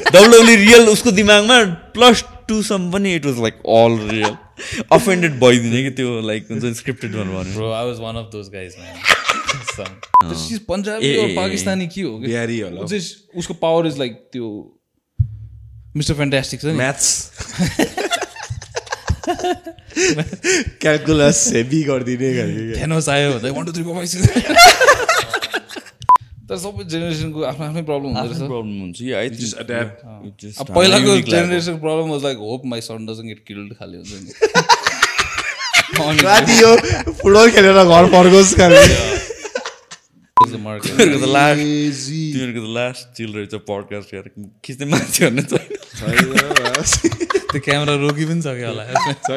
WW real उसको दिमागमा plus टूसम्म पनि it was like all real offended भइदिने कि त्यो लाइक हुन्छ स्क्रिप्टेड भन्यो Bro, I was one of those guys, man. Some. She's Punjabi A, or A, A, Pakistani के हो? बिहारी होला चाहिँ उसको पावर इज लाइक त्यो मिस्टर फ्यान्टास्टिक छ नि म्याथ्स क्यालकुलस हेभी गरिदिने। थेनोस आयो भन्दा one two three four five six तर सबै जेनेरेसनको आफ्नो आफ्नै प्रब्लम हुँदो रहेछ। प्रब्लम हुन्छ। आई. अब पहिलाको generation problem was like hope my son doesn't get killed खाले हुन्छ नि। राति यो फुटबल खेलेर घर फर्कोस्. तिमीहरूको त लास्ट Crazy. तिमीहरूको त लास्ट चिल रहेछ पडकास्ट हेरेर खिच्ने मान्छे भन्ने छैन। त्यो क्यामेरा रोकी पनि सक्यो होला।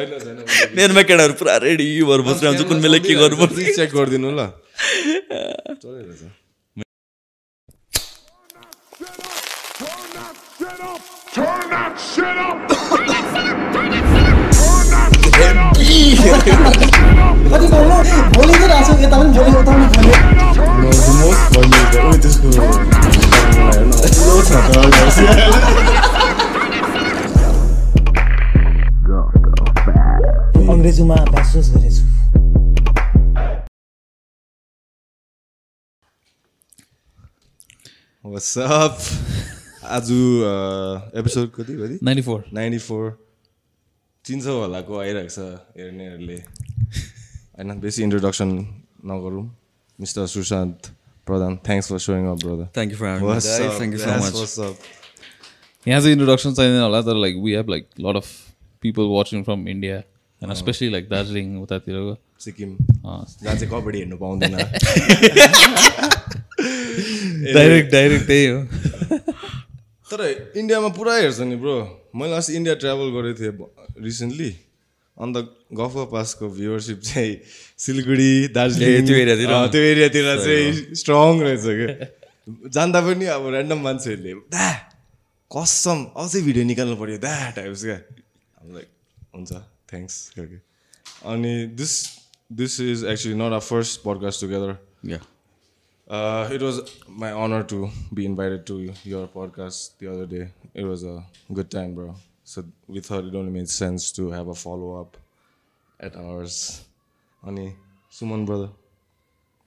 मेरोमा केटाहरू पुरा रेडी भएर बसिरहन्छ। कुन बेला के गर्नुपर्छ चेक गरिदिनु ल। Turn that shit up! Turn that shit up! Turn that shit up! कति बोल्नु भोलि चाहिँ राख्छु यता पनि भोलि उता पनि भोलि अङ्ग्रेजीमा ब्याचलर्स गरेछु What's up? आज एपिसोड कति कति 94 नाइन्टी फोर चिन्छ होला को आइरहेको छ हेर्नेहरूले। होइन बेसी इन्ट्रोडक्सन नगरौँ। Mister Sushant Pradhan thanks for showing up brother thank you for thank you so much यहाँ चाहिँ इन्ट्रोडक्सन चाहिँदैन होला तर like we have like lot of people watching from India होइन स्पेसली लाइक दार्जिलिङ उतातिरको सिक्किम। जहाँ चाहिँ कबड्डी हेर्नु पाउँदैन। डाइरेक्ट डाइरेक्ट त्यही हो। तर इन्डियामा पुरा हेर्छ नि ब्रो। मैले अस्ति इन्डिया ट्राभल गरेको थिएँ रिसेन्टली अन्त गफ पासको भ्युवरसिप चाहिँ सिलगढी दार्जिलिङ। त्यो एरियातिर? त्यो एरियातिर चाहिँ स्ट्रङ रहेछ क्या जान्दा पनि अब ऱ्यान्डम मान्छेहरूले दा कसम अझै भिडियो निकाल्नु पऱ्यो दा टाइप्स क्या लाइक हुन्छ थ्याङ्क्स अनि this this is actually not a first podcast together yeah Uh, it was my honor to be invited to your podcast the other day. It was a good time, bro. So we thought it only made sense to have a follow up at ours. Ani, Suman brother,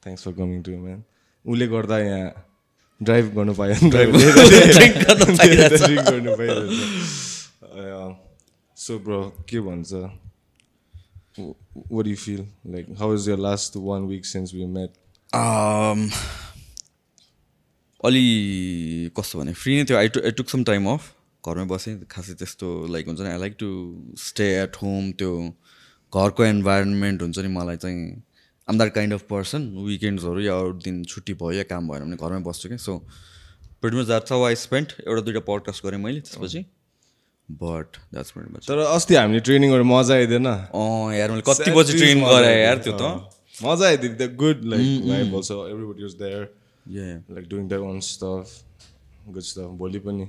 thanks for coming to man. उसले गर्दा यहाँ drive गर्नु पायो drive गर्नु पाइरहेछ so bro के भन्छ what do you feel like how was your last one week since we met Um, अलि कस्तो भने फ्री नै थियो। I I took some time off घरमै बसेँ। खासै त्यस्तो लाइक हुन्छ नि I like to stay at home त्यो घरको इन्भाइरोमेन्ट हुन्छ नि मलाई चाहिँ I'm that kind of person विकेन्ड्सहरू या अरू दिन छुट्टी भयो या काम भएन भने घरमै बस्छु क्या। So pretty much that's how I spend एउटा दुइटा पडकास्ट गरेँ मैले त्यसपछि। बट द्याट्स तर अस्ति हामीले ट्रेनिङ गरेर मजा आइदिएन। अँ यार मैले कति बजी ट्रेन गरेँ यार त्यो त। मजा आइदियो the good like vibe also everybody was there like doing their own stuff good stuff भोलि पनि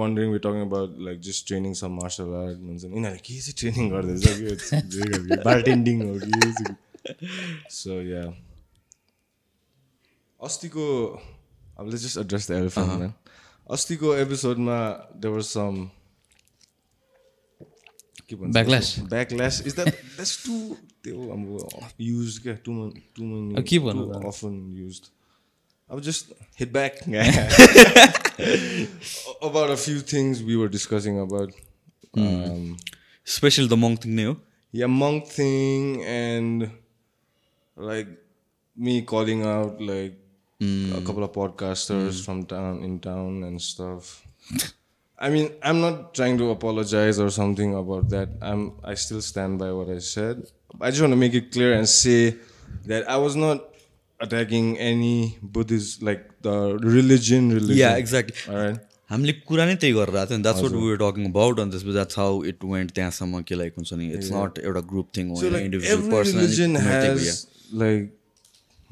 wondering talking about like just training some martial art भन्छ यिनीहरूले के चाहिँ ट्रेनिङ गर्दैछ कि बार्टेन्डिङ हो कि सो या अस्तिको अब जस्ट एड्रेस द एलिफेन्ट अस्तिको एपिसोडमा देवर सम के भन्छ Backlash. Backlash is that that's to त्यो अब युज क्या टु टु अब के भन्नु त? अफन युज अब just hit back about a few things we were discussing about um, special the मङ thing नै हो yeah monk thing and like me calling out like a couple of podcasters from town in town and stuff i mean i'm not trying to apologize or something about that i'm i still stand by what i said i just want to make it clear and say that i was not attacking any buddhist like the religion religion yeah exactly all right हामीले कुरा नै त्यही गरेर आएको थियो that's what we talking about अनि त्यसपछि that's how it went त्यहाँसम्म कि लाइक हुन्छ नि इट्स नट एउटा ग्रुप थिङ हो So like individual every religion person has like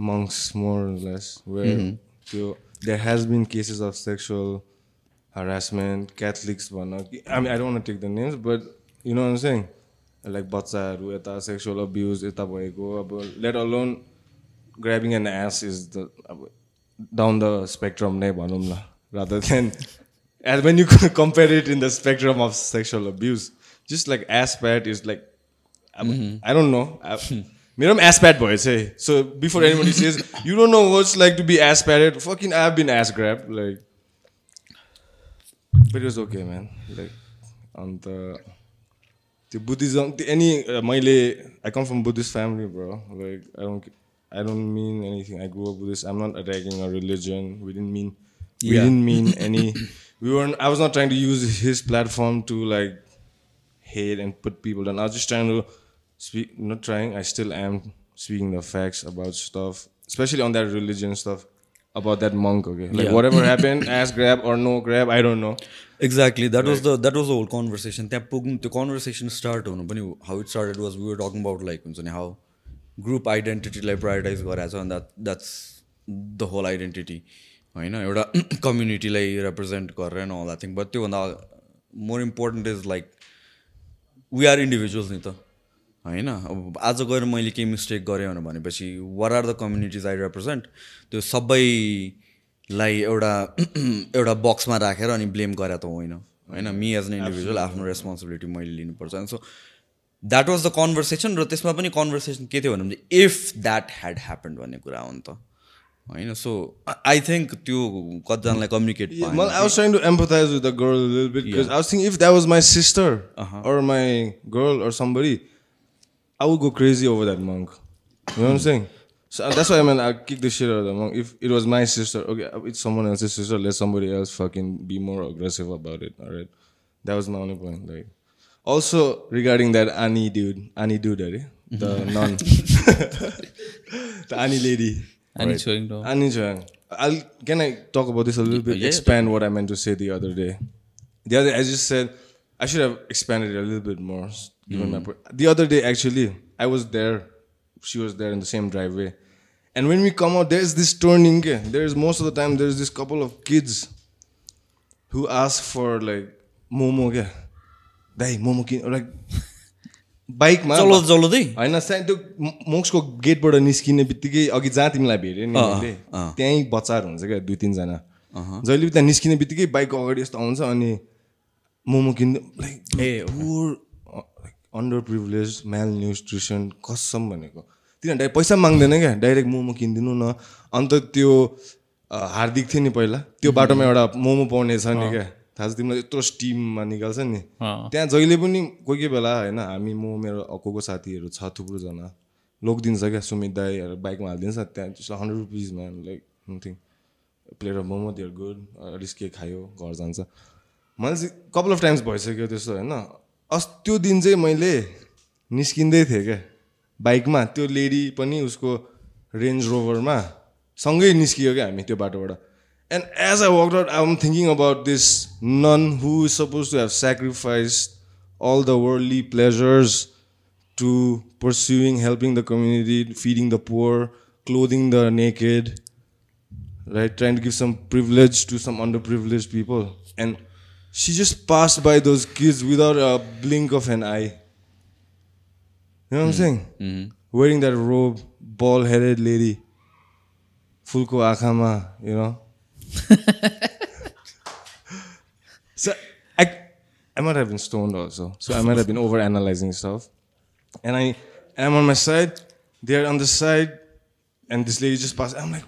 monks more or less where त्यो there has been cases of sexual harassment Catholics भन कि- I mean I don't want to take the names but like बच्चाहरू यता sexual abuse यता भएको अब let alone grabbing an ass is the अब down the spectrum नै भनौँ न rather than and when you compare it in the spectrum of sexual abuse just like ass pat is like I'm- I don't know I- मेरो पनि ass pat भएछ है so before anybody says you don't know what's like to be ass patted fucking I've been ass grabbed like but it was okay man like अन्त त्यो Buddhism त्यो any मैले I come from Buddhist family bro like I don't I don't mean anything I grow up Buddhist I'm not attacking a religion we didn't mean we didn't mean any we were I was not trying to use his platform to like hate and put people down. I was just trying to speak, not trying, I still am speaking the facts about stuff, especially on that religion stuff, about that monk, okay? Like, Yeah. whatever happened, ass grab or no grab, I don't know. Exactly that was the that was the whole conversation त्यहाँ पुग्नु त्यो conversation start हुनु पनि how it started was we were talking about like हुन्छ नि how group आइडेन्टिटीलाई prioritise गराएको छ अनि that that's the whole identity होइन एउटा कम्युनिटीलाई रिप्रेजेन्ट गरेर and all that thing but त्योभन्दा more important is like we are individuals नि त होइन? अब आज गएर मैले केही मिस्टेक गरेँ भनेपछि what are the communities I represent त्यो सबैलाई एउटा एउटा बक्समा राखेर अनि ब्लेम गरे त होइन। होइन? मी एज एन इन्डिभिजुअल आफ्नो रेस्पोन्सिबिलिटी मैले लिनुपर्छ। अनि so that was the conversation र त्यसमा पनि कन्भर्सेसन के थियो भने इफ द्याट ह्याड ह्यापन्ड भन्ने कुरा हो नि त। होइन? सो आई थिङ्क त्यो कतिजनालाई communicate empathize with the girl a little bit because I was thinking if that was my sister or I would go crazy over that monk. You know what I'm saying? So that's why I mean I kick the shit out of the monk. If it was my sister, okay, it's someone else's sister, let somebody else fucking be more aggressive about it. All right, that was my only point. Like, also regarding that Annie dude, Annie dude, eh? the nun, the Annie lady. Annie Right. Choing Dong. Annie Choing. I'll can I talk about this a little bit? Yeah, expand what I meant to say the other day. The other, I just said I should have expanded it a little bit more. Given my per- the other day, actually, I was there. She was there in the same driveway, and when we come out, there's this turning. eh, There's most of the time there's this couple of kids who ask for like momo, yeah, dai momo kin or like bike ma. चलो चलाउँदै होइन सानो त्यो मोक्सको गेटबाट निस्किने बित्तिकै अघि जहाँ तिमीलाई भेट्यो नि मैले त्यहीँ बचार हुन्छ क्या दुई तिनजना जहिले पनि त्यहाँ निस्किने बित्तिकै बाइकको अगाडि यस्तो आउँछ अनि मोमो किन्नु लाइक ए, पुर अन्डर प्रिभिलेज मेल न्युट्रिसन कसम भनेको। तिनीहरू पैसा माग्दैन क्या? डाइरेक्ट मोमो किनिदिनु न। अन्त त्यो अ, हार्दिक थियो नि पहिला। त्यो बाटोमा एउटा मोमो पाउने छ नि क्या? थाहा छ तिमीलाई यत्रो स्टिममा निकाल्छ नि। त्यहाँ जहिले पनि कोही कोही बेला होइन हामी म मेरो को को साथीहरू छ थुप्रोजना। लोकिदिन्छ क्या? सुमित दाईहरू बाइकमा हालिदिन्छ। त्यहाँ त्यसलाई hundred रुपिसमा like nothing plate of momo they're good अलिक के खायो घर जान्छ। मैले चाहिँ कपाल अफ टाइम्स भइसक्यो त्यस्तो होइन। अस्ति दिन चाहिँ मैले निस्किँदै थिएँ क्या। बाइकमा त्यो लेडी पनि उसको रेन्ज रोभरमा सँगै निस्कियो क्या हामी त्यो बाटोबाट। And as I work out I am thinking about this nun who is suppose to have sacrifice all the worldly pleasures to pursuing helping the community feeding the poor clothing the naked right tried give some privilege to some under privilege people and she just passed by those kids without a blink of an eye. You know what I'm mm-hmm. saying? Mm-hmm. Wearing that robe, bald headed lady, fulko akama, you know? So I, I might have been stoned also. So I might have been over analyzing stuff. And I, I'm on my side. They're on the side, and this lady just passed. I'm like,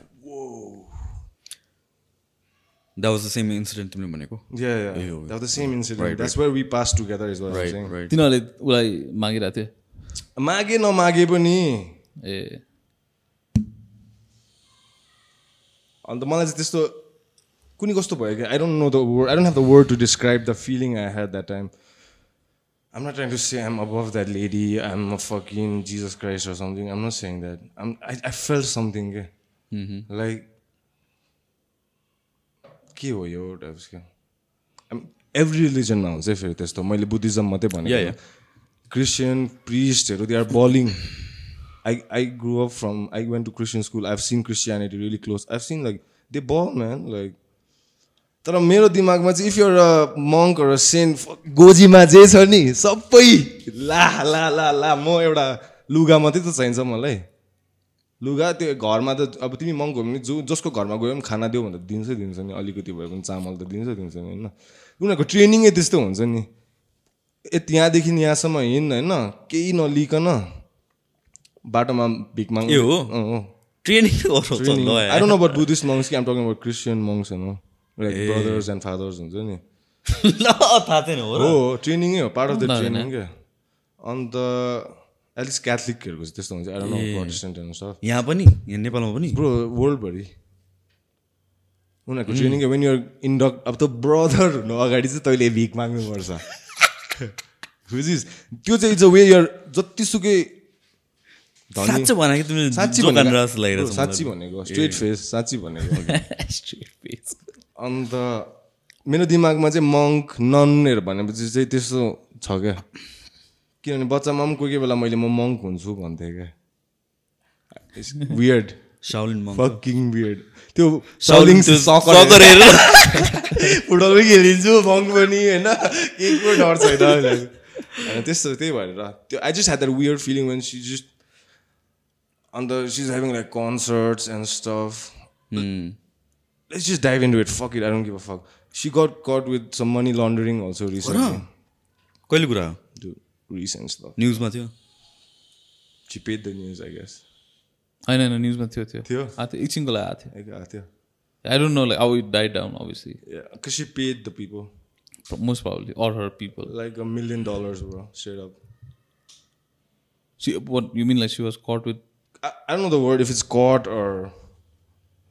तिनीहरूले उसलाई मागिरहेको थियो मागे नमागे पनि ए अन्त मलाई चाहिँ त्यस्तो कुनै कस्तो भयो कि I don't know the word I don't have the word to describe the feeling I had that time I'm not trying to say I'm above that lady. I'm a fucking Jesus Christ or something. I'm not saying that. I'm. I, I felt something. के Like. के हो यो क्या every रिलिजनमा हुन्छ फेरि त्यस्तो मैले Buddhism मात्रै yeah. Christian प्रिस्टहरू they are balling I I grow up from I went to Christian school I seen Christianity really close I seen like they ball man like तर मेरो दिमागमा चाहिँ इफ युर अ मङ्क र सेन गोजीमा जे छ नि सबै ला ला ला ला म एउटा लुगा मात्रै त चाहिन्छ मलाई। लुगा त्यो घरमा त अब तिमी मङ्ग हो भने जो जसको घरमा गयो भने खाना दियो भने त दिन्छै दिन्छ नि अलिकति भए पनि चामल त दिन्छ दिन्छ नि होइन? उनीहरूको ट्रेनिङै त्यस्तो हुन्छ नि। ए त्यहाँदेखि यहाँसम्म हिँड होइन? केही नलिकन बाटोमा भिख माग ए हो? ट्रेनिङ गराउँछ ल I don't know about Buddhist monks कि I'm talking about Christian monks होइन लाइक ब्रदर्स एन्ड फादर्स हुन्छ नि। थाहा छैन हो ट्रेनिङै हो पार्ट अफ द ट्रेनिङ क्या। अन्त एटलिस्ट क्याथलिकहरूको चाहिँ त्यस्तो हुन्छ. यहाँ पनि? यहाँ नेपालमा पनि? ब्रो वर्ल्डभरि उनीहरूको ट्रेनिङ वेन युर इन्डक अब त ब्रदर हुनु अगाडि चाहिँ तैँले भिख माग्नुपर्छ। बुझिस् त्यो चाहिँ इट्स अ वे यर जतिसुकै साँच्चै भने कि तिमीले साँच्ची भनेको साँच्ची भनेको। स्ट्रेट फेस साँच्ची भनेको। अन्त मेरो दिमागमा चाहिँ मङ्क ननहरू भनेपछि चाहिँ त्यस्तो छ क्या। किनभने बच्चामा पनि कोही कोही बेला मैले म मङ्क हुन्छु भन्थेँ क्या। वियर्ड साउलिन फकिङ वियर्ड त्यो साउलिङ त्यो सकर सकर हेरेर। फुटबल पनि खेलिदिन्छु मङ्क पनि होइन? केही को डर छैन होइन त्यस्तो त्यही भएर त्यो I just had that weird feeling when she just अन्त she is having like concerts and stuff let's just dive into it. Fuck it, I don't give a fuck. She got caught with some money laundering also recently. कहिले कुरा? हो recent stuff. न्युजमा थियो She paid the news, I guess. होइन होइन न्युजमा थियो थियो थियो? आएको थियो एकछिनको लागि आएको थियो I got it. I don't know like how it died down obviously Yeah, because she paid the people most probably or her people like a million dollars, bro. Straight up. See what you mean like she was cut with I, I don't know the word if it's caught or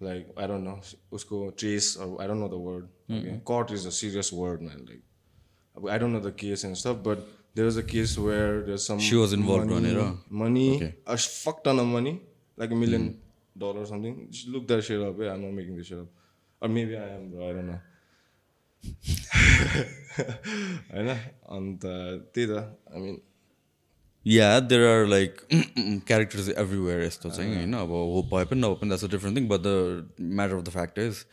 like I don't know. Usko trace or I don't know the word. Okay. Caught is a serious word, man. Like I don't know the case and stuff, but there was a case where there's some She was involved on money, it, huh? money, Okay. a fuck ton of money, like a million dollars or something. Just look that shit up. Yeah, I'm not making this shit up, or maybe I am, bro. I don't know. होइन अन्त त्यही त I mean yeah there are like characters everywhere यस्तो चाहिँ होइन अब हो भए पनि नभए पनि that's a different thing but the matter of the fact is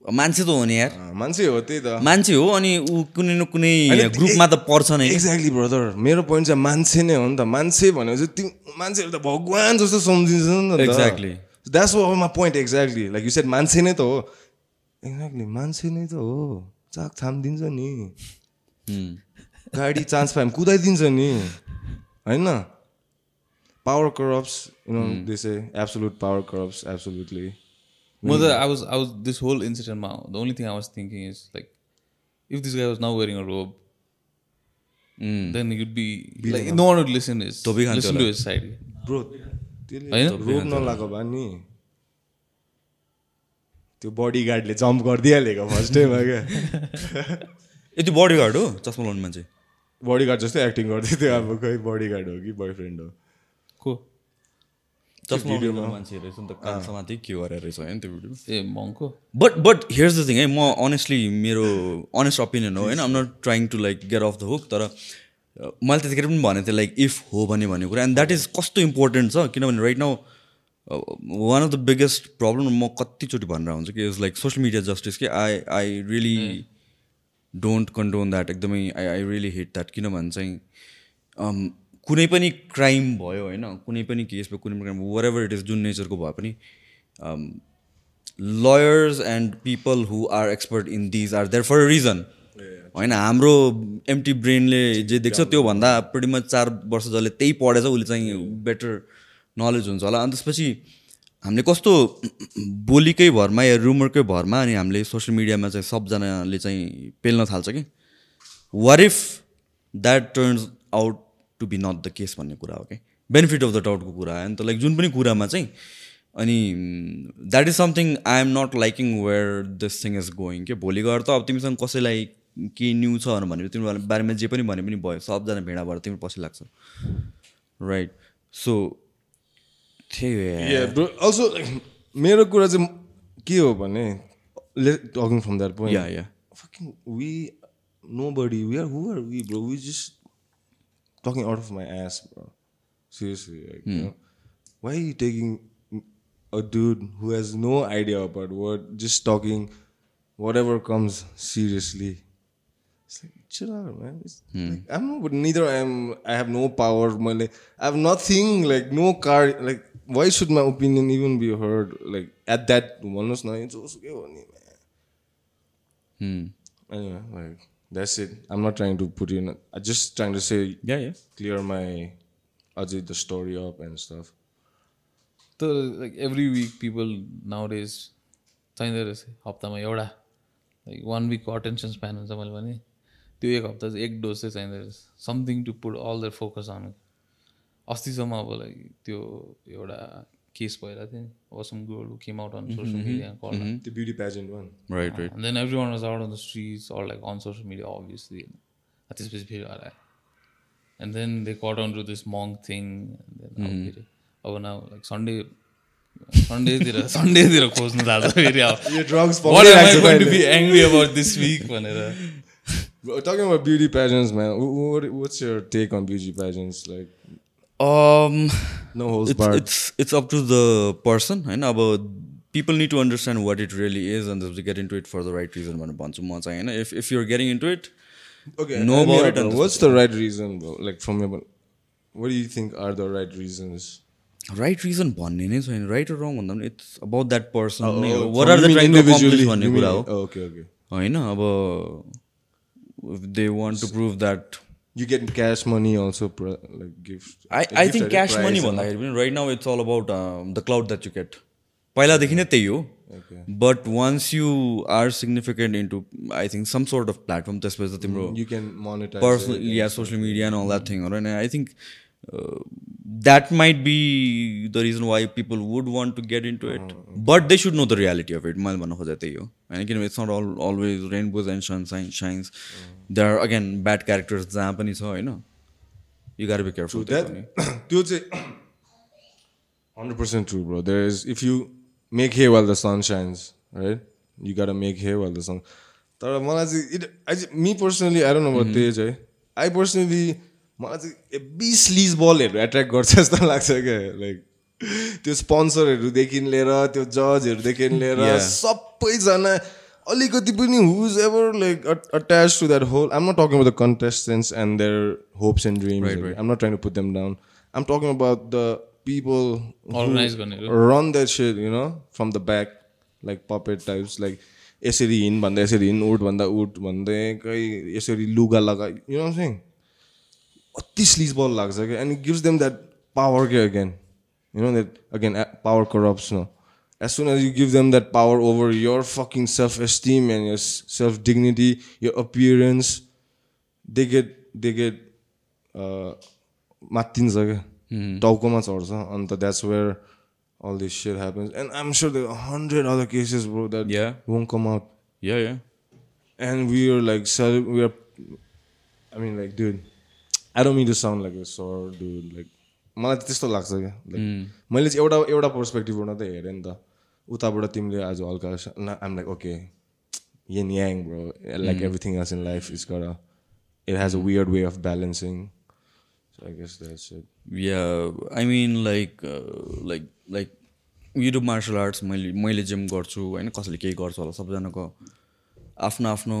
मान्छे त हो नि यार। मान्छे हो त्यही त। मान्छे हो अनि ऊ कुनै न कुनै ग्रुपमा त पर्छ नै। एक्ज्याक्टली ब्रदर मेरो पोइन्ट चाहिँ मान्छे नै हो नि त। मान्छे भनेपछि त्यो मान्छेहरू त भगवान् जस्तो सम्झिन्छ नि त। Exactly. That's my point exactly like you said मान्छे नै त हो। एक्ज्याक्टली मान्छे नै त हो। चाक थामिदिन्छ नि. गाडी चान्स पायो भने कुदाइदिन्छ नि। होइन? Power corrupts you know this absolute power corrupts absolutely म त I was I was this whole इन्सिडेन्टमा the only thing I was thinking is like if this guy was now wearing a robe then you'd be like no one would listen is listen to. His side bro होइन? रोग नलाएको भए नि त्यो बडी गार्डले jump गरिदिइहालेको first टाइममा क्या यति बडी गार्ड हो? चस्मा लाउने मान्छे। बडी गार्ड जस्तै एक्टिङ गर्दै थियो अब खै बडी गार्ड हो कि बोयफ्रेन्ड हो? को? चस्मा रहेछ नि त के गरेर रहेछ होइन त्यो video a मङको but but here's the thing है म अनेस्टली मेरो अनेस्ट ओपिनियन हो होइन I'm not trying to like get off the hook तर अ, मैले त्यतिखेर पनि भनेको थिएँ लाइक इफ हो भने भन्ने कुरा एन्ड द्याट इज कस्तो इम्पोर्टेन्ट छ किनभने right now one of the biggest problem म कतिचोटि भनेर हुन्छ कि is like social media justice कि I I really don't condone that एकदमै I I really hate that किनभने चाहिँ um, कुनै पनि क्राइम भयो होइन कुनै पनि केस भयो कुनै पनि crime were ever it is जुन नेचरको भए पनि lawyers and people who are expert in these are there for reason होइन हाम्रो एमटी ब्रेनले जे देख्छ त्योभन्दा much चार वर्ष जसले त्यही पढेछ उसले चाहिँ बेटर नलेज हुन्छ होला। अनि त्यसपछि हामीले कस्तो बोलीकै भरमा या रुमरकै भरमा अनि हामीले सोसियल मिडियामा चाहिँ सबजनाले चाहिँ पेल्न थाल्छ कि? What if that turns out to be not the case भन्ने कुरा हो कि बेनिफिट अफ द डाउटको कुरा आयो नि त लाइक जुन पनि कुरामा चाहिँ अनि that is something I am not liking where this thing is going के भोलि गएर त अब तिमीसँग कसैलाई केही न्युज छ भने तिम्रो बारेमा जे पनि भने पनि भयो सबजना भेडा भएर तिम्रो पछि लाग्छ। राइट सो त्यही हो. Also, मेरो कुरा चाहिँ के हो भने talking from that point yeah. fucking we nobody we are who are we bro? We just talking out of my ass, bro. Seriously, like, mm. you hmm. know, why are you taking a dude who has no idea about what, just talking whatever comes seriously? It's like chill out, man. Mm. Like, I'm not, neither I am. I have no power. My like, I have nothing. Like no car. Like why should my opinion even be heard? Like at that, one was. It's also man. Hmm. Anyway, like that's it. I'm not trying to put in. I'm just trying to say, या या clear my, अझै the story up and stuff. तर like every week people nowadays चाहिँदो रहेछ हप्तामा एउटा like one विकको attention span हुन्छ मैले भने त्यो एक हप्ता चाहिँ एक डोज चाहिँ चाहिँदो रहेछ something to put all their focus on अस्तिसम्म अब लाइक त्यो एउटा केस भइरहेको थियो नि अब some girl came out on social media call The beauty pageant one. Right right And then everyone was out on the streets or like on social media, obviously. त्यसपछि फेरि हरायो And then they caught on to this monk thing. And then अब फेरि अब now like Sunday सन्डेतिर सन्डेतिर खोज्नु थाल्छ फेरि अब Your drugs What am I पक्रिरहेको छ going to कहिले। be angry about this week भनेर Bro, Talking about beauty pageants, man. wh- What, what's your take on beauty pageants? Like, um it's it's up to the person होइन अब people need to understand what it really is and to get into it for the right reason भनेर भन्छु म चाहिँ होइन if if you're getting into it Okay, know help me about out, it bro. and What's the right reason, bro? Like from your, what do you think are the right reasons? Right reason भन्ने नै छैन right wrong भन्दा पनि it's about that person नै Oh, what are the two भन्ने कुरा हो oh. होइन अब they want to prove that You get cash money also, pro- like gift. I I think cash money. भन्दाखेरि पनि right now it's all about the clout that you get पहिलादेखि नै त्यही हो but once you are significant into I think some sort of platform त्यसपछि त तिम्रो social media and all that thing right and i think uh, that might be the reason why people would want to get into it but they should know the reality of it मैले भन्नु खोजेको त्यही हो होइन किनभने it's not all always rainbows and sunshine shines there are again bad characters जहाँ पनि छ होइन you gotta be careful That, त्यो चाहिँ hundred percent true, bro. There is if you make hay while the sun shines, right? You gotta make hay while the sun. तर मलाई चाहिँ I just, me personally, I don't know about तेज है I personally मलाई चाहिँ AB स्लिज बलहरू attract गर्छ जस्तो लाग्छ क्या लाइक त्यो स्पोन्सरहरूदेखि लिएर त्यो जजहरूदेखि लिएर. सबैजना अलिकति पनि who's ever like attach to that whole I'm not talking about the contestants and their hopes and dreams I'm not trying to put them down I'm talking about the people. Run that said you know from the back like puppet types like यसरी हिँड भन्दा यसरी हिँड उठ भन्दा उठ भन्दै कहीँ यसरी लुगा लगा यु नो सिङ अति स्लिज बल लाग्छ क्या and it gives them that power के again you know that again power corrupts no as soon as you give them that power over your fucking self-esteem and your s- self-dignity, your appearance, they get they get uh मात्तिन्छ क्या टाउकोमा चढ्छ अन्त that's where all this shit happens and i'm sure there are a hundred other cases bro that Yeah. won't come out yeah yeah and we are like cel- we are i mean like dude i don't mean to sound like a sore dude like मलाई त त्यस्तो लाग्छ क्या like मैले चाहिँ एउटा एउटा पर्सपेक्टिभबाट त हेरेँ नि त उताबाट तिमीले आज हल्का आम like okay yin yang bro like everything else in life it's got a it has a weird way of balancing so i guess that's it yeah i mean like uh, like like you do martial arts मैले मैले gym गर्छु होइन कसैले केही गर्छ होला सबैजनाको आफ्नो आफ्नो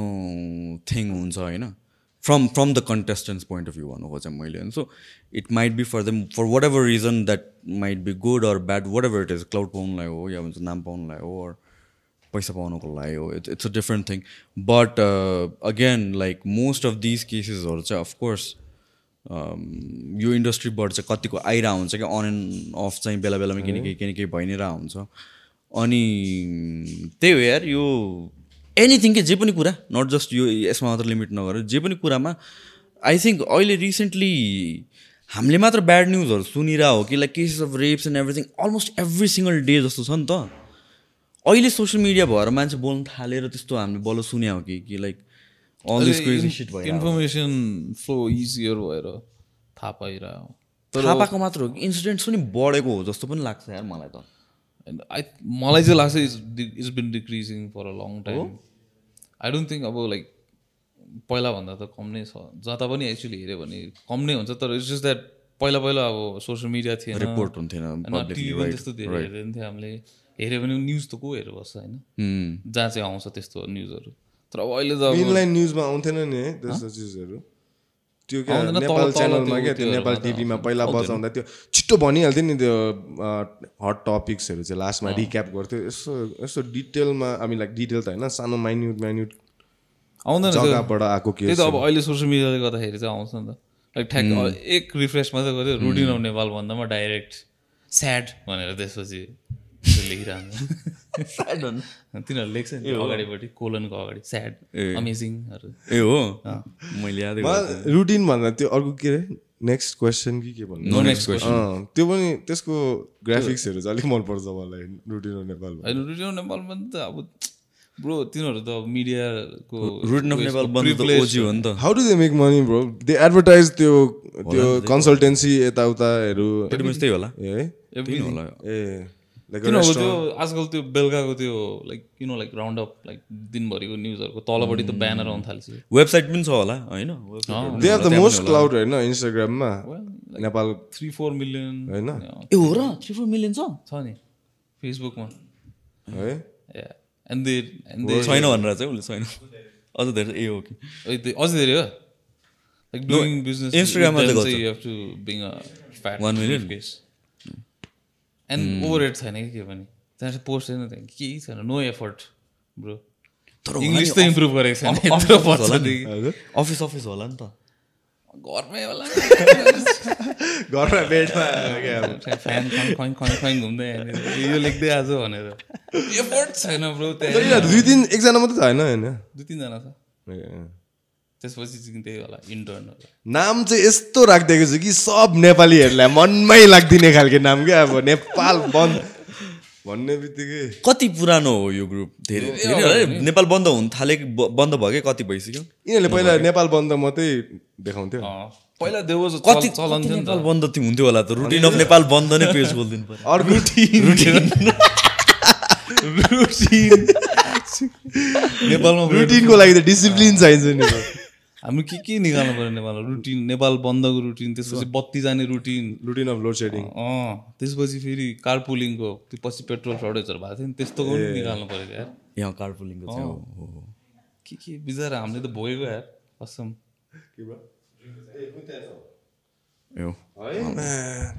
थिङ हुन्छ होइन from from the contestants point of view भन्नु खोजेँ मैले होइन so it might be for them for whatever reason that might be good or bad whatever it is clout पाउनुलाई हो या भन्छ नाम पाउनुलाई हो अर पैसा पाउनुको लागि हो it's it's a different thing but again like most of these केसेसहरू चाहिँ अफकोर्स यो इन्डस्ट्रीबाट चाहिँ कतिको आइरहेको हुन्छ कि अन एन्ड अफ चाहिँ बेला बेलामा केही न केही केही न केही भइ नै रहेको हुन्छ। अनि त्यही हो यार यो एनिथिङ के जे पनि कुरा नट जस्ट यो यसमा मात्र लिमिट नगरेर जे पनि कुरामा आई थिङ्क अहिले रिसेन्टली हामीले मात्र ब्याड न्युजहरू सुनिरह हो कि like cases of rapes and everything almost every single day जस्तो छ नि त। अहिले सोसियल मिडिया भएर मान्छे बोल्न थालेर त्यस्तो हामीले बल्ल सुन्या हो कि कि लाइक इन्फर्मेसन फ्लो इजियर भएर थाहा पाइरह्यो थाहा पाएको मात्र हो कि इन्सिडेन्ट्स पनि बढेको हो जस्तो पनि लाग्छ यार मलाई त। And I मलाई चाहिँ लाग्छ is is been decreasing for a long time I don't think अब लाइक पहिलाभन्दा त कम नै छ। जता पनि एक्चुली हेऱ्यो भने कम नै हुन्छ तर इट्स जस्ट द्याट पहिला पहिला अब सोसियल मिडिया थिएन। रिपोर्ट हुन्थेन टिभी पनि त्यस्तो धेरै हेरेको थिएँ हामीले। हेऱ्यो भने न्युज त को हेरेर बस्छ होइन. जहाँ चाहिँ आउँछ त्यस्तो न्युजहरू तर अब अहिले त न्युजमा आउँथेन नि है त्यस्तो चिजहरू। त्यो क्या नेपाल च्यानलमा क्या त्यो नेपाल टिभीमा पहिला बजाउँदा त्यो छिट्टो भनिहाल्थ्यो नि त्यो हट टपिक्सहरू चाहिँ लास्टमा रिक्याप गर्थ्यो। यसो यसो डिटेलमा हामी लाइक डिटेल त होइन सानो माइन्युट माइन्युट आउँदैन। जग्गाबाट आएको त अब अहिले सोसियल मिडियाले गर्दाखेरि चाहिँ आउँछ नि त। लाइक ठ्याक एक रिफ्रेस मात्रै गऱ्यो रुटिन अफ नेपाल भन्दामा डाइरेक्ट स्याड भनेर त्यसपछि। त्यो लेखिरहन्छ तिनीहरू लेख्छ नि अगाडिपट्टि कोलनको अगाडि स्याड अमेजिङहरू ए हो। मैले यादै। रुटिन भन्दा त्यो अर्को के अरे नेक्स्ट क्वेसन कि के भन्नु? Question. अँ, त्यो पनि त्यसको ग्राफिक्सहरू चाहिँ अलिक मनपर्छ मलाई रुटिन अफ नेपालमा होइन रुटिन अफ नेपालमा त अब ब्रो तिनीहरू त अब मिडियाको रुटिन अफ नेपाल बन्द त ओजी हो नि त। How do they make money bro they advertise त्यो त्यो कन्सल्टेन्सी यताउताहरू। त्यही होला। ए। होला। ए। लाइक किन अब त्यो आजकल त्यो बेलुकाको त्यो लाइक किन लाइक राउन्ड अप लाइक दिनभरिको न्युजहरूको तलपट्टि त ब्यानर आउनु थाल्छ। वेबसाइट पनि छ होला होइन? They are the most clout होइन इन्स्टाग्राममा नेपाल थ्री फोर मिलियन होइन ए हो र? थ्री फोर मिलियन छ? छ नि। फेसबुकमा है? एन्ड दे एन्ड दे छैन भनेर चाहिँ उसले छैन। अझ धेरै ए हो कि अझै धेरै हो? लाइक डुइङ बिजनेस Instagram मा चाहिँ। You have to being a fat One million? Case and over rate छैन कि के पनि? त्यहाँ चाहिँ पोस्ट छैन त्यहाँ। केही छैन नो एफर्ट ब्रो तर इङ्ग्लिस त इम्प्रुभ गरेको छैन अफिस। अफिस होला नि। त। घरमै होला। घरमा बेडमा फ्यान घुम्दै यो लेख्दै आज भनेर। एफर्ट छैन ब्रो त्यहाँ दुई तिन एकजना मात्रै त होइन? होइन दुई तिनजना छ। त्यसपछि चाहिँ त्यही होला। इन्टर्नहरू नाम चाहिँ यस्तो राखिदिएको छु कि सब नेपालीहरूलाई मनमै लाग्दिने खालको नाम क्या अब नेपाल बन्द। भन्ने बित्तिकै। कति पुरानो हो यो ग्रुप? धेरै धेरै होला। नेपाल बन्द हुन थाले बन्द भयो कि कति भइसक्यो? यिनीहरूले पहिला नेपाल बन्द मात्रै देखाउँथ्यो। अँ, पहिला देव कति चलन थियो नि नेपाल बन्द थियो हुन्थ्यो होला त। रुटिन अफ नेपाल बन्द नै पेज खोलिदिनु पर्यो। अर्को नेपालमा रुटिनको लागि त डिसिप्लिन चाहिन्छ नि हामी के के निकाल्नु पऱ्यो नेपालमा? रुटिन नेपाल बन्दको रुटिन त्यसपछि बत्ती जाने routine routine of load shedding अँ त्यसपछि फेरि कार पुलिङको त्यो पछि पेट्रोल सर्टेजहरू भएको थियो नि त्यस्तोको पनि निकाल्नु पऱ्यो यार। यहाँ कारपुलिङको। के के बिचरा हामीले त भोगेको यार। हो।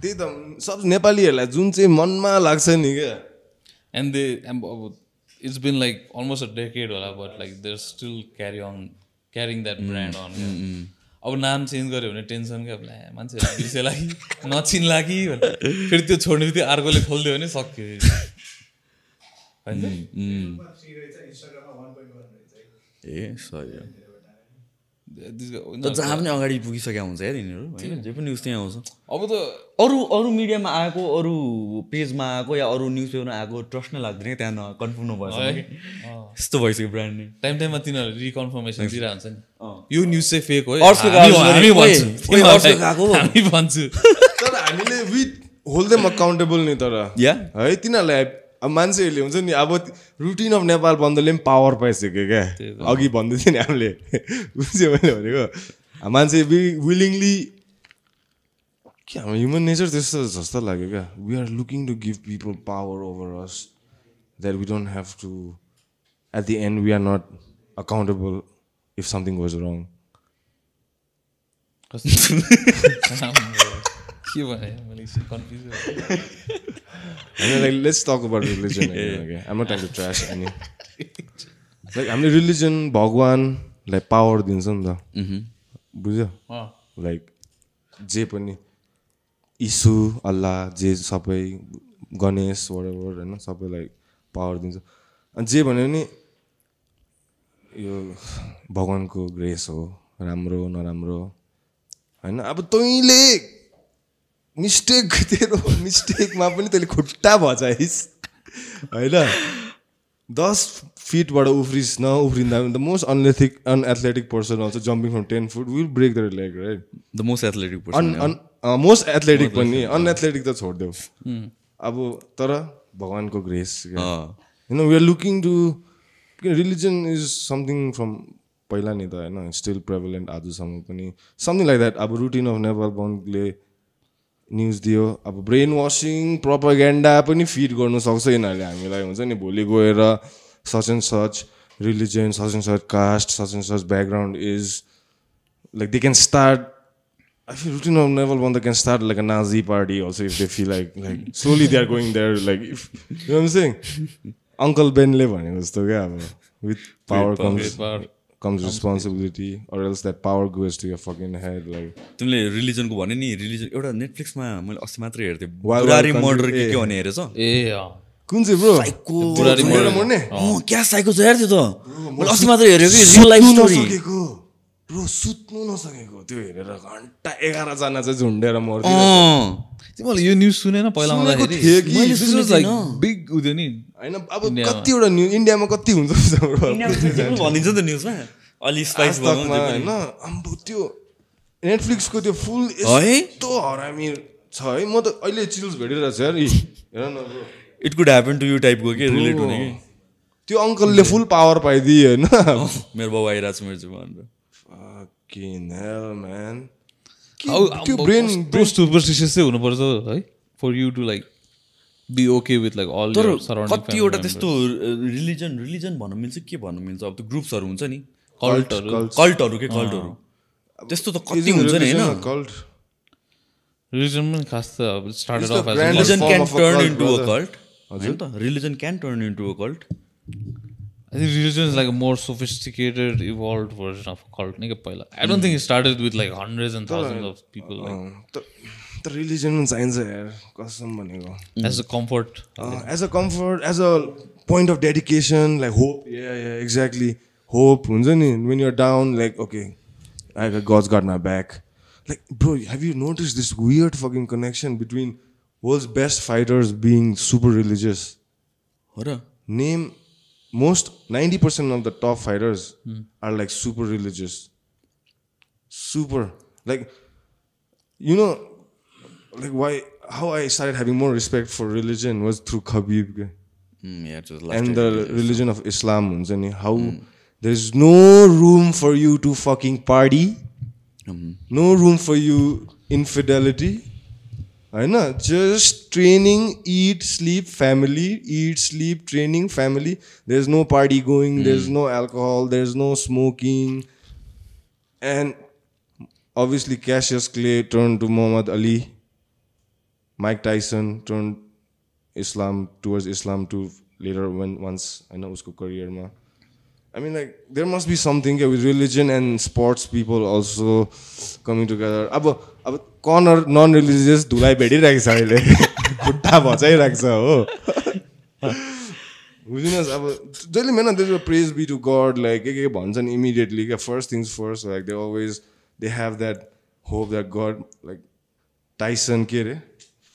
त्यही त सब नेपालीहरूलाई जुन चाहिँ मनमा लाग्छ नि क्या। एन्ड दे अब it's been like almost a decade होला but like they're still carry on carrying that brand on अब नाम चेन्ज गऱ्यो भने टेन्सन क्या अब ल्या, मान्छेहरू बिर्सेला कि? नचिन्ला कि? भनेर। फेरि त्यो छोड्ने बित्तिकै अर्कोले खोलिदियो भने सक्यो। होइन? ए सही हो। जहाँ पनि अगाडि पुगिसकेका हुन्छ यार यिनीहरू होइन जे पनि न्युज त्यहाँ आउँछ। अब त अरू अरू मिडियामा आएको अरू पेजमा आएको या अरू न्युज पेपरमा आएको ट्रस्ट नै लाग्दैन त्यहाँ न कन्फर्म नभएछ कि यस्तो भइसक्यो ब्रान्ड नै टाइम टाइममा तिनीहरू रिकन्फर्मेसन दिइरहेको हुन्छ नि। यो न्युज चाहिँ फेक हो है। हामीले विथ होल्ड देम अकाउन्टेबल नि तर। या है तिनीहरूलाई अब मान्छेहरूले हुन्छ नि अब रुटिन अफ नेपाल बन्दले पनि पावर पाइसक्यो क्या। अघि भन्दै थियो नि हामीले। बुझ्यो मैले भनेको मान्छे वि विलिङली के हाम्रो ह्युमन नेचर त्यस्तो जस्तो लाग्यो क्या। We are looking to give people power over us that we don't have to at the end we are not accountable if something was wrong के भने मैले confuse like let's talk about religion I'm not time to trash any like हामीले religion भगवान्लाई power दिन्छ नि त। बुझ्यो? Like जे पनि इसु अल्लाह जे सबै गणेश वडर होइन सबैलाई पावर दिन्छ। अनि जे भन्यो भने यो भगवान्को ग्रेस हो राम्रो नराम्रो होइन? अब तैँले मिस्टेक तेरो मिस्टेकमा पनि तैँले खुट्टा भचाइस् होइन? दस फिटबाट उफ्रिस न उफ्रिँदा पनि the most unethic unathletic person आउँछ jumping from ten foot will break the leg right the most athletic person on most athletic पनि अनएथलेटिक त छोडिदेऊ अब तर भगवान्को ग्रेस होइन we are looking to religion is something from पहिला नि त होइन? स्टिल प्रेभलेन्ट आजसम्म पनि। समथिङ लाइक द्याट अब रुटिन अफ नेपाल बङ्कले न्युज दियो अब ब्रेन वासिङ प्रोपागेन्डा पनि फिड गर्नु सक्छ यिनीहरूले हामीलाई हुन्छ नि भोलि गएर such and such religion, such and such caste, such and such background is like they can start. I feel routine of level one they can start like a Nazi party also if they feel like like slowly they are going there like if you know what I'm saying. Uncle Ben ले भनेको जस्तो क्या अब with power comes With power. Comes responsibility or else that power goes to your fucking head like तिमीले रिलिजनको भने नि religion एउटा नेटफ्लिक्समा मैले अस्ति मात्रै हेर्थेँ मर्डर के। के भने हेरेछ। ए कुन चाहिँ ब्रो क्या साइको छ? यार त्यो त मैले अस्ति मात्रै हेरेको कि रियल लाइफ सुत्नु स्टोरी ब्रो सुत्नु नसकेको। त्यो हेरेर घन्टा एघारजना चाहिँ झुन्डेर मर्थ्यो अँ तिमीले यो न्युज सुनेन पहिला सुनेको आउँदाखेरि थिएँ कि। मैले This was सुनेको like थिइनँ। big उ थियो नि होइन अब इन्डियामा। कतिवटा न्यु इन्डियामा कति हुन्छ ब्रो भनिदिन्छ नि त न्युजमा अलि स्पाइस होइन अब त्यो नेटफ्लिक्सको त्यो फुल है? यस्तो हरामी छ है। म त अहिले चिल्स भेटिरहेको छ यार। हेर न it could happen to you टाइपको के रिलेट हुने कि? त्यो अङ्कलले फुल पावर पाइदिए होइन। मेरो बाउ आइरहेको छ मेरो चाहिँ त्यो ब्रेन कस्तो सुपरस्टिसियस चाहिँ हुनुपर्छ है for you to like be okay with like all तर कतिवटा त्यस्तो रिलिजन रिलिजन भन्नु मिल्छ के भन्नु मिल्छ? अब त्यो ग्रुप्सहरू हुन्छ नि। कल्टहरू कल्टहरू के कल्टहरू त्यस्तो त कति हुन्छ नि होइन। कल्ट रिलिजन पनि खास त अब started off religion form can turn into a. Cult होइन त? Religion can turn into a cult I think religion is like a more sophisticated, evolved version of a cult. Nigga, पहिला. I don't think it started with like hundreds and thousands of people. Like, त religion पनि चाहिन्छ यार कसम भनेको as a comfort. As a comfort as a point of dedication like hope exactly hope हुन्छ नि when you're down like okay I God's got my back like bro have you notice this weird fucking connection between world's best fighters being super religious हो र name most 90% of the top fighters mm. are like super religious super like you know like why how i started having more respect for religion was through khabib mm, yeah, and the religious. religion of islam and how mm. there's no room for you to fucking party -hmm. no room for you infidelity होइन just training eat sleep family eat sleep training family there's no party going there's no alcohol there's no smoking and obviously Cassius Clay turned to Muhammad Ali Mike Tyson turned Islam towards Islam too later when once I know usko career ma. I mean like there must be something yeah, with religion and sports people also coming together. अब अब corner non religious धुलाइ भेटिरहेको छ अहिले। खुट्टा भचाइरहेको छ हो। बुझिनुहोस् अब जहिले मेन त्यो praise be to God like के के भन्छन् इमिडिएटली क्या first things first like they always they have that hope that God like Tyson के अरे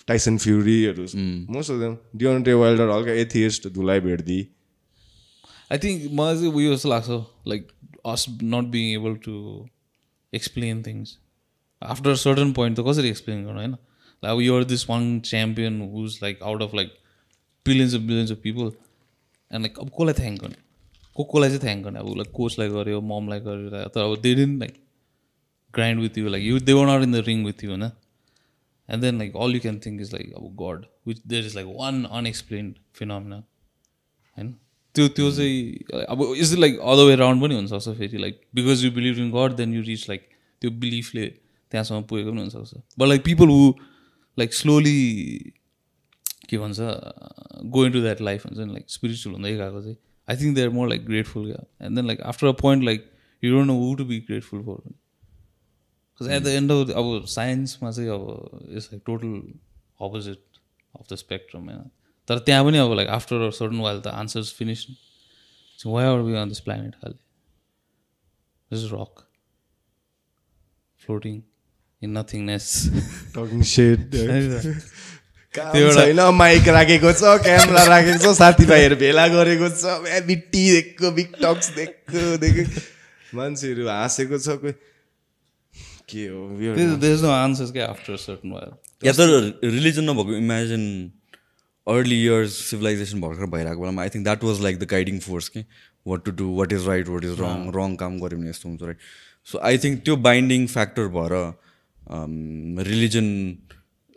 Tyson फ्युरीहरू most of them Deontay Wilder हल्का एथिएस्ट धुलाइ भेट्दी। I think मलाई चाहिँ उयो जस्तो लाग्छ like us not being able to explain things after certain point त कसरी एक्सप्लेन गर्नु होइन अब you're this one champion who's like out of like billions of billions of people and like अब कसलाई थ्याङ्क गर्ने? को कसलाई चाहिँ थ्याङ्क गर्ने? अब लाइक कोचलाई गऱ्यो ममलाई गरेर तर अब they didn't like grind with you like you they were not in the ring with you होइन and then like all you can think is like अब God which there is like one unexplained phenomena होइन त्यो त्यो चाहिँ अब is like other way round पनि हुनसक्छ फेरि like because you believe in God then you reach like त्यो बिलिफले त्यहाँसम्म पुगेको पनि हुनसक्छ but like people who like slowly के भन्छ गोइङ टु द्याट लाइफ हुन्छ नि लाइक स्पिरिचुअल हुँदै गएको चाहिँ। I think they are more like grateful क्या and then like after a point like you don't know who to be grateful for because at the end of अब साइन्समा चाहिँ अब it's like total opposite of the spectrum होइन तर त्यहाँ पनि अब like after a certain while the answers finish why are we on this planet खालि this rock floating in nothingness talking छैन माइक राखेको छ क्यामेरा राखेको छ साथीभाइहरू भेला गरेको छ ए, बिट्टी देखेको बिग टक्स देखेको देखेको मान्छेहरू हाँसेको छ कोही। के हो weird. There is no answers क्या आफ्टर सर्टन वाइल या त रिलिजन नभएको इमेजिन अर्ली इयर्स सिभिलाइजेसन भर्खर भइरहेको बेलामा I think that was like the guiding force कि। What to do what is right what is wrong wrong काम गऱ्यो भने यस्तो हुन्छ राइट सो आई थिङ्क त्यो बाइन्डिङ फ्याक्टर भएर रिलिजन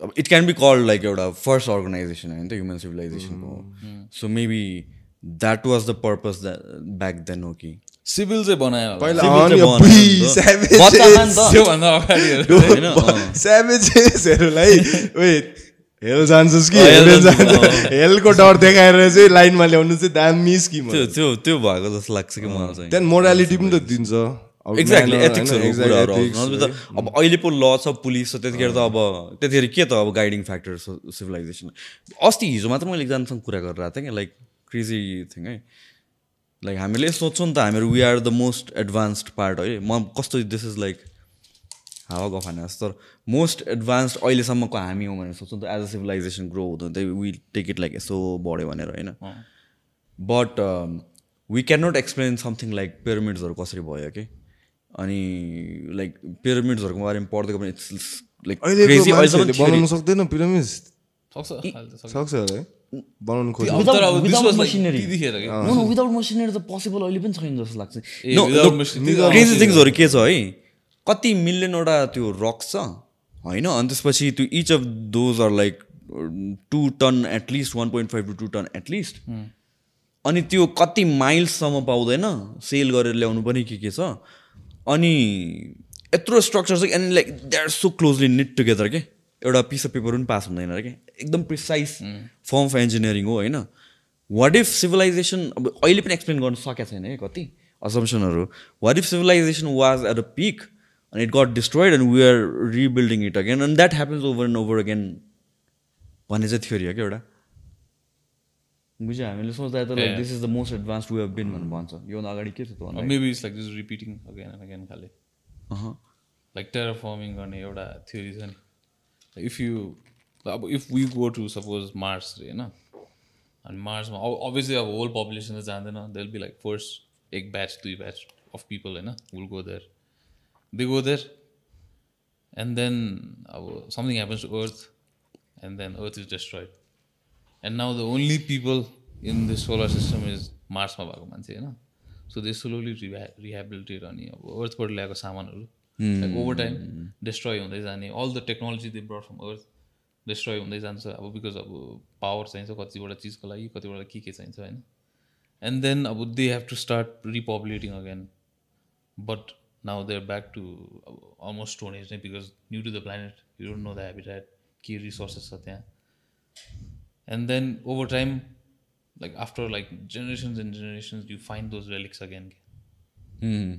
अब it can be called like एउटा फर्स्ट अर्गनाइजेसन होइन त human सिभिलाइजेसनको so maybe that was the purpose back then हो कि सिभिल चाहिँ बनायो होला। जान्छस् कि? हेलको डर देखाएर चाहिँ लाइनमा ल्याउनु चाहिँ दामी स्किम त्यो त्यो भएको जस्तो लाग्छ कि मलाई चाहिँ। त्यहाँदेखि मोरालिटी पनि त दिन्छ। एक्ज्याक्टली एथिक्सहरू कुराहरू आउँछ। अब अहिले पो ल छ पुलिस छ त्यतिखेर त अब त्यतिखेर के त अब गाइडिङ फ्याक्टर सिभिलाइजेसन अस्ति हिजो मात्र मैले एकजनासँग कुरा गरेर आएको थिएँ कि लाइक क्रेजी थिङ है। लाइक हामीले सोच्छौँ नि त हामीहरू we are the most advanced part है। म कस्तो दिस इज लाइक हावा गफाने जस्तो। तर मोस्ट एडभान्स्ड अहिलेसम्मको हामी हौँ भनेर सोच्छौँ त एज अ सिभिलाइजेसन ग्रो हुँदा वी टेक इट लाइक यसो बढ्यो भनेर होइन। But we can not explain something like पिरामिड्सहरू कसरी भयो कि अनि लाइक पिरामिड्सहरूको बारेमा पढ्दै पनि इट्स लाइक बनाउनु सक्दैन पिरामिड सक्छ सक्छ। है। बनाउनु खोज्छ विदाउट मसिनरी त पोसिबल अहिले पनि छैन जस्तो लाग्छ। क्रेजी थिङ्सहरू के? छ है? कति मिलियनवटा त्यो रक्स छ होइन? अनि त्यसपछि त्यो each of those are like two ton at least one point five to two ton at least अनि त्यो कति माइल्ससम्म पाउँदैन? सेल गरेर ल्याउनु पनि के के छ? अनि यत्रो स्ट्रक्चर छ and like they are so closely knit together के एउटा पिस अफ पेपर पनि पास हुँदैन र के एकदम प्रिसाइज फर्म अफ इन्जिनियरिङ हो होइन? वाट इफ सिभिलाइजेसन अब अहिले पनि एक्सप्लेन गर्नु सकेको छैन है कति? असम्सनहरू what if civilisation was at a peak and it got destroyed and we are rebuilding it again? And that happens over and over again. भन्ने चाहिँ थ्योरी हो क्या एउटा? बुझ्यो हामीले सोच्दा त like this is the most advance we have been भनेर भन्छ योभन्दा अगाडि के छ त भन्दा maybe it's like this repeating again and again खाले। अहँ। लाइक टेरर फर्मिङ गर्ने एउटा थ्योरी छ नि। इफ यु अब if we go to suppose Mars रे होइन अनि मार्समा अभियसली अब होल पपुलेसन त जाँदैन they will be like first एक ब्याच दुई ब्याच अफ पिपल होइन will go there they go there and then अब something happens to earth and then earth is destroyed and now the only people in the solar system is मार्समा भएको मान्छे होइन? So they slowly रिहा rehabilitate अनि अब अर्थबाट ल्याएको सामानहरू लाइक ओभर टाइम डिस्ट्रोय हुँदै जाने। All the technology they brought from earth destroy हुँदै जान्छ। अब बिकज अब पावर चाहिन्छ कतिवटा चिजको लागि कतिवटा के के चाहिन्छ होइन? एन्ड देन अब they have to start repopulating again but now they are back to अब अलमोस्ट स्टोन एज नै because new to the planet you don't know the habitat के रिसोर्सेस छ त्यहाँ and then over time like after like generations and generations you find those relics again Hmm.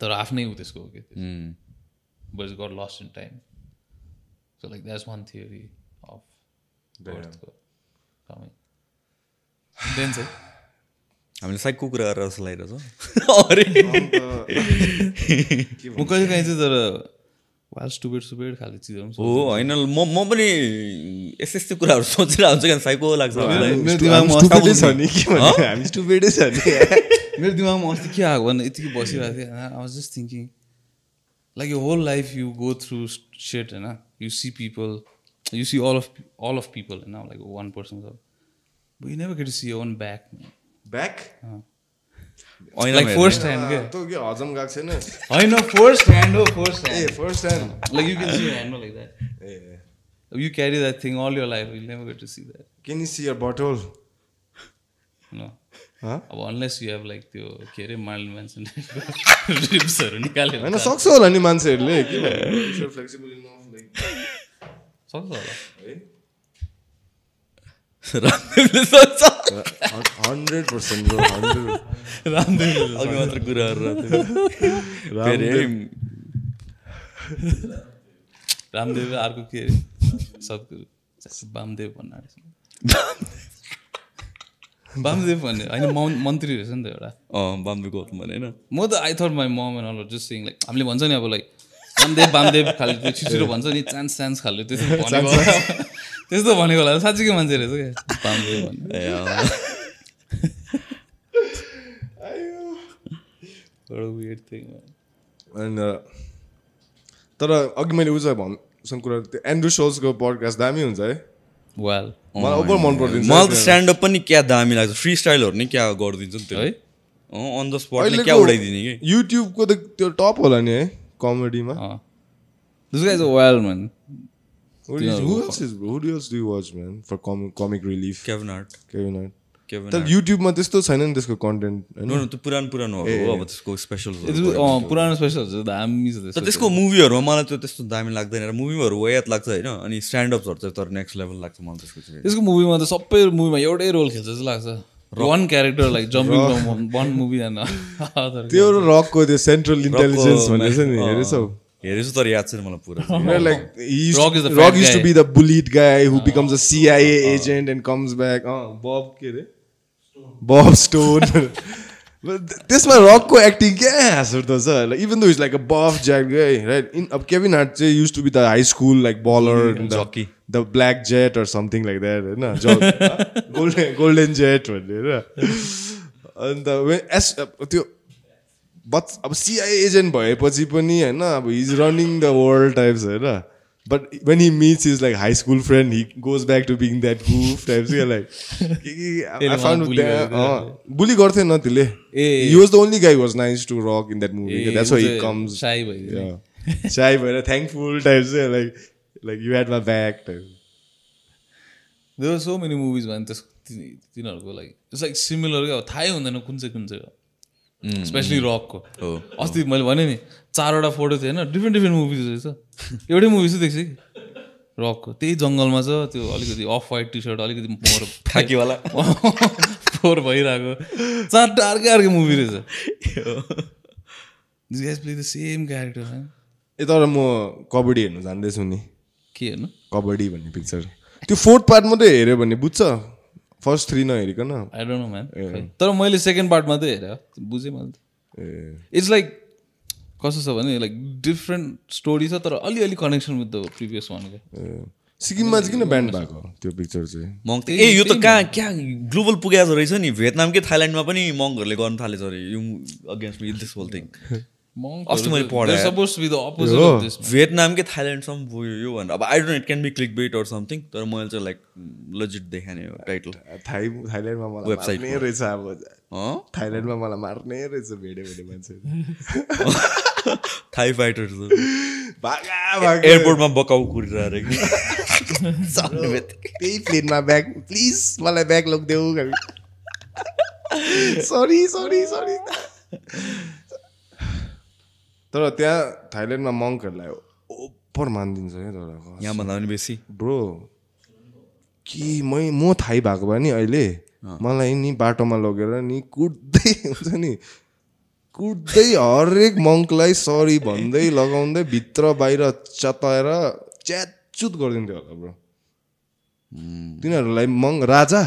तर आफ्नै हो त्यसको हो कि Hmm. but it's got lost in time so like that's one theory of earthको coming then चाहिँ हामीले साइकको कुरा गरेर जस्तो लागिरहेछ अरे म कहिले काहीँ चाहिँ तर वाल स्टुपेड सुपेड खाले चिजहरू पनि हो होइन म म पनि यस्तो यस्तो कुराहरू सोचिरहेको हुन्छु क्या साइको लाग्छ नि। के भन्ने? हामी स्टुपेडै छ नि। मेरो दिमागमा अस्ति के आएको भने यतिकै बसिरहेको थिएँ। I was just thinking like यो whole life you go through set होइन? You see people you see all of all of people होइन? Like one person but you never get to see your own back back like. First hand के तँ के हजम गएको छैन होइन first hand हो first uh hand first hand like you can see hand like that uh you carry that thing all your life you never get to see that can you see your butthole? अब unless you have like त्यो के अरे mild mention रिप्सहरू निकालेर होइन सक्छ होला नि मान्छेहरूले के फ्लेक्सिबल लाइक सक्छ होला है सोच्छ हन्ड्रेड पर्सेन्ट रामदेव अघि मात्र कुरा गरेर फेरि रामदेव अर्को के अरे सद्गुरु वामदेव भन्न वामदेव भन्ने होइन मौ- मन्त्री रहेछ नि त एउटा अँ बाम्बे गौतम भने होइन म त I thought my mom and all just sing like हामीले भन्छ नि अब लाइक वामदेव वामदेव खाले त्यो छिटो भन्छ नि चान्स चान्स खाले होला। त्यस्तो भनेको होला साँच्चीकै मान्छे रहेछ क्या। वामदेव भन्ने। ए अँ। एउटा weird thing हो। एन्ड तर अघि मैले उज भन्सँग कुरा त्यो एन्ड्रु सोल्सको पडकास्ट दामी हुन्छ है। Well, मलाई ओभर मन परिदिन्छ मलाई त स्ट्यान्डअप पनि क्या दामी लाग्छ। फ्री स्टाइलहरू नि क्या गरिदिन्छ नि त्यो। है? अन द स्पटले क्या उडाइदिने कि? युट्युबको त त्यो टप होला नि है कमेडीमा अँ। This guy is. Who else is bro? Who else do you watch, man? For com- comic relief. Kevin Hart. Kevin तर युट्युबमा त्यस्तो छैन नि त्यसको कन्टेन्ट होइन नो? नो त्यो पुरानो पुरानो हो अब त्यसको स्पेसल पुरानो स्पेसल दामी छ तर त्यसको मुभीहरूमा मलाई त्यो त्यस्तो दामी लाग्दैन र मुभीहरू वयात लाग्छ होइन? अनि स्ट्यान्डअप्सहरू चाहिँ तर नेक्स्ट लेभल लाग्छ मलाई त्यसको चाहिँ। त्यसको मुभीमा त सबै मुभीमा एउटै रोल खेल्छ जस्तो लाग्छ। One character like jumping one movie त्यो रकको त्यो सेन्ट्रल इन्टेलिजेन्स भन्ने छ नि हेरेछौ? हेरेछु तर याद छैन मलाई पुरा used to guy. be the bullied guy who becomes a CIA agent and comes back. Oh, Bob के अरे Bob Stone. But th- त्यसमा रकको एक्टिङ क्या हाँस उठ्दो छ like even though is like a buff jack guy right in अब Kevin Hart चाहिँ used to be the high school like baller. The black jet or something like that होइन golden golden jet भन्ने होइन अन्त when- S त्यो बच अब CI agent भएपछि पनि होइन अब his running the world types होइन। But when he meets is like high school friend he goes back to being that goof types क्या लाइक बुली गर्थेन त्यसले ए। He was the only guy was nice to Rock in that movie that's why comes Sai भयो साई भएर thankful types चाहिँ like like you had my back type there so many movies भने त्यस ति- तिनीहरूको लाइक इट्स लाइक सिमिलर क्या? अब थाहै हुँदैन कुन चाहिँ कुन चाहिँ स्पेसली रकको अस्ति मैले भने नि चारवटा फोटो थियो होइन डिफ्रेन्ट डिफ्रेन्ट मुभिज रहेछ। एउटै मुभी चाहिँ देख्छु कि? रकको त्यही जङ्गलमा छ त्यो अलिकति अफ वाइट टी सर्ट अलिकति मोर खाकीवाला। फोहोर भइरहेको। चारवटा अर्कै अर्कै मुभी रहेछ। प्ले द सेम क्यारेक्टर ए तर म कबड्डी हेर्नु जान्दैछु नि। के हेर्नु? कबड्डी भन्ने पिक्चर त्यो फोर्थ पार्ट मात्रै हेऱ्यो भने बुझ्छ। फर्स्ट थ्री नहेरिकन आई डोन्ट नो म्यान तर मैले सेकेन्ड पार्ट मात्रै हेरेँ बुझेँ मैले त ए इट्स लाइक कस्तो छ भने लाइक डिफ्रेन्ट स्टोरी छ तर अलिअलि कनेक्सन विथ द प्रिभियस वानको। सिक्किममा चाहिँ किन ब्यान्ड भएको त्यो पिक्चर चाहिँ मङ्क ए यो त कहाँ क्या ग्लोबल पुगेको रहेछ नि भेटनामकै थाइल्यान्डमा पनि मङ्कहरूले गर्न थालेछ are you against this whole thing अस्ति मैले पढेँ। Suppose be the opposite of this भेटनामकै थाइल्यान्डसम्म पुग्यो यो भनेर। अब I don't it can be click bait or something तर मैले चाहिँ लाइक लजिट देखाने हो टाइटल थाइल्यान्डमा मलाई मार्ने रहेछ अब। थाइल्यान्डमा मलाई मार्ने रहेछ भेट्यो भने मान्छे। थाई भागा एयरपोर्टमा बकाउ कि? बित्तिकै। त्यही प्लेनमा ब्याग प्लिज मलाई ब्याग लगिदेऊ सरी सरी सरी तर त्यहाँ थाइल्यान्डमा मङ्कहरूलाई ओभर मानिदिन्छ क्या तर यहाँभन्दा पनि बेसी? ब्रो कि मै म थाहै भएको भए नि अहिले मलाई नि बाटोमा लगेर नि कुट्दै हुन्छ नि। कुट्दै हरेक मङ्कलाई सरी भन्दै लगाउँदै भित्र बाहिर चताएर च्याचुत गरिदिन्थ्यो होला ब्रो। तिनीहरूलाई monk Raja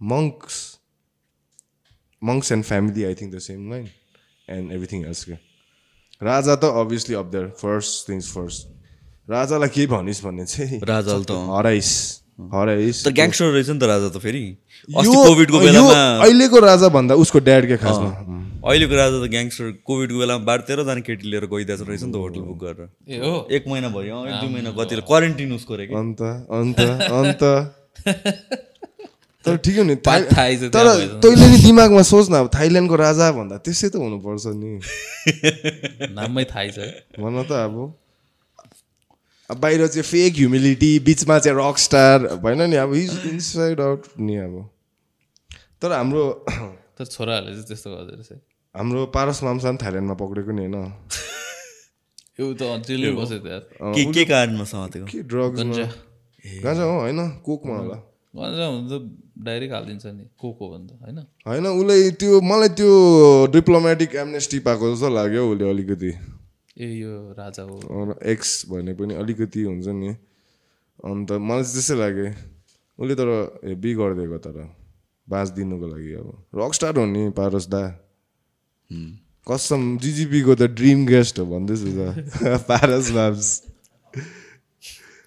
monks monks and family I think the same line and everything else के राजा त obviously of their first things first राजालाई के भनिस् भन्ने चाहिँ राजाले त हराइस हराइस। तर ग्याङ्स्टर रहेछ नि त राजा त फेरि। कोभिडको यो बेलामा अहिलेको राजा भन्दा उसको ड्याड के खासमा अहिलेको राजा त ग्याङ्स्टर कोभिडको बेलामा बाह्र तेह्रजना केटी लिएर गइदिएको रहेछ नि त होटल बुक गरेर। ए हो। एक महिना भयो एक दुई महिना कतिले क्वारेन्टिन उसको रे कि? अन्त अन्त अन्त। तर ठिकै हो नि तर। तैँले नि दिमागमा सोच न अब थाइल्यान्डको राजा भन्दा त्यसै त हुनुपर्छ नि। नाममै थाहै छ। भन त अब। अब बाहिर चाहिँ फेक ह्युमिलिटी बिचमा चाहिँ रक स्टार भएन नि अब इज इनसाइड आउट नि अब। तर हाम्रो तर छोराहरूले चाहिँ त्यस्तो गर्दो रहेछ हाम्रो पारस माम्सा पनि थाइल्यान्डमा पक्रेको नि होइन। यो त जेलै बस्यो त्यहाँ के के कारणमा समातेको? के ड्रग्समा गाँजा हो होइन? कोकमा होला। गाँजा हुनु त डाइरेक्ट हालिदिन्छ नि को को भन्दा होइन? होइन उसलाई त्यो मलाई त्यो डिप्लोमेटिक एमनेस्टी पाएको जस्तो लाग्यो उसले अलिकति। ए यो राजा हो। एक्स भने पनि अलिकति हुन्छ नि। अन्त मलाई चाहिँ त्यस्तै लाग्यो। उसले तर हेभी गरिदिएको तर बाँच दिनुको लागि अब। रक स्टार हो नि पारस दा। कसम जिजिपीको त ड्रिम गेस्ट हो भन्दैछु त। Paras barbs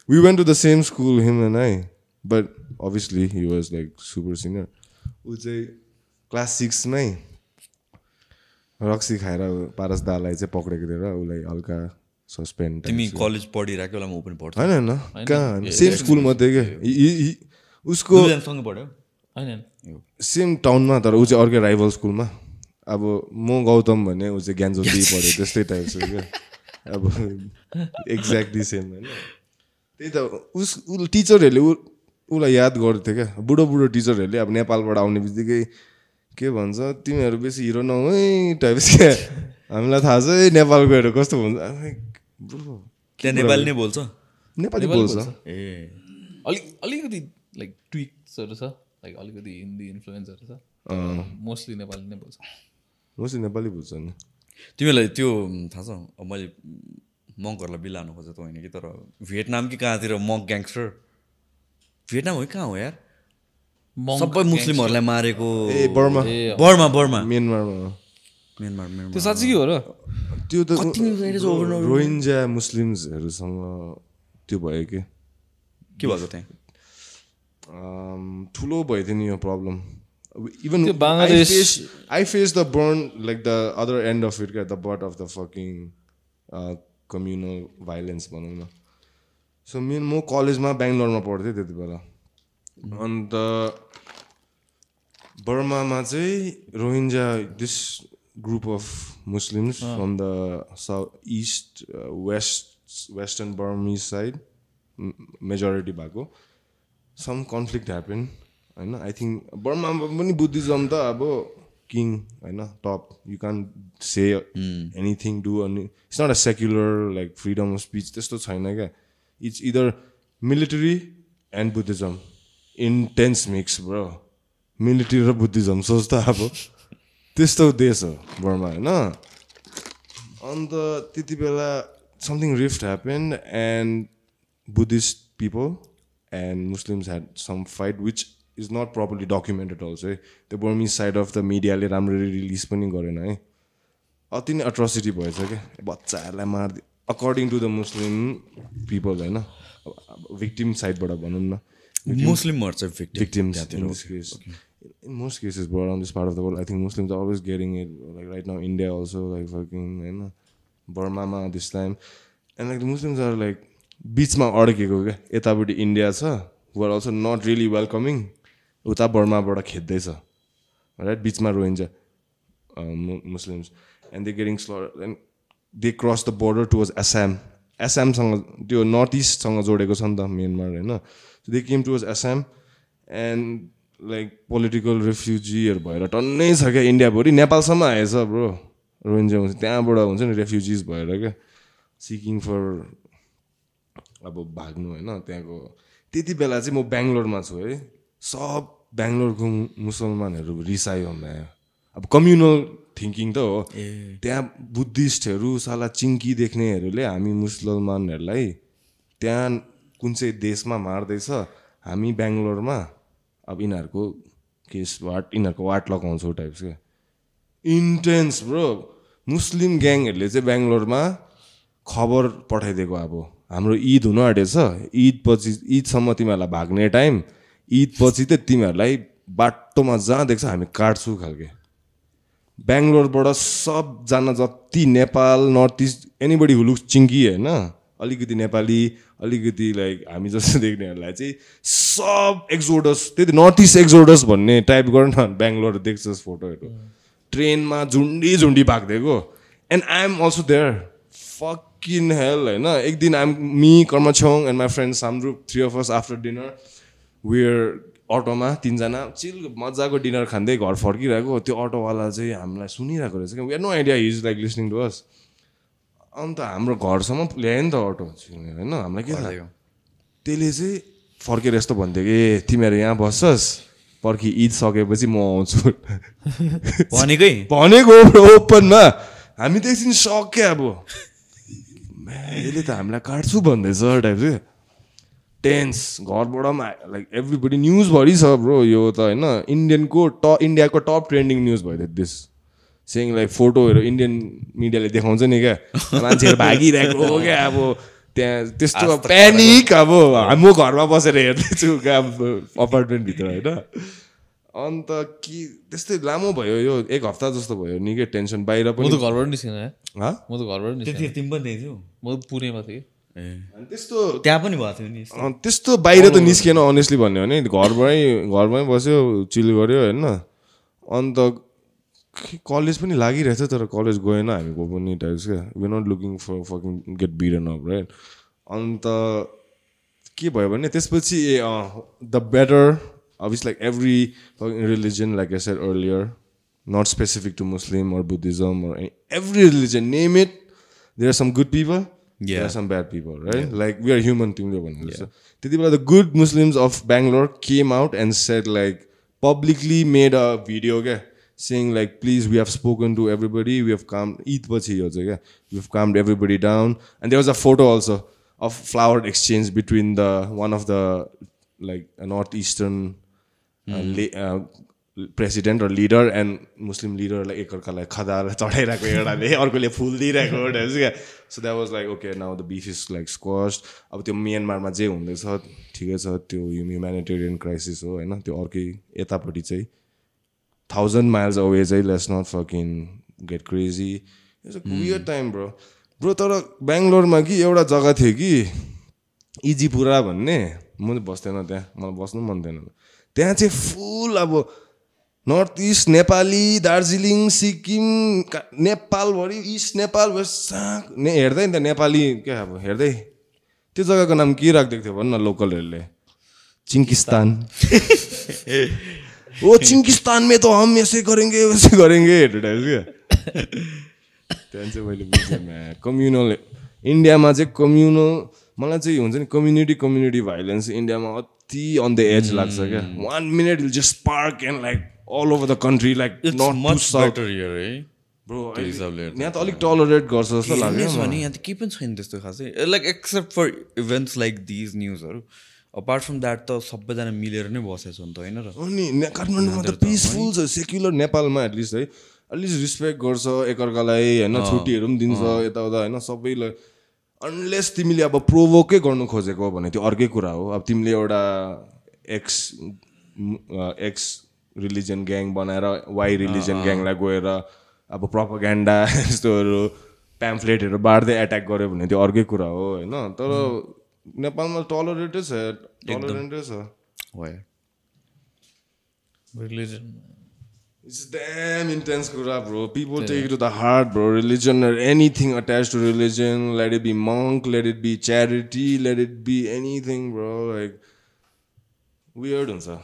we went to the same school him and I but obviously he was like super senior ऊ चाहिँ क्लास सिक्समै रक्सी खाएर पारस दालाई चाहिँ पक्रेको थियो र उसलाई हल्का सस्पेन्ड तिमी कलेज पढिरहेको बेलामा ऊ पनि पढ्छ होइन होइन। कहाँ? सेम स्कुल मात्रै क्या उसको सेम टाउनमा तर ऊ चाहिँ अर्कै राइभल स्कुलमा। अब म गौतम भने ऊ चाहिँ ज्ञानज्योति पढ्यो त्यस्तै टाइप छ क्या। अब एक्ज्याक्टली सेम होइन। त्यही त उस टिचरहरूले ऊ उसलाई याद गर्थ्यो क्या? बुढो बुढो टिचरहरूले अब नेपालबाट आउने बित्तिकै के भन्छ तिमीहरू बेसी हिरो नहौ है टाइप्स क्या हामीलाई थाहा छ है नेपालकोहरू कस्तो हुन्छ? त्यहाँ नेपाली नै बोल्छ? नेपाली नेपाली बोल्छ। बोल्छ। ए अलिक अलिकति लाइक ट्विक्सहरू छ? लाइक अलिकति हिन्दी इन्फ्लुएन्सहरू छ? मोस्टली नेपाली नै बोल्छ। मोस्टली नेपाली बुझ्छ नि। तिमीलाई त्यो थाहा छ अब मैले मङ्कहरूलाई बिलाउनु खोजेको त होइन कि? तर भियतनाम कि कहाँतिर मङ्क ग्याङ्स्टर भियतनाम हो कहाँ हो यार? सबै मुस्लिमहरूलाई मारेको ए Burma. Burma Burma. म्यानमारमा Myanmar Myanmar. त्यो साँच्चै हो र? त्यो त? रोहिन्जा मुस्लिम्सहरूसँग त्यो भयो कि? के भएको त्यहाँ? ठुलो भयो थियो नि यो problem even Bangladesh- I face the burn like the other end of it क्या the butt of the fucking communal violence भनौँ न। सो मेन म कलेजमा बेङ्गलोरमा पढ्थेँ त्यति बेला। अन्त बर्मामा चाहिँ Rohingya this group of Muslims from the south east west western Burmese side majority भएको। सम कन्फ्लिक्ट ह्यापन होइन? आई थिङ्क बर्मामा पनि बुद्धिज्म त अब किङ होइन? Top you can say anything do अनि it's not a secular like freedom of speech त्यस्तो छैन क्या। It's either military and Buddhism intense mix bro military र बुद्धिज्म सोच त अब। त्यस्तो देश हो बर्मा होइन? अन्त त्यति बेला something rift happen and Buddhist people and Muslims had some fight which is not properly documented also है त्यो बर्मिज साइड अफ द मिडियाले राम्ररी रिलिज पनि गरेन है। अति नै अट्रोसिटी भएछ क्या? बच्चाहरूलाई मारिदियो according to the Muslim people होइन भिक्टिम साइडबाट भनौँ न मुस्लिम मर्छ victim victims त्यहाँतिर, in most cases, bro, around this part of the world, I think Muslims are always getting it. Like right now, India also, like fucking, you know, Burma ma this time. And like the Muslims are like, बिचमा अड्केको क्या यतापट्टि India छ who are also not really welcoming उता बर्माबाट खेद्दैछ right बिचमा Rohingya Muslims and they getting slur and they cross the border towards Assam आसामसँग त्यो north इस्टसँग जोडेको छ नि त म्यानमार होइन? They came towards Assam and like political रेफ्युजीहरू भएर टन्नै छ क्या इन्डियाभरि नेपालसम्म आएछ ब्रो रोहिन्जा हुन्छ त्यहाँबाट हुन्छ नि रेफ्युजिज भएर क्या। सिकिङ फर अब भाग्नु होइन? त्यहाँको त्यति बेला चाहिँ म बेङ्गलोरमा छु है। सब बेङ्गलोरको मुसलमानहरू रिसायो म्या। अब कम्युनल थिङ्किङ त हो त्यहाँ बुद्धिस्टहरू साला चिङ्की देख्नेहरूले हामी मुसलमानहरूलाई त्यहाँ कुन चाहिँ देशमा मार्दैछ हामी बेङ्गलोरमा अब यिनीहरूको केस वाट यिनीहरूको वाट लगाउँछौँ टाइप्स क्या इन्टेन्स ब्रो मुस्लिम ग्याङहरूले चाहिँ बेङ्गलोरमा खबर पठाइदिएको अब। हाम्रो ईद हुनु आँटेछ। ईद पछि ईदसम्म तिमीहरूलाई भाग्ने टाइम ईद पछि चाहिँ तिमीहरूलाई बाटोमा जहाँ देख्छ हामी काट्छौँ खालके। बेङ्गलोरबाट सबजना जति नेपाल नर्थ इस्ट एनीबडी हुलुक चिङ्की होइन अलिकति नेपाली अलिकति लाइक हामी जस्तो देख्नेहरूलाई चाहिँ सब एक्जोडस त्यही त नर्थ इस्ट एक्जोडस भन्ने टाइप गर न बेङ्गलोर देख्छस् फोटोहरू ट्रेनमा झुन्डी झुन्डी भागिदिएको and I am also there fucking hell होइन। एक दिन I'm me Karma छेउङ and my friend Samrup three of us after dinner where अटोमा तिनजना चिल मजाको डिनर खाँदै घर फर्किरहेको त्यो अटोवाला चाहिँ हामीलाई सुनिरहेको रहेछ क्या we no idea he's like listening to us अन्त हाम्रो घरसम्म ल्यायो नि त अटो होइन? हामीलाई के थाहा? त्यसले चाहिँ फर्केर यस्तो भन्थ्यो कि "ए, तिमीहरू यहाँ बस्छस् पर्खि ईद सकेपछि म आउँछु। भनेकै? भनेको ओपनमा। हामी त एकछिन सक्यो अब। यसले त हामीलाई काट्छु भन्दैछ टाइप चाहिँ। टेन्स घरबाट पनि लाइक एभ्रीबडी न्युजभरि छ ब्रो यो त होइन इन्डियनको ट इन्डियाको टप ट्रेन्डिङ न्युज भयो दिस सेङ लाइक फोटोहरू इन्डियन मिडियाले देखाउँछ नि क्या मान्छेहरू भागिरहेको हो क्या अब त्यहाँ त्यस्तो प्यानिक अब म घरमा बसेर हेर्दैछु क्या अब अपार्टमेन्टभित्र होइन अन्त कि त्यस्तै लामो भयो यो एक हप्ता जस्तो भयो निकै टेन्सन बाहिर म पनि त घरबाट निस्किन? म त घरबाट निस्किन तिमी पनि थियौ म त पुणेमा थिएँ त्यस्तो त्यहाँ पनि भएको थियो नि अँ, त्यस्तो बाहिर त निस्किएन अनेस्टली भन्यो भने घरबाटै घरमै बस्यो चिल गऱ्यो होइन। अन्त कलेज पनि लागिरहेछ तर कलेज गएन हामी को पनि टाइप्स क्या we not looking for fucking get beaten up right अन्त के भयो भने त्यसपछि ए the better obvious like every religion like I said earlier not specific to Muslim or Buddhism or every religion name it there are some good people there are some bad people right like we are human तिमीले भन्नु जस्तो त्यति बेला the good Muslims of Bangalore came out and said like publicly made a video क्या saying like please we have spoken to everybody we have calmed eid पछि यो चाहिँ क्या we have calmed everybody down and there was a photo also of flower exchange between the one of the like a northeastern uh, le- uh, president or leader and muslim leaderलाई एकअर्कालाई खदा चढाइरहेको एउटाले अर्कोले फुल दिइरहेको एउटाले क्या so that was like okay now the beef is like squashed अब त्यो म्यानमारमा जे हुँदैछ ठिकै छ त्यो ह्युमेनिटेरियन क्राइसिस हो होइन त्यो अर्कै यतापट्टि चाहिँ थाउजन्ड माइल्स अवे चाहिँ let's not fucking get crazy weird time bro bro तर बेङ्गलोरमा कि एउटा जग्गा थियो कि इजीपुरा भन्ने म बस्दैन त्यहाँ मलाई बस्नु मन थिएन त्यहाँ चाहिँ फुल अब नर्थ इस्ट नेपाली दार्जिलिङ सिक्किम का- नेपालभरि इस्ट नेपाल वेस्ट ने हेर्दै नि त नेपाली क्या अब हेर्दै। त्यो जग्गाको नाम के राखिदिएको थियो भन्न लोकलहरूले? चिङ्किस्तान। ओ चिङ्किस्तान में तो हम ऐसे करेंगे वैसे करेंगे हेरेर क्या। त्यहाँदेखि चाहिँ मैले बुझेँ कम्युनल इन्डियामा चाहिँ कम्युनल मलाई चाहिँ हुन्छ नि कम्युनिटी कम्युनिटी भाइलेन्स इन्डियामा अति अन द एज लाग्छ क्या। One minute will just park and like all over the country like. यहाँ त अलिक टलरेट गर्छ जस्तो लाग्यो भने यहाँ त केही पनि छैन त्यस्तो खासै। Like except for events like these न्युजहरू अपार्ट फ्रम द्याट त सबैजना मिलेर नै बसेको छ नि त होइन र? अनि ने- काठमाडौँमा त पिसफुल छ सेक्युलर नेपालमा एटलिस्ट है। एटलिस्ट रिस्पेक्ट गर्छ एकअर्कालाई होइन छुट्टीहरू पनि दिन्छ यताउता होइन सबैलाई। अनलेस तिमीले अब प्रोभोकै गर्नु खोजेको भने त्यो अर्कै कुरा हो। अब तिमीले एउटा एक्स एक्स रिलिजन ग्याङ बनाएर वाइ रिलिजन ग्याङलाई गएर अब प्रपोगेन्डा यस्तोहरू प्याम्फलेटहरू बाँड्दै एट्याक गऱ्यो भने त्यो अर्कै कुरा हो होइन? तर नेपालमा टलरेटै छ टलरेन्टै छ। रिलिजन इट्स इन्टेन्स कुरा bro people take to the heart bro religion anything attach to religion let it be monk let it be charity let it be anything bro like weird हुन्छ।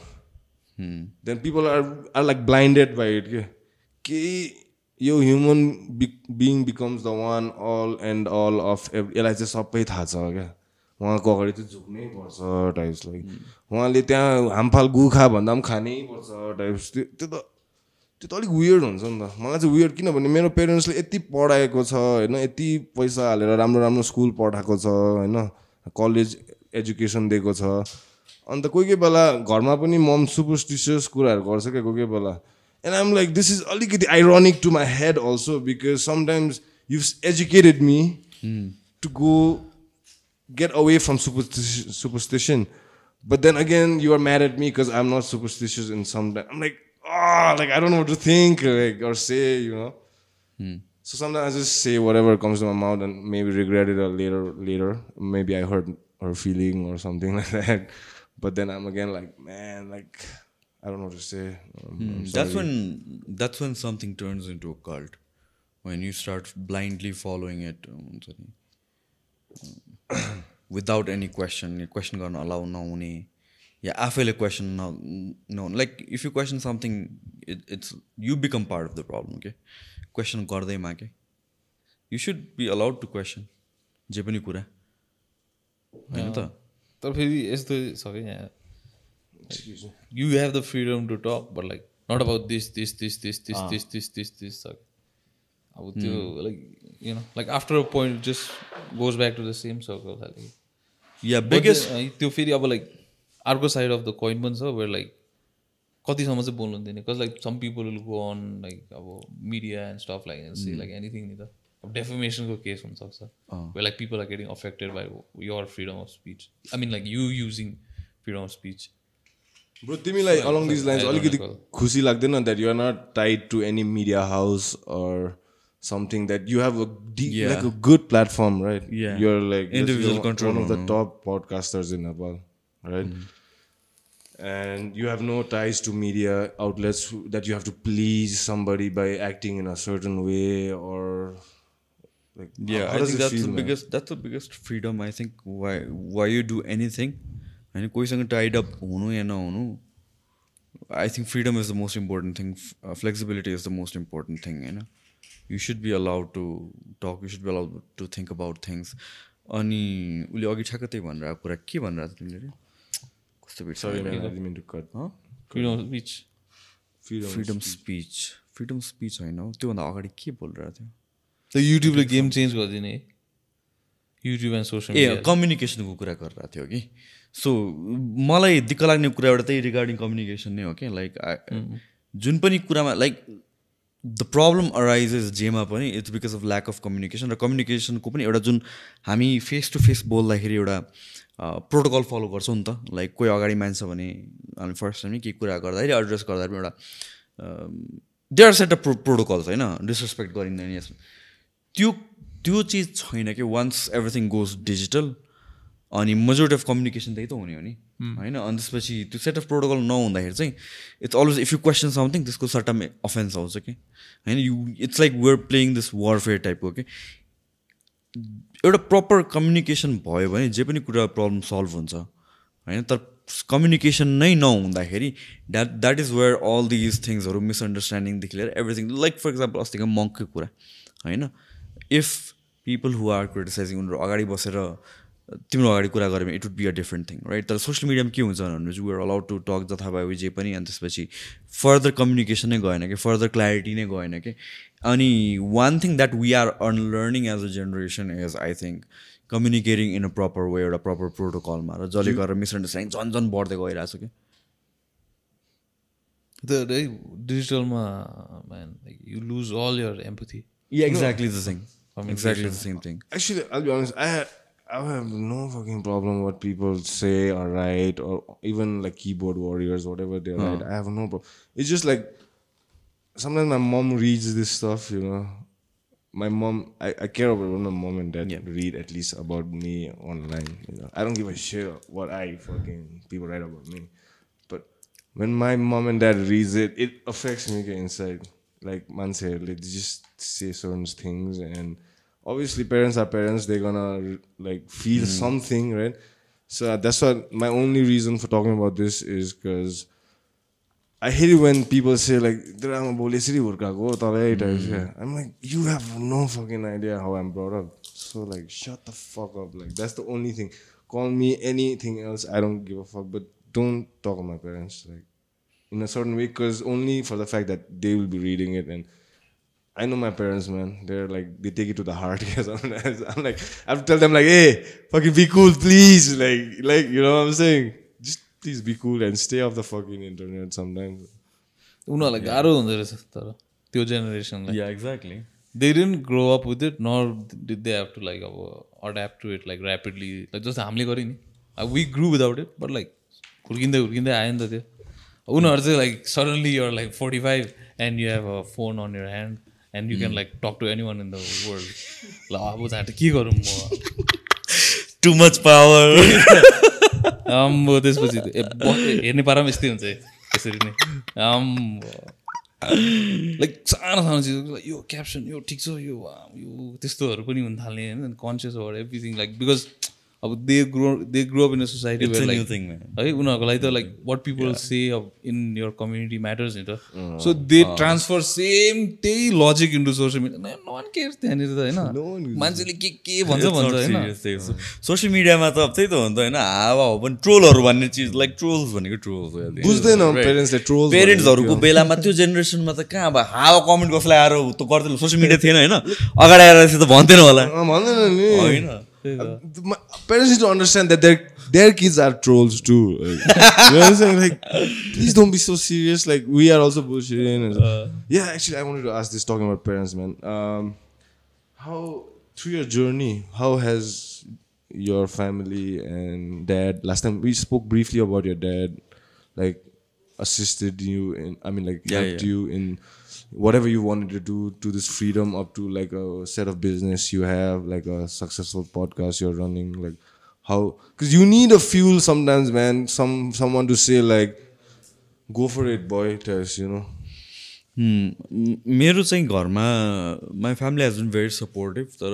Then people are are like blinded by it. के कि यो human being becomes the one all and all of यसलाई चाहिँ सबै थाहा छ क्या? उहाँको अगाडि चाहिँ झुक्नै पर्छ टाइप्स लाइक उहाँले त्यहाँ हामफाल गुखा भन्दा पनि खानै पर्छ टाइप्स त्यो त्यो त त्यो त अलिक वियर्ड हुन्छ नि त। मलाई चाहिँ वियर्ड किनभने मेरो पेरेन्ट्सले यति पढाएको छ होइन? यति पैसा हालेर राम्रो राम्रो स्कुल पठाएको छ होइन? कलेज एजुकेसन दिएको छ। अन्त कोही कोही बेला घरमा पनि मम सुपरस्टिसियस कुराहरू गर्छ क्या कोही कोही बेला and I'm like this is अलिकति ironic to my head also because sometimes you educated me to go get away from super superstition but then again you are married me because I am not superstitious in sometime um like like I don't know to think like or say you know so sometime I just say whatever comes to my mouth and maybe regretted or later later maybe I heard her feeling or something like that but then I'm again like, man, like I don't know what to say. I'm, I'm hmm, that's when that's when something turns into a cult, when you start blindly following it. Um, um, without any question, your question gonna allow no one. Yeah, I feel a question now. No, like if you question something, it, it's you become part of the problem. Okay, question गर्दै माके you should be allowed to question जे पनि कुरा तर फेरि यस्तो छ कि यहाँ you have the freedom to talk but like not about this this this this this this this this this छ अब त्यो like you know like after a point just goes back to the same circle खालि या biggest uh, त्यो फेरि अब like अर्को side of the coin पनि छ वेयर लाइक कतिसम्म चाहिँ बोल्नु दिने cause like some people will go on like अब media and stuff like see like anything नि त defamation case from Saksa, uh-huh. where like people are getting affected by your freedom of speech. I mean, like you using freedom of speech. Bro, तिमीलाई along these lines अलिकति खुसी लाग्दैन that you are not tied to any media house or something that you have like a good platform right you're like individual control one of the top podcasters in Nepal right and you have no ties to media outlets that you have to please somebody by acting in a certain way or Like, Yeah, how I does think it that's feel, the man? biggest that's the biggest freedom I think why why you do anything होइन कोहीसँग tied up हुनु या नहुनु I think freedom is the most important thing flexibility is the most important thing होइन you should be allowed to talk you should be allowed to think about things अनि उसले अघि ठ्याक्क त्यही भनेर आएको कुरा के भनेर तिमीले रे? कस्तो bit Sorry, man, I didn't mean to cut. Huh? Freedom speech Freedom. Freedom speech freedom speech होइन हौ त्योभन्दा अगाडि के बोलिरहेको थियो त युट्युबले गेम चेन्ज गरिदिने युट्युब एन्ड सोसियल ए कम्युनिकेसनको कुरा गरिरहेको थियो कि? सो मलाई दिक्क लाग्ने कुरा एउटा त्यही रिगार्डिङ कम्युनिकेसन नै हो कि? लाइक जुन पनि कुरामा लाइक द प्रब्लम अराइजेस जेमा पनि it's because of lack of communication र कम्युनिकेसनको पनि एउटा जुन हामी फेस टु फेस बोल्दाखेरि एउटा प्रोटोकल फलो गर्छौँ नि त। लाइक कोही अगाडि मान्छ भने हामी फर्स्ट टाइम केही कुरा गर्दाखेरि एड्रेस गर्दा पनि एउटा they are set of pro protocols होइन? डिसरेस्पेक्ट गरिँदैन यसमा। त्यो त्यो चिज छैन कि वान्स एभ्रिथिङ गोज डिजिटल अनि मेजोरिटी अफ कम्युनिकेसन त्यही त हुने हो नि। होइन? अनि त्यसपछि त्यो सेट अफ प्रोटोकल नहुँदाखेरि चाहिँ it's always if you question something त्यसको सर्टम अफेन्स आउँछ कि। होइन? You it's like we're playing this warfare टाइपको कि। एउटा प्रपर कम्युनिकेसन भयो भने जे पनि कुरा प्रब्लम सल्भ हुन्छ होइन? तर कम्युनिकेसन नै नहुँदाखेरि that that is where all these थिङ्सहरू मिसअन्डरस्ट्यान्डिङदेखि लिएर एभ्रिथिङ लाइक फर इक्जाम्पल अस्तिको मङ्कको कुरा होइन? If people who are criticising उनीहरू अगाडि बसेर तिम्रो अगाडि कुरा गऱ्यो भने it would be a different thing right तर सोसियल मिडियामा के हुन्छ भने चाहिँ वेआर अलाउड टु टक जथाभावी जे पनि अनि त्यसपछि फर्दर कम्युनिकेसन नै गएन कि फर्दर क्ल्यारिटी नै गएन कि? अनि one thing that we are unlearning as a generation is I think communicating in a proper way एउटा प्रपर प्रोटोकलमा र जसले गरेर मिसअन्डरस्ट्यान्डिङ झन् झन् बढ्दै गइरहेको छ कि डिजिटलमा you lose all your empathy exactly the thing Exactly the same thing. Actually, I'll be honest. I have, I have no fucking problem what people say or write or even like keyboard warriors, whatever they write. I have no problem. It's just like sometimes my mom reads this stuff, you know. My mom, I, I care about my mom and dad yeah. read at least about me online. You know, I don't give a shit what I fucking people write about me. But when my mom and dad reads it, it affects me inside. Like man said, they just say certain things and obviously parents are parents they're gonna like feel mm. something right? So that's what my only reason for talking about this is because I hate it when people say like mm. I'm like you have no fucking idea how I'm brought up. So like shut the fuck up like that's the only thing. Call me anything else I don't give a fuck but don't talk to my parents like in a certain way because only for the fact that they will be reading it and I know my parents, man. They're like they take it to the heart. Sometimes I'm like I have to tell them like, hey, fucking be cool, please. Like, like you know what I'm saying? Just please be cool and stay off the fucking internet sometimes. उनीहरूलाई गाह्रो हुँदो रहेछ तर त्यो जेनेरेसनलाई yeah exactly they didn't grow up with it nor did they have to like अब adapt to it like rapidly like जस्तो हामीले गऱ्यो नि अब we grew without it but like हुर्किँदै हुर्किँदै आयो नि त त्यो उनीहरू चाहिँ like suddenly you're like forty five and you have a phone on your hand and you can like talk to anyone in the world ल अब चाहिँ के गरौँ म टु मच पावर आम्बो त्यसपछि त- हेर्ने पारा पनि यस्तै हुन्छ है, त्यसरी नै आम्बो लाइक सानो सानो चिज यो क्याप्सन यो ठिक छ यो यो त्यस्तोहरू पनि हुन थाल्ने होइन conscious about everything like because अब they grow they grow up in a society like. है उनीहरूको लागि त लाइक वाट पिपल से अब इन यर कम्युनिटी म्याटर्स नि त। सो दे ट्रान्सफर सेम त्यही logic into social media none care त्यहाँनिर त होइन। मान्छेले के के भन्छ भन्छ होइन। सोसियल मिडियामा त अब त्यही त हो नि त होइन। हावा हो पनि ट्रोलहरू भन्ने चिज लाइक ट्रोल्स भनेको ट्रोल्स हो बुझ्दैन parents ले trolls पेरेन्ट्सहरूको बेलामा त्यो जेनेरेसनमा त कहाँ अब हावा कमेन्ट कसलाई आएर त गर्दैन सोसियल मिडिया थिएन होइन। अगाडि आएर त भन्थेन होला। भन्दैन नि। होइन। Uh, my parents need to understand that their their kids are trolls too. Like, you know what I'm saying? Like, please don't be so serious. Like, we are also bullshitting. And, yeah, actually, I wanted to ask this talking about parents, man. Um, how through your journey, how has your family and dad? Last time we spoke briefly about your dad, like assisted you in. I mean, like Yeah, helped yeah. you in whatever you wanted to do to this freedom up to like a set of business you have like a successful podcast you're running like how because you need a fuel sometimes man some someone to say like go for it boy Tess, you know Hmm, मेरो चाहिँ घरमा my family has been very supportive तर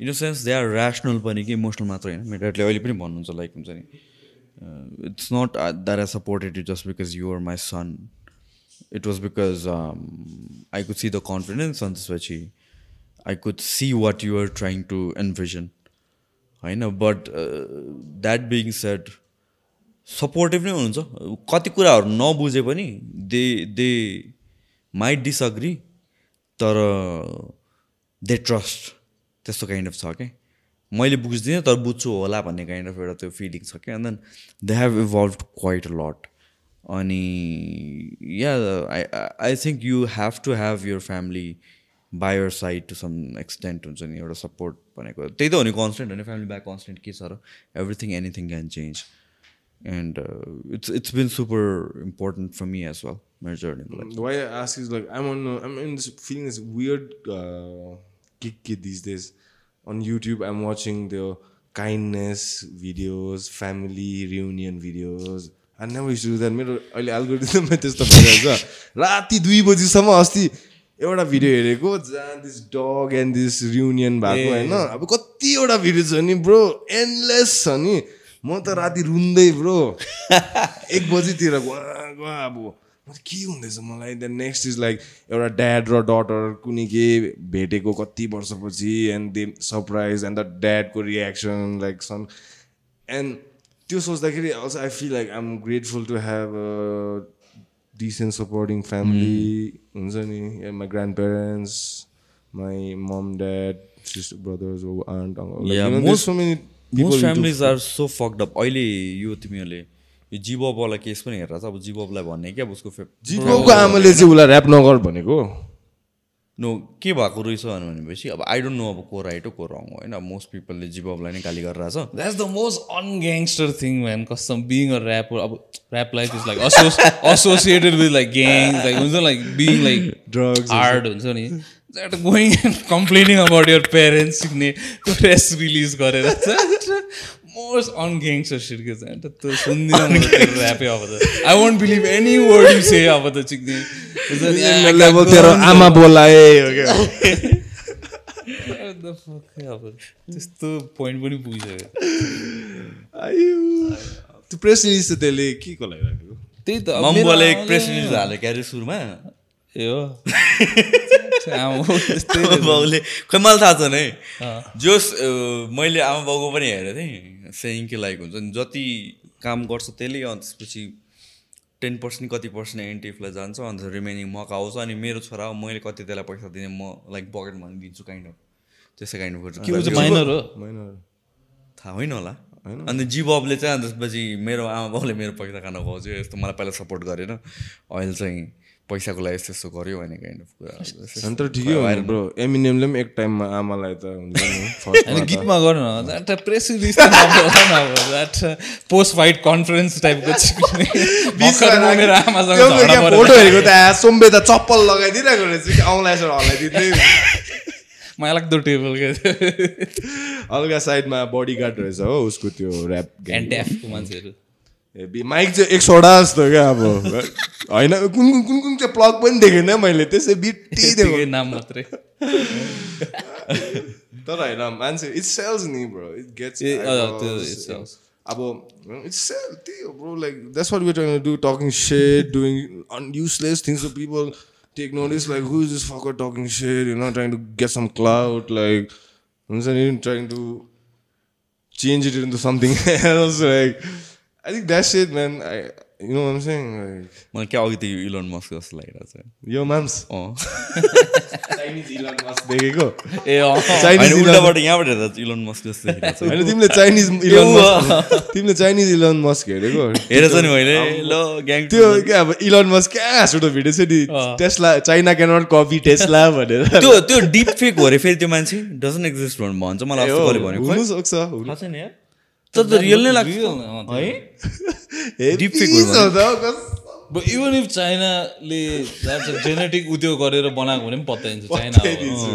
in a sense they are rational पनि कि emotional मात्र होइन मेरो ड्याडले अहिले पनि भन्नुहुन्छ लाइक हुन्छ नि it's not that I supported you just because you are my son it was because I could see the confidence अनि त्यसपछि I could see what you are trying to envision होइन but that being said supportive नै हुनुहुन्छ। कति कुराहरू नबुझे पनि they they might disagree तर दे ट्रस्ट त्यस्तो काइन्ड अफ छ क्या मैले बुझ्दिनँ तर बुझ्छु होला भन्ने काइन्ड अफ एउटा त्यो फिलिङ छ क्या and then they have evolve quite lot अनि yeah I I think you have to have your family by your side to some extent हुन्छ नि एउटा सपोर्ट भनेको। त्यही त हो नि कन्सटेन्ट होइन फ्यामिली ब्याक कन्सटेन्ट के छ र everything anything can change and it's it's been super important for me as well मेरो जर्नीको लागि Why I ask is like I'm on uh, I'm in this feeling this weird uh, kick kid these days. On YouTube, I'm watching the kindness never used to do that. मेरो अहिले एल्गोरिदमै त्यस्तो भइरहेछ। राति दुई बजीसम्म अस्ति एउटा भिडियो हेरेको जहाँ this dog and this reunion भएको होइन? अब कतिवटा भिडियो छ नि ब्रो एन्डलेस छ नि। म त राति रुन्दै ब्रो एक बजीतिर गुवा गुवा अब के हुँदैछ मलाई? देन नेक्स्ट इज लाइक एउटा ड्याड र डटर कुनै के भेटेको कति वर्षपछि and they surprise and the ड्याडको reaction like some and त्यो सोच्दाखेरि also I feel like I am grateful to have decent supporting family हुन्छ नि? My grandparents my mom dad sister brothers aunt Yeah, most- so many most families are so fucked up अहिले यो तिमीहरूले यो जिबबवाला case पनि हेरेर अब जिबबलाई भन्ने क्या अब उसको जितको आमाले चाहिँ उसलाई ऱ्याप नगर भनेको? नो के भएको रहेछ भनेपछि अब आई डोन्ट नो अब को राइट कोरा एटो कोरो होइन? मोस्ट पिपलले जीवलाई नै गाली गरेर रहेछ that the most ungangster thing वा and custom being a rapper अब rap life is like associated with like gang like हुन्छ like being like drug hard हुन्छ नि? That going complaining about your parents सिक्ने प्रेस रिलिज गरेर most ungangster shit के छ त्यो सुन्दिनँ rap अब त I won't believe any word you say अब त चिक्ने तेरो आमा बोलाए अब त्यस्तो पोइन्ट पनि पुगिसक्यो आयु त्यो प्रेस रिलिज त त्यसले के को लागि राखेको त्यही त एक प्रेस रिलिज हाल्यो क्यारे सुरुमा ए हो आमा। बाउले खोइ मलाई थाहा छैन है जोस मैले आमा बाउको पनि हेरेको थिएँ सेयिङ के लाइक हुन्छ नि जति काम गर्छ त्यसले अनि त्यसपछि टेन पर्सेन्ट कति पर्सेन्ट एनटिएफलाई जान्छ अन्त रिमेनिङ मक आउँछ अनि मेरो छोरा हो मैले कति त्यसलाई पैसा दिने म लाइक बकेट मनी दिन्छु काइन्ड अफ त्यसै काइन्ड अफ चाहिँ माइनर हो। थाहा होइन होला। अनि जीबबले चाहिँ त्यसपछि मेरो आमा बाउले मेरो पैसा खान गएको यस्तो मलाई पहिला सपोर्ट गरेन। अहिले चाहिँ पैसाको लागि यस्तो यस्तो गऱ्यो भने काइन्ड अफ कुरा अन्त ठिकै हो ब्रो एमिनेमले पनि एक टाइममा आमालाई त हुन्छ नि। गीतमा गर्नु that press release post fight conference टाइपको फोटो हेरेको त सोम्बे त चप्पल लगाइदिइरहेको रहेछ कि औँला यसो हल्लाइदिँदै। मलाई लाग्दो टेबल के हल्का साइडमा बडी गार्ड रहेछ हो उसको त्यो ऱ्याप एनट्याफको मान्छेहरू। माइक चाहिँ एक सौडा जस्तो क्या अब होइन कुन कुन कुन कुन चाहिँ प्लग पनि देखेन मैले त्यसै बिट्टी देखेको त्यतिकै नाम मात्रै तर होइन मान्छे इट्स सेल्स नि ब्रो इट गेट्स ए, अँ, त्यो it sells. अब इट्स सेल त्यही हो bro like that's what we trying do talking shit doing on useless things so people take notice like who is this fucker talking shit you know trying to get some clout like हुन्छ नि trying to change it into something else. Like, I think that's it, man. I, you know what I'm saying? Like, मलाई क्या अघि त यो Elon Musk जस्तो लागिरहेको छ? Mams. अँ। Chinese Elon Musk. देखेको? ए Elon उल्टाबाट यहाँबाट हेर्दा इलोन मस्क जस्तो होइन तिमीले चाइनिज इलोन मस्क तिमीले चाइनिज इलोन मस्क हेरेको? हेरेछ नि मैले। ल ग्याङ त्यो क्या अब इलोन मस्क क्या हाँसुटो भिडियो छ नि? Tesla China cannot copy Tesla भनेर। त्यो त्यो डिप फेक हो अरे फेरि त्यो मान्छे? डजन्ट एक्जिस्ट भन्छ। मलाई अस्ति कसले भनेको। हुनु यार। तर त रियल नै लाग्छ। है even if चाइनाले जेनेटिक उद्योग गरेर बनाएको भने पनि पत्याइन्छ चाइना पत्याइदिन्छु।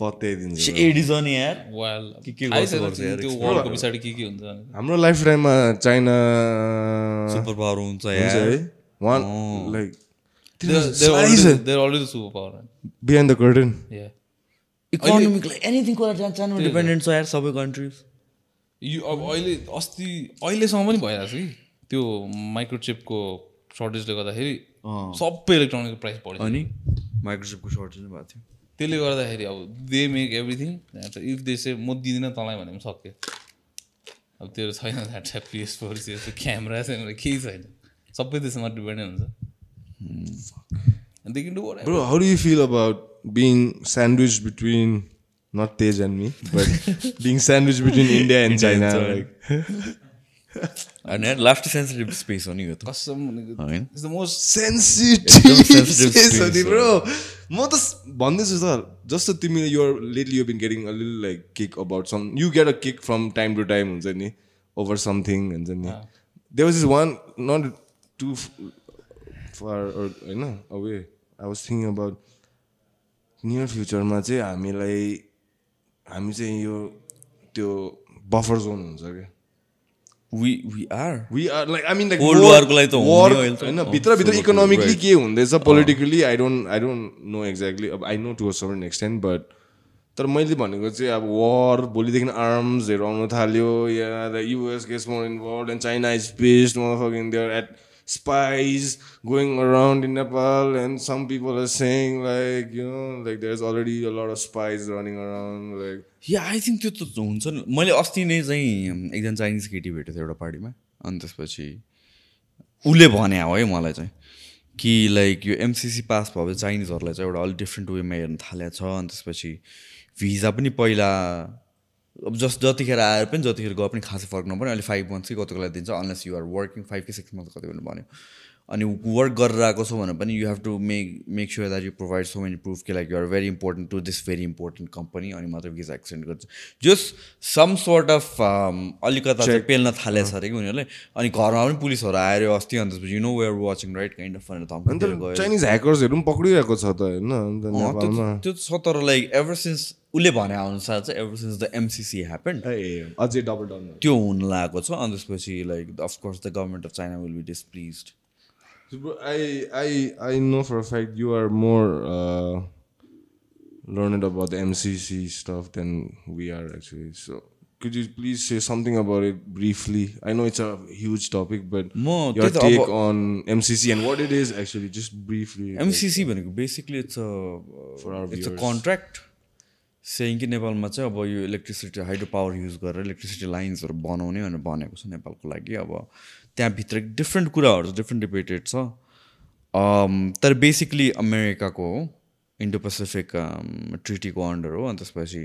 पत्याइदिन्छु एडिज नि यार वाल के के त्यो वर्ल्डको पछाडि के के हुन्छ। हाम्रो लाइफ टाइममा चाइना सुपर पावर हुन्छ है one like Behind the curtain. Yeah इकोनोमिकलाई anything कुरा जानु डिपेन्डेन्ट छ यार सबै कन्ट्रिज यो अब अहिले अस्ति अहिलेसम्म पनि भइरहेको छ कि? त्यो माइक्रोचिपको सर्टेजले गर्दाखेरि सबै इलेक्ट्रोनिकको प्राइस बढ्यो अनि माइक्रोचिपको सर्टेज नै भएको थियो। त्यसले गर्दाखेरि अब they make everything if they say म दिँदिनँ तँलाई भने पनि सक्यो अब तेरो छैन द्याट पिएस फोर क्यामेरा छैन केही छैन। सबै त्यसमा डिपेन्डेन्ट हुन्छ। They can do whatever. Bro, how do you about not Tej and me, but being sandwiched between India and China? Like. अनि यार लास्ट सेन्सिटिभ स्पेस हो नि यो त कसम भनेको होइन it's the most sensitive sensitive space हो space नि हो। bro. म त स- भन्दैछु त जस्तो तिमीले you're lately you been getting a lil like kick about some you get a kick from time to time हुन्छ नि ओभर समथिङ हुन्छ नि they was is one not too far होइन away I was thinking about near फ्युचरमा चाहिँ हामीलाई हामी चाहिँ यो त्यो बफर जोन हुन्छ क्या। होइन अँ, भित्रभित्र इकोनोमिकली. के हुँदैछ politically I don't I don't know exactly अब I know to certain extent but तर मैले भनेको चाहिँ अब वार भोलिदेखि आर्म्सहरू आउनु थाल्यो yeah the US gets more involve and China is based motherfucking there at spies going around in Nepal and some people are saying like you know like there's already a lot of spies running around like yeah I think त्यो त हुन्छ नि। मैले अस्ति नै चाहिँ एकजना Chinese केटी भेटेको थिएँ एउटा पार्टीमा। अनि त्यसपछि उसले भने हो है मलाई चाहिँ कि लाइक यो एमसिसी पास भयो चाइनिजहरूलाई चाहिँ एउटा अलिक डिफ्रेन्ट वेमा हेर्न थालेको छ। अनि त्यसपछि भिजा पनि पहिला अब जस जतिखेर आएर पनि जतिखेर गए पनि खासै फरक नपर्ने। अहिले फाइभ मन्थ्स कि कतिको लागि दिन्छ? अनलेस युआर वर्किङ फाइभ कि सिक्स मन्थ कति पनि भन्यो। अनि वर्क गरेर आएको छ भने पनि you have to make make sure that you provide so many proof कि like you're very important to this very important company अनि मात्रै भिजा एक्सटेन्ड गर्छ। जस्ट सम सोर्ट अफ अलिकता चाहिँ पेल्न थालेछ अरे कि उनीहरूले। अनि घरमा पनि पुलिसहरू आएर अस्ति अनि त्यसपछि you know where watching right kind of भनेर अन्त गयो। चाइनिज ह्याकर्सहरू पनि पक्रिरहेको छ त होइन? अन्त त्यो छ तर लाइक एभर सिन्स उसले भने अनुसार चाहिँ ever since the MCC happen ए, अझै डबल डाउन त्यो हुन लागेको छ अनि त्यसपछि like of course the government of China will be displease know for a fact you are more uh, learned about the MCC stuff than we are actually. So could you please say something about it briefly? I know it's a huge topic, but म your take on MCC and what it is actually, just briefly. like, MCC भनेको basically it's For our it's a viewers. Contract saying कि नेपालमा चाहिँ अब यो electricity hydro power use गरेर electricity लाइन्सहरू बनाउने भनेर भनेको छ नेपालको लागि। अब त्यहाँभित्र डिफ्रेन्ट कुराहरू डिफ्रेन्ट डिबेटेड छ। तर बेसिकली अमेरिकाको हो इन्डो पेसिफिक ट्रिटीको अन्डर हो अनि त्यसपछि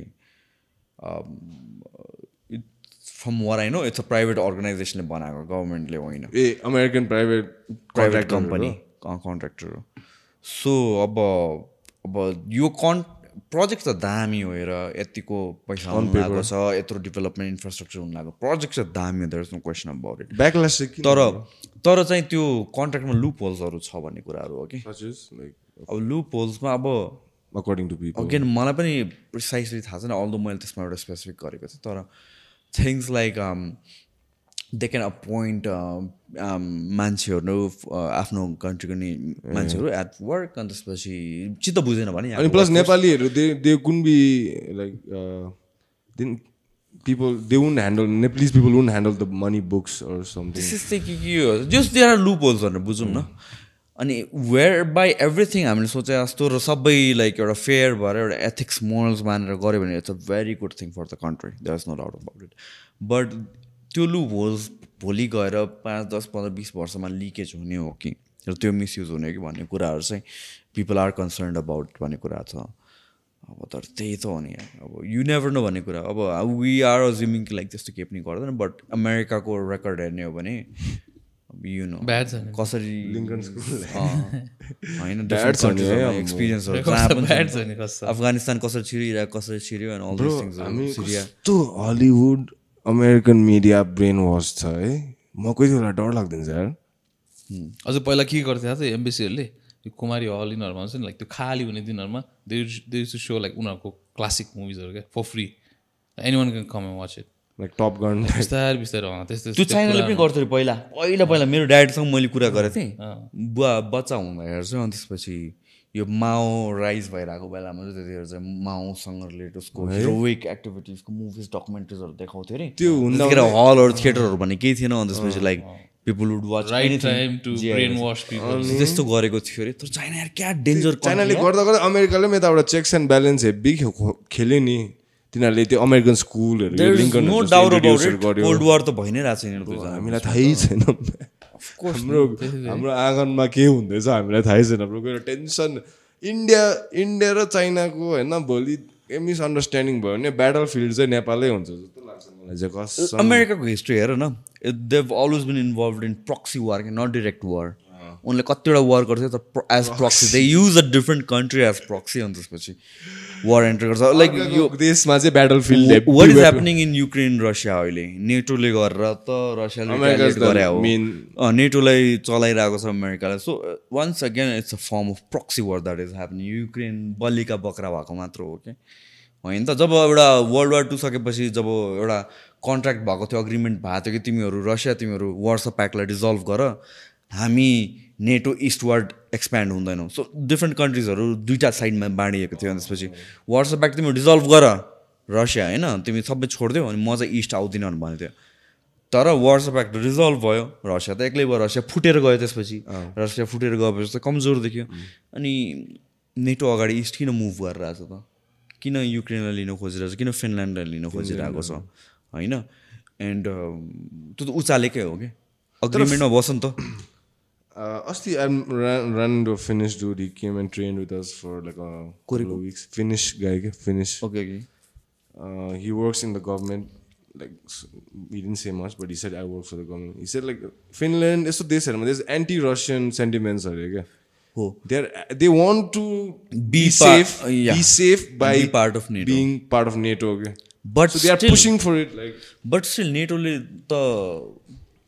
from where I know it's a private अर्गनाइजेसनले बनाएको गभर्मेन्टले होइन। A American private private company contractor हो सो अब अब यो कन् प्रोजेक्ट त दामी हो हेर यतिको पैसा हुनु लागेको छ यत्रो डेभलपमेन्ट इन्फ्रास्ट्रक्चर हुनु लागेको। प्रोजेक्ट चाहिँ दामी हो there is no question about it किन तर तर चाहिँ त्यो कन्ट्र्याक्टमा लुप होल्सहरू छ भन्ने कुराहरू हो कि? अब लुप होल्समा अब according to people. अगेन मलाई पनि प्रिसाइसली थाहा छैन अल्दो मैले त्यसमा एउटा स्पेसिफिक गरेको थिएँ तर things like they can appoint मान्छेहरू आफ्नो कन्ट्रीको नि मान्छेहरू एट वर्क अनि त्यसपछि चित्त बुझेन भने अनि प्लस नेपालीहरू दे दे कुन be like then they won't handle Nepalese people won't handle the money books or something. त्यस्तै के के हो देयर आर लुप होल्स भनेर बुझौँ न? अनि वेयर बाई एभ्रिथिङ हामीले सोचे जस्तो र सबै लाइक एउटा फेयर भएर एउटा एथिक्स मोरल्स मानेर गऱ्यो भने it's a very good thing for the country there is no doubt about it but त्यो लुप होल्स भोलि गएर पाँच दस पन्ध्र बिस वर्षमा लिकेज हुने हो कि र त्यो मिसयुज हुने हो कि भन्ने कुराहरू चाहिँ पिपल आर कन्सर्न्ड अबाउट भन्ने कुरा छ अब तर त्यही त हो नि। अब यु नेभर नो भन्ने कुरा अब वी आर अज्युमिङ कि लाइक त्यस्तो केही पनि गर्दैन बट अमेरिकाको रेकर्ड हेर्ने हो भने यु नो। कसरी होइन। एक्सपिरियन्सहरू। अफगानिस्तान कसरी छिरिरहेको कसरी छिर्यो कस्तो Hollywood American media brainwash छ है? म कोही बेला डर लाग्दैन यार अझ पहिला के गर्थ्यो थाहा छ एमबिसीहरूले? यो कुमारी हल यिनीहरूमा हुन्छ नि लाइक त्यो खाली हुने दिनहरूमा they they to so like उनीहरूको क्लासिक मुभिजहरू क्या for free anyone can come watch it like top gun बिस्तारै बिस्तारै अँ, त्यस्तो त्यो चाइनाले पनि गर्थ्यो अरे पहिला। पहिला पहिला मेरो ड्याडसँग मैले कुरा गरेको थिएँ। बुवा बच्चा हुँदाखेरि चाहिँ अनि त्यसपछि यो माओ राइज भइरहेको बेलामा चाहिँ त्यतिखेर चाहिँ माओसँग रिलेटेड उसको हिरोइक एक्टिभिटिजको मुभिज डकुमेन्ट्रिजहरू देखाउँथ्यो अरे। त्यो हुँदा त्यतिखेर हलहरू थिएटरहरू भन्ने केही थिएन अनि त्यसपछि लाइक पिपुल वुड वाच त्यस्तो गरेको थियो अरे। तर चाइना यार क्या डेन्जर चाइनाले गर्दा गर्दा अमेरिकाले पनि यताबाट चेक्स एन्ड ब्यालेन्स हेभी खेल्यो नि। तिनीहरूले त्यो अमेरिकन स्कुलहरू कोल्ड वार त भइ नै रहेछ यिनीहरूको हामीलाई थाहै छैन। हाम्रो हाम्रो आँगनमा के हुँदैछ हामीलाई थाहै छैन ब्रो गएर टेन्सन। इन्डिया इन्डिया र चाइनाको होइन भोलि मिसअन्डरस्ट्यान्डिङ भयो भने ब्याटल फिल्ड चाहिँ नेपालै हुन्छ जस्तो लाग्छ मलाई चाहिँ अमेरिकाको हिस्ट्री हेर न they've always been involve in proxy war कि नट डिरेक्ट वार उनले कतिवटा वार गर्थ्यो तर as proxy they use a different country as proxy अनि त्यसपछि। वार एन्टर गर्छ। लाइक यो देशमा चाहिँ battlefield what is happening in Ukraine Russia अहिले? नेटोले गरेर त रसियाले हो। नेटोलाई चलाइरहेको छ अमेरिकालाई so once again it's a form of proxy war that is happening Ukraine बलिका बक्रा भएको मात्र हो कि होइन त? जब एउटा वर्ल्ड वार टू सकेपछि जब एउटा कन्ट्र्याक्ट भएको थियो अग्रिमेन्ट भएको थियो कि तिमीहरू रसिया तिमीहरू वार्स प्याकलाई डिजल्भ गर। हामी नेटो इस्टवर्ड एक्सप्यान्ड हुँदैनौँ। सो डिफ्रेन्ट कन्ट्रिजहरू दुइटा साइडमा बाँडिएको थियो। अनि त्यसपछि प्याक तिमीहरू डिजल्भ गर रसिया होइन तिमी सबै छोडिदियो अनि म चाहिँ इस्ट आउँदिनँ भनेको थियो तर वार्स प्याक्ट रिजल्भ भयो रसिया त एक्लै भयो। रसिया फुटेर गयो त्यसपछि। रसिया फुटेर गएपछि त कमजोर देखियो। अनि नेटो अगाडि इस्ट किन मुभ गरिरहेछ त? किन युक्रेनलाई लिन खोजिरहेको छ किन फिनल्यान्डलाई लिन खोजिरहेको छ? होइन? एन्ड त्यो त उचालेकै हो कि? अग्रिमेन्टमा बस नि त। अस्ति run do Finnish dude he came and train with us for like weeks Finnish guy क्या Finnish okay okay uh, government. Like s- he didn't say much, but he said I work for the government. He said like Finland is this there's anti-Russian sentiments are there. हो part- safe, uh, yeah. be safe by Be part of NATO. being part of NATO. Okay, but they are pushing for it. Like but still नेटोले त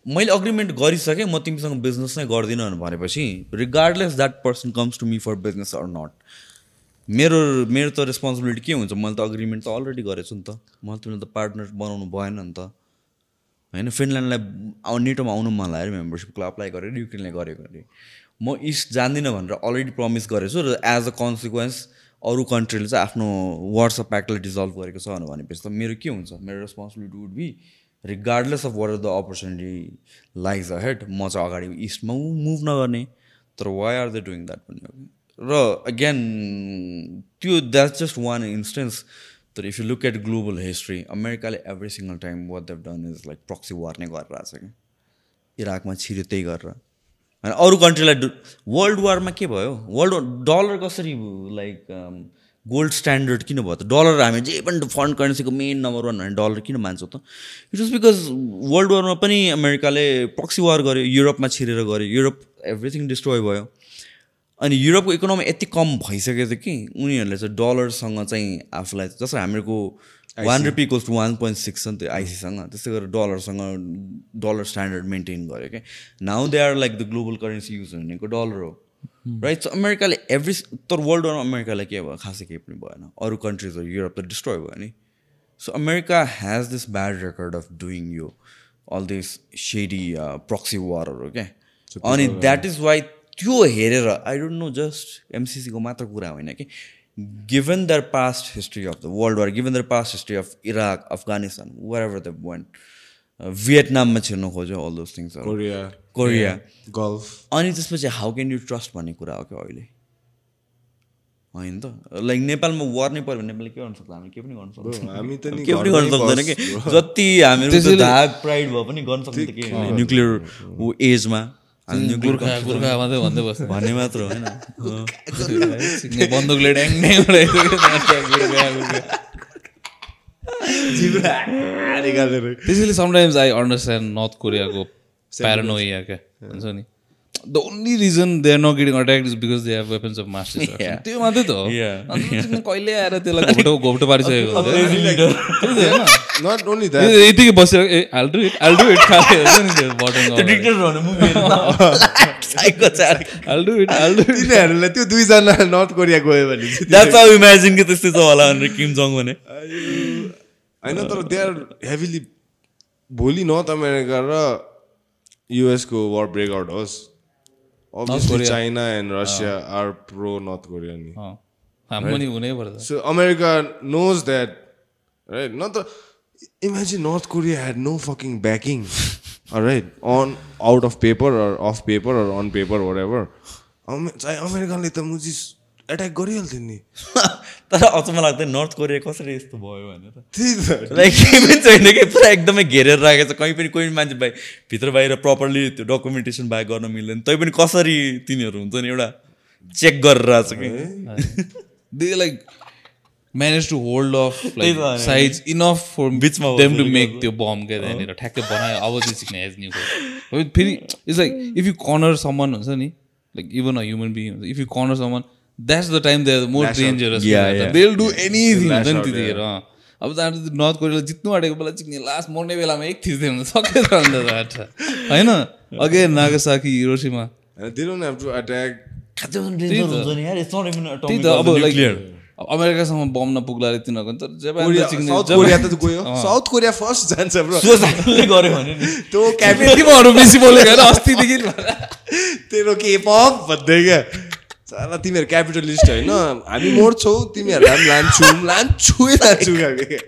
मैले agreement गरिसकेँ म तिमीसँग business नै गर्दिनँ भनेपछि regardless that person comes to me for business or not मेरो मेरो त रेस्पोन्सिबिलिटी के हुन्छ? मैले त अग्रिमेन्ट त अलरेडी गरेको छु नि त। मैले तिमीले त पार्टनर बनाउनु भएन नि त। होइन फिनल्यान्डलाई नेटोमा आउनु मन लाग्यो मेम्बरसिपको अप्लाई गरेर युक्रेनले गरेको अरे। म इस्ट जान्दिनँ भनेर अलरेडी प्रमिस गरेको छु र एज अ कन्सिक्वेन्स अरू कन्ट्रीले चाहिँ आफ्नो वाट्सएप प्याकलाई डिजल्भ गरेको छ भनेपछि त मेरो के हुन्छ? मेरो responsibility would be regardless of what are the opportunity lies ahead म चाहिँ अगाडि इस्टमा मुभ नगर्ने तर why are they doing that हो र अगेन त्यो द्याट्स जस्ट वान इन्स्टेन्स तर if you look at global history अमेरिकाले every single time what they've done is like proxy war नै गरेर आएको छ कि इराकमा छिर्यो त्यही गरेर। होइन अरू कन्ट्रीलाई वर्ल्ड वारमा के भयो? वर्ल्ड डलर कसरी लाइक गोल्ड स्ट्यान्डर्ड किन भयो त? डलर हामी जे पनि फन्ड करेन्सीको मेन नम्बर वान भने डलर किन मान्छौँ त? इट वाज बिकज वर्ल्ड वारमा पनि अमेरिकाले प्रक्सी वार गर्यो युरोपमा छिरेर गर्यो युरोप एभ्रिथिङ डिस्ट्रोय भयो। अनि युरोपको इकोनोमी यति कम भइसकेको थियो कि उनीहरूले चाहिँ डलरसँग चाहिँ आफूलाई जस्तो हामीहरूको one rupee equals to one point six छ नि त्यो आइसीसँग त्यस्तै गरेर डलरसँग डलर स्ट्यान्डर्ड मेन्टेन गर्यो क्या now they are like the global currency use हुनेको डलर हो। राइट सो अमेरिकाले एभ्री तर वर्ल्ड वारमा अमेरिकालाई के भयो खासै केही पनि भएन। अरू कन्ट्रिजहरू युरोप त डिस्ट्रोय भयो नि। So America has this bad record of doing यो अल दिस सेडी प्रक्सी वारहरू क्या अनि द्याट इज वाइ त्यो हेरेर आई डोन्ट नो जस्ट एमसिसीको मात्र कुरा होइन कि given their past history of the world war given their past history of Iraq Afghanistan wherever the went भियतनाममा छिर्नु खोज्यो all those Korea, Korea. Gulf. अनि त्यसपछि हाउ क्यान यु ट्रस्ट भन्ने कुरा हो क्या अहिले? होइन त। लाइक नेपालमा वार नै पऱ्यो भने नेपालले के गर्न सक्छ हामीले के पनि गर्न सक्छ हामी त नि के पनि गर्न सक्दैन कि? जति हामीहरू त्यो धाग प्राइड भए पनि गर्न सक्दैन कि न्युक्लियर एजमा हामी भन्ने मात्र होइन। बन्दुकले ड्याङ त्यसैले समटाइम्स आई अन्डरस्ट्यान्ड नर्थ कोरियाको प्यारानोया क्या हुन्छ नि the only reason they are not getting attack is because they have weapons of mass. त्यो मात्रै त हो कहिले आएर त्यसलाई घोप्टो घोप्टो पारिसकेको only that, यो यतिकै बसेर ए all do it all do it खाले हुन्छ नि त्यो button all do it all do it तिनीहरूलाई त्यो दुईजना नर्थ कोरिया गयो भने द्याट्स हाउ इमेजिन कि त्यस्तै छ होला भनेर किम जङ भने होइन तर दे आर हेभिली भोलि नर्थ अमेरिका र युएसको वार ब्रेकआउट होस् obviously. China and Russia are pro North Korea नि अँ, हाम्रो नि हुनै पर्छ So America knows that, right? Not the imagine North Korea had no fucking backing, all right, on out of paper or off paper or on paper, whatever. अमे- चाहे अमेरिकाले त मुजी एट्याक गरिहाल्थ्यो नि तर अचम्म लाग्दैन नर्थ कोरिया कसरी यस्तो भयो भनेर। त्यही त। लाइक केही पनि छैन कि पुरा एकदमै घेरेर राखेको छ। कहीँ पनि कोही पनि मान्छे बाहिर भित्र बाहिर प्रपरली त्यो डकुमेन्टेसन बाहेक गर्न मिल्दैन। तै पनि कसरी तिनीहरू हुन्छ नि एउटा चेक गरेर आएको छ कि to hold off त्यही like त होइन। sides enough for बिचमा to बसेर make त्यो bomb क्या त्यहाँनिर। ठ्याक्कै बनायो। अब चाहिँ सिक्ने एज न्यू फेरि it's like if you corner someone हुन्छ नि like even a human being if you corner someone that's the time they more. Dangerous Yeah, yeah. They will do anything हुन्छ नि त्यतिखेर। अब त नर्थ कोरियाले जित्नु आँटेको बेला चिक्ने लास्ट मर्ने बेलामा एक थिच्दै हुन्छ सकेर अन्त होइन अगे नागसाकी हिरोसीमा त्यही त अब लाइक अमेरिकासम्म बम नपुग्ला अरे तिनीहरूको तर जापान साउथ कोरिया फर्स्ट जान्छ भने त्यो बेसी बोलेको होइन अस्तिदेखि तेरो के पप भन्दै क्या साला तिमीहरू क्यापिटलिस्ट होइन। हामी मर्छौ तिमीहरूलाई पनि लान्छौँ। लान्छौँ लान्छु खालके क्या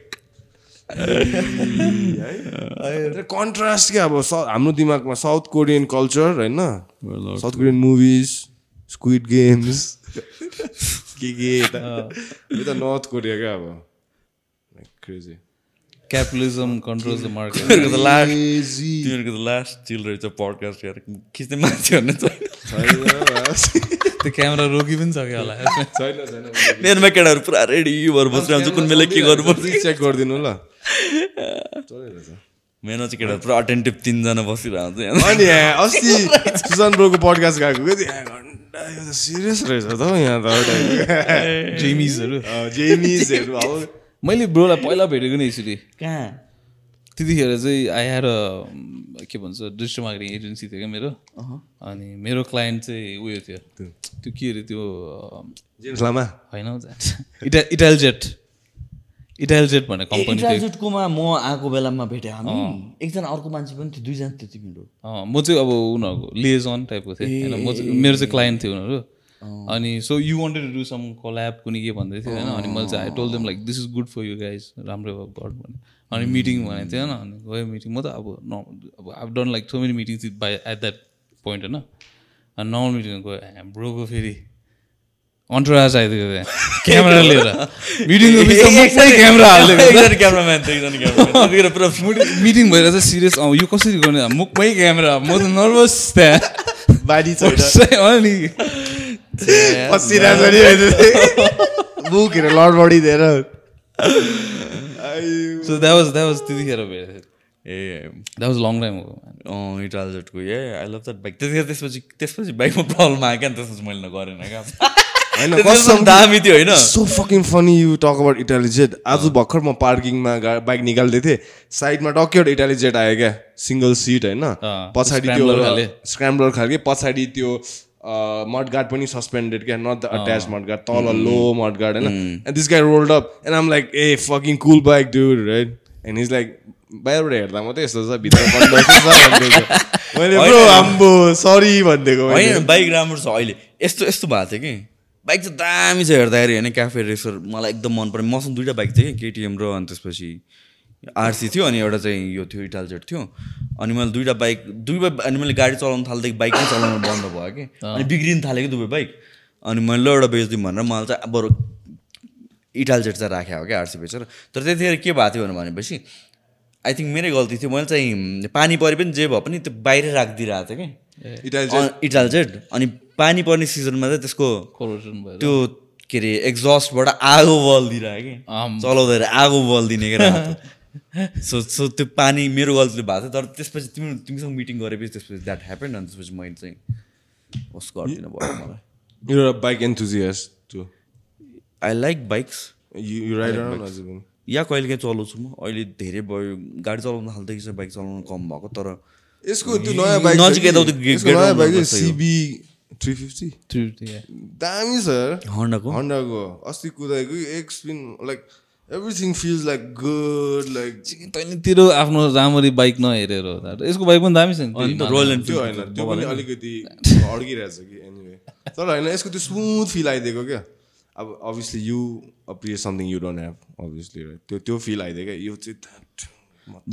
कन्ट्रास्ट क्या अब हाम्रो दिमागमा साउथ कोरियन कल्चर होइन। South Korean movies squid games के के यता यो त नर्थ कोरिया क्या अब। Crazy capitalism control the market तिमीहरूको त लास्ट तिमीहरूको त लास्ट चिल रहेछ पडकास्ट यार खिच्ने मान्छे भन्ने छैन त्यो क्यामेरा रोकी पनि सक्यो होला मेरोमा केटाहरू पुरा रेडी भएर बसिरहन्छ कुन बेला के गर्नुपर्छ चेक गरिदिनु ल मेरो चाहिँ केटाहरू पुरा अटेन्टिभ तिनजना बसिरहन्छ अनि अस्ति सुशान्त ब्रोको पडकास्ट गएको सिरियस रहेछ त हौ यहाँ त जेमिजहरू जेमिजहरू अब मैले ब्रोलाई पहिला भेटेको नि यसरी कहाँ? त्यतिखेर चाहिँ आई ह्याड अ के भन्छ डिजिटल मार्केटिङ एजेन्सी थियो क्या मेरो। अनि मेरो क्लाइन्ट चाहिँ उयो थियो। त्यो। के अरे त्यो जेम्स लामा। होइन हौ इटा इटाल जेट इटाल जेट भन्ने कम्पनी थियो। इन्टरजेटकोमा म आएको बेलामा भेटेँ हामी। एकजना अर्को मान्छे पनि थियो दुईजना थियो तिमीहरू अँ, म चाहिँ अब उनीहरूको लिएजन टाइपको थिएँ। होइन म चाहिँ मेरो चाहिँ क्लाइन्ट थियो उनीहरू। अनि so you wanted to do some collab कुनै के भन्दै थियो होइन? अनि मैले चाहिँ I told them like this is good for you guys राम्रो गड भने अनि मिटिङ भनेको थियो होइन? अनि गयो मिटिङ म त अब न अब I done like so many meetings with by at that point होइन? अनि नर्मल मिटिङमा गयो ब्रोको फेरि अन्टराज आइदिएको त्यहाँ क्यामेरा लिएर मिटिङको बिचमा मुखमै क्यामेरा हालिदिएको एकजना क्यामराम्यान थियो एकजना क्यामराम्यान त्यतिखेर पुरा मिटिङ भइरहेको छ सिरियस अँ यो कसरी गर्ने? मुखमै क्यामेरा म त नर्भस त्यहाँ। छैन अनि। पसिरहेको नि बुकहरू लडबडी दिएर so that was that was त्यतिखेर भेटेको ए द्याट वाज लङ टाइम हो अँ इटालजेटको uh I love that bike त्यतिखेर त्यसपछि त्यसपछि बाइकमा प्रब्लम आयो क्या त्यसपछि मैले गरेन क्या होइन दामी थियो होइन so fucking funny you talk about Italy jet आज भर्खर म पार्किङमा बाइक निकाल्दै थिएँ साइडमा टक्कै एउटा इटाली जेट आयो क्या सिङ्गल सिट होइन पछाडि त्यो। स्क्राम्बलर खालके पछाडि त्यो मडगार्ड पनि सस्पेन्डेड क्या? नट द अट्याच मडगार्ड तल लो मडगार्ड होइन? And this guy rolled up and um like a fucking cool bike dude right and is like बाहिरबाट हेर्दा मात्रै यस्तो छ भित्र मैले ब्रो आम्बो सरी भनिदिएको होइन बाइक राम्रो छ अहिले। यस्तो यस्तो भएको थियो कि? बाइक चाहिँ दामी छ हेर्दाखेरि होइन? क्याफे रेसर मलाई एकदम मन पऱ्यो मसँग दुइटा बाइक थियो कि केटिएम र अनि त्यसपछि आरसी थियो अनि एउटा चाहिँ यो थियो इटाल जेट थियो। अनि मैले दुइटा बाइक दुई बाइक अनि मैले गाडी चलाउनु थाल्दैदेखि बाइक नै चलाउनु बन्द भयो कि। अनि बिग्रिनु थाल्यो कि दुवै बाइक अनि मैले ल एउटा बेच्दिउँ भनेर मलाई चाहिँ बरु इटाल जेट चाहिँ राखेको हो क्या आरसी बेचेर। तर त्यतिखेर के भएको थियो भनेपछि आई थिङ्क मेरै गल्ती थियो। मैले चाहिँ पानी परे पनि जे भए पनि त्यो बाहिर राखिदिइरहेको थिएँ कि। इटाली जेट अँ, इटाल जेट अनि पानी पर्ने सिजनमा चाहिँ त्यसको कोरोसन भएर। त्यो के अरे एक्जस्टबाट आगो बल्दिरह्यो कि। आम्। चलाउँदाखेरि आगो बल्दिने क्या रातो। सो सो त्यो पानी मेरो गल्तीले भएको थियो तर त्यसपछि तिमी तिमीसँग मिटिङ गरेपछि त्यसपछि द्याट ह्यापन अनि त्यसपछि मैले चाहिँ होस् गरिदिनु भयो मलाई। You're a bike enthusiast too. I like bikes yeah कहिले काहीँ चलाउँछु म। अहिले धेरै भयो गाडी चलाउनु थाल्दैछ चाहिँ बाइक चलाउनु कम भएको तर यसको त्यो नयाँ बाइक नजिक यताउति गे- यसको get नयाँ around बाइक गर्छ यो। सिबी थ्री फिफ्टी दामी छ हन्डाको हन्डाको अस्ति कुदाएको एक spin like everything feels like good like तैँले तेरो आफ्नो राम्ररी बाइक नहेरेर। यसको बाइक पनि दामी छ नि रोयल एनफिल्ड त्यो होइन त्यो पनि अलिकति अड्किरहेछ कि एनिवे तर होइन यसको त्यो स्मुथ फिल आइदिएको क्या। अब अभियसली यु अप्रिय something you don't have obviously त्यो त्यो फिल आइदियो क्या। यो चाहिँ that-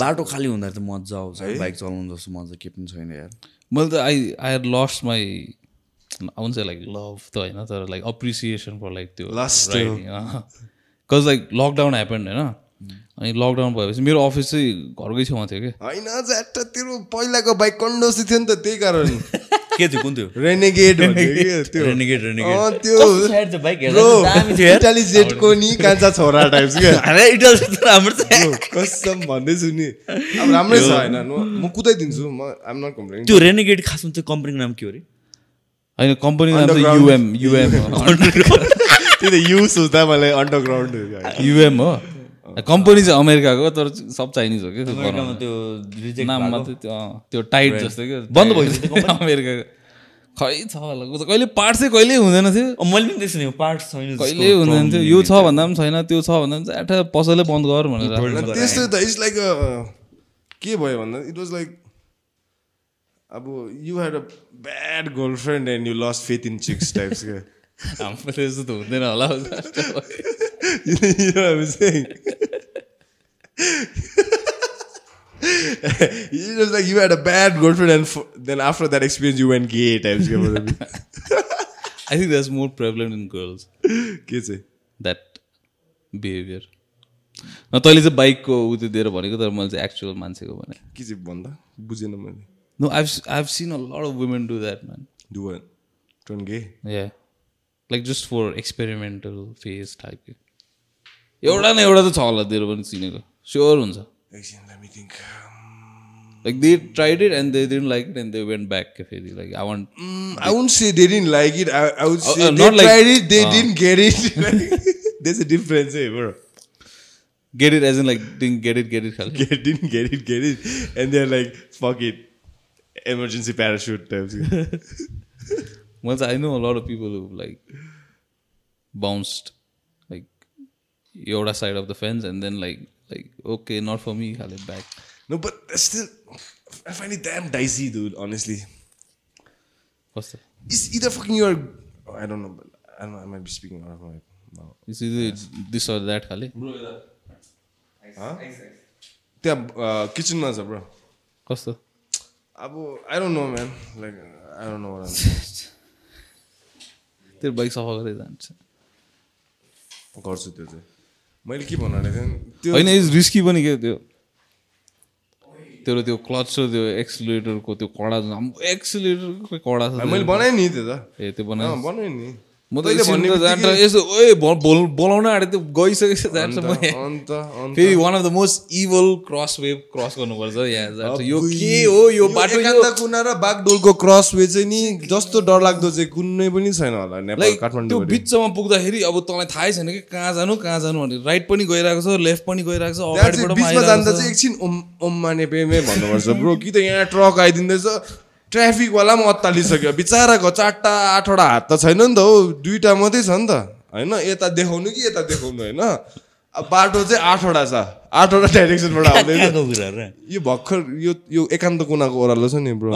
बाटो खाली हुँदा त मजा आउँछ। बाइक चलाउनु जस्तो मजा के पनि छैन यार। मैले त I I had lost my आउँछ लाइक लभ त होइन तर लाइक अप्रिसिएसन फर लाइक त्यो Lust cause like lockdown happen होइन अनि लकडाउन भएपछि मेरो अफिस चाहिँ घरकै छेउमा थियो कि? होइन तेरो पहिलाको बाइक कन्डोसी थियो नि त त्यही कारण। के थियो कुन थियो? रेनेगेड के त्यो? रेनिगेड रेनिगेड अँ, त्यो इटाली जेटको नि कान्छा छोरा टाइप्स क्या राम्रो छ। कसम भन्दैछु नि। अब राम्रै छ होइन म कुदाइदिन्छु म आइम नट कम्प्लेन त्यो रेनिगेड खासमा चाहिँ कम्पनीको नाम के हो अरे होइन कम्पनीको नाम चाहिँ. युएम युएम त्यो त यु सोच्दा मलाई अन्डरग्राउन्ड युएम हो? कम्पनी चाहिँ अमेरिकाको तर सब चाइनिज हो कि रिजेक्ट नाम मात्रै त्यो टाइट जस्तो क्या। बन्द भइसक्यो? अमेरिकाको। खै छ होला कहिले पार्ट चाहिँ कहिले हुँदैन थियो। मैले पनि त्यसो नि पार्ट छैन कहिले हुँदैन थियो। यो छ भन्दा पनि छैन त्यो छ भन्दा पनि एठा पसलै बन्द गर भनेर। त्यस्तो त इट्स लाइक के भयो भन्दा? इट वाज लाइक अब you had a bad girlfriend and you lost faith in chicks types क्या। हाम्रो त्यस्तो त हुँदैन होला you know what I'm saying? you just like you had a bad girlfriend and f- then after that experience you went gay types I think that's more prevalent in girls के चाहिँ that behaviour न तैँले चाहिँ बाइकको उ त्यो दिएर भनेको तर मैले चाहिँ एक्चुअल मान्छेको भने के चाहिँ भन्दा बुझेन मैले no I I seen a lot of women do that man do one turn gay yeah Like just for experimental phase type एउटा न एउटा त छ होला तेरो पनि चिनेको स्योर हुन्छ एकछिन let me think like they tried it and they didn't like it and they went back के फेरि like I want Mm, I wouldn't say they didn't like it. I, I would Uh, say uh, they not like- tried it, they uh. didn't get it. There's a difference, eh, bro. Get it as in like didn't get it get it खालि Get, didn't get it, get it. And they're like, fuck it. Emergency parachute types. मैले चाहिँ I know lot of people who like bounced like एउटा side of the fence and then like like okay not for me खाले back no, but that's still, I find it damn dicey, dude, honestly. कस्तो It's either fucking you're, oh, I don't know, but I don't know, I might be speaking out of my mouth. It's is this or that खाले त्यहाँ किचनमा छ bro कस्तो अब I don't know man like I don't know तेरो bike सफा गरेर जान्छ। गर्छु त्यो चाहिँ। मैले के भन्नु त्यो होइन इज रिस्की पनि के त्यो? तेरो त्यो क्लच र त्यो एक्सिलेटरको त्यो कडा एक्सिलेटरको कडा छ मैले बनाएँ नि त्यो त। ए त्यो बनायो अँ, बनाएँ नि। म त यसो बोल- बोलाउन आँटेको त्यो गइसकेछ जान्छ म फेरि one of the most evil cross wave cross गर्नुपर्छ यहाँ जान्छ। यो के हो यो बाटो कुना र बागडोलको क्रस वे चाहिँ नि जस्तो डरलाग्दो चाहिँ कुनै पनि छैन होला नेपाल लाइक त्यो काठमाडौँ बिचमा पुग्दाखेरि अब तँलाई थाहै छैन कि कहाँ जानु कहाँ जानु भने राइट पनि गइरहेको छ लेफ्ट पनि गइरहेको छ अगाडिबाट जाँदा चाहिँ। एकछिन ओम ओम माने पेमे भन्नुपर्छ ब्रो। कि त यहाँ ट्रक आइदिँदैछ ट्राफिकवाला पनि अत्तालिसक्यो। बिचराको चारवटा आठवटा हात त छैन नि त हो दुइटा मात्रै छ नि त। होइन? यता देखाउनु कि यता देखाउनु होइन? अब बाटो चाहिँ आठवटा छ। आठवटा डाइरेक्सनबाट कुराहरू यो भर्खर यो यो एकान्त कुनाको ओह्रालो छ नि ब्रो।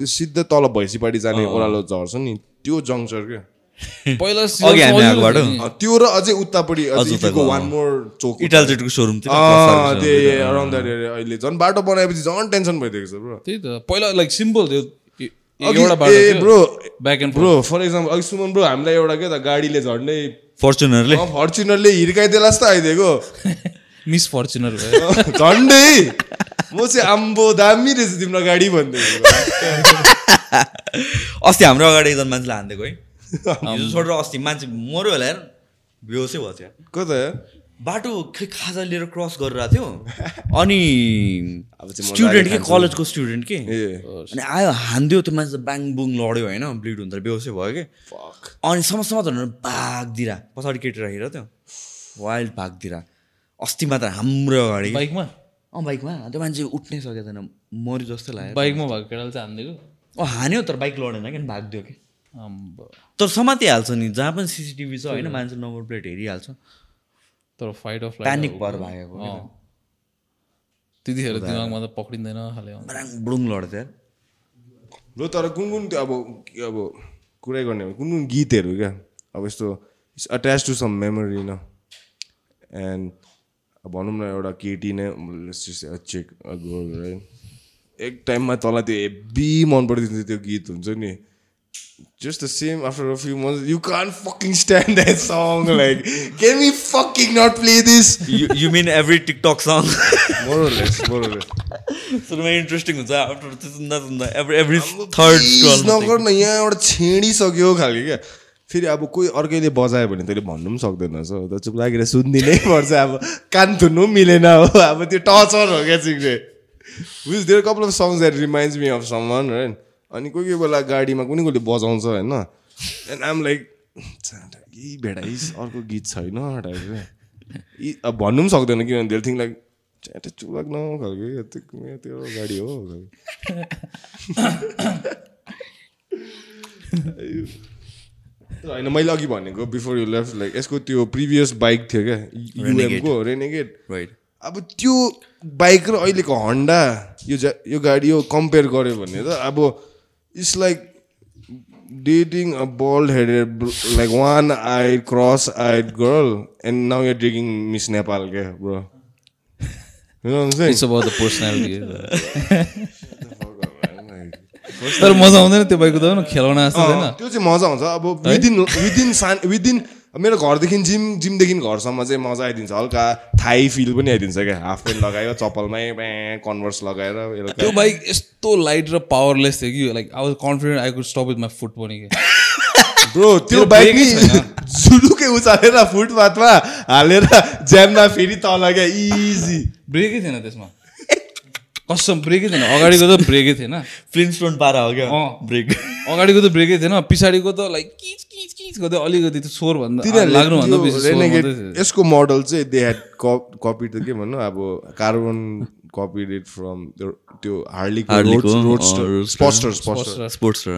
त्यो सिधै तल भैँसीपाटी जाने ओह्रालो झर्छ नि। त्यो जङ्क्चर क्या। पहिला त्यो र अझै उतापट्टि वान मोर चोक इटाल जेटको सोरुम थियो अँ, त्यही अराउन्ड द्याट एरिया अहिले झन् बाटो बनाएपछि झन् टेन्सन भइदिएको छ ब्रो त्यही त पहिला लाइक सिम्पल थियो bro back and bro for example अघि सुमन ब्रो हामीलाई एउटा के त गाडीले झन्डै फर्चुनरले अँ, फर्च्युनरले हिर्काइदिएला जस्तो आइदिएको। मिस फर्चुनर भयो। झन्डै। म चाहिँ आम्बो दामी रहेछ तिम्रो गाडी भनिदिएको अस्ति हाम्रो अगाडि एकजना मान्छेले हानिदिएको है। हिजो छोडेर अस्ति मान्छे मऱ्यो होला यार बेहोसै भयो यार कता यार बाटो खै खाजा लिएर क्रस गरिरहेको थियो। अनि अब चाहिँ स्टुडेन्ट के? कलेजको स्टुडेन्ट के? अनि आयो हानिदियो त्यो मान्छे बाङ बुङ लड्यो होइन ब्लिड हुन्छ बेहोसै भयो कि? अनि समस्यामा भनेर भागदिरा। पछाडि केटी राखेर त्यो। वाइल्ड भागदिरा। अस्ति मात्र हाम्रो अगाडि। बाइकमा? अँ बाइकमा। त्यो मान्छे उठ्नै सकेको थिएन मरि जस्तो लाग्यो। बाइकमा भएको केटाले चाहिँ हानिदिएको? अँ हान्यो तर बाइक लडेन कि भागिदियो कि। तर समातिहाल्छ नि जहाँ पनि सिसिटिभी छ होइन मान्छे नम्बर प्लेट हेरिहाल्छ। तर फाइट अफ प्यानिक भएर भागेको क्या। त्यतिखेर दिमागमा त पक्रिँदैन। ब्राङ बुडुङ लड्थ्यो। र तर कुन कुन त्यो अब के अब कुरै गर्ने कुन कुन गीतहरू क्या। अब यस्तो it's attach to some memory न एन्ड अब भनौँ न एउटा केटी नै चेक है एक टाइममा तँलाई त्यो हेब्बी मन परिदिन्छ त्यो गीत हुन्छ नि? Just the same after a few months you can't fucking stand that song like can we fucking not play this? You you mean every TikTok song? more or less more or less. सुरुमा interesting हुन्छ. After त्यो सुन्दा सुन्दा every every third Please नगर न यहाँ एउटा छेडिसक्यो खालको क्या। फेरि अब कोही अर्कैले बजायो भने तैँले भन्नु पनि सक्दैनस् हो त चुप लागेर सुनिदिनै पर्छ। अब कान थुन्नु पनि मिलेन हो। अब त्यो टचर हो क्या चिक्रे with their couple of songs that reminds me of someone होइन अनि कोही कोही बेला गाडीमा कुनै कसले बजाउँछ होइन। एन्ड आम लाइक यी भेडाइस अर्को गीत छैन भन्नु पनि सक्दैन किनभने धेरै थिङ लाइक च्याटे चुप लाग्न खालको त्यो गाडी हो होइन मैले अघि भनेको बिफोर यु लेफ्ट लाइक यसको त्यो प्रिभियस बाइक थियो क्या युएमको रेनेगेट राइट अब त्यो बाइक र अहिलेको हन्डा यो जा यो गाडी यो कम्पेयर गऱ्यो भने त अब it's like dating a bald headed like one eyed cross eyed girl and now you're drinking Miss Nepal क्या bro It's about the personality. तर मजा आउँदैन त्यो बाइकको त खेलाउन जस्तो छैन। त्यो चाहिँ मजा आउँछ। अब विदिन विदिन सान विदिन मेरो घरदेखि जिम जिमदेखि घरसम्म चाहिँ मजा आइदिन्छ। हल्का थाई फिल पनि आइदिन्छ क्या। हाफ पेन्ट लगायो चप्पलमै कन्भर्स लगाएर त्यो बाइक यस्तो लाइट र पावरलेस थियो कि like I was confident I could stop with my foot पनि ब्रो त्यो बाइक नि। जुलुकै उचालेर फुटपाथमा हालेर ज्यानमा फेरि तल क्या इजी। ब्रेकै थिएन त्यसमा। कसम ब्रेकै थिएन। अगाडिको त ब्रेकै थिएन। फ्लिन्स्टोन पारा हो क्या। ब्रेक अगाडिको त ब्रेकै थिएन। पछाडिको त लाइक किच किच किच गर्दै अलिकति त्यो स्वर भन्दा लाग्नुभन्दा यसको मोडल चाहिँ दे ह्याड कपी त के भन्नु? अब कार्बन कपिड इट फ्रम त्यो Roadster. स्पस्टर स्पस्टर स्पोर्ट्स र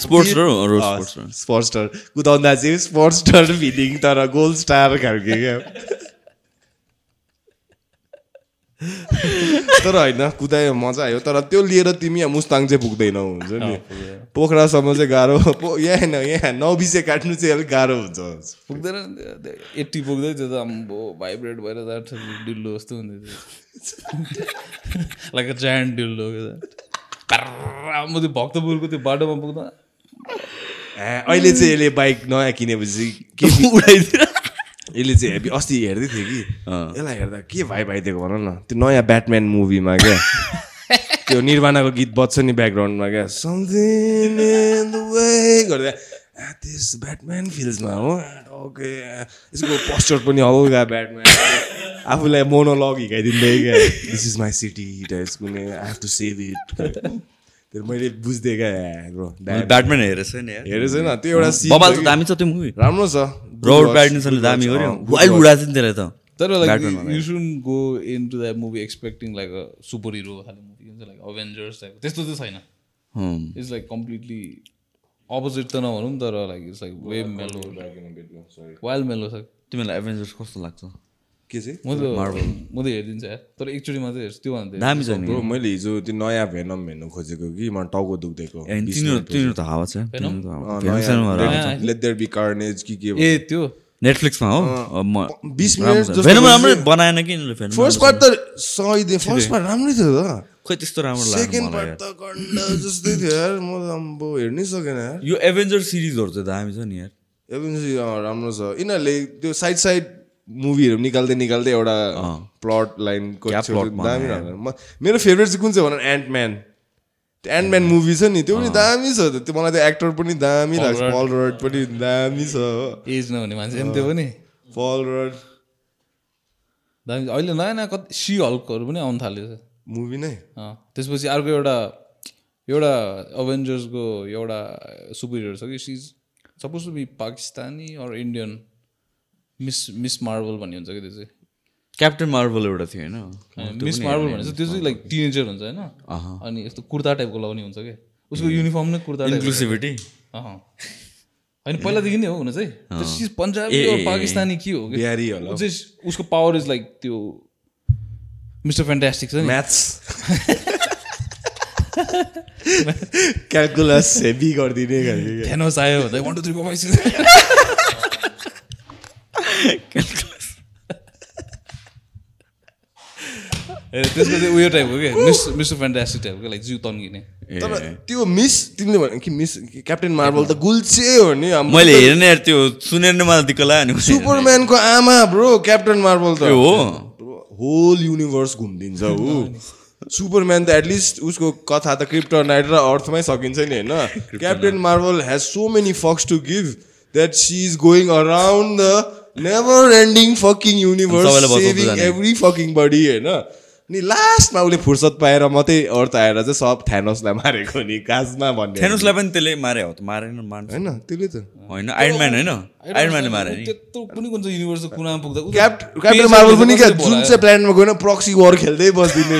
स्पोर्ट्स र रोड स्पोर्ट्स र स्पस्टर कुदाउँदा चाहिँ स्पस्टर फिलिङ तर गोल्ड स्टार खालको क्या तर होइन कुदायो मजा आयो। तर त्यो लिएर तिमी यहाँ मुस्ताङ चाहिँ पुग्दैनौ हुन्छ नि? पोखरासम्म चाहिँ गाह्रो पो यहाँ होइन यहाँ नबिसे काट्नु चाहिँ अलिक गाह्रो हुन्छ। पुग्दैन एट्टी पुग्दै थियो त अम्बो भाइब्रेट भएर डिल्लो जस्तो थियो। लाइक जायन्ट डिल्लो अम्बो त्यो भक्तपुरको त्यो बाटोमा पुग्दा। अहिले चाहिँ यसले बाइक नयाँ किनेपछि के उडाइदिएर यसले चाहिँ हेभी अस्ति हेर्दै थियो कि। यसलाई हेर्दा के भाइ भाइदिएको भन न। त्यो नयाँ ब्याटम्यान मुभीमा क्या। त्यो निर्वाणाको गीत बज्छ नि ब्याकग्राउन्डमा क्या। समथिङ इन द वे गर्दा। दिस ब्याटम्यान फिल्समा हो। ओके यसको पोस्टर पनि हल्का ब्याटम्यान आफूलाई मोनोलग हिँडाइदिँदै क्या। This is my city types कुनै I have to save it त्यो मैले बुझ्दै क्या ब्याटम्यान हेरेछ नि यार। हेरेछ न त्यो एउटा दामी छ त्यो मुभी राम्रो छ। रोबर्ट प्याटिन्सनले दामी good वाइल्ड. उडाएको नि त्यसलाई त तर like you soon go in to that movie expecting like a super hero खाले मुभी हुन्छ लाइक अभेन्जर्स टाइप त्यस्तो चाहिँ छैन. इट्स लाइक कम्प्लिटली अपोजिट त नभनौँ तर like it's like way mellow wild mellow छ तिमीलाई एभेन्जर्स कस्तो लाग्छ के चाहिँ? म त म त हेरिदिन्छु यार। तर एकचोटि मात्रै हेर्छु त्यो भन्दा दामी छ नि। ब्रो मैले हिजो त्यो नयाँ भेनम हेर्नु खोजेको कि म टाउको दुख्दैको। तिनीहरू तिनीहरू त हावा छ। लेट देयर बी कार्नेज कि के ए त्यो। नेटफ्लिक्समा हो? म 20 राम्रो मिनट पछि राम्रै बनाएन कि फर्स्ट पार्ट त सही फर्स्ट पार्ट राम्रै थियो त। खोइ त्यस्तो राम्रो लाग्यो सेकेन्ड पार्ट त गन्ड जस्तै थियो यार। म त अम्बो हेर्नै सकेन यार। यो एभेन्जर सिरिजहरू चाहिँ दामी छ नि यार। एभेन्जर राम्रो छ। यिनीहरूले त्यो साइड साइड मुभीहरू निकाल्दै निकाल्दै एउटा प्लट लाइनको दामी मेरो फेभरेट चाहिँ कुन चाहिँ भन एन्टम्यान त्यो एन्टम्यान मुभी छ नि त्यो पनि दामी छ त। त्यो मलाई त्यो एक्टर पनि दामी लाग्छ। पल रड पनि दामी छ। हो एज नहुने मान्छे नि त्यो पनि। पल रड दामी। अहिले नयाँ नयाँ कति सी हल्कहरू पनि आउनु थाल्यो मुभी नै? त्यसपछि अर्को एउटा एउटा अभेन्जर्सको एउटा सुपर हिरो छ कि? She's suppose to be Pakistani or Indian Miss Miss Marvel भन्ने हुन्छ कि त्यो चाहिँ? क्याप्टेन मार्बल एउटा थियो होइन? मिस मार्बल भने चाहिँ त्यो चाहिँ लाइक टिनेजर हुन्छ होइन? अनि यस्तो कुर्ता टाइपको लाउने हुन्छ कि? उसको युनिफर्म नै कुर्ता इन्क्लुसिभिटी। होइन पहिलादेखि नै हो हुन चाहिँ। पन्जाबी ए। पाकिस्तानी के हो कि? उसको पावर इज लाइक त्यो मिस्टर फ्यान्टास्टिक छ नि। म्याथ्स क्यालकुलस हेभी गरिदिने आयो भन्दा one two three four five six ए त्यसको चाहिँ उयो टाइपको क्या मिस मिस्टर फ्यान्टास्टिक टाइपको लाइक जिउ तन्किने। तर त्यो मिस तिमीले भने कि मिस क्याप्टेन मार्बल त गुल्छे हो नि मैले हेरेँ नि यार त्यो सुनेर नै मलाई दिक्क लाग्यो नि। सुपरम्यानको आमा ब्रो क्याप्टेन मार्बल त। हो। होल युनिभर्स घुमिदिन्छ ऊ। सुपरम्यान त एटलिस्ट उसको कथा त क्रिप्टोनाइट र अर्थमै सकिन्छ नि होइन? Captain Marvel has so many fucks to give that she is going around the never ending fucking universe saving. Every fucking body होइन? अनि लास्टमा उसले फुर्सद पाएर मात्रै अर्थ आएर चाहिँ सब थ्यानोसलाई मारेको नि काजमा भन्ने। थेनुसलाई पनि त्यसले मारे हो त मारेन मार्छ होइन त्यसले त। होइन आयरन म्यान होइन? आयरन म्यानले मारे नि। त्यत्रो कुनै कुन चाहिँ युनिभर्सको कुनामा पुग्दा? क्याप्ट क्याप्टेन मार्बल पनि क्या जुन? चाहिँ प्लानमा गएन प्रक्सी वर खेल्दै बसिदिने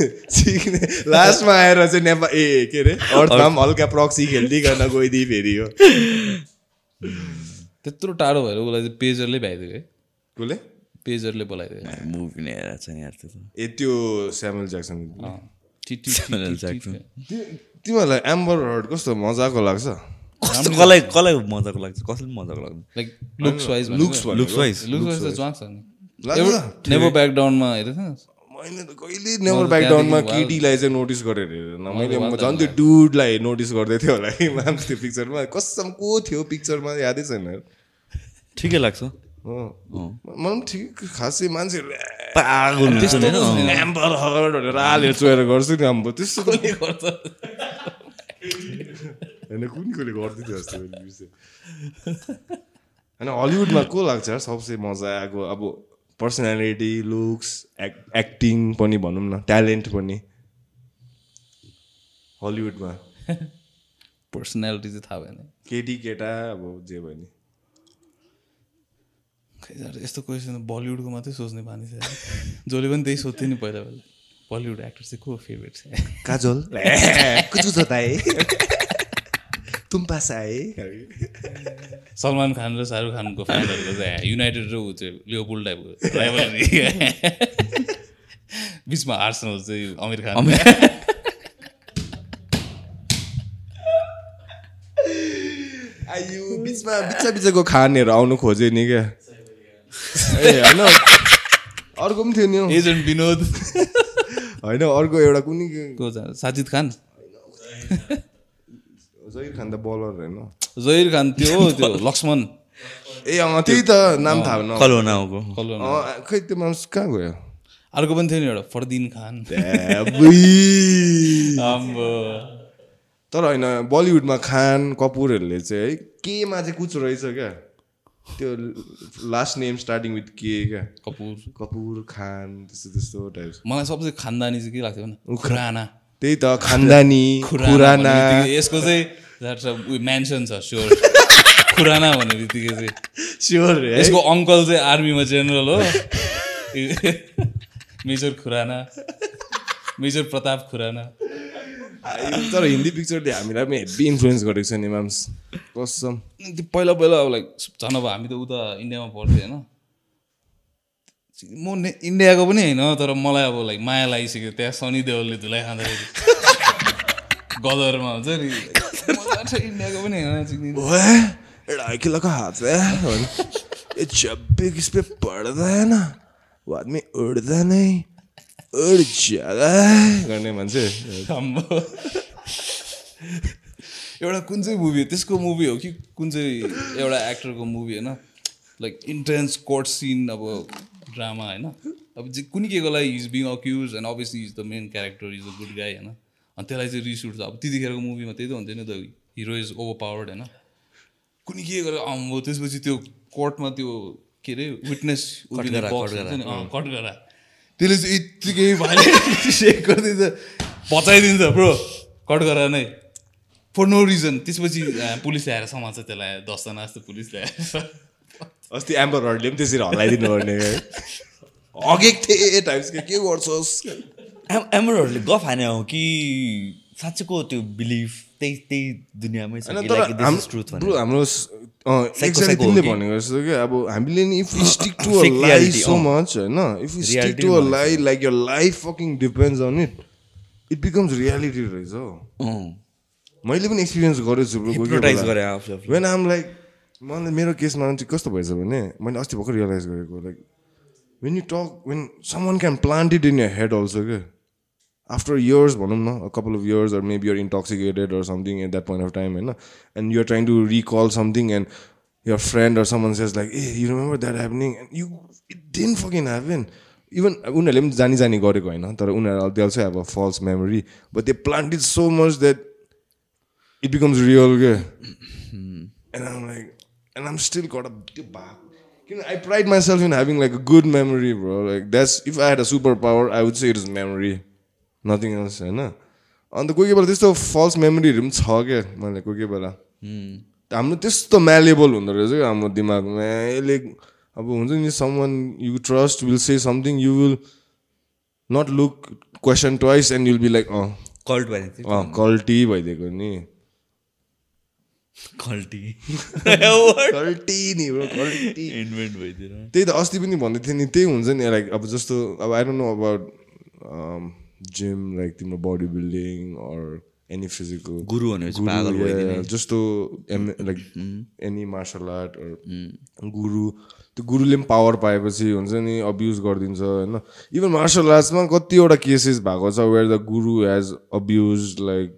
सिक्ने लास्टमा आएर चाहिँ नेपाल ए के अरे अर्थमा पनि हल्का प्रक्सी खेल्दैकन गइदिए फेरि हो। त्यत्रो टाढो भएर उसलाई चाहिँ पेजरले भ्याइदियो है। कसले पेजरले बोलाइदियो। मुभी नै हेरेको छ नि यार त्यो त। ए त्यो स्यामुल ज्याक्सन तिमीहरूलाई एम्बर हर्ड कस्तो मजाको लाग्छ? कस्तो? कसलाई कसलाई मजाको लाग्छ? कसलाई मजाको लाग्छ like looks wise looks looks wise looks wise त ज्वाक छ नि। नेभर ब्याक डाउनमा हेरेको थिएँ मैले त कहिले नेभर ब्याक डाउनमा केटीलाई चाहिँ नोटिस गरेर हेरेन मैले झन् त्यो डुडलाई नोटिस गर्दै थियो होला म्याम त्यो पिक्चरमा कसम को थियो पिक्चरमा यादै छैन। ठिकै लाग्छ। मलाई पनि ठिक खासै मान्छेहरू होइन चोएर गर्छु नि हाम्रो त्यस्तो त होइन कुन कोले गरिदिन्थ्यो जस्तो मैले बिर्सेँ। होइन हलिउडमा को लाग्छ यार सबसे मजाको? अब पर्सनालिटी लुक्स एक् एक्टिङ पनि भनौँ न ट्यालेन्ट पनि। हलिउडमा पर्सनालिटी चाहिँ थाहा भएन। केटी केटा अब जे भयो नि। यस्तो क्वेसन बलिउडको मात्रै सोच्ने बानी छ। जसले पनि त्यही सोध्थ्यो नि पहिला पहिला। बलिउड एक्टर चाहिँ को फेभरेट? छ काजल तुम पास आए सलमान खान र शाहरुख खानको फ्यानहरूको चाहिँ युनाइटेड र ऊ चाहिँ लियोपुल टाइपको। बिचमा आर्सनल चाहिँ अमिर खान आयु बिचमा बिचा बिचको खानहरू आउनु खोजे नि क्या। ए होइन। अर्को पनि थियो नि हौ। एजेन्ट विनोद होइन अर्को एउटा कुनै साजिद खान? जहिर खान त बलर होइन जहिर खान त्यो त्यो लक्ष्मण ए अँ त्यही त नाम थाहा भएन। कलोनाको खै त्यो मान्छे कहाँ गयो? अर्को पनि थियो नि एउटा फरदिन खान। तर होइन बलिउडमा खान कपुरहरूले चाहिँ है केमा चाहिँ कुच रहेछ क्या? त्यो लास्ट नेम स्टार्टिङ विथ के क्या? कपुर। कपुर खान त्यस्तो त्यस्तो टाइप मलाई सबसे खानदानी चाहिँ के लाग्थ्यो भने खुराना त्यही त खानदानी खुराना यसको चाहिँ उयो मेन्सन छ स्योर। खुराना भन्ने बित्तिकै चाहिँ। स्योर है। यसको अङ्कल चाहिँ आर्मीमा जेनरल हो। मेजर खुराना। मेजर प्रताप खुराना। तर हिन्दी पिक्चरले हामीलाई पनि हेभी इन्फ्लुएन्स गरेको छ नि म्याम्स कसम। त्यो पहिला पहिला अब लाइक झन् अब हामी त उता इन्डियामा पढ्थ्यो होइन? म ने इन्डियाको पनि होइन तर मलाई अब लाइक माया लागिसक्यो त्यहाँ सनी देवलले धुलाइ खाँदाखेरि गदरमा हुन्छ नि। इन्डियाको पनि होइन चिक्ने ओए ढाई किलो का हाथ है और ये जब भी किस पे पड़ता है ना वो आदमी उड़ता नहीं उड़ जाता है गर्ने मान्छे। एउटा कुन चाहिँ मुभी हो? त्यसको मुभी हो कि कुन चाहिँ एउटा एक्टरको मुभी होइन लाइक इन्टेन्स कोर्ट सिन अब ड्रामा होइन? अब जे कुनै केको लागि is being accused and obviously is the main character is a good guy होइन? अनि त्यसलाई चाहिँ रिस उठ्छ अब त्यतिखेरको मुभीमा त्यही त हुन्थ्यो नि त हिरो इज ओभर पावर्ड होइन? कुनै के गरेर आम्बो त्यसपछि त्यो कोर्टमा त्यो के अरे विटनेस कट गरा त्यसले चाहिँ यत्तिकै भाइले सेक गरिदिन्छ पचाइदिन्छ ब्रो कट गरा नै। फर नो रिजन त्यसपछि पुलिस ल्याएर समाज त्यसलाई दसजना जस्तो पुलिस ल्याएर। अस्ति एम्बर हर्डले पनि त्यसरी हल्लाइदिनु पर्ने हगेको थिएँ टाइप्स के के गर्छस्? एम एमरहरूले गफ हाने हो कि साँच्चैको त्यो बिलिफ त्यही त्यही दुनियाँमै छ हाम्रो तिमीले? भनेको जस्तो कि अब हामीले नि if stick to a reality, so. Much होइन if you stick to a लाई like your life fucking depends on it it becomes reality रहेछ हौ। मैले पनि एक्सपिरियन्स गरेको छु। वेन आम लाइक मलाई मेरो केसमा चाहिँ कस्तो भएछ भने मैले अस्ति भर्खर रियलाइज गरेको like when you talk when someone can plant it in your head also के आफ्टर इयर्स भनौँ न a couple of years or maybe you're intoxicated or something at that point of time होइन? And you're trying to recall something and your friend or someone says like uh you remember that happening and you it didn't fucking happen even उनीहरूले पनि जानी जानी गरेको होइन तर उनीहरू they also have a false memory but they plant it so much that it becomes real के I'm like and I'm still got a त्यो भाग किन I pride myself in having like a good memory bro. Like that's if I had a superpower I would say it is memory. Nothing else होइन अन्त कोही कोही बेला त्यस्तो falls मेमोरीहरू पनि छ क्या मैले कोही कोही बेला हाम्रो त्यस्तो म्यालेबल हुँदो रहेछ क्या हाम्रो दिमागमा यसले अब हुन्छ नि someone you trust will say something you will not look question twice and you'll be like अँ कल्ट थियो अँ कल्टी भइदिएको नि कल्टी कल्टी नि ब्रो कल्टी इन्भेन्ट भइदिएर त्यही त अस्ति पनि भन्दै थिएँ नि त्यही हुन्छ नि लाइक अब जस्तो अब I don't know about gym like तिम्रो body building or any physical guru भनेपछि पागल भइदिने। जस्तो am like any martial art guru त्यो गुरुले पनि पावर पाएपछि हुन्छ नि अब्युज गरिदिन्छ होइन। इभन मार्सल आर्ट्समा कतिवटा केसेस भएको छ where the guru has abuse like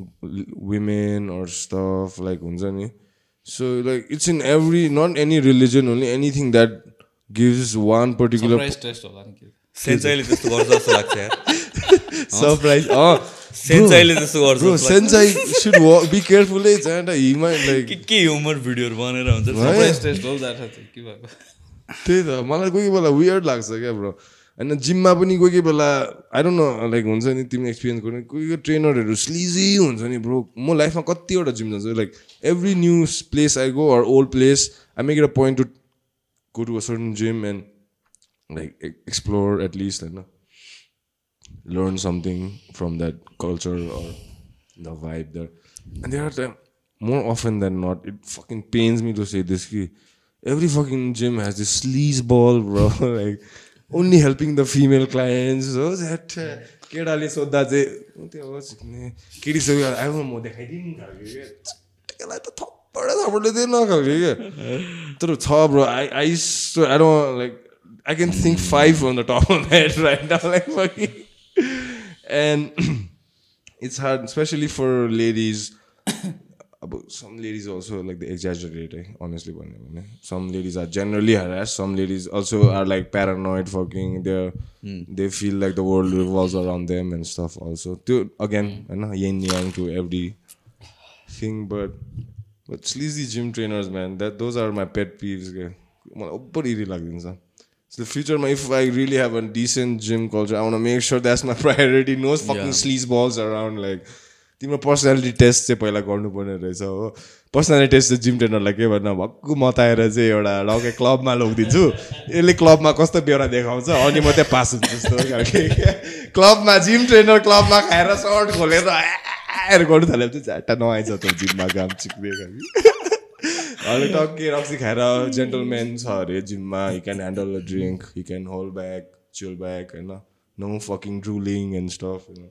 women or stuff like हुन्छ नि so like it's in every not any religion only anything that गिरफुन त्यही त मलाई कोही बेला वियर लाग्छ क्या होइन जिममा पनि कोही कोही बेला आई डोन्ट नो लाइक हुन्छ नि तिमी एक्सपिरियन्स गर्नु कोही कोही ट्रेनरहरू स्लिजी हुन्छ नि ब्रो म लाइफमा कतिवटा जिम जान्छु like every new place I go or old place I make it a point to go to a certain gym and like explore at least होइन learn something from that culture or the vibe there. And there are time, more often than not, it fucking pains me to say this. Ki, every fucking gym has this sleaze ball, bro. like only helping the female clients. So that uh, केटाले सोद्धा चाहिँ त्यो हो सिक्ने केटी सोध्यो अब म देखाइदिउँ नि खालको क्या त्यसलाई त थप्पड थप्पडले दिएन खालको क्या तर छ bro I I I don't like I can think five on the top of my head right now, like fucking. And it's hard, especially for ladies. About some ladies also like they exaggerate. Eh? Honestly, भन्यो भने. some ladies are generally harassed. Some ladies also are like paranoid. Fucking, they they feel like the world revolves around them and stuff. Also, to again, mm. yin yang to every thing, but but sleazy gym trainers, man, that those are my pet peeves. के. मलाई over इरी लाग्दिन्छ So the future, if I really have a decent gym culture, I want to make sure that's my priority. No fucking Yeah. sleaze balls around. Like, तिम्रो personality test चाहिँ पहिला गर्नुपर्ने रहेछ हो। पर्सनालिटी टेस्ट चाहिँ gym ट्रेनरलाई के भन्न भक्कु मताएर चाहिँ एउटा लगे क्लबमा लगिदिन्छु। यसले क्लबमा कस्तो बेहोरा देखाउँछ अनि मात्रै पास हुन्छ जस्तो क्लबमा जिम ट्रेनर क्लबमा खाएर सर्ट खोलेर आएर गर्नु थाल्यो भने चाहिँ झ्याट्टा नआइन्छ त जिममा काम चिक्ने खालके अहिले टक्कै रक्सी खाएर जेन्टलम्यान छ अरे जिममा he can handle a drink he can hold back chill back होइन। No fucking drooling and stuff होइन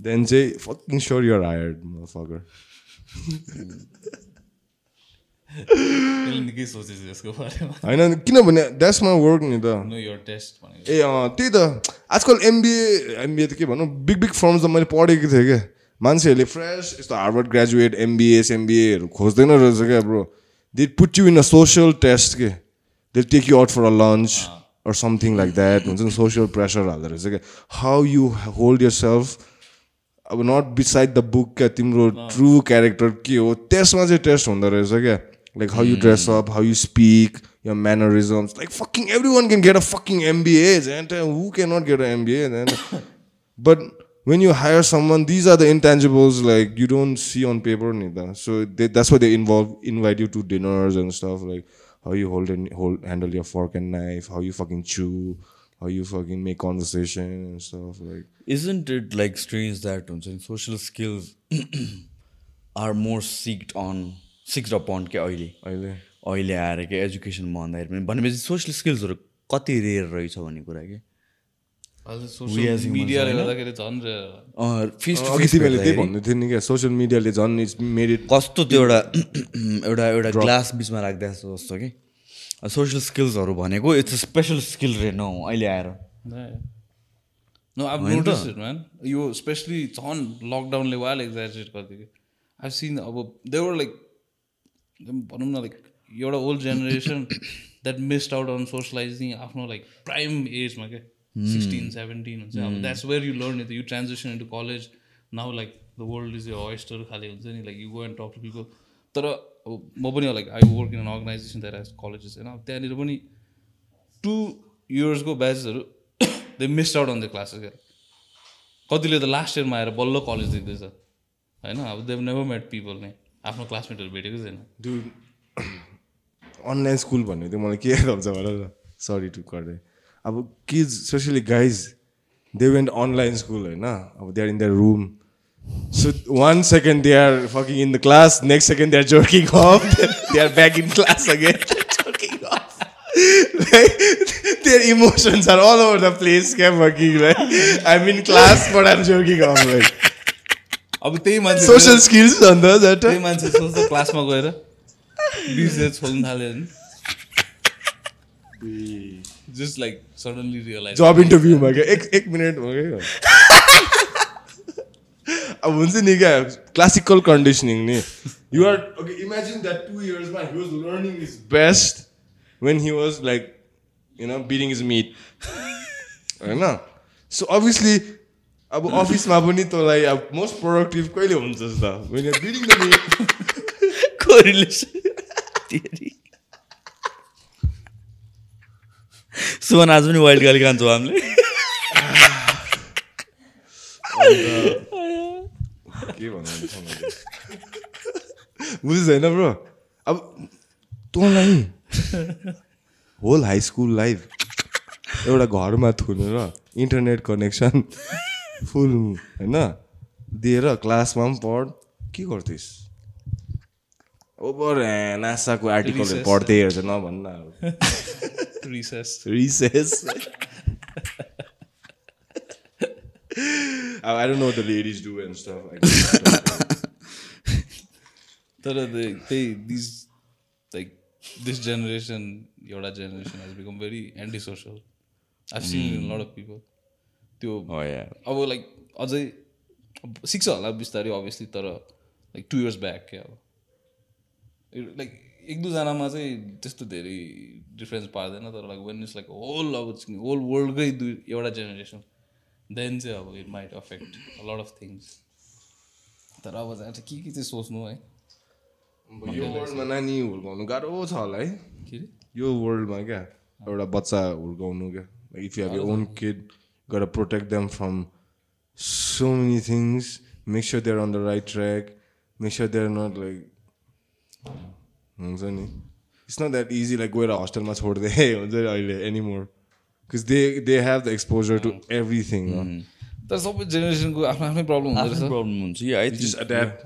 देन चाहिँ fucking sure you're hired fucker यसको बारेमा होइन किनभने द्याट्स माई वर्क नि त ए अँ त्यही त आजकल एमबिए एमबिए त के भनौँ बिग बिग फर्म्स त मैले पढेको थिएँ क्या मान्छेहरूले फ्रेस यस्तो हार्वर्ड ग्रेजुएट एमबिए एमबिएहरू खोज्दैन रहेछ क्या bro they put you in a social test के they take you out for a lunch or something like that हुन्छ नि सोसियल प्रेसर हाल्दो रहेछ क्या how you hold yourself अब नट बिसाइड द बुक क्या तिम्रो ट्रु क्यारेक्टर के हो त्यसमा चाहिँ टेस्ट हुँदो रहेछ क्या like how you dress up how you speak your mannerisms. Like fucking everyone can get a fucking MBA. And uh, who cannot get an MBA? Then, but when you hire someone, these are the intangibles like you don't see on paper neither. So they, that's why they involve invite you to dinners and stuff like how you hold and hold handle your fork and knife, how you fucking chew, how you fucking make conversation and stuff. Like, Isn't it like strange that हुन्छ नि social skills are more seeked on seeked upon के अहिले? अहिले? अहिले आएर के education भन्दाखेरि पनि भनेपछि सोसियल स्किल्सहरू कति रेयर रहेछ भन्ने कुरा कि? सोसियल मिडियाले झन् कस्तो त्यो एउटा एउटा एउटा ग्लास बिचमा राख्दा जस्तो जस्तो कि? सोसियल स्किल्सहरू भनेको इट्स अ स्पेसल स्किल रे न अहिले आएर। नो। अब? नोटिस म्यान यो स्पेसली झन् लकडाउनले वाल एक्जाजुरेट गरिदियो कि। आई सिन अब देवर लाइक भनौँ न लाइक एउटा old generation that missed out on socialising आफ्नो लाइक प्राइम एजमा क्या। सिक्सटिन सेभेन्टिन हुन्छ। अब that's where you learn it you transaction into college now like the world is यो ऑयस्टर खाले हुन्छ नि। Like you go and talk to people तर अब म पनि like I work in an organisation that as colleges होइन त्यहाँनिर पनि टु इयर्सको ब्याचेसहरू they missed out on the classes क्या कतिले त लास्ट इयरमा आएर बल्ल कलेज देख्दैछ होइन? अब देव नेभर मेट पिपल नै। आफ्नो क्लासमेटहरू भेटेकै छैन। डु अनलाइन स्कुल भन्ने चाहिँ मलाई के याद आउँछ भन न। सरी टु करे अब kids specially guys they went online school होइन? अब they are in the room so one second they are fucking in the class next second they are jerking off they are back in class again jerking off their emotions are all over the place क्या fucking like I'm in class but I'm joking off like. अब त्यही मान्छे social skills on the that त्यही मान्छे सोच्छ क्लासमा गएर बिर्सेर छोड्नु थाल्यो भने जस्ट लाइक सडनली रियलाइज जब इन्टरभ्यूमा क्या एक एक मिनटमा क्या अब हुन्छ नि क्या क्लासिकल कन्डिसनिङ नि। You're okay imagine that two इयर्समा he was learning is best when he was like you know bidding is meet होइन सो अभियसली अब अफिसमा पनि तँलाई अब मोस्ट प्रोडक्टिभ कहिले हुन्छ त बिडिङ द मिट कोरिलेसन आज पनि वाइल्ड गाली खान्छौँ हामीले। के भन्नु बुझ्छ होइन ब्रो अब तँलाई होल हाई स्कुल लाइफ एउटा घरमा थुनेर इन्टरनेट कनेक्सन फुल होइन दिएर क्लासमा पनि पढ के गर्थेस् ओभर नासाको आर्टिकलहरू Recess. पढ्दै हेर्छ नभन्न अब रिसेस अब I don't know the ladies do and stuff तर त्यही दिस लाइक दिस जेनेरेसन एउटा generation has become very anti social I seen lot of people त्यो. अब लाइक अझै सिक्छ होला बिस्तारै अभियसली तर लाइक टु इयर्स ब्याक क्या अब लाइक एक दुईजनामा चाहिँ त्यस्तो धेरै डिफ्रेन्स पार्दैन तर like when is like whole अब होल वर्ल्डकै दुई एउटा जेनेरेसन देन चाहिँ अब it might affect lot of things तर अब चाहिँ के के चाहिँ सोच्नु है यो वर्ल्डमा नानी हुर्काउनु गाह्रो छ होला है के अरे यो वर्ल्डमा क्या एउटा बच्चा हुर्काउनु क्या if you have own kid गर protect them from so many things make sure they're on the right track make sure they're not like हुन्छ नि it's not that easy like गएर हस्टेलमा छोडिदिए हुन्छ नि अहिले anymore because they they have the exposure to everything तर सबै जेनेरेसनको आफ्नो आफ्नै प्रब्लम हुँदो प्रब्लम हुन्छ। कि आई just adapt.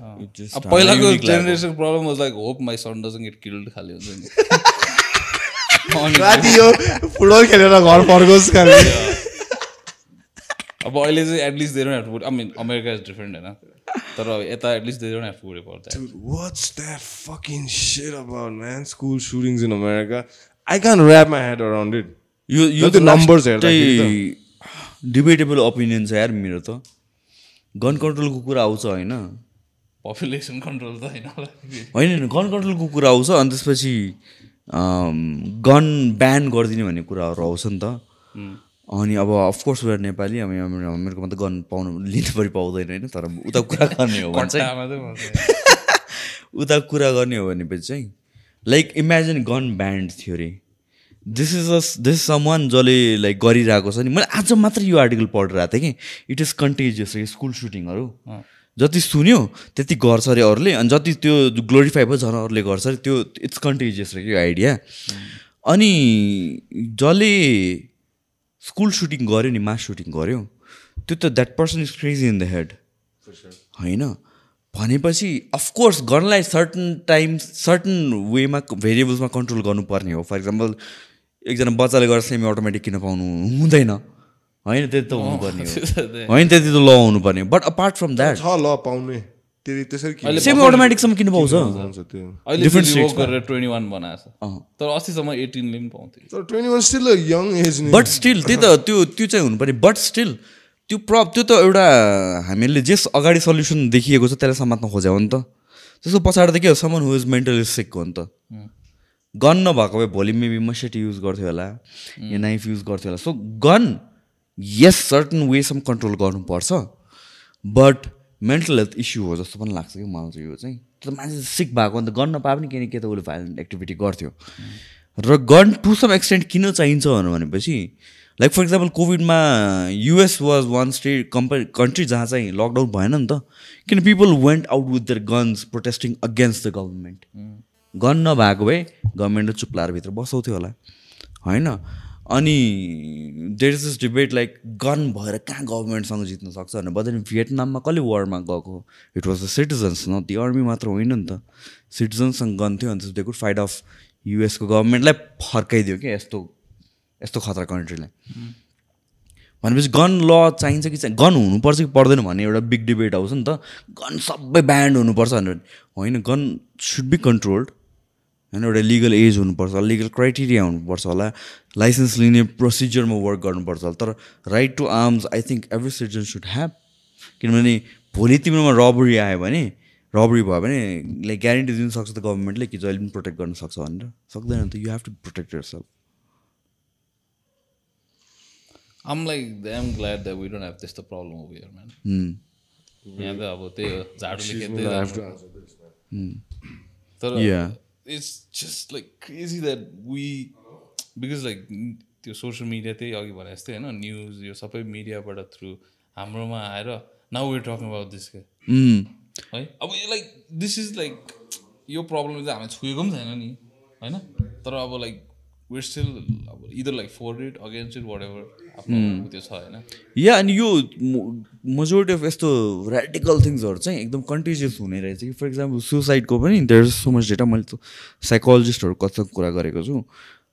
अब पहिलाको generation problem was like hope my son doesn't get killed खाले हुन्छ नि। अनि। राति यो फुटबल खेलेर घर फर्कोस् खाले। अब अहिले चाहिँ at least have to I mean America is different होइन? तर यता at least they don't have to worry about that Dude, what's that fucking shit about, man? School shootings in America. I can't wrap my head around it. यो यो numbers हेर्दाखेरि debatable opinion छ यार मेरो त। गन कन्ट्रोलको कुरा आउँछ होइन। पपुलेसन कन्ट्रोल त होइन होला। होइन होइन गन कन्ट्रोलको कुरा आउँछ अनि त्यसपछि गन ब्यान गरिदिने भन्ने कुराहरू आउँछ नि त। अनि अब अफकोर्स वेयर नेपाली अब हामीहरूकोमा त गन पाउनु लिनु पनि पाउँदैन होइन तर उता कुरा गर्ने हो भने चाहिँ। उता कुरा गर्ने हो भनेपछि चाहिँ लाइक इमेजिन गन ब्यान्ड थियो अरे this is a this someone जसले लाइक गरिरहेको छ नि मैले आज मात्र यो आर्टिकल पढिरहेको थिएँ कि इट इज कन्टेजियस रे स्कुल सुटिङहरू जति सुन्यो त्यति गर्छ अरे अरूले अनि जति त्यो ग्लोरिफाई भयो झन् अरूले गर्छ अरे त्यो इट्स कन्टेजियस रे यो आइडिया अनि जसले स्कुल सुटिङ गऱ्यो नि मास सुटिङ गऱ्यो त्यो त that person is crazy in the head होइन भनेपछि अफकोर्स गनलाई सर्टन टाइम सर्टन वेमा भेरिएबल्समा कन्ट्रोल गर्नुपर्ने हो फर इक्जाम्पल एकजना बच्चाले गरेर सेमी अटोमेटिक किन पाउनु हुँदैन। होइन त्यति त हुनुपर्ने हो। होइन त्यति त ल हुनुपर्ने बट अपार्ट फ्रम द्याट छ ल पाउने। त्यही त्यसरी किन सेमी अटोमेटिकसम्म किन पाउँछ। तर अस्तिसम्म एटिनले पनि पाउँथ्यो। तर twenty one still young age नि। बट स्टिल त्यही त त्यो त्यो चाहिँ हुनुपर्ने बट स्टिल त्यो प्रब त्यो त एउटा हामीले जे अगाडि सल्युसन देखिएको छ त्यसलाई समात्न खोज्यो हो नि त। त्यसको पछाडि त के हो? समन हु इज मेन्टली सिक हो नि त। गन नभएको भए भोलि मेबी मसेट युज गर्थ्यो होला या नाइफ युज गर्थ्यो होला। सो गन यस सर्टन वेसम्म कन्ट्रोल गर्नुपर्छ बट मेन्टल हेल्थ इस्यु हो जस्तो पनि लाग्छ कि मलाई चाहिँ यो चाहिँ। त्यो मान्छे सिक भएको अन्त गन नपाए पनि केही त उसले भाइलेन्ट एक्टिभिटी गर्थ्यो। र गन टु सम एक्सटेन्ट किन चाहिन्छ भनेपछि लाइक फर इक्जाम्पल कोभिडमा US was one state company country जहाँ चाहिँ लकडाउन भएन नि त किन people went out with their guns protesting against the government gun नभएको भए गभर्मेन्टले चुप लाएर भित्र बसाउँथ्यो होला। होइन? अनि there is this debate like gun भएर कहाँ गभर्मेन्टसँग जित्न सक्छ भने बदल भियतनाममा कसले वारमा गएको इट वाज द सिटिजन्स न त्यो आर्मी मात्र होइन नि त। सिटिजन्ससँग गन थियो अनि दे कुड फाइट अफ युएसको गभर्मेन्टलाई फर्काइदियो क्या यस्तो यस्तो खतरा कन्ट्रीलाई भनेपछि गन ल चाहिन्छ कि चाहिँ गन हुनुपर्छ कि पर्दैन भन्ने एउटा बिग डिबेट आउँछ नि त। गन सबै ब्यान्ड हुनुपर्छ भनेर। होइन गन सुड बी कन्ट्रोल्ड होइन एउटा लिगल एज हुनुपर्छ लिगल क्राइटेरिया हुनुपर्छ होला लाइसेन्स लिने प्रोसिजरमा वर्क गर्नुपर्छ होला। तर right to arms I think every citizen should have किनभने भोलि तिम्रोमा रबरी आयो भने रबरी भयो भने लाइक ग्यारेन्टी दिनु सक्छ त गभर्मेन्टले कि जहिले पनि प्रोटेक्ट गर्न सक्छ भनेर। सक्दैन त you have to protect yourself I'm like damn glad that we don't have त्यस्तो प्रब्लम म्यान यहाँ त अब त्यही हो झाडुले जानु। तर. It's just like crazy that we because like त्यो सोसियल मिडिया त्यही अघि भने जस्तै होइन न्युज यो सबै मिडियाबाट थ्रु हाम्रोमा आएर now we're talking about this के है? अब यो लाइक दिस इज लाइक यो प्रब्लम चाहिँ हामी छुएको पनि छैन नि होइन? तर अब लाइक वेयर स्टिल अब either like for it against it whatever आफ्नो त्यो छ होइन? या अनि यो मेजोरिटी अफ यस्तो ऱ्याडिकल थिङ्सहरू चाहिँ एकदम कन्टिजियस हुने रहेछ कि। फर इक्जाम्पल सुसाइडको पनि देयर सो मच डेटा मैले साइकोलोजिस्टहरू कस्तो कुरा गरेको छु।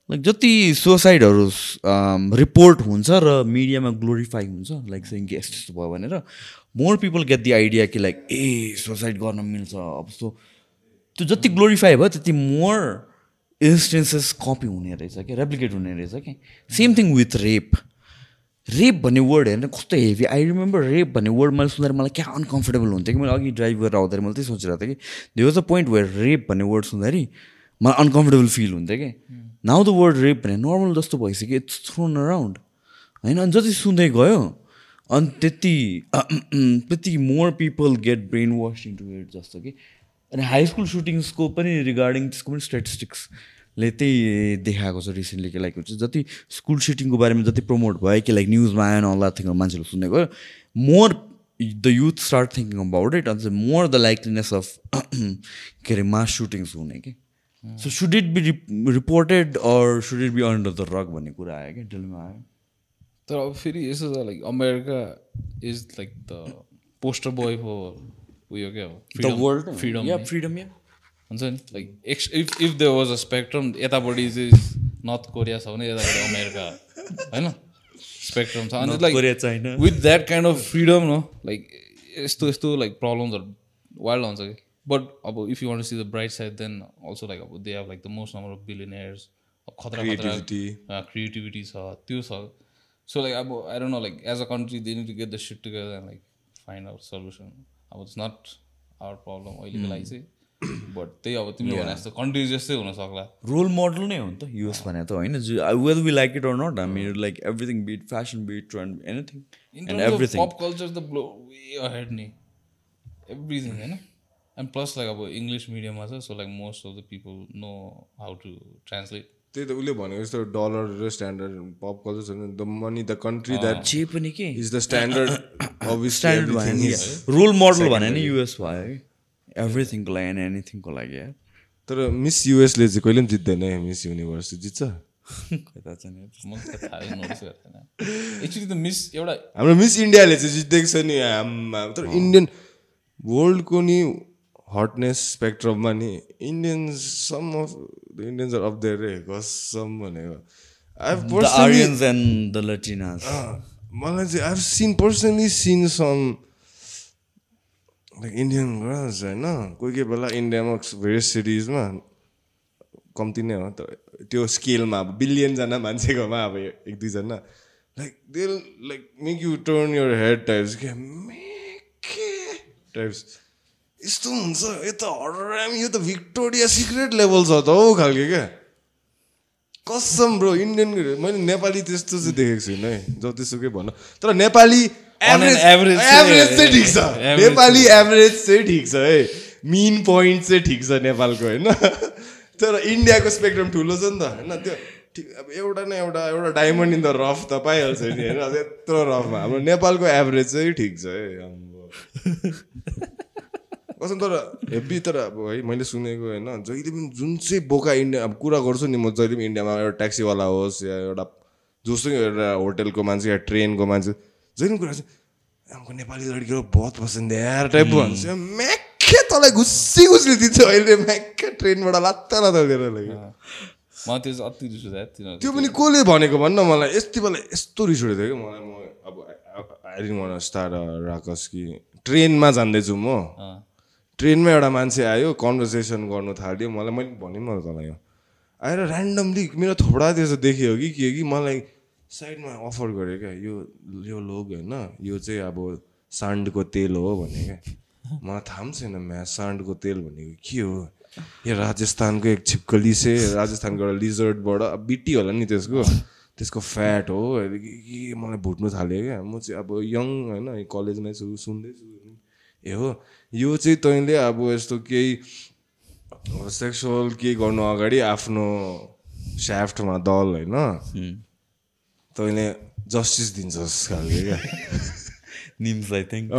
लाइक जति सुसाइडहरू रिपोर्ट हुन्छ र मिडियामा ग्लोरिफाई हुन्छ लाइक चाहिँ कि यस्तो यस्तो भयो भनेर more people get the idea कि लाइक ए सुसाइड गर्न मिल्छ अब सो त्यो जति ग्लोरिफाई भयो त्यति मोर इन्स्टेन्सेस कपी हुने रहेछ क्या रेप्लिकेट हुने रहेछ कि? Same thing with rape rape भन्ने वर्ड हेर्न कस्तो हेभी आई रिमेम्बर रेप भन्ने वर्ड मैले सुन्दा मलाई क्या अनकम्फर्टेबल हुन्थ्यो कि? मैले अघि ड्राइभ गरेर आउँदाखेरि मैले त्यही सोचिरहेको थिएँ कि they was a point where rape भन्ने वर्ड सुन्दाखेरि मलाई अनकम्फर्टेबल फिल हुन्थ्यो कि। नाउ द वर्ड रेप भने नर्मल जस्तो भइसक्यो इट्स थ्रोन अराउन्ड होइन? अनि जति सुन्दै गयो अनि त्यति त्यति more people get brain wash into it जस्तो कि अनि हाई स्कुल सुटिङ्सको पनि रिगार्डिङ त्यसको पनि स्ट्याटिस्टिक्सले त्यही देखाएको छ रिसेन्टली कि लाइक हुन्छ जति स्कुल सुटिङको बारेमा जति प्रमोट भयो कि लाइक न्युजमा आएन अल्ला थिङ्ग मान्छेहरू सुन्दै गयो more the youth start thinking about it and more the likeliness of के अरे मास सुटिङ्स हुने कि? So should it be reported or should it be under the rock भन्ने कुरा आयो कि? डेलमा आयो। तर अब फेरि यसो like America is like the poster boy for उयो क्या द वर्ल्ड हो फ्रिडम या फ्रिडम या हुन्छ नि? Like ex if if there was a spectrum यतापट्टि चाहिँ नर्थ कोरिया छ भने यतापट्टि अमेरिका होइन? स्पेक्ट्रम छ। अनि like. With that kind of freedom न लाइक यस्तो यस्तो लाइक प्रब्लम्सहरू वाइल्ड हुन्छ कि? बट अब if you want see the bright side then also like अब they have like the most number of billionaires खतरा. खतरा क्रिएटिभिटी छ त्यो छ। सो लाइक अब I don't know like as a country they need to get the shit together like find out solution अब it's not our problem अहिलेको लागि चाहिँ। बट त्यही अब तिमीले भने जस्तो कन्ट्री जस्तै हुन सक्ला रोल मोडल नै हो नि त युएस भने त होइन। Whether we like it or not हामी like everything be it fashion be it trend anything and everything pop culture त ब्लो वे अहेड नि एभ्रिथिङ होइन एन्ड प्लस लाइक अब इङ्ग्लिस मिडियममा छ so like most of the people know how to translate त्यही त उसले भनेको जस्तो डलर र स्ट्यान्डर्ड पप कल्चर छ the money the country that जे पनि के। इज द स्ट्यान्डर्ड स्ट्यान्डर्ड भयो नि रोल मोडल भने नि युएस भयो है एभ्रिथिङको लागि एन्ड एनिथिङको लागि यार। तर मिस युएसले चाहिँ कहिले पनि जित्दैन है मिस युनिभर्स जित्छ। एक्चुली त मिस एउटा हाम्रो मिस इन्डियाले चाहिँ जितेको छ नि आम्मा। तर इन्डियन वर्ल्डको नि हटनेस स्पेक्ट्रममा नि Indians some of the Indians of their रे कसम भनेको मलाई चाहिँ I seen personally seen some like Indian girls होइन कोही कोही बेला इन्डियामा भेरियस सिटिजमा कम्ती नै हो तर त्यो स्केलमा अब बिलियनजना मान्छेकोमा अब एक दुईजना like they like make you turn your head types क्या मेके टाइप्स यस्तो हुन्छ यो त हराम यो त भिक्टोरिया सिक्रेट लेभल छ त हौ खालके क्या कसम ब्रो इन्डियन मैले नेपाली त्यस्तो चाहिँ देखेको छुइनँ है जतिसुकै भनौँ तर नेपाली एभरेज चाहिँ- एभरेज चाहिँ ठिक छ नेपाली एभरेज चाहिँ ठिक छ है मिन पोइन्ट चाहिँ ठिक छ नेपालको होइन तर इन्डियाको स्पेक्ट्रम ठुलो छ नि त होइन त्यो ठिक अब एउटा न एउटा एउटा डायमन्ड इन द रफ त पाइहाल्छ नि होइन यत्रो रफमा हाम्रो नेपालको एभरेज चाहिँ ठिक छ है। कसम तर हेभी तर अब है मैले सुनेको होइन। जहिले पनि जुन चाहिँ बोका इन्डिया अब कुरा गर्छु नि म जहिले पनि इन्डियामा एउटा ट्याक्सीवाला होस् या एउटा जोसुकै एउटा होटेलको मान्छे या ट्रेनको मान्छे जहिले पनि कुरा हमको नेपाली लड्कीहरू बहुत पसन्द यार टाइप भन्छ। म्याक्के तँलाई घुस्सी घुस्सी दिन्छ अहिले म्याक्के ट्रेनबाट लात्ता लात्ता दिएर लाग्यो। म त्यो अति रिस उठ्यो त्यो पनि कसले भनेको भन्न मलाई? यति बेला यस्तो रिस उठेको थियो कि मलाई म अब I didn't want start ruckus कि ट्रेनमा जाँदैछु म। ट्रेनमा एउटा मान्छे आयो कन्भर्सेसन गर्नु थाल्यो। मलाई मैले भनेँ तँलाई यो। आएर ऱ्यान्डमली मेरो थोपडा त्यसो देख्यो कि के कि मलाई साइडमा अफर गऱ्यो क्या यो यो लोग होइन यो चाहिँ अब सान्डको तेल हो भने क्या। मलाई थाहा पनि छैन म्या सान्डको तेल भनेको के हो? यो राजस्थानको एक छिपकली से राजस्थानको एउटा लिजर्डबाट बिटी होला नि त्यसको। त्यसको फ्याट हो मलाई भुट्नु थाल्यो क्या। म चाहिँ अब यङ होइन कलेजमै छु सुन्दैछु। ए हो यो चाहिँ तैँले अब यस्तो केही सेक्सुअल केही गर्नु अगाडि आफ्नो स्याफ्टमा दल होइन? तैँले जस्टिस दिन्छस् खालको क्या? निम्स आई थिङ्क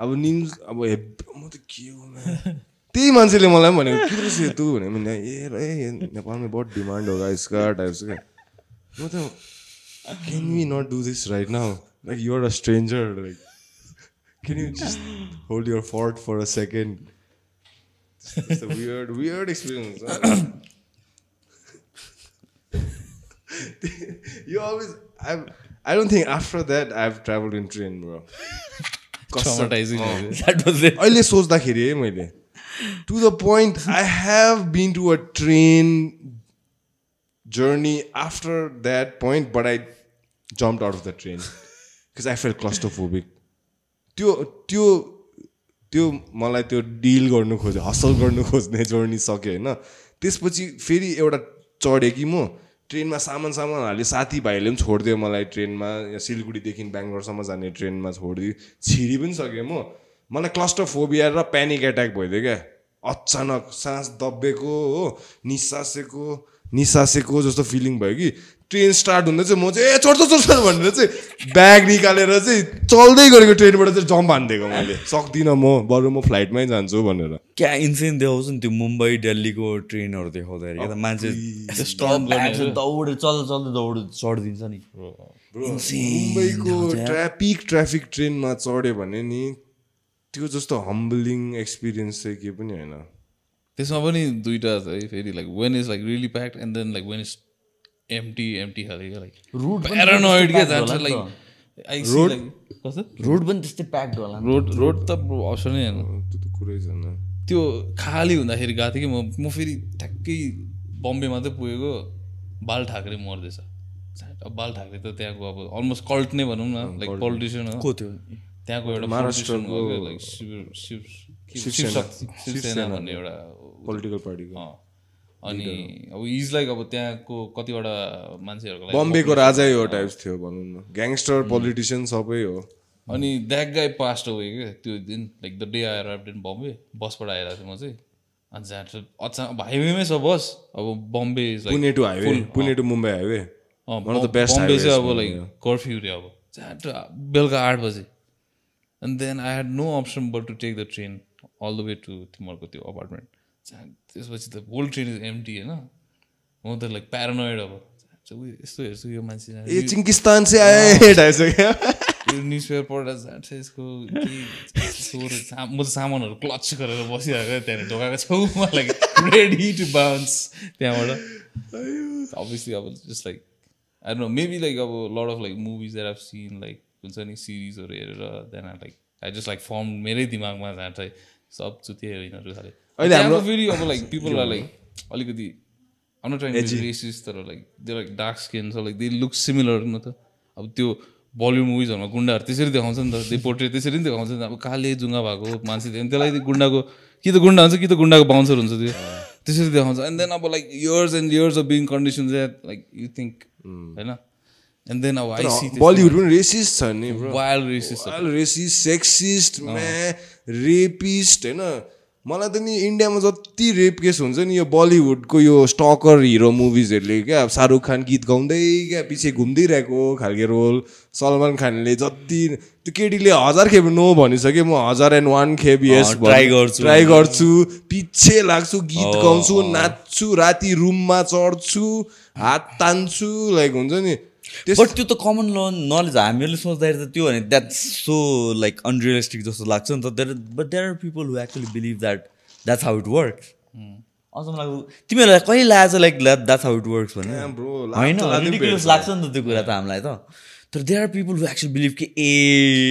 अब निम्स अब म त के हो। त्यही मान्छेले मलाई पनि भनेको के रहेछ तँ भने मैले ए र नेपालमा बहुत डिमान्ड होगा इसका टाइप से क्या? म त can we not do this right now like you're a stranger like Can you just hold your fart for a second weird weird experience you always I've, I don't think after that I've traveled in train bro Traumatizing कसम। भयो। That was it अहिले सोच्दाखेरि है मैले to the point I have been to a train journey after that point but I jump out of the train because I felt claustrophobic त्यो त्यो त्यो मलाई त्यो डिल गर्नु खोज्यो हसल गर्नु खोज्ने जर्नी सक्यो होइन। त्यसपछि फेरि एउटा चढेँ कि म ट्रेनमा सामान सामान हाल्यो साथीभाइले पनि छोडिदियो मलाई ट्रेनमा या सिलगढीदेखि बेङ्गलोरसम्म जाने ट्रेनमा छोडिदियो। छिरी पनि सकेँ म। मलाई क्लस्टोफोबिया र प्यानिक एट्याक भइदियो क्या। अचानक सास दब्बेको हो निसासेको निसासेको जस्तो फिलिङ भयो कि। ट्रेन स्टार्ट हुँदा चाहिँ म चाहिँ ए चढ्छ चढ्छ भनेर चाहिँ ब्याग निकालेर चाहिँ चल्दै गरेको ट्रेनबाट चाहिँ जम्प हानिदिएको मैले। सक्दिनँ म बरु म फ्लाइटमै जान्छु भनेर। क्या इन्सेन देखाउँछ नि त्यो मुम्बई दिल्लीको ट्रेनहरू देखाउँदाखेरि। क्या त मान्छे गर्ने दौडेर चल्दा चल्दा दौड चढिदिन्छ नि। मुम्बईको ट्रा पिक ट्राफिक ट्रेनमा चढ्यो भने नि त्यो जस्तो हम्बलिङ एक्सपिरियन्स चाहिँ के पनि होइन। त्यसमा पनि दुइटा छ है फेरि like when is like really packed and then like when is empty empty खाले क्या लाइक पनि प्यारानोइड क्या जान्छ नि लाइक आई सी लाइक कस्तो रोड पनि त्यस्तै प्याक्ड होला नि रोड रोड त अप्सनै होइन त्यो त कुरै छैन। त्यो खाली हुँदाखेरि गएको थिएँ कि म म फेरि ठ्याक्कै बम्बे मात्रै पुगेको बाल ठाकरे मर्दैछ। अब बाल ठाकरे त त्यहाँको अब अलमोस्ट कल्ट नै भनौँ न लाइक पोलिटिसियन हो। थियो त्यहाँको एउटा महाराष्ट्रको लाइक शिव शिव शिवसेना। भन्ने एउटा पोलिटिकल पार्टीको। अनि अब इज लाइक अब त्यहाँको कतिवटा मान्छेहरूको लागि बम्बेको राजै हो। टाइप्स थियो भनौँ न। ग्याङ्स्टर पोलिटिसियन सबै हो। अनि द्याट गाई पास्ट अवे क्या त्यो दिन लाइक द डे आएर दिन बम्बे बसबाट आइरहेको थिएँ म चाहिँ। अनि जहाँ अचानक हाइवेमै छ बस। अब Bombay Pune to highway Pune to Mumbai highway Bombay चाहिँ अब लाइक. कर्फ्यू रे अब। जहाँ बेलुका आठ बजे। And then I had no option but to take the train all the way to तिमीहरूको त्यो अपार्टमेन्ट त्यसपछि त होल ट्रेन इज एम्टी होइन? म त लाइक प्यारानोइड अब। यस्तो हेर्छु यो मान्छे चिङ्किस्तान न्युज पेपर पढ्दा जान्छ यसको म त सामानहरू क्लच गरेर बसिरहेको त्यहाँनिर ढोकाको छेउमा लाइक रेडी टु बााउन्स त्यहाँबाट। अभियसली अब just like I know maybe like अब lot of like movies at half seen like हुन्छ नि सिरिजहरू हेरेर I like I just like form मेरै दिमागमा चाहिँ सब यिनीहरू खाले अहिले हाम्रो- फेरि अब लाइक पिपल आर लाइक अलिकति racist तर like they like dark skin छ लाइक दे लुक सिमिलर न त अब त्यो बलिउड मुभिजहरूमा गुन्डाहरू त्यसरी देखाउँछ नि त दे पोर्ट्रेट त्यसरी नि देखाउँछ नि त। अब काले जुङ्गा भएको मान्छे थियो त्यसलाई त्यो गुन्डाको कि त गुन्डा हुन्छ कि त गुन्डाको बााउन्सर हुन्छ त्यो। त्यसरी देखाउँछ। एन्ड देन अब like years and years of being condition that like you think होइन एन्ड देन अब आई सी बलिउड पनि रेसिस्ट छ नि वाइल्ड रेसिस रेसिस्ट सेक्सिस्ट म्या रेपिस्ट होइन मलाई त नि इन्डियामा जति रेप केस हुन्छ नि यो बलिउडको यो स्टकर हिरो मुभिजहरूले क्या अब शाहरुख खान गीत गाउँदै क्या पछि घुम्दिरहेको खालको रोल सलमान खानले जति त्यो केटीले हजार खेप नो भनिसक्यो म हजार एन्ड वान खेप यस try गर्छु। ट्राई गर्छु पछि लाग्छु गीत गाउँछु नाच्छु राति रुममा चढ्छु हात तान्छु लाइक हुन्छ नि। बट त्यो त कमन नलेज हामीहरूले सोच्दाखेरि त त्यो भने द्याट्स सो लाइक अनरियलिस्टिक जस्तो लाग्छ नि त. There but there are people who actually believe that that's how it works अझ मलाई तिमीहरूलाई कहिले लागेको छ like that's how it works भने लाग्छ, होइन। लाग्छ नि त त्यो कुरा त हामीलाई त। तर there are people who actually believe कि ए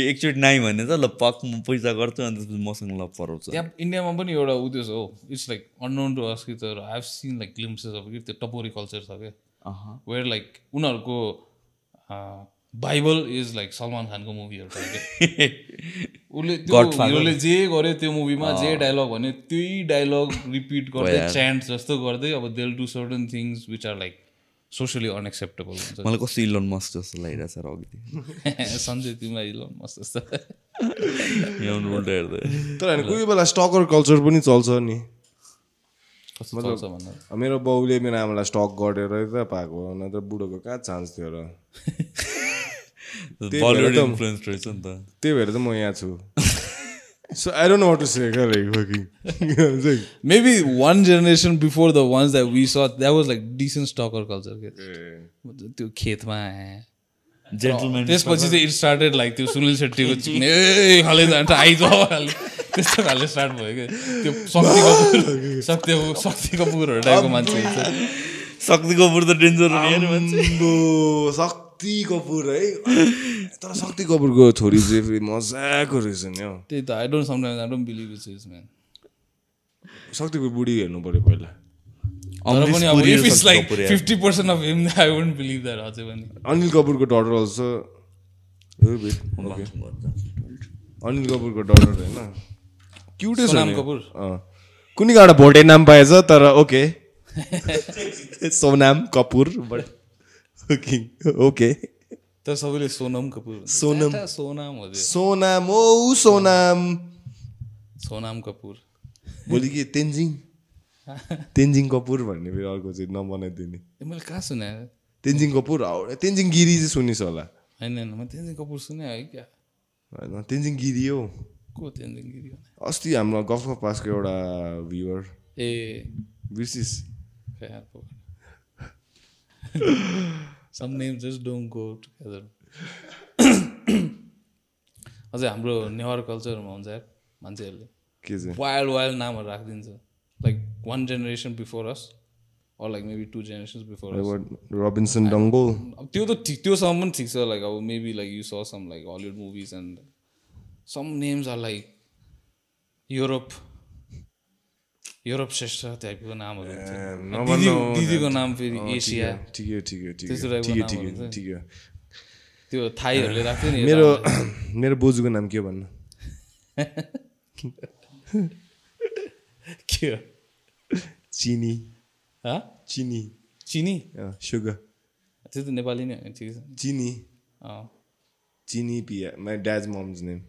एकचोटि नाइ भने त ल पक म पैसा गर्छु अनि त्यसपछि मसँग ल पराउँछ। त्यहाँ इन्डियामा पनि एउटा उ त्यो छ हो। It's like unknown to us कि तर I have seen like glimpses कि त्यो टपोरी कल्चर छ क्या। वेयर लाइक उनीहरूको बाइबल इज लाइक सलमान खानको मुभीहरू क्या उसले त्यो. हिरोले जे गर्यो त्यो मुभीमा जे डायलग भन्यो त्यही डायलग रिपिट गर्दै च्यान्ट जस्तो गर्दै अब they'll do certain things which are like socially unacceptable हुन्छ। मलाई कस्तो इलोन मस्क जस्तो लागिरहेको छ र अघि सन्जय तिमीलाई ल मस्त जस्तो। तर होइन कोही बेला स्टकर कल्चर पनि चल्छ नि। मेरो बाउले मेरो आमालाई स्टक गरेर त पाएको नत्र बुढोको कहाँ चान्स थियो र? त्यही भएर त म यहाँ छु। So I don't know to say क्या like Maybe one generation before the ones that we saw, that was like decent stalker culture. के त्यो खेतमा जेन्टलमेन त्यसपछि चाहिँ इट स्टार्टेड लाइक त्यो सुनिल शेट्टीको चिक्ने ए खाले जान्छ आइज खाले त्यस्तो खाले स्टार्ट भयो क्या त्यो शक्ति कपुर शक्ति शक्ति कपुरहरू टाइपको मान्छे हुन्छ। शक्ति कपुर त डेन्जर मान्छे। शक्ति कपुर है। तर शक्ति कपुरको छोरी चाहिँ फेरि मजाको रहेछ नि हौ। त्यही त I don't sometimes I don't believe it's is man Shakti Kapoor बुढी हेर्नु पऱ्यो पहिला। तर पनि अब पुरी इफ र इट्स शक्ति लाइक कपुर यार। Fifty percent of him I won't believe that अझै पनि। अनिल कपुरको डटर अल्सो अनिल कपुरको डटर होइन। क्युटै सोनाम। कपुर। कुनै एउटा भोटे नाम पाएछ तर okay Sonam Kapoor okay okay तर सबैले सोनम कपुर। सोनम। सोनाम सोनाम ओ सोनाम सोनाम कपुर भोलि के तेन्जिङ। तेन्जिङ कपुर भन्ने फेरि अर्को चाहिँ नबनाइदिने मैले कहाँ सुने? तेन्जिङ कपुर तेन्जिङ गिरी चाहिँ सुनिस् होला। होइन होइन म तेन्जिङ कपुर सुने है क्या। होइन तेन्जिङ गिरी हो। को तेन्जिङ गिरी भने? अस्ति हाम्रो गफको पासको एउटा भ्युवर ए। बिर्सिस पो। Some names just don't go together. अझै हाम्रो नेवार कल्चरमा हुन्छ मान्छेहरूले। के चाहिँ? वाइल्ड वाइल्ड नामहरू राखिदिन्छ। Like one generation before us or like maybe two generations before Robinson डङ्गो त्यो त ठिक त्योसम्म पनि ठिक छ। लाइक अब maybe like you see some like Hollywood movies and some names are like Europe Europe Shrestha टाइपको नामहरू दिदीको नाम फेरि एसिया ठिकै ठिकै ठिकै त्यस्तो टाइपको ठिकै नामहरू ठिकै हुन्छ। ठिकै त्यो थाईहरूले राख्थ्यो नि मेरो मेरो बोजूको नाम के भन्नु के हो चिनी हँ? चिनी चिनी सुगर त्यो त नेपाली नै ठिक छ चिनी। चिनी Pia my dad's mom's name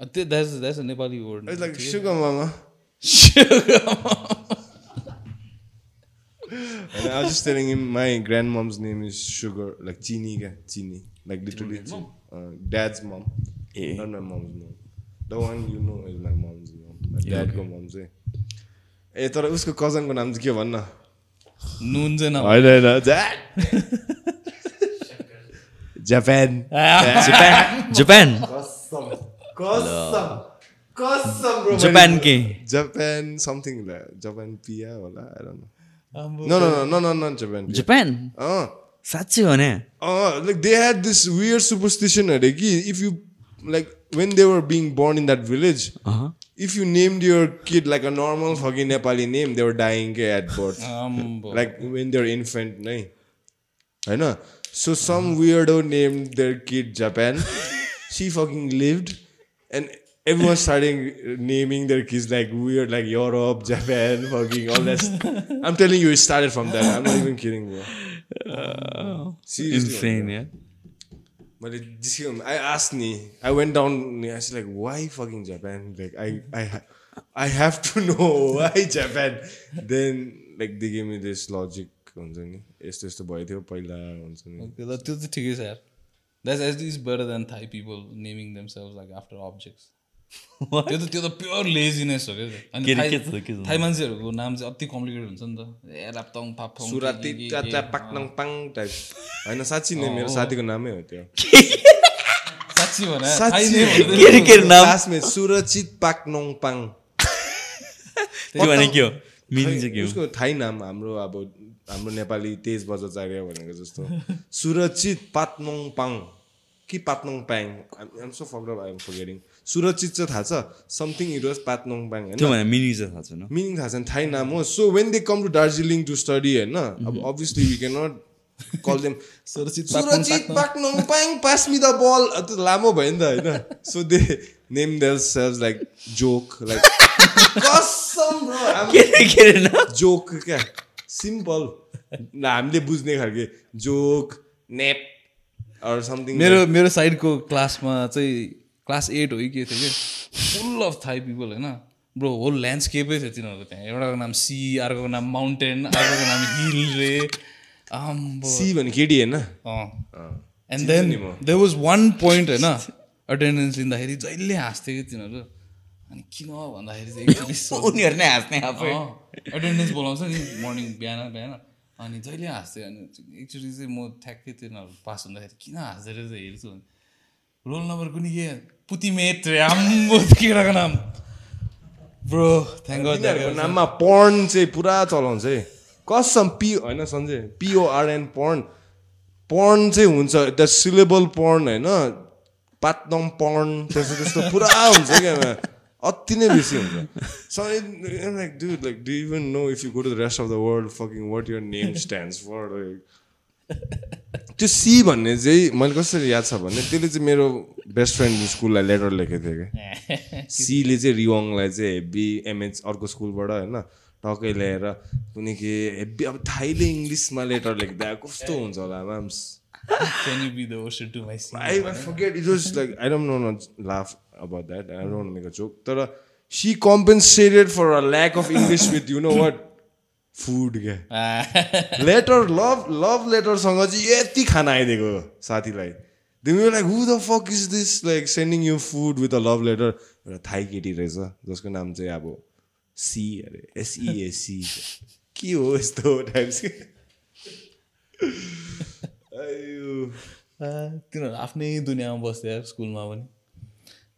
त्यो that's that's Nepali word sugar mama. And I was just telling him my grandmom's name is Sugar, like Chini, Chini, like literally Chini. Uh, dad's mom, Eh. not my mom's mom. The one you know is my mom's mom. My dadको mom चाहिँ ए तर उसको कजनको नाम चाहिँ के भन्न नुन चाहिँ न होइन होइन जा- जापान जापान कसम कसम bro, जापान के जापान समथिङ जापान पिया होला I don't know. No, no, no, no, no, not Japan. Pia. Japan अँ साँच्चै हो ने Uh, like they had this weird superstition अरे कि if you like when they were being born in that village, if you named your kid like a normal fucking Nepali name, they were dying ke at birth. आम्बो। like when they're infant, नै होइन So some weirdo named their kid Japan. she fucking lived, and everyone starting naming their kids like weird, like Europe, Japan, fucking all that. st- I'm telling you, it started from that. I'm not even kidding, bro. Seriously, insane yeah मैले जिस्क्यो I asked नि I went down नि I like why fucking Japan like I I I have to know why Japan then like they gave this logic हुन्छ नि यस्तो यस्तो भएको थियो पहिला हुन्छ नि Okay, ल, त्यो चाहिँ ठिकै छ यार that's at is better than Thai people naming themselves like after objects त्यो त त्यो त प्योर लेजिनेस हो क्या। अनि थाई- मान्छेहरूको नाम चाहिँ अति कम्प्लिकेटेड हुन्छ नि त। ए सुराती चाचा पाक्नङ पाङ टाइप होइन साँच्ची नै मेरो साथीको नामै हो त्यो। साँच्ची भने क्लासमेट सुरक्षित पाक्नङ पाङ। त्यो भने के हो? मिनिङ चाहिँ के हो? उसको थाई नाम हाम्रो अब हाम्रो नेपाली तेज बजाचार्य भनेको जस्तो। सुरक्षित पात्नोङ पाङ। कि पात्नोङ Pyang I'm so fucked I'm forgetting सुरक्षित चाहिँ थाहा छ समथिङ इट वाज पात्नोङ प्याङ त्यो होइन भने मिनिङ चाहिँ थाहा छैन। मिनिङ थाहा छैन थाई नाम हो। So when they come to Darjeeling to study होइन? अब obviously we can not call them सुरक्षित सुरक्षित पाक्नोङ प्याङ पास मी द बल त्यो लामो भयो नि त होइन? So they name theirselves like joke like कसम जोक क्या? सिम्पल हामीले बुझ्ने खालके। जोक नेप समथिङ मेरो मेरो साइडको क्लासमा चाहिँ क्लास एट हो कि के थियो कि? फुल अफ थाई पिपल होइन? ब्रो होल ल्यान्डस्केपै थियो तिनीहरूको त्यहाँ। एउटाको नाम सी अर्कोको नाम माउन्टेन अर्कोको नाम हिल रे। सी भने केटी होइन? And then they was one point होइन? अटेन्डेन्स लिँदाखेरि जहिले हाँस्थ्यो कि तिनीहरू। अनि किन भन्दाखेरि चाहिँ उनीहरू नै हाँस्ने आफै। एटेन्डेन्स बोलाउँछ नि। मर्निङ बिहान बिहान। अनि जहिले हाँस्थ्यो अनि एकचोटि चाहिँ म ठ्याक्कै तिनीहरू पास हुँदाखेरि किन हाँस्दै रहेछ हेर्छु भने रोल नम्बर कुनै के? पुतिमेट रे आम्बो केटाको नाम। ब्रो थ्याङ्क नाममा पर्न चाहिँ पुरा चलाउँछ है कसम पी होइन सन्जय पिओआरएन पर्न पर्न चाहिँ हुन्छ द सिलेबल पर्न होइन? पातनम पर्न त्यस्तो त्यस्तो पुरा हुन्छ क्या। अति नै बेसी हुन्छ। So like do like do even no if you go to the rest of the world fucking what your name stands for त्यो सी भन्ने चाहिँ मैले कसरी याद छ भने त्यसले चाहिँ मेरो बेस्ट फ्रेन्ड स्कुललाई लेटर लेखेको थियो क्या सीले चाहिँ रिवाङलाई चाहिँ हेब्बी एमएच अर्को स्कुलबाट होइन? टक्कै ल्याएर कुनै के हेब्बी अब थाइले इङ्ग्लिसमा लेटर लेख्दा कस्तो हुन्छ होला म्याम्स Can you be the ocean to my sea? I, I forget it was like I don't know not laugh about that. I don't want to make a joke. तर she compensated for a lack of English with you know what? Food क्या letter love love लेटरसँग चाहिँ यति खाना आइदिएको साथीलाई Then we were like, who the fuck is this like sending you food with a love letter? एउटा Thai केटी रहेछ जसको नाम चाहिँ अब सी अरे एसइएसी के हो यस्तो टाइप्स तिनीहरू आफ्नै दुनियाँमा बस्थ्यो स्कुलमा पनि।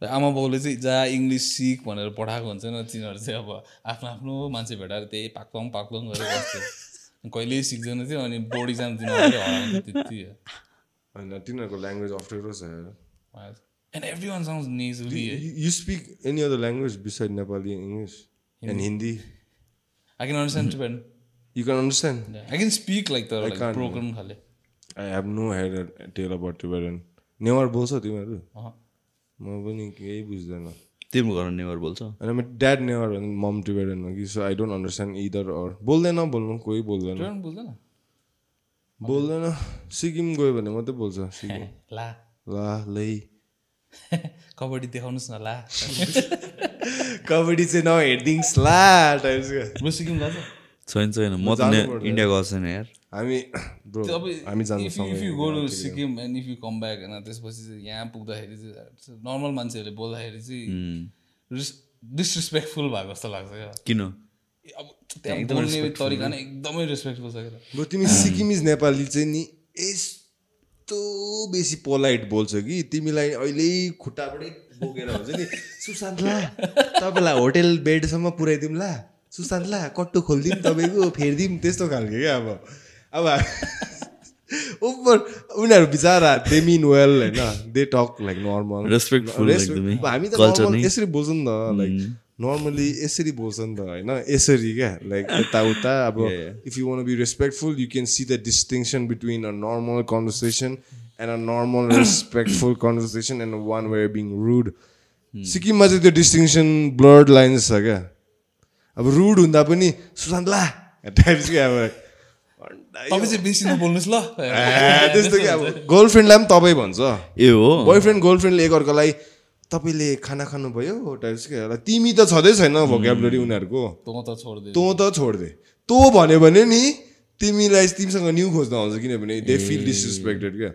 र आमा बाउले चाहिँ जहाँ इङ्ग्लिस सिक भनेर पठाएको हुन्छ नि तिनीहरू चाहिँ अब आफ्नो आफ्नो मान्छे भेटाएर त्यही पाक्लङ पाक्लङ गरेर बस्थ्यो कहिल्यै सिक्दैन थियो अनि बोर्ड इक्जाम हराउँथ्यो त्यति होइन तिनीहरूको ल्याङ्ग्वेज अप्ठ्यारो छ and every one sound nasally है You, you speak any other language besides Nepali and English? And Hindi? I can understand You can understand. I can speak like can't, broken खाले I have no head or tail about Tibetan. Newar बोल्छ तिमीहरू। म पनि केही बुझ्दैन तिम्रो घर never बोल्छ होइन मेरो ड्याड नेवार भने मम टिबेटन हो कि so I don't understand either or बोल्दैन बोल्नु कोही बोल्दैन टिबेटन बुझ्दैन बोल्दैन सिक्किम गयो भने मात्रै बोल्छ सिक्किम ला ला लै कबड्डी देखाउनुहोस् न ला कबड्डी चाहिँ नहेरिदिङ्स ला टाइप्सको ब्रो सिक्किम गएको छैन छैन म त। इन्डिया गएको छैन यार हामी हामी if you go to Sikkim and if you come back होइन त्यसपछि चाहिँ यहाँ पुग्दाखेरि चाहिँ नर्मल मान्छेहरूले बोल्दाखेरि चाहिँ डिसरेस्पेक्टफुल भएको जस्तो लाग्छ क्या किन अब त्यहाँ बोल्ने तरिका नै एकदमै रेस्पेक्टफुल छ क्या बरु तिमी सिक्किमिज नेपाली चाहिँ नि यस्तो बेसी पोलाइट बोल्छ कि तिमीलाई अहिले खुट्टाबाटै बोकेर हुन्छ नि सुशान्त ला तपाईँलाई होटेल बेडसम्म पुऱ्याइदिउँ ला सुशान्त ला कट्टु खोलिदिउँ तपाईँको फेरिदिउँ त्यस्तो खालको क्या अब। अब ओभर उनीहरू बिचरा दे मिन वेल होइन दे टक लाइक नर्मल। एकदमै। हामी त। यसरी बोल्छ नि त लाइक नर्मली यसरी बोल्छ नि त होइन यसरी क्या लाइक यताउता। अब if you want be respectful you can see the distinction between a normal conversation and a normal respectful conversation and one way being rude सिक्किममा चाहिँ त्यो डिस्टिङसन ब्लड लाइन्स छ क्या। अब रुड हुँदा पनि सुशान्त ला। अब तपाईँ चाहिँ बेसी नबोल्नुहोस् ल। त्यस्तो कि अब गर्लफ्रेन्डलाई पनि तपाईँ भन्छ। ए हो। बोयफ्रेन्ड गर्लफ्रेन्डले एकअर्कालाई तपाईँले खाना खानुभयो? टाइप्स के तिमी त छँदै छैन भोकेबुलरी उनीहरूको। तँ त छोडिदियो तँ त छोडिदे। तँ भन्यो भने नि तिमीलाई तिमीसँग न्यू खोज्न आउँछ किनभने दे फिल डिसरेस्पेक्टेड क्या।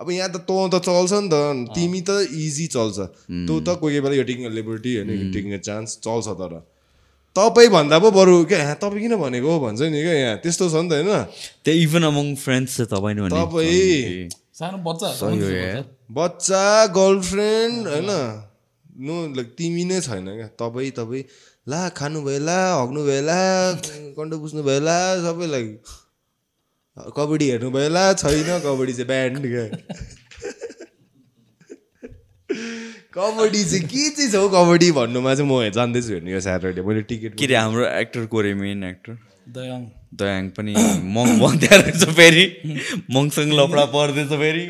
अब यहाँ त तँ त चल्छ नि त। तिमी त इजी चल्छ। तँ त कोही कोही बेला यो टेकिङ लिबर्टी होइन टेकिङ अ चान्स चल्छ तर। तपाईँ भन्दा पो बरु क्या यहाँ तपाईँ किन भनेको भन्छ नि क्या यहाँ त्यस्तो छ नि त होइन। त्यहाँ इभन अमङ फ्रेन्ड्स चाहिँ तपाईँ नै भने तपाईँ सानो बच्चा बच्चा गर्लफ्रेन्ड होइन। नो लाइक तिमी नै छैन क्या। तपाईँ तपाईँ ला खानु भयो ला हग्नु भयो ला कन्डो बुझ्नु भयो ला सबैलाई कबड्डी हेर्नु भयो ला छैन कबड्डी चाहिँ ब्यान्ड क्या। कबड्डी चाहिँ के चाहिँ छ हौ कबड्डी भन्नुमा चाहिँ म जान्दैछु हेर्नु यो स्याटरडे मैले टिकट के अरे हाम्रो एक्टर को अरे मेन एक्टर दयाङ। दयाङ पनि मङ भन्दै रहेछ फेरि। मङसँग लपडा पर्दैछ फेरि।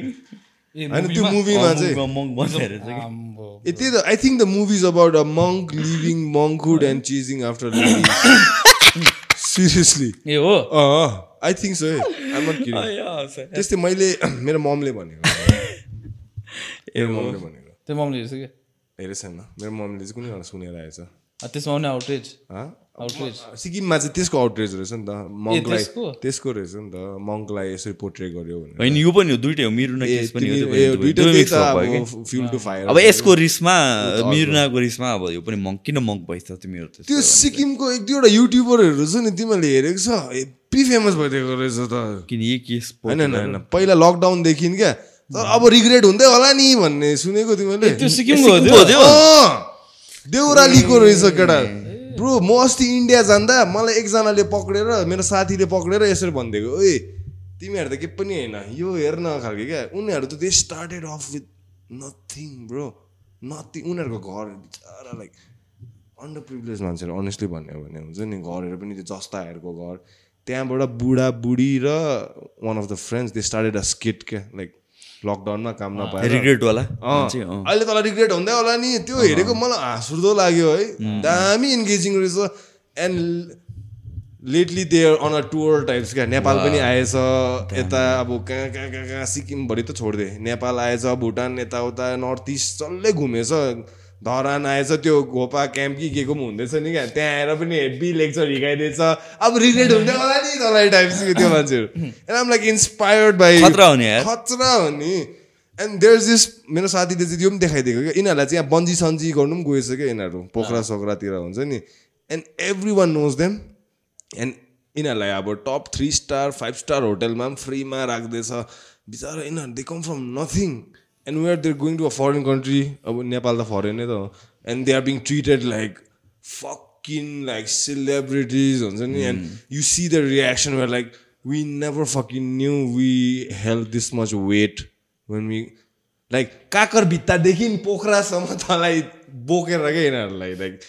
होइन त्यो मुभीमा चाहिँ। मङ। ए त्यही त I think the movies about a monk living monkhood and chasing after seriously ए हो? आई थिङ्क सो है त्यस्तै मैले मेरो ममले भनेको। ए ममले भनेको। त्यो मम्मीले हेर्छ क्या हेरेको छैन मेरो ममले चाहिँ कुनै एउटा सुनेर आएछ अँ, त्यसमा आउने आउटरेज हँ? आउटरेज सिक्किममा चाहिँ त्यसको आउटरेज रहेछ नि त मङ्कलाई त्यसको? त्यसको रहेछ नि त मङ्कलाई यसरी पोर्ट्रे गर्यो होइन यो पनि हो दुइटै हो मिरुना केस पनि mix त up अब भयो कि fuel to fire अब यसको रिसमा मिरुनाको रिसमा अब यो पनि मङ्क किन मङ्क भइछ तिमीहरू त्यो सिक्किमको एक दुईवटा युट्युबरहरू छ नि तिमीहरूले हेरेको छ हेप्पी फेमस भइदिएको रहेछ त किन यही केस होइन होइन पहिला लकडाउनदेखि क्या तर अब रिग्रेट हुँदै होला नि भन्ने सुनेको तिमीले देउरालीको रहेछ केटा। ब्रो म अस्ति इन्डिया जाँदा मलाई एकजनाले पक्रेर मेरो साथीले पक्रेर यसरी भनिदिएको ओए तिमीहरू त के पनि होइन। यो हेर न खालको क्या? उनीहरू त they started off with nothing bro nothing उनीहरूको घर बिचरा लाइक अन्डर प्रिभिलेज मान्छेहरू अनेस्टली भन्यो भने हुन्छ नि घरहरू पनि त्यो जस्ताहरूको घर। त्यहाँबाट बुढा बुढी र one of the friends they started a skit क्या? लाइक लकडाउनमा काम नपाएर। चाहिँ, अँ। अहिले तँलाई रिग्रेट हुँदै होला नि। त्यो हेरेको मलाई हाँसुर्दो लाग्यो है। दामी इन्गेजिङ रहेछ। And lately they on a tour types क्या। नेपाल पनि आएछ। यता अब कहाँ कहाँ कहाँ कहाँ सिक्किमभरि त छोडिदिए नेपाल आएछ भुटान यताउता नर्थ इस्ट डल्लै घुमेछ। धरान आएछ त्यो घोपा क्याम्प कि के को पनि हुँदैछ नि क्या। त्यहाँ आएर पनि हेभी लेक्चर हिँडाइदिएछ अब रिग्रेट हुँदै होला नि तँलाई त्यो मान्छेहरू। And um like inspired by खतरा हो नि खतरा हो नि एन्ड देयर दिस मेरो साथीले चाहिँ त्यो पनि देखाइदिएको क्या। यिनीहरूलाई चाहिँ यहाँ बन्जी सन्जी गर्नु पनि गएछ क्या यिनीहरू। पोखरा सोखरातिर हुन्छ नि। And every one knows them and यिनीहरूलाई अब top three star five star होटेलमा पनि फ्रीमा राख्दैछ। बिचरा यिनीहरू they come from nothing and where there going to a foreign country अब नेपाल त फरेनै त हो. And they are being treated like fucking like celebrities हुन्छ नि? And you see the reaction where like we never fucking knew we help this much wait when we like काकर भित्तादेखि पोखरासम्म तँलाई बोकेर क्या यिनीहरूलाई लाइक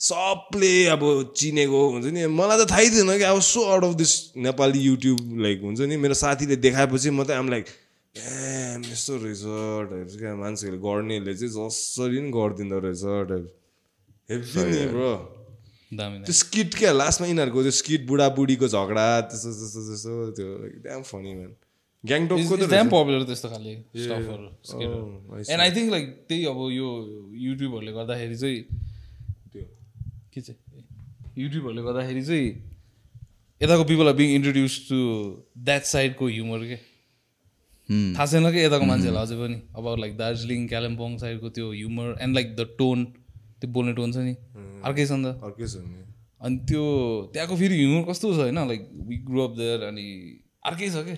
सबले अब चिनेको हुन्छ नि? मलाई त थाहै थिएन कि अब so out of this Nepali YouTube like हुन्छ नि? मेरो साथीले देखाएपछि मात्रै आम लाइक ए यस्तो रहेछ क्या मान्छेहरूले गर्नेले चाहिँ जसरी पनि गरिदिँदो रहेछ ब्रो। त्यो स्किट क्या लास्टमा यिनीहरूको त्यो स्किट बुढाबुढीको झगडा त्यस्तो त्यस्तो त्यस्तो त्यो एकदम फनी म्यान ग्याङटोकको त पपुलर त्यस्तो खाले एन्ड आई थिङ्क लाइक त्यही अब यो युट्युबहरूले गर्दाखेरि चाहिँ त्यो। के चाहिँ? युट्युबहरूले गर्दाखेरि चाहिँ यताको people are being introduce to that साइडको ह्युमर के थाहा छैन कि यताको मान्छेहरूलाई अझै पनि? अब लाइक दार्जिलिङ कालिम्पोङ साइडको त्यो humour and like the tone त्यो बोल्ने टोन छ नि। अर्कै छ नि त। अर्कै छ नि। अनि त्यो त्यहाँको फेरि ह्युमर कस्तो छ होइन? Like we grow up there अनि अर्कै छ के?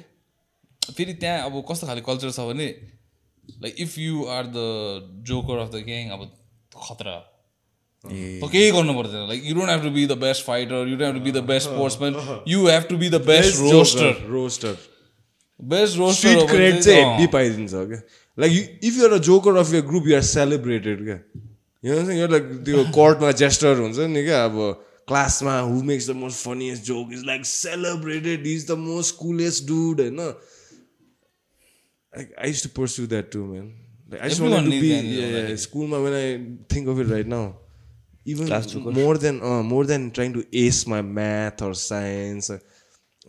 फेरि त्यहाँ अब कस्तो खाले कल्चर छ भने like if you are the joker of the gang अब खतरा। त केही गर्नु पर्दैन। Like you don't have to be the best fighter you don't have to be the best sportsman you have to be the best roaster roaster best street roaster cred चाहिँ heavy पाइदिन्छ क्या like if you're a joker of your group you're celebrated क्या यो like त्यो कोर्टमा gesture हुन्छ नि क्या अब क्लासमा who makes the most funniest joke is like celebrated is the most coolest dude होइन? Like, I used to pursue that too, man. Like, I just Everyone wanted to needs be that, you know, yeah, like- school. Ma, when I think of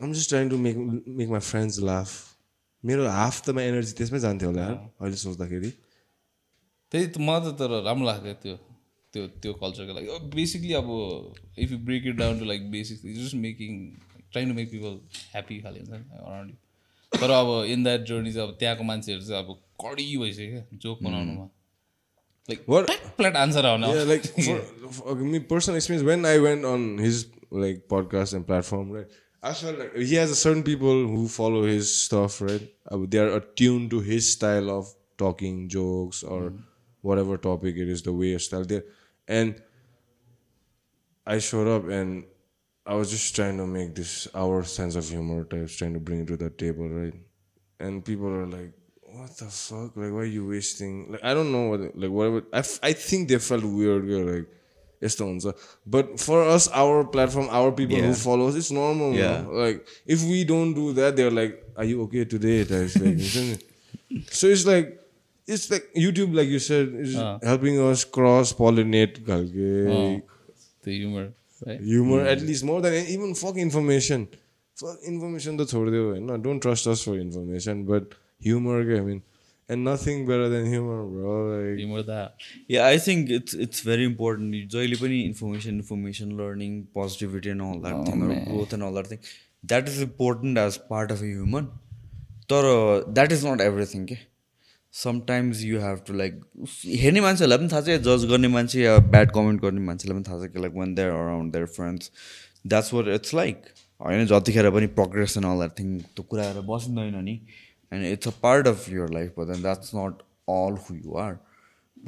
I'm just trying to make make my friends laugh. मेरो half त my energy त्यसमै जान्थ्यो होला अहिले सोच्दाखेरि। त्यही त मलाई त तर राम्रो लाग्थ्यो त्यो त्यो त्यो कल्चरको लागि। बेसिकली अब if you break it down to like basic just making trying to make people happy खाले हुन्छ नि अराउन्ड तर अब इन द्याट जर्नी चाहिँ अब त्यहाँको मान्छेहरू चाहिँ अब कडी भइसक्यो क्या जोक बनाउनुमा। लाइक प्ल्याट आन्सर आउने। Yeah, like for, for me, personal experience when I went on his like podcast felt like he has a certain people who follow his stuff, right? Uh, they are attuned to his style of talking, jokes, or whatever topic it is, the way of style there. And I showed up and I was just trying to make this our sense of humor types, trying to bring it to the table, right? And people are like, "What the fuck? Like, why are you wasting? Like, I don't know what, like, whatever. I, f- I think they felt weird, like, यस्तो हुन्छ but for us our platform our people who Yeah. follow us it's normal you Yeah. know? like if we don't do that they're like are you okay today types like हुन्छ नि? so it's like it's like youtube like you said is helping us cross pollinate खालके त्यो humor है humor at least more than even fuck information fuck information त छोडिदियो होइन don't trust us for information but humor के I mean and nothing better than humor bro like humor दा Yeah, I think it's it's very important. जहिले पनि information, information learning, positivity and all that thing, or growth and all that thing. That is important as part of a human. तर that is not everything के sometimes you have to like हेर्ने मान्छेहरूलाई पनि थाहा छ या जज गर्ने मान्छे या ब्याड कमेन्ट गर्ने मान्छेलाई पनि थाहा छ कि like one there around there friends that's what it's like होइन जतिखेर पनि progress and all that thing त्यो कुराहरू बसिँदैन नि and it's a part of your life but then that's not all who you are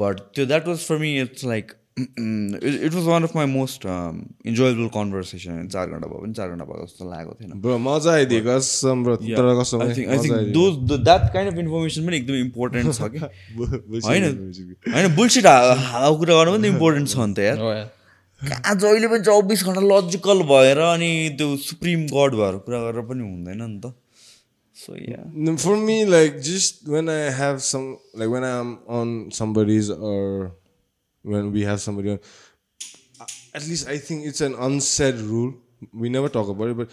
but त्यो that was for me it's like it was one of my most enjoyable conversation चार घन्टा भयो भने चार घन्टा भएको जस्तो लागेको थिएन bro मजा the, that kind of information पनि एकदमै इम्पोर्टेन्ट छ कि होइन होइन बुलसिट हावा कुरा गर्नु पनि इम्पोर्टेन्ट छ नि त यार। कहाँ जहिले पनि चौबिस घन्टा लजिकल भएर अनि त्यो सुप्रिम गड भएर कुरा गरेर पनि हुँदैन नि त। So yeah. For me, like just when I have some, like when I'm on somebody's or when we have somebody on, at least I think it's an unsaid rule. We never talk about it, but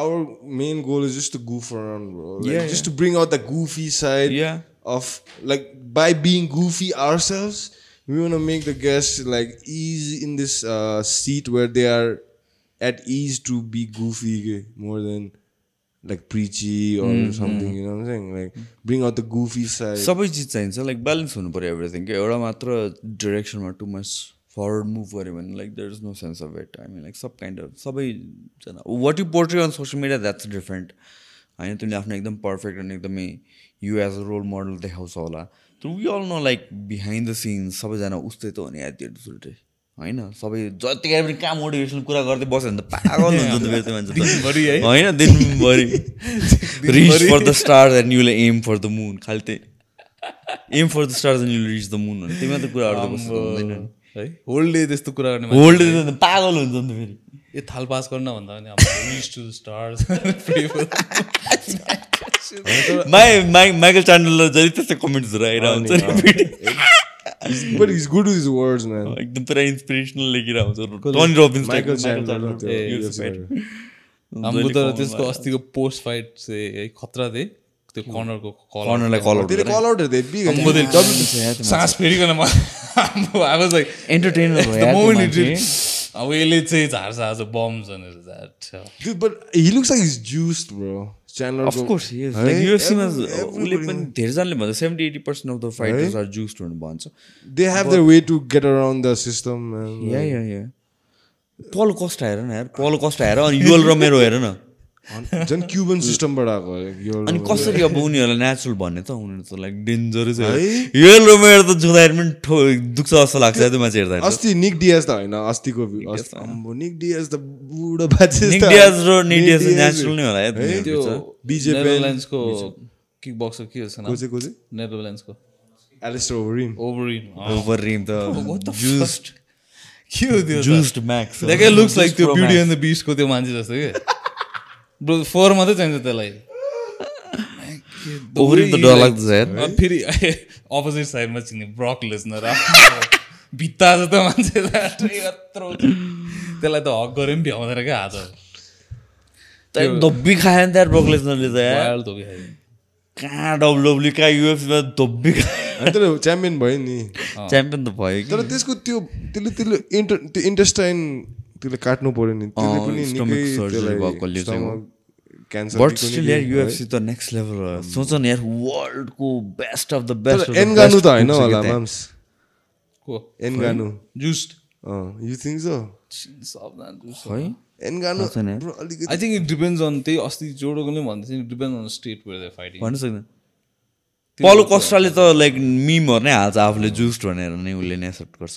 our main goal is just to goof around, bro. Like, Yeah, just yeah. to bring out the goofy side Yeah. of like by being goofy ourselves. We want to make the guests like easy in this uh, seat where they are at ease to be goofy more than like preachy or something. You know what I'm saying? Like bring out the goofy side. सबै चिज चाहिन्छ। Like balance हुनु पऱ्यो everything के? एउटा मात्र डिरेक्सनमा too much forward move गऱ्यो भने like there is no sense of it I mean like sub kind of सबैजना। What you portray on social media that's different होइन तिमीले आफ्नो एकदम पर्फेक्ट अनि एकदमै you as a role model देखाउँछ होला। तर we all know like behind the scenes सबैजना उस्तै त हो नि एट द होइन सबै जतिखेर पनि कहाँ मोटिभेसनल कुरा गर्दै बस्यो भने त पागल हुन्छ त फेरि त्यो मान्छे त। होइन दिनभरि। Reach for the star and युले aim for the moon खालि त्यही। Aim for the stars and you'll reach the moon भने त्यही मात्र कुरा गर्दै बस्नु हुँदैन। नि है होल डे त्यस्तो कुरा गर्ने मान्छे। होल्ड पागल हुन्छ नि त फेरि। ए थाल पास गर्न भन्दा पनि reach to stars my my Michael Chandler जहिले त्यस्तै कमेन्ट्सहरू आइरहेको हुन्छ नि but he's good with his words, man. एकदम पुरा इन्सपिरेसनल लेखिरहेको हुन्छ टनी रोबिन्स fighter. हाम्रो तर त्यसको अस्तिको पोस्ट फाइट चाहिँ खतरा थिए त्यो कर्नरको कर्नरलाई call out Did they call out? They big. अम्बो दिल सास फेरिकन म I was like Entertainer भयो यसले चाहिँ झार्छ आज बम्स भनेर that Dude, but he looks like he's juiced, bro. Chandler. Of go- course yes है? लाइक युएफसीमा Every- उसले everybody- पनि धेरैजनाले भन्छ seventy eighty percent of the fighters are juiced भनेर भन्छ They have their way to get around the system, man. Yeah yeah yeah पल कस्ट हेर न यार पल कस्ट हेर अनि युएल र मेरो हेर न झन् क्युबन सिस्टमबाट आएको यो अनि कसरी अब उनीहरूलाई नेचुरल भन्ने त उनीहरू त लाइक डेन्जरै छ युएल र मेरो त जुँदाखेरि पनि ठो दुख्छ जस्तो लाग्छ त्यो मान्छे हेर्दाखेरि अस्ति निक डियाज त होइन अस्तिको निक डियाज त बुढो बाजे निक डियाज र निक डियाज नेचुरल नै होला या त्यो Penn, नेदरल्यान्ड्सको किक बक्सर के छ को नाम? चाहिँ को चाहिँ नेदरल्यान्ड्सको Alistair Overeem Overeem Overeem त जुस्ड के हो त्यो juiced max that looks like त्यो ब्युटी एन्ड द बिस्टको त्यो मान्छे जस्तो के? फोर मात्रै चाहिन्छ त्यसलाई फेरि अपोजिट साइडमा चिन्ने ब्रक लेस्नर भित्ता छ त मान्छे यत्रो त्यसलाई त हक गरे पनि भ्याउँदैन क्या हात धब्बी खायो नि त यार। ब्रोकलेसनरले त धोबी खायो कहाँ डब्लुडब्लु कहाँ युएफसीमा धब्बी अनि तर च्याम्पियन भयो नि च्याम्पियन त भयो कि। तर त्यसको त्यो त्यसले त्यसले इन्टर त्यो इन्टेस्टाइन त्यसले काट्नु पर्यो नि। त्यसले पनि निकै त्यसलाई युएफसी त नेक्स्ट लेभल हो। सोच न यार वर्ल्डको best of the best Ngannou त होइन होला माम्स। को? Ngannou juiced. You think so है एनगानु अलिकति I think it depends on त्यही अस्ति जोडोकोले भन्दै थियो depend on state where they fighting भन्नु सक्दैन। पलो कस्टाले त लाइक मिमहरू नै हाल्छ आफूले जुस्ट भनेर नै उसले नै एक्सेप्ट गर्छ।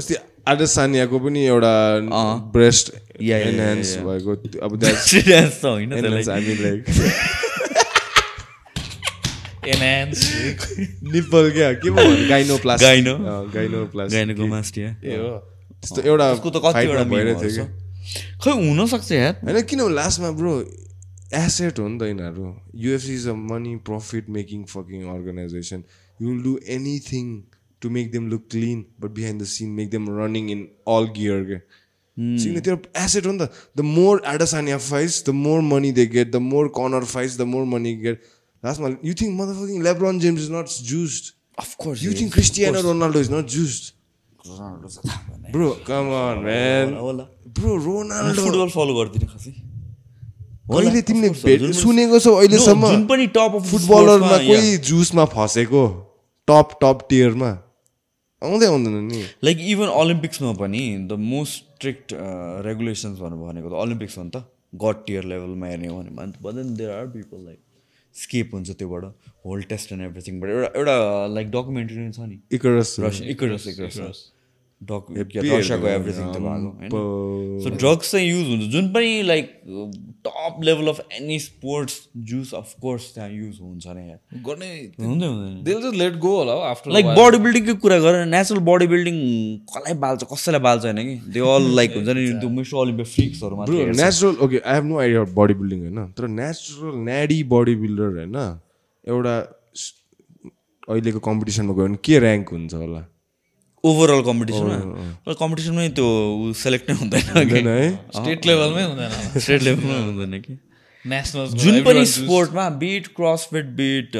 अस्ति आदर्श सानियाको पनि एउटा ब्रेस्ट एनहान्स। भएको अब द्याट्स Serious त होइन एनहान्स त्यसलाई I mean like enhance nipple क्या? के पो भन्नु? Gyno plus Gyno। Gyno plus गाइनुको मास्टिया ए हो? त्यस्तो एउटा उसको त कतिवटा फाइटमा भइरहेको मिमहरू थियो छ। कि खै हुनसक्छ यार। होइन किन लास्टमा ब्रो एसेट हो नि त यिनीहरू। UFC is a money profit making fucking organisation you will do anything to make them look clean but behind the scene make them running in all gear के सिग्ने त्यो एसेट हो नि त the more Adesanya fights the more money they get the more corner fights the more money get लास्टमा you think mother fucking LeBron James is not juiced of course you think Cristiano Ronaldo is not juiced bro come on man होला bro Ronaldo football follow गर्दिनँ खासै। अहिले तिमीले of course, सुनेको छौ अहिलेसम्म जुन पनि टप फुटबलरमा कोही जुसमा फसेको? टप टप टियरमा आउँदै आउँदैन नि। लाइक इभन ओलम्पिक्समा पनि द मोस्ट स्ट्रिक्ट रेगुलेसन्स भनेर भनेको त ओलम्पिक्स हो नि त। गड टियर लेभलमा हेर्ने हो भने but then there are people like escape हुन्छ त्योबाट होल टेस्ट एन्ड एभ्रिथिङबाट एउटा एउटा लाइक डकुमेन्ट्री पनि छ नि। Icarus Russia Icarus Icarus duck रसियाको एभ्रिथिङ त भएको अम्बो। होइन सो ड्रग्स चाहिँ युज हुन्छ जुन पनि like top level of any sports juice of course त्यहाँ युज हुन्छ नै गर्ने हुँदै हुँदैन लेट गो होला आफ्टर लाइक बडी बिल्डिङकै कुरा गरेर नेचुरल बडी बिल्डिङ कसलाई बाल्छ कसैलाई बाल्छ होइन कि दे अल लाइक हुन्छ नि त्यो मिस्टर ओलिम्पिक फ्रिक्सहरू ब्रो मात्रै हेर्छ। Natural okay I have no idea body building होइन तर नेचुरल न्याडी बडी बिल्डर होइन एउटा अहिलेको कम्पिटिसनमा गयो भने के ऱ्याङ्क हुन्छ होला ओभरअल कम्पिटिसनमा कम्पिटिसनमै त्यो सेलेक्ट नै हुँदैन हुँदैन है स्टेट लेभलमै हुँदैन स्टेट लेभलमा हुँदैन कि नेसनल जुन पनि स्पोर्टमा bit crossfit bit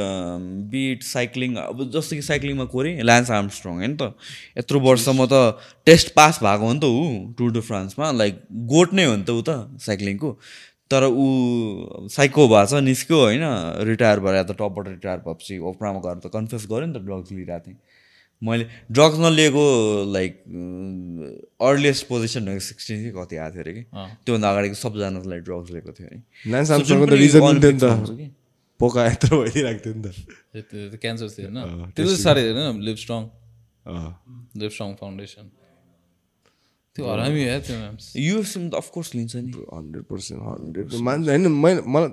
bit cycling अब जस्तो कि साइक्लिङमा कोरे ल्यान्स आर्मस्ट्रङ होइन त यत्रो वर्षसम्म त टेस्ट पास भएको हो नि त ऊ टुर डु फ्रान्समा लाइक गोट नै हो नि त ऊ त साइक्लिङको तर ऊ साइको भएको छ निस्क्यो होइन रिटायर भएर या त टपबाट रिटायर भएपछि ओप्रामा गएर त कन्फेस गऱ्यो नि त ड्रग्स लिइरहेको थिएँ मैले ड्रग्स नलिएको लाइक अर्लिएस्ट पोजिसन सिक्सटिन कि कति आएको थियो अरे कि? त्योभन्दा अगाडिको सबजनालाई ड्रग्स लिएको थियो कि। पोका यत्रो भइदिरहेको थियो नि त। क्यान्सर थियो होइन। त्यो चाहिँ साह्रै होइन live strong. Live strong foundation त्यो हरामी हो त्यो म्याम्स युएफसीमा त अफकोर्स लिन्छ नि। हन्ड्रेड पर्सेन्ट हन्ड्रेड मान्छे होइन मैले मलाई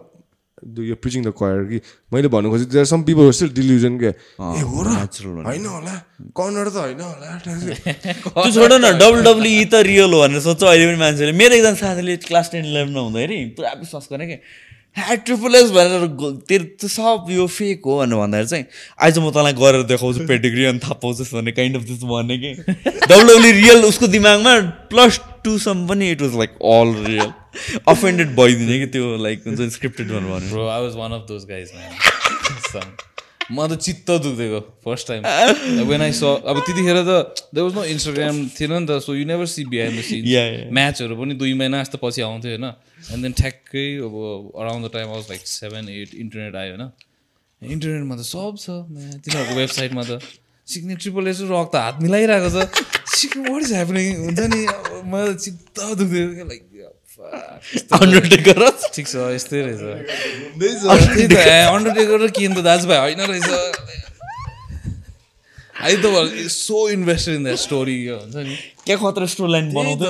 यो प्रिचिङ द क्वायर कि मैले भन्नु खोजेँ there some people still delusion के। ए हो र? होइन होला। कर्नर त होइन होला। त्यो छोड न डब्लु डब्लु त रियल हो भनेर सोध्छ अहिले पनि मान्छेले। मेरो एकजना साथीले क्लास टेन इलेभेनमा हुँदाखेरि पुरा विश्वास गर्ने कि। ह्या ट्रिपल एस भनेर त्यो सब यो फेक हो भनेर भन्दाखेरि चाहिँ आइज म तँलाई गरेर देखाउँछु पेडिग्री अनि थाहा पाउँछस् भन्ने काइन्ड अफ त्यस्तो भन्ने कि। डब्लु रियल उसको दिमागमा प्लस टूसम्म पनि it was like all real offended भइदिने कि त्यो लाइक हुन्छ scripted bro I was one of those guys म त चित्त दुख्दिएको first time when I saw अब त्यतिखेर त दे वाज नो इन्स्टाग्राम थिएन नि त so you never see behind the. Scene म्याचहरू पनि दुई महिना जस्तो पछि आउँथ्यो होइन? एन्ड देन ठ्याक्कै अब around the time was like seven eight internet आयो होइन? इन्टरनेटमा त सब छ तिनीहरूको वेबसाइटमा त सिक्ने ट्रिपल एस रक त हात मिलाइरहेको छ। वाट इज ह्यापनिङ हुन्छ नि मलाई चित्त दुख्थ्यो लाइक अन्डरटेकर ठिक छ यस्तै रहेछ। अन्डरटेकर र किन त दाजुभाइ होइन रहेछ। आई त so invested in that story हुन्छ नि। क्या खतरा स्टोर लाइन त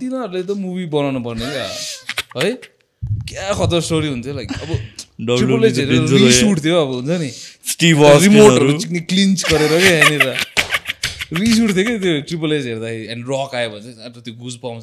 तिनीहरूले त मुभी बनाउनु पर्ने क्या। है? क्या खतरा स्टोरी हुन्थ्यो लाइक अब WWE त danger हो रिस या। उठ्थ्यो अब हुन्छ नि। रिमोटहरू क्लिन्च गरेर क्या यहाँनिर। रिस उठ्थ्यो क्या त्यो ट्रिपल एच हेर्दाखेरि एन्ड रक आयो भने चाहिँ त्यो गुज पाउँछ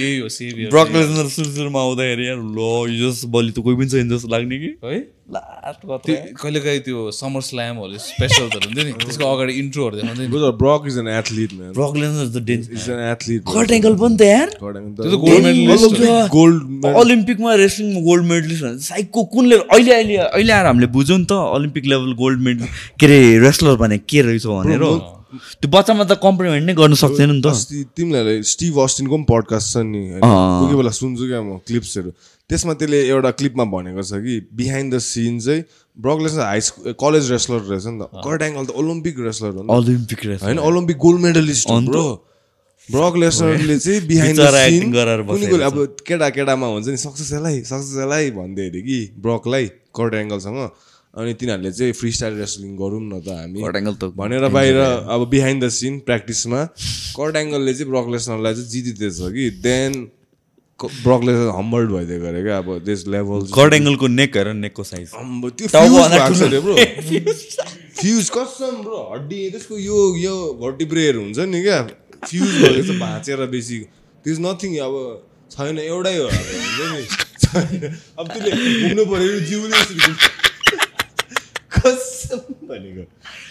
यही हो सेभियर ब्रक लेसनर सुरु सुरुमा आउँदाखेरि यार ल जस्तो बलि त कोही पनि छैन जस्तो लाग्ने कि है लास्ट त्यो कहिलेकाहीँ त्यो समर स्ल्यामहरू स्पेसलहरू हुन्थ्यो नि त्यसको अगाडि इन्ट्रोहरू देखाउँथ्यो नि Brock is an athlete, man. Brock Lesnar त He's an athlete. bro. Kurt Angle पनि त यार त्यो त हो। Gold medal. ओलम्पिकमा रेस्लिङमा गोल्ड मेडलिस्ट भन्छ साइकको कुन लेभल अहिले अहिले अहिले आएर हामीले बुझ्यौँ नि त ओलम्पिक लेभल गोल्ड मेडल के अरे रेस्लर भने के रहेछ भनेर त्यो बच्चामा त कम्प्लिमेन्ट नै गर्न सक्दैन नि त। अस्ति तिमीलाई स्टिभ अस्टिनको पनि पडकास्ट छ नि। कोही कोही बेला सुन्छु क्या म क्लिप्सहरू। त्यसमा त्यसले एउटा क्लिपमा भनेको छ कि बिहाइन्ड द सिन चाहिँ Brock Lesnar high school college wrestler रहेछ नि त। कर्ट एङ्गल त ओलम्पिक रेस्लर हो। ओलम्पिक रेस्लर होइन? ओलम्पिक गोल्ड मेडलिस्ट हो ब्रक लेसनरले चाहिँ बिहाइन्ड द सिन कुनै कुनै अब केटा केटामा हुन्छ नि सक्सेस यसलाई सक्सेस यसलाई भन्दै अरे कि ब्रकलाई कर्ट एङ्गलसँग अनि तिनीहरूले चाहिँ फ्री स्टाइल रेस्लिङ गरौँ न त हामी। भनेर बाहिर अब बिहाइन्ड द सिन प्र्याक्टिसमा कर्ट एङ्गलले चाहिँ ब्रक लेसनरलाई चाहिँ जितिदिएछ कि देन ब्रक लेसनर हम्बल्ड भइदिएको अरे क्या अब त्यस लेभल कट एङ्गलको नेक हेर नेकको साइज त्यो ब्रो। फ्युज कसम ब्रो हड्डी त्यसको यो यो भर्टिब्रेहरू हुन्छ नि क्या। फ्युज भएको छ भाँचेर बेसी। त्यस नथिङ अब छैन एउटै हो। अब हुन्छ नि। छैन। अब त्यसले घुम्नु पऱ्यो जिउले। भनेको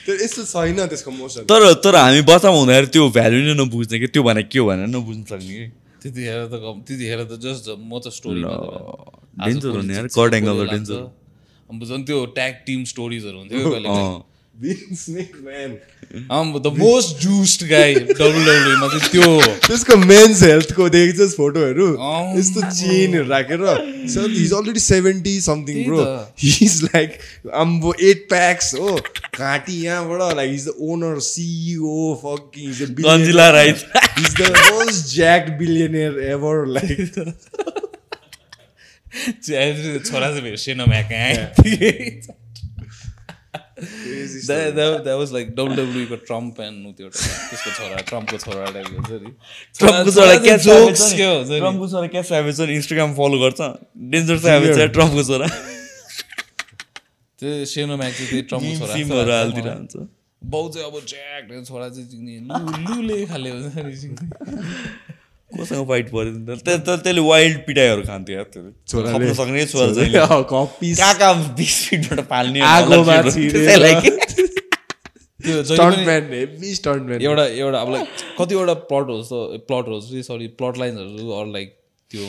त्यो यस्तो छैन त्यसको मोसन तर तर हामी बच्चामा हुँदाखेरि त्यो भ्याल्यु नै नबुझ्ने कि? त्यो भने के हो भनेर नबुझ्न सक्ने कि? त्यतिखेर त कम त्यतिखेर त जस्ट म त स्टोरी danger। अब झन् त्यो ट्याग टिम स्टोरिजहरू हुन्थ्यो द मोस्ट जुस्ड गाई डब्लुडब्लुमा चाहिँ त्यो। हो। त्यसको मेन्स हेल्थको देखेको फोटोहरू। यस्तो चेनहरू राखेर। Sir he's already seventy something bro. He's like आम्बो एट प्याक्स हो। घाँटी यहाँबाट like he's the owner CEO fucking he's the most jacked billionaire ever like छोरा चाहिँ सेनोमा कहाँ द्याट वाज लाइक डब्लुडब्लुको ट्रम्प एन्ड त्यो एउटा त्यसको छोरा ट्रम्पको छोरा टाइपको हुन्छ नि ट्रम्पको छोरा क्या जोक्स क्या हुन्छ ट्रम्पको छोरा क्या स्याभेज छ इन्स्टाग्राम फलो गर्छ डेन्जर स्याभेज छ ट्रम्पको छोरा त्यो सेनोम्याक चाहिँ त्यही ट्रम्पको छोरा सिमहरू हालिदिइरहन्छ बाउ चाहिँ अब ज्याक छोरा चाहिँ चिक्ने लु लुले खाले हुन्छ नि कोसँग फाइट पऱ्यो नि त? त्यो- त्यो- त्यसले वाइल्ड पिटाइहरू खान्थ्यो यार त्यो। सक्ने छोरा चाहिँ कपी कहाँ कहाँ बिस फिटबाट फाल्ने एउटा एउटा अब लाइक कतिवटा प्लट होस् त प्लट होस् सरी प्लट लाइन्सहरू अर लाइक त्यो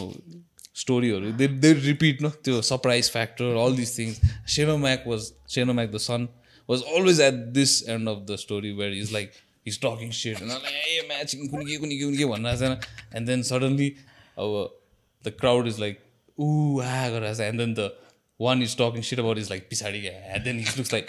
स्टोरीहरू दे दे रिपिट न त्यो surprise factor all this things सेनोम्याक was सेनोम्याक the son was always at this end of the story where is like he's talking set a matching कुन के कुन के कुन के भनिरहेको छैन एन्ड देन सडनली अब द क्राउड इज लाइक ऊ आ गरिरहेको छ। And then the one is talking shit about is like पछाडि and then is looks like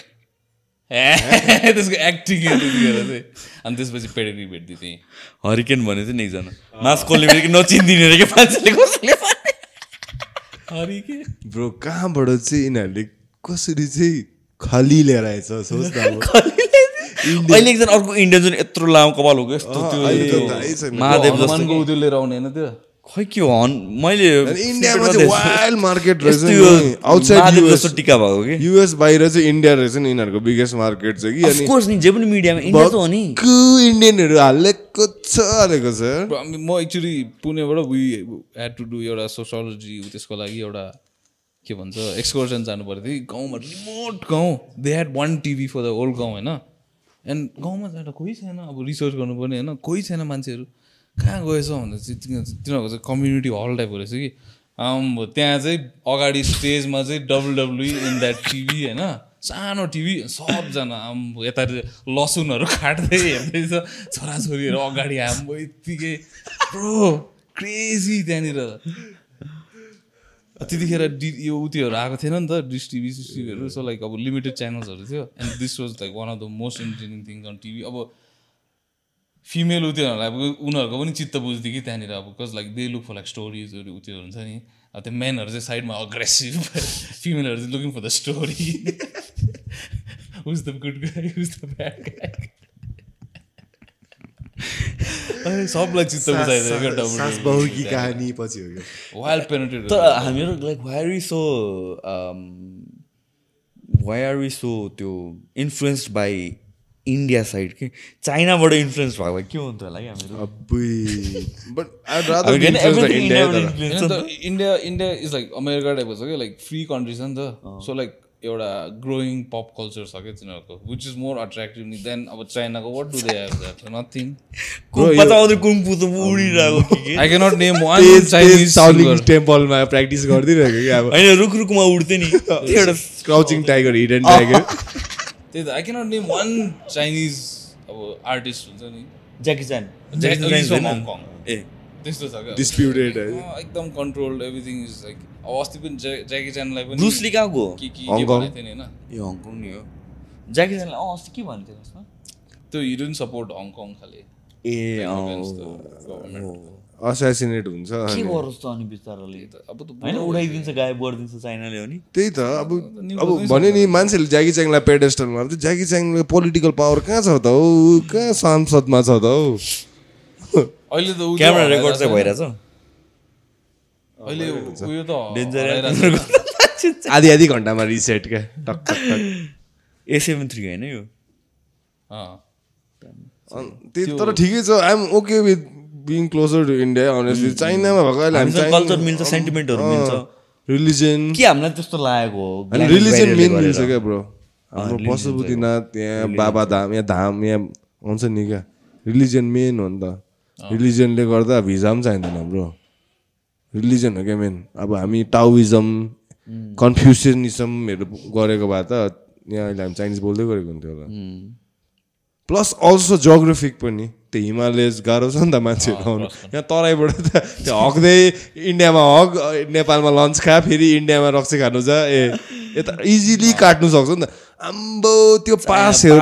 a त्यसको एक्टिङ चाहिँ अनि त्यसपछि पेडेग्री भेट्दै थिएँ। हरिकेन भने चाहिँ नि एकजना मास खोल्ने बित्तिकै नचिन्दिने रे के मान्छेले कसैले भने। हरि के ब्रो कहाँबाट चाहिँ यिनीहरूले कसरी चाहिँ खाली लिएर आएछ? सोच न अब अहिले एकजना अर्को इन्डियन जुन यत्रो लामो कपाल हो यस्तो त्यो। महादेव जस्तो। त्यो लिएर आउने होइन त्यो। खै के हो हन मैले इन्डियामा चाहिँ वाइल्ड मार्केट रहेछ नि। आउटसाइड युएस टिका भएको कि? युएस बाहिर चाहिँ इन्डिया रहेछ नि यिनीहरूको बिगेस्ट मार्केट चाहिँ कि। अनि कोर्स नि जे पनि मिडियामा इन्डिया त हो नि। भक्कु इन्डियनहरू हालेको छ हालेको छ। म एक्चुली पुणेबाट वी ह्याड टु डु एउटा सोसियोलोजी त्यसको लागि एउटा के भन्छ एक्सकर्सन जानु पर्थ्यो कि गाउँमा रिमोट गाउँ। They had one TV for the whole गाउँ होइन? एन्ड गाउँमा जाँदा कोही छैन। अब रिसर्च गर्नुपर्ने होइन कोही छैन मान्छेहरू। कहाँ गएछ भन्दा चाहिँ तिनीहरू तिनीहरूको चाहिँ कम्युनिटी हल टाइपको रहेछ कि। आम्बो त्यहाँ चाहिँ अगाडि स्टेजमा चाहिँ डब्लुडब्लुई इन द्याट टिभी होइन? सानो टिभी सबजना आम्बो यता लसुनहरू काट्दै हेर्दैछ। छोराछोरीहरू अगाडि आम्बो यत्तिकै प्रो क्रेजी त्यहाँनिर। त्यतिखेर डि यो उत्योहरू आएको थिएन नि त डिस टिभी सिस सो लाइक अब लिमिटेड च्यानल्सहरू थियो। And this was like one of the most entertaining things on TV अब फिमेल उत्योहरूलाई अब उनीहरूको पनि चित्त बुझ्थ्यो कि त्यहाँनिर अब because like they look for like स्टोरिजहरू उत्यो हुन्छ नि। अब त्यो मेनहरू चाहिँ साइडमा अग्रेसिभ फिमेलहरू चाहिँ looking for the story who's the good guy who's the bad गाई सबलाई चित्त बुझाइदियो की कहानी पछि हो वाइल्ड पेनेटेड तर हामीहरू like why are so why are so त्यो इन्फ्लुएन्स्ड बाई इन्डिया साइड के चाइनाबाट इन्फ्लुएन्स भएको भए के हुन्थ्यो होला कि everything India? India is like America टाइपको छ क्या लाइक फ्री कन्ट्री छ नि त सो लाइक एउटा ग्रोइङ पप कल्चर छ क्या तिनीहरूको which is more attractive than अब चाइनाको what do they have that nothing kung fu त उडिरहेको के के? नेम वान चाइनिज साउलिङ टेम्पलमा प्र्याक्टिस गरिदिइरहेको क्या अब? होइन रुख रुखमा उड्थ्यो नि। एउटा क्राउचिङ टाइगर हिडन टाइगर त्यही त I cannot name one Chinese अब आर्टिस्ट हुन्छ नि। Jackie Jack- Jackie Kong. ए। त्यस्तो छ क्या। डिस्प्युटेड अँ, एकदम कन्ट्रोल्ड एभ्रिथिङ इज लाइक अब अस्ति पनि ज्या- ज्याकी च्यानलाई पनि ब्रुसली कहाँ गयो के के. भनेको थियो नि होइन? यो हङकङ नि हो। ज्याकी च्यानलाई अँ अस्ति के भन्थ्यो त्यसमा? त्यो हिडन सपोर्ट हङकङ खाले। ए. असासिनेट हुन्छ के अनि। गरोस् त अनि बिचराले? अब त होइन उडाइदिन्छ गायब गरिदिन्छ चाइनाले हो नि। त्यही त अब अब भन्यो नि मान्छेहरूले ज्याकी च्याङलाई पेडेस्टलमा त्यो ज्याकी च्याङले पोलिटिकल पावर कहाँ छ त हौ? कहाँ संसदमा छ त हौ? अहिले त क्यामेरा रेकर्ड चाहिँ। भइरहेछ। अहिले उयो त डेन्जर। आधी आधी घन्टामा रिसेट क्या talk talk talk a seven three होइन यो? तर ठिकै छ। I'm okay with being closer to India honestly चाइनामा भएको अहिले हामीसँग कल्चर मिल्छ सेन्टिमेन्टहरू मिल्छ। रिलिजन के हामीलाई त्यस्तो लागेको? हो रिलिजन मेन मिल्छ। क्या ब्रो हाम्रो पशुपतिनाथ यहाँ बाबा धाम यहाँ धाम यहाँ हुन्छ नि क्या। रिलिजन मेन हो नि त। रिलिजनले गर्दा भिजा पनि चाहिँदैन ब्रो रिलिजन हो क्या मेन अब हामी टाउइजम कन्फ्युसनिजमहरू गरेको भए त यहाँ अहिले हामी चाइनिज बोल्दै गरेको हुन्थ्यो होला। प्लस अल्सो जोग्राफिक पनि त्यो हिमालयज गाह्रो छ नि त मान्छेहरू आउनु। यहाँ तराईबाट त त्यो हक्दै इन्डियामा हक नेपालमा लन्च खा फेरि इन्डियामा रक्सी खानु जा। ए यता इजिली काट्नु सक्छ नि त। आम्बो त्यो पऱ्यो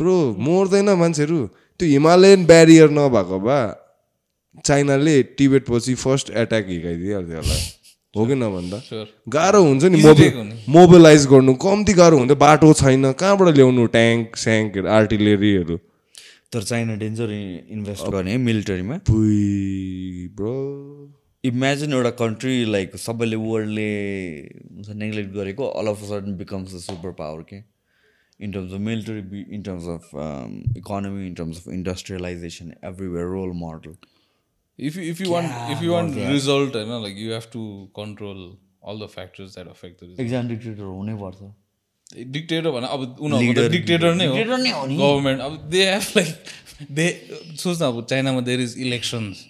ब्रो मर्दैन मान्छेहरू। त्यो हिमालयन ब्यारियर नभएको भए चाइनाले टिबेट पछि फर्स्ट एट्याक हिर्काइदिइहाल्थ्यो होला। हो कि नभन्दा. गाह्रो हुन्छ नि मोबि। मोबिलाइज गर्नु। कम्ती गाह्रो हुन्थ्यो बाटो छैन। कहाँबाट ल्याउनु ट्याङ्क स्याङ्कहरू आर्टिलेरीहरू? तर चाइना डेन्जर इन्भेस्ट गर्ने मिलिटरीमा। ब्रो। इमेजिन एउटा कन्ट्री लाइक सबैले वर्ल्डले नेग्लेक्ट गरेको all of sudden becomes the super power के in terms of military in terms of economy in terms of industrialisation everywhere role model you if you want if you want result होइन like you have to control all the factors that affect the result. Exam dictator हुनैपर्छ dictator भने अब उनीहरूको त dictator नै हो। Government अब they have like they सोच्न अब चाइनामा देयर इज इलेक्सन्स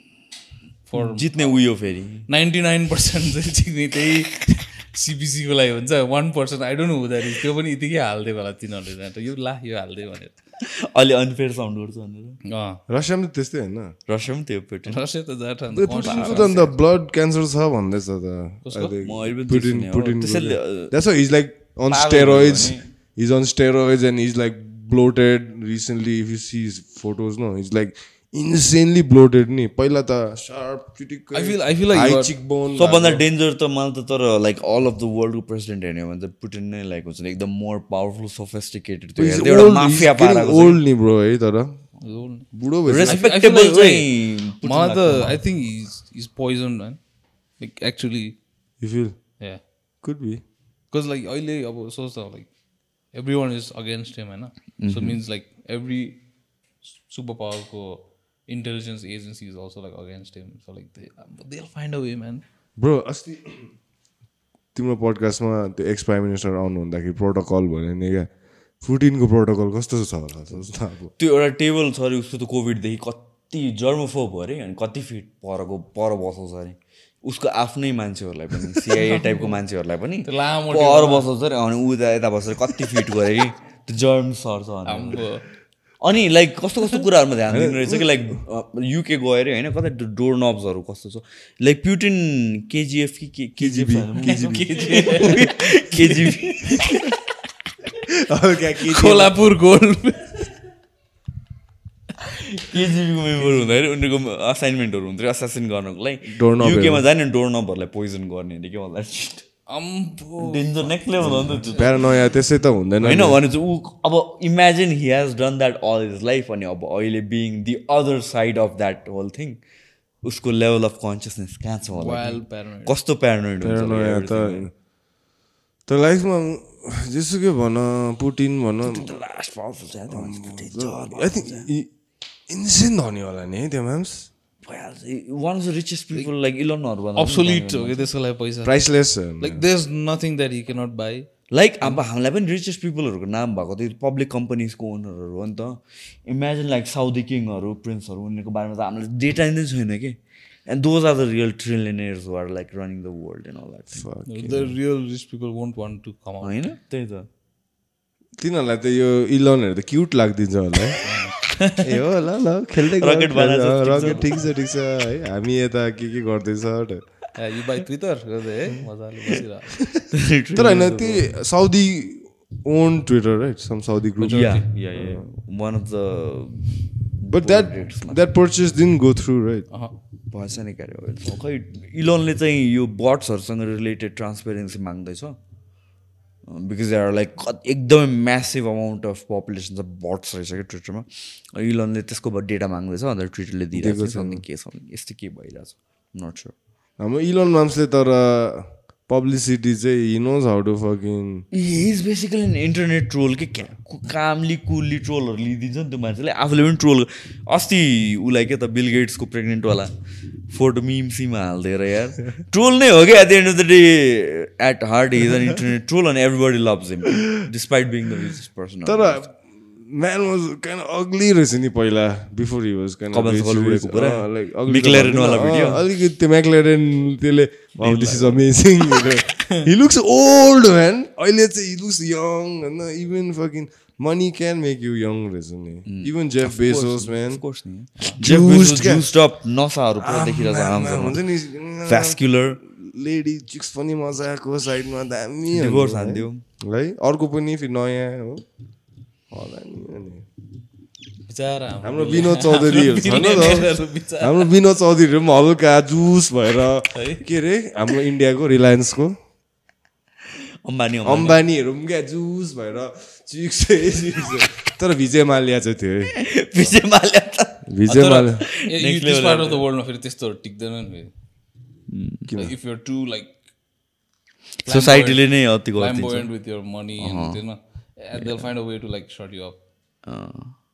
फर जित्ने उयो फेरि। नाइन्टी नाइन पर्सेन्ट चाहिँ जित्ने त्यही सिपिसीको लागि हुन्छ। One percent I don't know हुँदाखेरि त्यो पनि यतिकै हालिदियो होला तिनीहरूले। त्यहाँ यो ला यो हालिदियो भनेर। अलि अनफेयर साउन्ड गर्छ भनेर। अँ। रसियामा त त्यस्तै होइन? रसिया पनि त्यो पेटेन्ट। रसिया त जाट अन्त पुटिनको त अन्त ब्लड क्यान्सर छ भन्दैछ त। पनि is like on steroids is on steroids and is like bloated recently if you see photos न इज लाइक इन्सेनली ब्लोटेड नि पहिला त सार्प चिटिक I feel- I feel like you are- cheekbone सबभन्दा डेन्जर त मलाई त तर लाइक अल अफ द वर्ल्डको प्रेसिडेन्ट हेर्ने भने त पुटिन नै लाइक हुन्छ एकदम मोर पावरफुल सोफेस्टिकेटेड त्यो हेर्दै एउटा माफिया पाराको ओल्ड नि ब्रो है तर बुढो रेस्पेक्टेबल चाहिँ मलाई। त I think is is poison man like actually you feel yeah could be because like अहिले अब सोच like everyone is against him होइन so means like every super पावरको intelligence agency is also like against him so like they find a way man bro अस्ति तिम्रो पडकास्टमा त्यो ex prime minister आउनु हुँदाखेरि protocol भन्यो नि क्या? पुटिनको प्रोटोकल कस्तो छ होला? अब। त्यो एउटा टेबल छ अरे उसको त कोभिडदेखि कति जर्मोफोब अरे अनि कति फिट परको पर बसाउँछ अरे। उसको आफ्नै मान्छेहरूलाई पनि सिआइए टाइपको मान्छेहरूलाई पनि त्यो लामो पर बसाउँछ अरे अनि ऊ यता बसेर कति फिट गरे कि? त्यो जर्म सर्छ अनि लाइक कस्तो कस्तो कुराहरूमा ध्यान दिनु रहेछ कि लाइक युके गयो अरे होइन कतै डोर नब्सहरू कस्तो छ? लाइक प्युटिन केजिएफ कि केजिएफ केजिबी कोल्हापुर गोल्ड केजिबीको मेम्बर हुँदाखेरि उनीहरूको असाइनमेन्टहरू हुन्थ्यो असासिन गर्नको लागि। युकेमा जाने डोर नम्बरलाई पोइजन गर्ने अरे के अम्बो डेन्जर नेक्स्ट लेभल हो नि त प्यारानोया त्यसै त हुँदैन होइन भने चाहिँ ऊ अब imagine he has done that all is life अनि अब अहिले being the other side of that whole thing उसको लेभल अफ कन्सियसनेस कहाँ छ होला कस्तो प्यारानोइड हुन्छ प्यारानोया त त लाइफमा जेसुकै भन पुटिन भन। लास्ट आई थिङ्क इन्सेन धनी होला नि है त्यो म्याम्स one of the richest people like इलनहरू absolute हो कि त्यसको लागि पैसा। Priceless like there is nothing that you cannot buy like अब हामीलाई पनि रिचेस्ट पिपलहरूको नाम भएको त्यो पब्लिक कम्पनीजको ओनरहरू हो नि त। इमेजिन लाइक साउदी किङहरू प्रिन्सहरू उनीहरूको बारेमा त हामीलाई डेटा नै छैन कि? And those are the real trillionaires are like running the world and all that the real rich people won't want to come out होइन? त्यही त। तिनीहरूलाई त यो इलनहरू त क्युट लाग्दिन्छ होला है। ए हो ल ल खेल्दै छ। रकेट ठिक छ ठिक छ है। हामी यता के के गर्दैछ यु बाई ट्विटर गर्दै है मजाले बसिरहेको तर होइन त्यो Saudi on Twitter right some Saudi group yeah yeah yeah one of the but that that purchase didn't go through right भएछ नि क्यारे खै इलोनले चाहिँ यो बट्सहरूसँग रिलेटेड ट्रान्सपेरेन्सी माग्दैछ। बिकज दे आर लाइक एकदमै म्यासिभ अमाउन्ट अफ पपुलेसन छ बट्स रहेछ क्या ट्विटरमा इलोनले त्यसको डेटा माग्दैछ अन्त ट्विटरले दिइरहेको छ। के छ यस्तो के भइरहेछ? नट स्योर हाम्रो इलोन माम्सले तर पब्लिसिटी चाहिँ he knows how to fucking is basically an internet troll के क्या कामली कुलली ट्रोलहरू लिइदिन्छ नि त्यो मान्छेले आफूले पनि ट्रोल अस्ति उसलाई के त बिल गेट्सको प्रेग्नेन्टवाला फोटो मिम सिम हालिदिएर यार ट्रोल नै हो क्या at the end of the day at heart is an internet troll अनि everybody loves him despite being the richest person तर म्यान वाज काइन अग्ली रहेछ नि पहिला बिफोर हि वाज काइन? अलिकति त्यो म्याक्लेरेन त्यसले this is amazing he looks old man अहिले चाहिँ हि लुक्स यङ होइन? Even fucking money can make you young रहेछ नि इभन जेफ बेसोस म्यान नसाहरू हुन्छ नि भ्यास्कुलर लेडी चिक्स पनि मजाको साइडमा दामी है? अर्को पनि फेरि नयाँ हो। होला नि अनि। बिचरा हाम्रो विनोद बिचरा हाम्रो विनोद चौधरीहरू पनि हल्का जुस भएर के अरे हाम्रो इन्डियाको रिलायन्सको। अम्बानी अम्बानीहरू पनि क्या जुस भएर चिक्स तर विजय माल्या चाहिँ थियो है। विजय माल्या त। Vijay Mallya. This part of the वर्ल्डमा फेरि त्यस्तोहरू टिक्दैन नि इफ युर टु लाइक सोसाइटीले नै अति फ्ल्याम्बोयन्ट विथ यर मनी होइन they'll find a way to like shut you up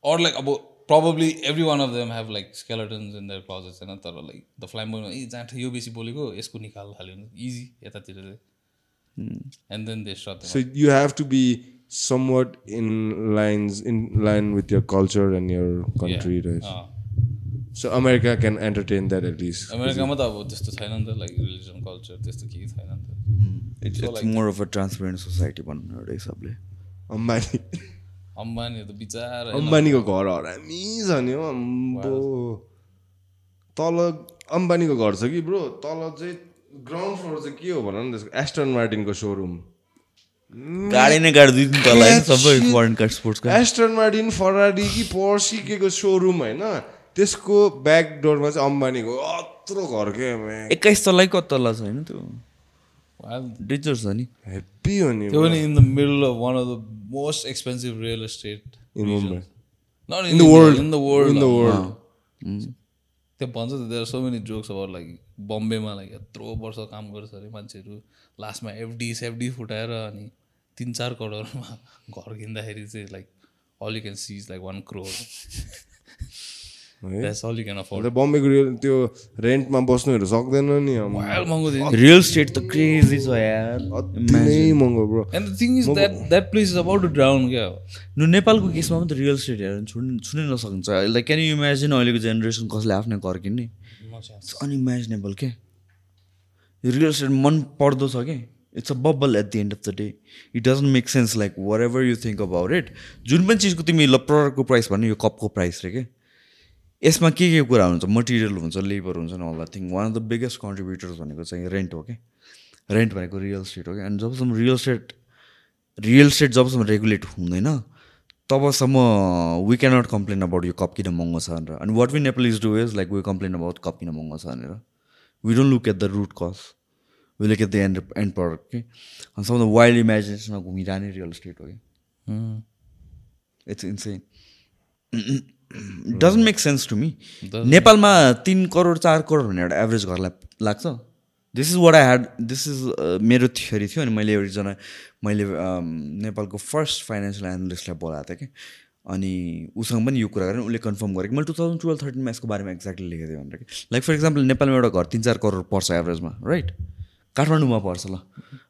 or like अब probably every one of them have like skeletons in their closets होइन तर like the flamboyant ए जहाँ यो बेसी बोलेको यसको निकाल हाल्यो भने इजी यतातिर चाहिँ and then they shut them So you have to be somewhat in lines in line with your culture and your country, right? So America can entertain that at least. अमेरिकामा त अब त्यस्तो छैन नि त लाइक रिलिजन कल्चर त्यस्तो केही छैन नि त it's more of a transparent society भनौँ एउटा हिसाबले अम्बानी। अम्बानी त बिचारा अम्बानीको घर हरामी छ नि हो अम्बो तल अम्बानीको घर छ कि ब्रो? तल चाहिँ ग्राउन्ड फ्लोर चाहिँ के हो भन न त्यसको? एस्टन मार्टिनको सोरुम गाडी नै गाडी दुई दिन तल सबै फरेन कार स्पोर्ट्सको एस्टन मार्टिन फरारी कि पर्सी के को सोरुम होइन? त्यसको ब्याक डोरमा चाहिँ अम्बानीको अत्रो घर के एक्काइस तलै कति तल छ होइन त्यो। डेन्जर छ नि हेप्पी हो नि त्यो पनि in the middle of one of the most expensive real estate in Mumbai Not in, In the world. In the world. In the अब। world. त्यो भन्छ त देयर सो मेनी जोक्स अब लाइक बम्बेमा लाइक यत्रो वर्ष काम गर्छ अरे मान्छेहरू लास्टमा एफडी सेफडी फुटाएर अनि तिन चार करोडमा घर किन्दाखेरि चाहिँ like all you can seize like one crore that's all you can afford अन्त बम्बेको रियल त्यो रेन्टमा बस्नुहरू सक्दैन नि रियल स्टेट त क्रेजी छ यार। महँगो bro and the thing is that that place is about to down क्या? नु नेपालको केसमा पनि त रियल स्टेट हेरेर छुन् छुनै नसकिन्छ लाइक क्यान यु इमेजिन अहिलेको जेनेरेसन कसले आफ्नै घर किन्ने? इट्स अनइमेजिनेबल के रियल स्टेट मन पर्दो छ कि it's a bubble at the end of the day it doesn't make sense like whatever you think about it जुन पनि चिजको तिमी ल प्रडक्टको प्राइस भन्ने यो कपको प्राइस रे के यसमा के के कुरा हुन्छ? मटेरियल हुन्छ लेबर हुन्छ न all thing one of the biggest contributors भनेको चाहिँ रेन्ट हो कि रेन्ट भनेको रियल स्टेट हो कि एन्ड जबसम्म रियल स्टेट रियल स्टेट जबसम्म रेगुलेट हुँदैन तबसम्म वी क्यानट कम्प्लेन अबाउट यो कप किन महँगो छ भनेर। अनि what we Nepalese do is like we complain about cup किन महँगो छ भनेर। We don't look at the root cause we look at the end end product कि अनि सबभन्दा वाइल्ड इमेजिनेसनमा घुमिरहने रियल स्टेट हो कि it's insane doesn't make sense to me नेपालमा तिन करोड चार करोड भन्ने एउटा एभरेज घरलाई लाग्छ। This is what I had this is मेरो थ्योरी थियो अनि मैले एकजना मैले um, नेपालको फर्स्ट फाइनेन्सियल एनालिस्टलाई बोलाएको थिएँ कि। अनि उसँग पनि यो कुरा गरेँ उसले कन्फर्म गरेँ कि मैले टु थाउजन्ड टुवेल्भ थर्टिनमा यसको बारेमा एक्ज्याक्टली लेखेको थिएँ भनेर कि। लाइक फर इक्जाम्पल नेपालमा एउटा घर तिन चार करोड पर्छ एभरेजमा राइट काठमाडौँमा पर्छ ल।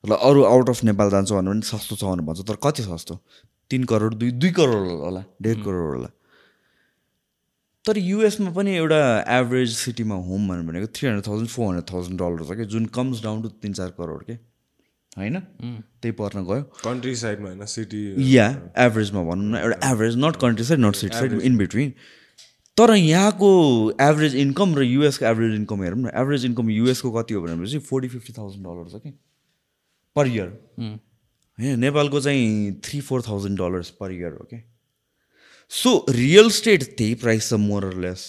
ल अरू आउट अफ नेपाल जान्छ भन्यो भने सस्तो छ भनेर भन्छ। तर कति सस्तो? तिन करोड दुई दुई करोड होला डेढ करोड होला। तर युएसमा पनि एउटा एभरेज सिटीमा होम भन्यो भनेको three hundred thousand four hundred thousand dollar छ कि? जुन कम्स डाउन टु तिन चार करोड के? होइन? त्यही पर्न गयो। कन्ट्री साइडमा होइन सिटी या एभरेजमा भनौँ न एउटा average not country side not city side in between तर यहाँको एभरेज इन्कम र युएसको एभरेज इन्कम हेरौँ न एभरेज इन्कम युएसको कति हो भनेपछि फोर्टी फिफ्टी थाउजन्ड डलर छ कि? पर इयर होइन नेपालको चाहिँ three four thousand dollars per year हो कि? सो रियल स्टेट त्यही प्राइस छ मोर लेस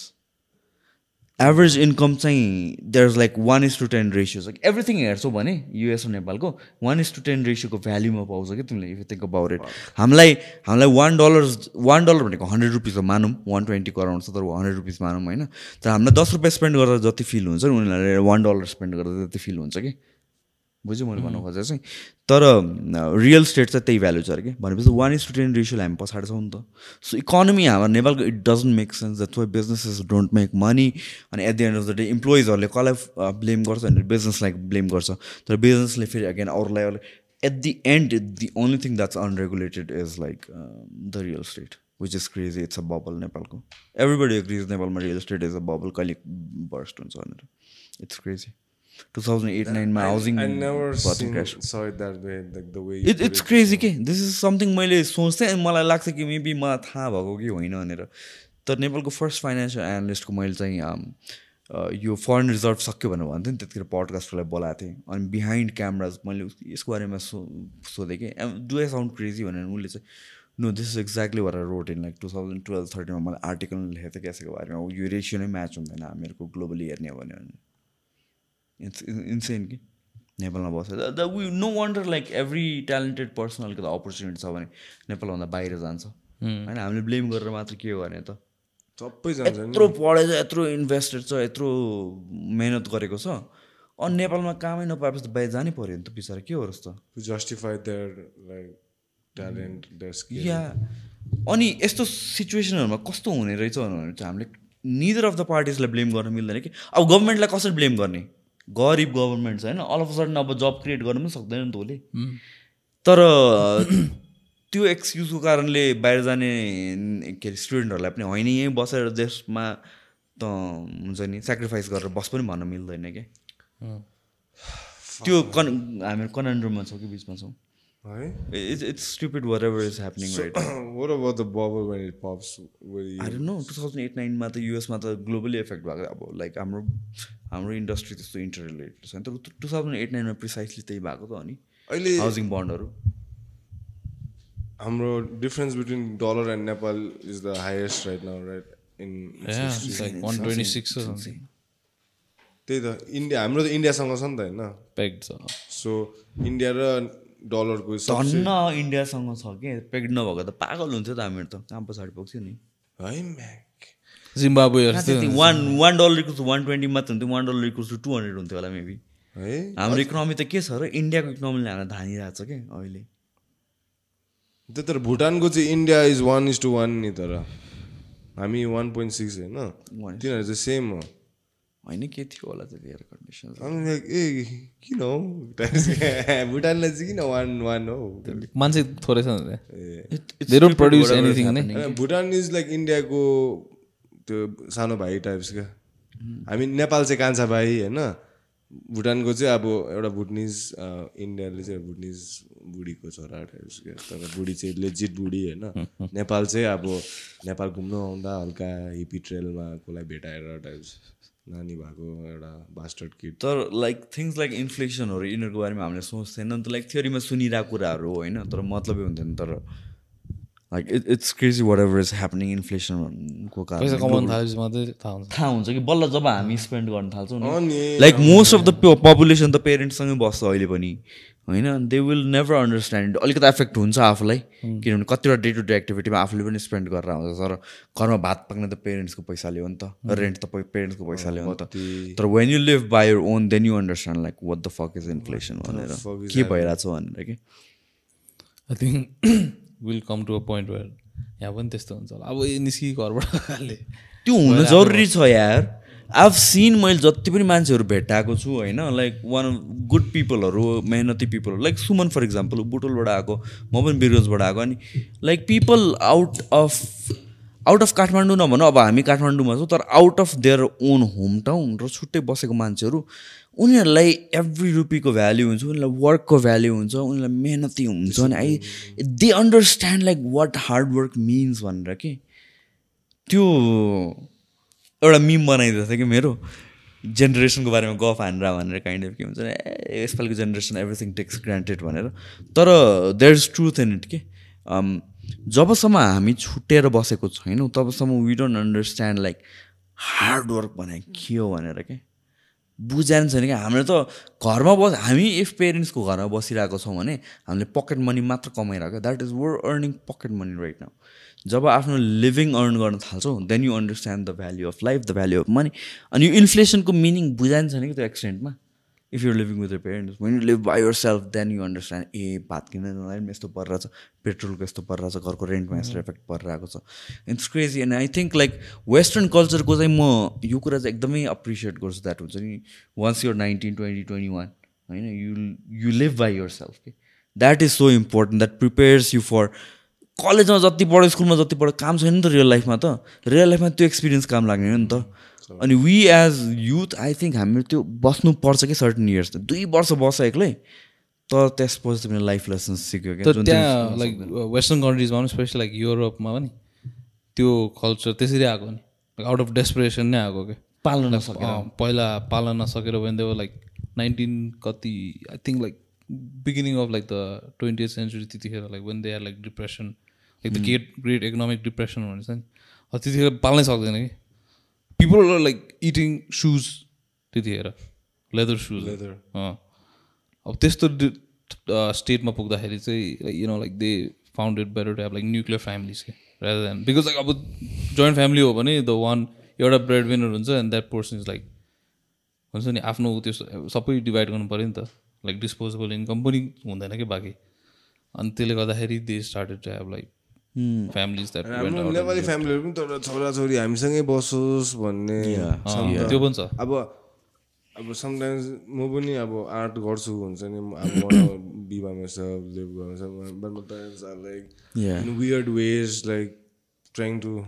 एभरेज इन्कम चाहिँ there is like one is to ten ratio छ एभ्रिथिङ हेर्छौ भने युएस र नेपालको वान इज टु टेन रेसियोको भ्याल्युमा पाउँछ कि तिमीले इफ थिङ्क अबाउट इट हामीलाई हामीलाई वान डलर वान डलर भनेको हन्ड्रेड रुपिस हो मानौँ वान ट्वेन्टीको अराउन्ड छ तर हन्ड्रेड रुपिस मानौँ होइन? तर हामीलाई दस रुपियाँ स्पेन्ड गर्दा जति फिल हुन्छ नि उनीहरूलाई वान डलर स्पेन्ड गर्दा जति फिल हुन्छ कि? बुझ्यो मैले भन्नु खोजेको चाहिँ तर रियल स्टेट चाहिँ त्यही भ्यालु छ अरे कि? भनेपछि वान इज टु टेन हामी पछाडि छौँ नि त। सो इकोनोमी हाम्रो नेपालको it doesn't make sense that why businesses don't make money अनि at the end of the day इम्प्लोइजहरूले कसलाई ब्लेम गर्छ भने बिजनेसलाई ब्लेम गर्छ। तर बिजनेसले फेरि अगेन अरूलाई अरूलाई at the end the only thing that's unregulated is like the real estate which is crazy it's a bubble नेपालको। एभ्रिबडी एग्रिज नेपालमा real estate is a bubble कहिले बर्स्ट हुन्छ भनेर। It's crazy two thousand eight नाइनमा housing it it's. Crazy के this is something मैले सोच्थेँ अनि मलाई लाग्छ कि मेबी मलाई थाहा भएको कि होइन भनेर। तर नेपालको फर्स्ट फाइनेन्सियल एनालिस्टको मैले चाहिँ um, यो फरेन रिजर्भ सक्यो भनेर भन्थेँ नि त्यतिखेर पडकास्टलाई बोलाएको थिएँ। अनि बिहाइन्ड क्यामराज मैले यसको बारेमा सो सोधेँ कि डु आई साउन्ड क्रेजी भनेर उसले चाहिँ no this is exactly where road in like two thousand twelve थर्टिनमा मैले आर्टिकल लेखेको थिएँ यसको बारेमा। यो रेसियो नै म्याच हुँदैन हामीहरूको ग्लोबली हेर्ने हो भने। इट्स इन्सेन कि नेपालमा बसेर the we no wonder like every talented person अलिकति अपर्च्युनिटी छ भने नेपालभन्दा बाहिर जान्छ होइन हामीले ब्लेम गरेर मात्र के गर्ने त सबै यत्रो पढेछ यत्रो इन्भेस्टेड छ यत्रो मेहनत गरेको छ अनि नेपालमा कामै नपाएपछि त बाहिर जानै पऱ्यो नि त बिचरा के हो र त to justify their like talent, their skill. या अनि यस्तो सिचुएसनहरूमा कस्तो हुने रहेछ भने चाहिँ हामीले निदर अफ द पार्टिजलाई ब्लेम गर्न मिल्दैन कि अब गभर्मेन्टलाई कसरी ब्लेम गर्ने गरिब गभर्मेन्ट छ होइन अल अफ सडन अब जब क्रिएट गर्नु पनि सक्दैन नि त उसले। तर त्यो एक्सक्युजको कारणले बाहिर जाने के अरे स्टुडेन्टहरूलाई पनि होइन यहीँ बसेर देशमा त हुन्छ नि सेक्रिफाइस गरेर बस पनि भन्न मिल्दैन क्या त्यो कन हामीहरू कनान्ड्रममा छौँ कि बिचमा छौँ? है it's it's stupid whatever is happening right what about the bubble when it pops? Where you, I know two thousand eight नाइनमा त युएसमा त ग्लोबली इफेक्ट भएको अब लाइक हाम्रो हाम्रो इन्डस्ट्री त्यस्तो इन्टर रिलेटेड छैन तर टु थाउजन्ड एट नाइनमा प्रिसाइसली त्यही भएको त अनि अहिले हाउसिङ बन्डहरू हाम्रो difference between dollar and Nepal is the highest right now, right? In its Yeah, history. it's like 126 or something. त्यही त इन्डिया हाम्रो त इन्डियासँग छ नि त होइन Pegged छ सो इन्डिया र डलरको धन्न इन्डियासँग छ कि? पेक्ड नभएको त पागल हुन्छ त हामीहरू त। कहाँ पछाडि पुग्थ्यो नि? है जिम्बाब्वेहरू जस्तै। One one dollar equals to one twenty मात्र हुन्थ्यो। One dollar equals to two hundred हुन्थ्यो होला मेबी। है। हाम्रो इकोनोमी त के छ र? इन्डियाको इकोनोमीले हामीलाई धानिरहेको छ कि अहिले? त्यही तर भुटानको चाहिँ India is one is two one नि तर। हामी वान पोइन्ट सिक्स होइन। तिनीहरू चाहिँ सेम हो। होइन के थियो होला त्यतिखेर कन्डिसन अनि लाइक ए किन हौ? भुटानलाई चाहिँ किन वान वान हो? मान्छे थोरै छ भुटान इज लाइक इन्डियाको त्यो सानो भाइ टाइप्स क्या। हामी नेपाल चाहिँ कान्छा भाइ होइन। भुटानको चाहिँ अब एउटा भुटनिज इन्डियाले चाहिँ भुटनिज बुढीको छोरा टाइप्स क्या। तर बुढी चाहिँ लेजिट बुढी होइन। नेपाल चाहिँ अब नेपाल घुम्नु आउँदा हल्का हिपी ट्रेलमा कसलाई भेटाएर टाइप्स नानी भएको एउटा बास्टर्ड किट तर लाइक थिङ्स लाइक इन्फ्लेसनहरू यिनीहरूको बारेमा हामीले सोच्थेन नि त लाइक थ्योरीमा सुनिरहेको कुराहरू हो होइन? तर मतलबै हुन्थेन तर like it it's crazy whatever is happening इन्फ्लेसनको कारण थाहा हुन्छ। कि बल्ल जब हामी स्पेन्ड गर्न थाल्छौँ like most of the population त पेरेन्ट्ससँगै बस्छ अहिले पनि। होइन? दे विल नेभर अन्डरस्ट्यान्ड अलिकति एफेक्ट हुन्छ आफूलाई किनभने कतिवटा डे टु डे एक्टिभिटीमा आफूले पनि स्पेन्ड गरेर आउँछ। तर घरमा भात पाक्ने त पेरेन्ट्सको पैसाले हो नि त। रेन्ट त पेरेन्ट्सको पैसाले हो नि त। तर when you live by your own then you understand like what the fuck is inflation भनेर। के भइरहेछ भनेर कि? I think will come to a point where यहाँ पनि त्यस्तो हुन्छ होला। अब निस्कि घरबाट। त्यो हुनु जरुरी छ यार। आफ सिन मैले जति पनि मान्छेहरू भेटाएको छु होइन लाइक वान गुड पिपलहरू मेहनती पिपलहरू लाइक सुमन फर इक्जाम्पल बुटोलबाट आएको म पनि बिरगन्जबाट आएको अनि like people out of out of Kathmandu नभनौँ अब हामी काठमाडौँमा छौँ तर out of their own hometown र छुट्टै बसेको मान्छेहरू उनीहरूलाई एभ्री रुपीको भ्याल्यु हुन्छ उनीहरूलाई वर्कको भ्याल्यु हुन्छ उनीहरूलाई मेहनती हुन्छ अनि I they understand like what hard work means भनेर कि? त्यो एउटा मिम बनाइदिएको थियो कि मेरो? जेनेरेसनको बारेमा गफ हानेर भनेर काइन्ड अफ के हुन्छ ए यसपालिको जेनेरेसन एभ्रिथिङ टेक्स ग्रान्टेड भनेर। तर there is truth in it के? Um, जबसम्म हामी छुट्टिएर बसेको छैनौँ तबसम्म we don't understand like hard work भने के हो भनेर के? बुझाएन छैन कि? हामीले त घरमा बस हामी इफ पेरेन्ट्सको घरमा बसिरहेको छौँ भने हामीले पकेट मनी मात्र कमाइरहेको that is we're earning pocket money right now जब आफ्नो लिभिङ अर्न गर्न थाल्छौँ then you understand the value of life the value of money अनि यो इन्फ्लेसनको मिनिङ बुझाएन छैन कि त्यो एक्सटेन्टमा if you're living with your parents when you live by yourself then you understand ए भात किन्न जाँदाखेरि पनि यस्तो परिरहेछ पेट्रोलको यस्तो परिरहेछ घरको रेन्टमा यस्तो इफेक्ट परिरहेको छ। It's crazy and I think like western कल्चरको चाहिँ म यो कुरा चाहिँ एकदमै अप्रिसिएट गर्छु द्याट हुन्छ नि once you're nineteen twenty twenty one होइन you you live by yourself के that is so important that prepares you for कलेजमा जति पढ्यो स्कुलमा जति पढ्यो काम छैन नि त रियल लाइफमा त। रियल लाइफमा त्यो एक्सपिरियन्स काम लाग्ने हो नि त। अनि we as youth I think हामी त्यो बस्नुपर्छ कि सर्टन इयर्स दुई वर्ष बस्छ एक्लै। तर त्यसपछि तिमीले लाइफ लेसन्स सिक्यो क्या। त्यहाँ लाइक वेस्टर्न कन्ट्रिजमा पनि स्पेसली लाइक युरोपमा पनि त्यो कल्चर त्यसरी आएको नि। आउट अफ डेस्परेसन नै आएको क्या। पाल्न नसकेर। अँ, पहिला पाल्न नसकेर देवर लाइक नाइन्टिन कति I think like beginning of like the twenty century त्यतिखेर like when they are like depression like the great great economic depression भन्छ नि त्यतिखेर पाल्नै सक्दैन कि? People are like eating shoes त्यतिखेर लेदर सुज लेदर अब त्यस्तो स्टेटमा पुग्दाखेरि चाहिँ you know like they found it better to have like nuclear families के रादर देन बिकज लाइक अब जोइन्ट फ्यामिली हो भने द वान एउटा ब्रेड विनर हुन्छ and that person is like हुन्छ नि आफ्नो त्यो सबै डिभाइड गर्नु पऱ्यो नि त। लाइक डिस्पोजेबल इन्कम पनि हुँदैन कि बाँकी। अनि त्यसले गर्दाखेरि they started to have like हाम्रो नेपाली फ्यामिलीहरू पनि तर छोराछोरी हामीसँगै बसोस् भन्ने छ। त्यो पनि छ। अब अब समटाइम्स म पनि अब आर्ट गर्छु हुन्छ नि। अब बिबा myself live by myself but my parents are like Yeah. in weird ways like trying to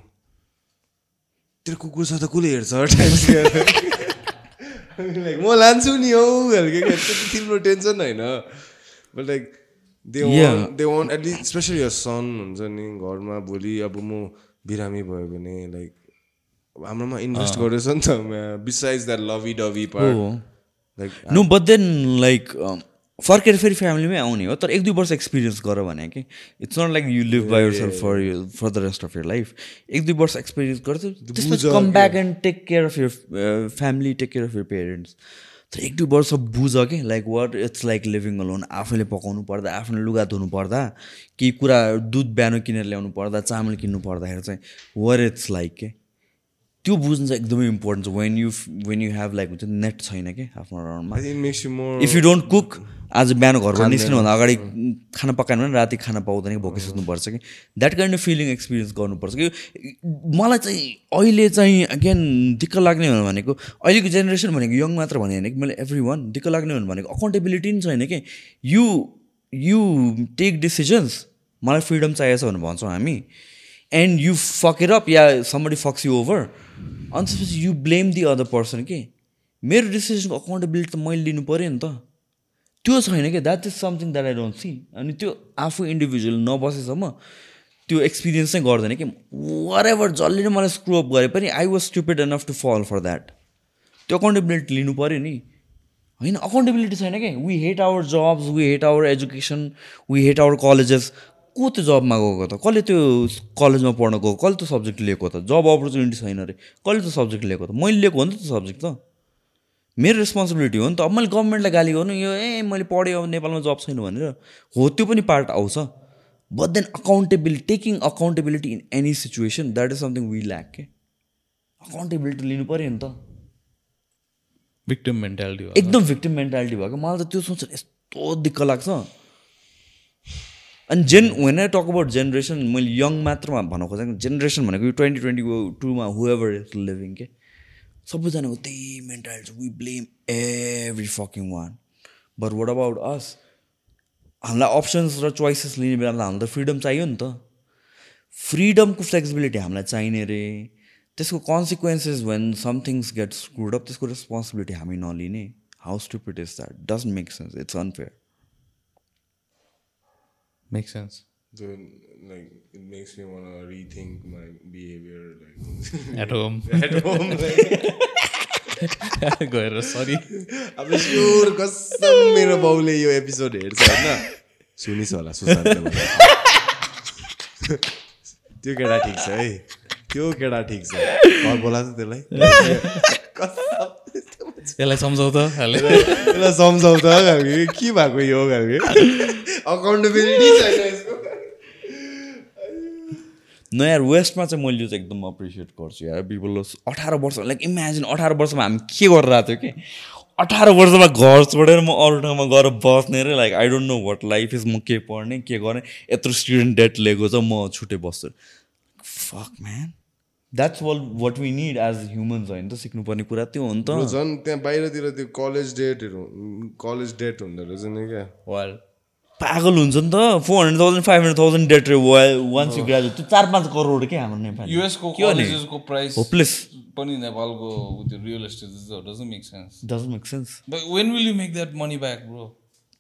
तेरो कुकुर छ त कसले हेर्छ? टाइम्स लाइक म लान्छु नि हौ खालको तिम्रो टेन्सन होइन। But like they they one at least especially your son हुन्छ नि घरमा भोलि अब म बिरामी भयो भने लाइक हाम्रोमा इन्भेस्ट गरेछ नि त besides that lovey dovey part like no but then like फर्केर फेरि फ्यामिलीमै आउने हो तर एक दुई वर्ष एक्सपिरियन्स गर भने कि it's not like you live by yourself for you for the rest of your life एक दुई वर्ष एक्सपिरियन्स गर्छ त्यसपछि come back and take care of your family take care of your parents एक दुई वर्ष बुझ कि like what it's like living alone आफैले पकाउनु पर्दा आफ्नो लुगा धुनु पर्दा केही कुरा दुध बिहान किनेर ल्याउनु पर्दा चामल किन्नु पर्दाखेरि चाहिँ वर इट्स लाइक के? त्यो बुझ्नु चाहिँ एकदमै इम्पोर्टेन्ट छ। When you when you have like हुन्छ नेट छैन कि आफ्नो more if you don't cook आज बिहान घरबाट निस्किनुभन्दा अगाडि खाना पकाएन भने राति खाना पाउँदैन कि भोकै सुत्नुपर्छ कि। That kind of feeling experience गर्नुपर्छ कि। मलाई चाहिँ अहिले चाहिँ अगेन दिक्क लाग्ने भनेको अहिलेको जेनेरेसन भनेको यङ मात्र भने होइन कि मैले एभ्री वान दिक्क लाग्ने भनेको। अकाउन्टेबिलिटी पनि छैन कि। यु यु टेक डिसिजन्स मलाई फ्रिडम चाहिएको छ भनेर भन्छौँ हामी। एन्ड यु फक अप या समबडी फक्स यु ओभर अनि त्यसपछि you blame the other person के? मेरो डिसिजनको अकाउन्टेबिलिटी त मैले लिनु पऱ्यो नि त। त्यो छैन क्या that is something that I don't see अनि त्यो आफू इन्डिभिजुअल नबसेसम्म त्यो एक्सपिरियन्स नै गर्दैन कि? वर एभर जसले नै मलाई स्क्रु अप गरे पनि I was stupid enough to fall for that त्यो अकाउन्टेबिलिटी लिनु पऱ्यो नि। होइन अकाउन्टेबिलिटी छैन क्या we hate our jobs we hate our education we hate our colleges को त्यो जबमा गएको त? कसले त्यो कलेजमा पढ्न गएको? कसले त्यो सब्जेक्ट लिएको त? जब अपर्च्युनिटी छैन अरे। कसले त्यो सब्जेक्ट लिएको त? मैले लिएको हो नि त त्यो सब्जेक्ट त। मेरो रेस्पोन्सिबिलिटी हो नि त। अब मैले गभर्मेन्टलाई गाली गर्नु यो ए मैले पढेँ अब नेपालमा जब छैन भनेर। हो त्यो पनि पार्ट आउँछ। But then accountability taking accountability in any situation that is something we lack के अकाउन्टेबिलिटी लिनु पऱ्यो नि त। भिक्टिम मेन्टालिटी एकदम भिक्टिम मेन्टालिटी भएको। मलाई त त्यो सोचेर यस्तो दिक्क लाग्छ। अनि gen when I talk about generation मैले यङ मात्रमा भन्न खोजेको जेनेरेसन भनेको यो ट्वेन्टी ट्वेन्टी टूमा हुएभर इज लिभिङ के सबैजनाको त्यही mentality we blame every fucking one but what about us हामीलाई अप्सन्स र चोइसेस लिने बेलामा हामीलाई त फ्रिडम चाहियो नि त। फ्रिडमको फ्लेक्सिबिलिटी हामीलाई चाहिने रे। त्यसको consequences when somethings get screwed up त्यसको रेस्पोन्सिबिलिटी हामी नलिने। How stupid is that doesn't make sense it's unfair make sense Then, like, it makes me want to rethink my behavior. Like, at home at home. Like, गएर sorry अब sure कसम मेरो बाउले यो episode हेर्छ होइन सुनिस होला सुशान्त त्यो केटा ठिक छ है त्यो केटा ठिक छ घर बोला त त्यसलाई यसलाई सम्झाउ त सम्झाउ त के भएको यो अकाउन्टेबिलिटी छैन यसको। न यार वेस्टमा चाहिँ मैले यो चाहिँ एकदम एप्रिसिएट गर्छु यार। पिपल अठार वर्ष लाइक इमेजिन अठार वर्षमा हामी के गरेर आएको थियो कि? अठार वर्षमा घर छोडेर म अरू ठाउँमा गएर बस्ने रे like I don't know what life is म के पढ्ने के गर्ने। यत्रो स्टुडेन्ट डेट लिएको छ म छुट्टै बस्छु। Fuck man that's all what we need as humans होइन त? सिक्नुपर्ने कुरा त्यो हो नि ब्रो, त। झन् त्यहाँ बाहिरतिर त्यो कलेज डेटहरू कलेज डेट हुँदो रहेछ नि क्या? वाल पागल हुन्छ नि त। Four hundred thousand five hundred thousand debt रे वान्स यु ग्रेजुएट त्यो चार पाँच करोड के हाम्रो नेपाली। युएसको? कलेजेसको प्राइस होपलेस पनि नेपालको त्यो real estate doesn't make sense doesn't make sense But when will you make that money back, bro?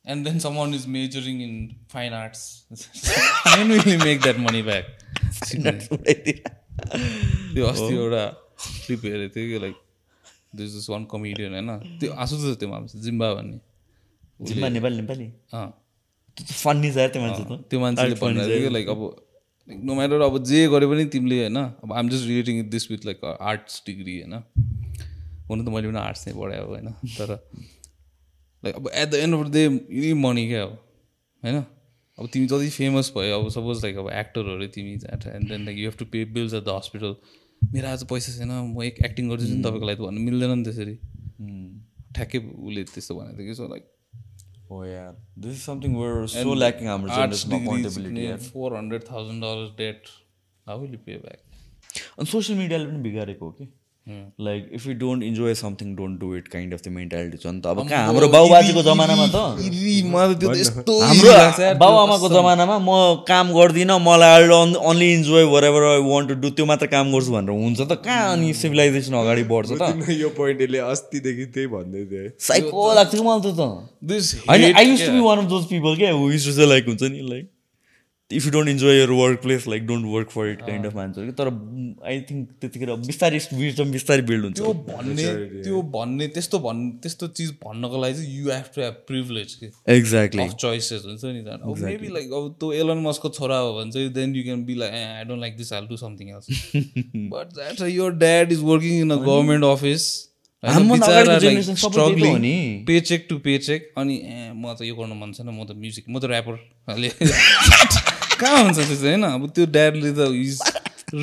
And then someone is majoring in fine arts. when will you make that money back? त्यो अस्ति एउटा clip हेरेको थिएँ कि like this is one comedian होइन? त्यो आँसु छ त्यो मान्छे जिम्बा भन्ने। जिम्बा नेपाली नेपाली? अँ। फन्नी छ यार त्यो मान्छे त। त्यो मान्छेले भनिरहेको थियो लाइक अब नो म्याटर अब जे गरे पनि तिमीले होइन? अब I'm just relating this with like arts degree होइन? हुनु त मैले पनि आर्ट्स नै पढाएँ होइन? तर लाइक अब at the end of the day यी मनी क्या अब होइन? अब तिमी जति फेमस भयो अब सपोज लाइक अब एक्टरहरू तिमी and then like you have to pay bills at the hospital मेरो आज पैसा छैन म एक एक्टिङ गर्दैछु नि तपाईँको लागि त भन्नु मिल्दैन नि त्यसरी। ठ्याक्कै उसले त्यस्तो भनेको थियो कि सो लाइक accountability. डिग्री यार. Four hundred thousand dollar debt how will pay back अनि सोसियल मिडियाले पनि बिगारेको हो कि like if you don't enjoy something don't do it kind of the mentality छ नि त अब कहाँ हाम्रो बाबुबाजेको जमानामा त हाम्रो बाबुआमाको जमानामा म काम गर्दिनँ मलाई I only enjoy whatever I want to do त्यो मात्र काम गर्छु भनेर हुन्छ त कहाँ अनि सिभिलाइजेसन अगाडि बढ्छ त यो पोइन्ट यसले अस्तिदेखि त्यही भन्दै है साइको लाग्छ कि मलाई त होइन I use to be one of those people क्या हु लाइक हुन्छ नि like if you don't enjoy your work place like don't work for it kind of मान्छ कि तर आई थिङ्क त्यतिखेर बिस्तारै विजडम बिस्तारै बिल्ड हुन्छ। त्यो भन्ने त्यो भन्ने त्यस्तो भन् त्यस्तो चिज भन्नको लागि चाहिँ you have to have privilege कि? एक्ज्याक्टली चोइसेस हुन्छ नि त। अब मेबी लाइक अब त्यो एलन मस्कको छोरा हो भने चाहिँ then you can be like I don't like this I'll do something else but that your dad is working in a government office. Pay check to pay check अनि ए म त यो गर्नु मन छैन म त म्युजिक म त ऱ्यापर कहाँ हुन्छ त्यो चाहिँ होइन? अब त्यो ड्याडले त is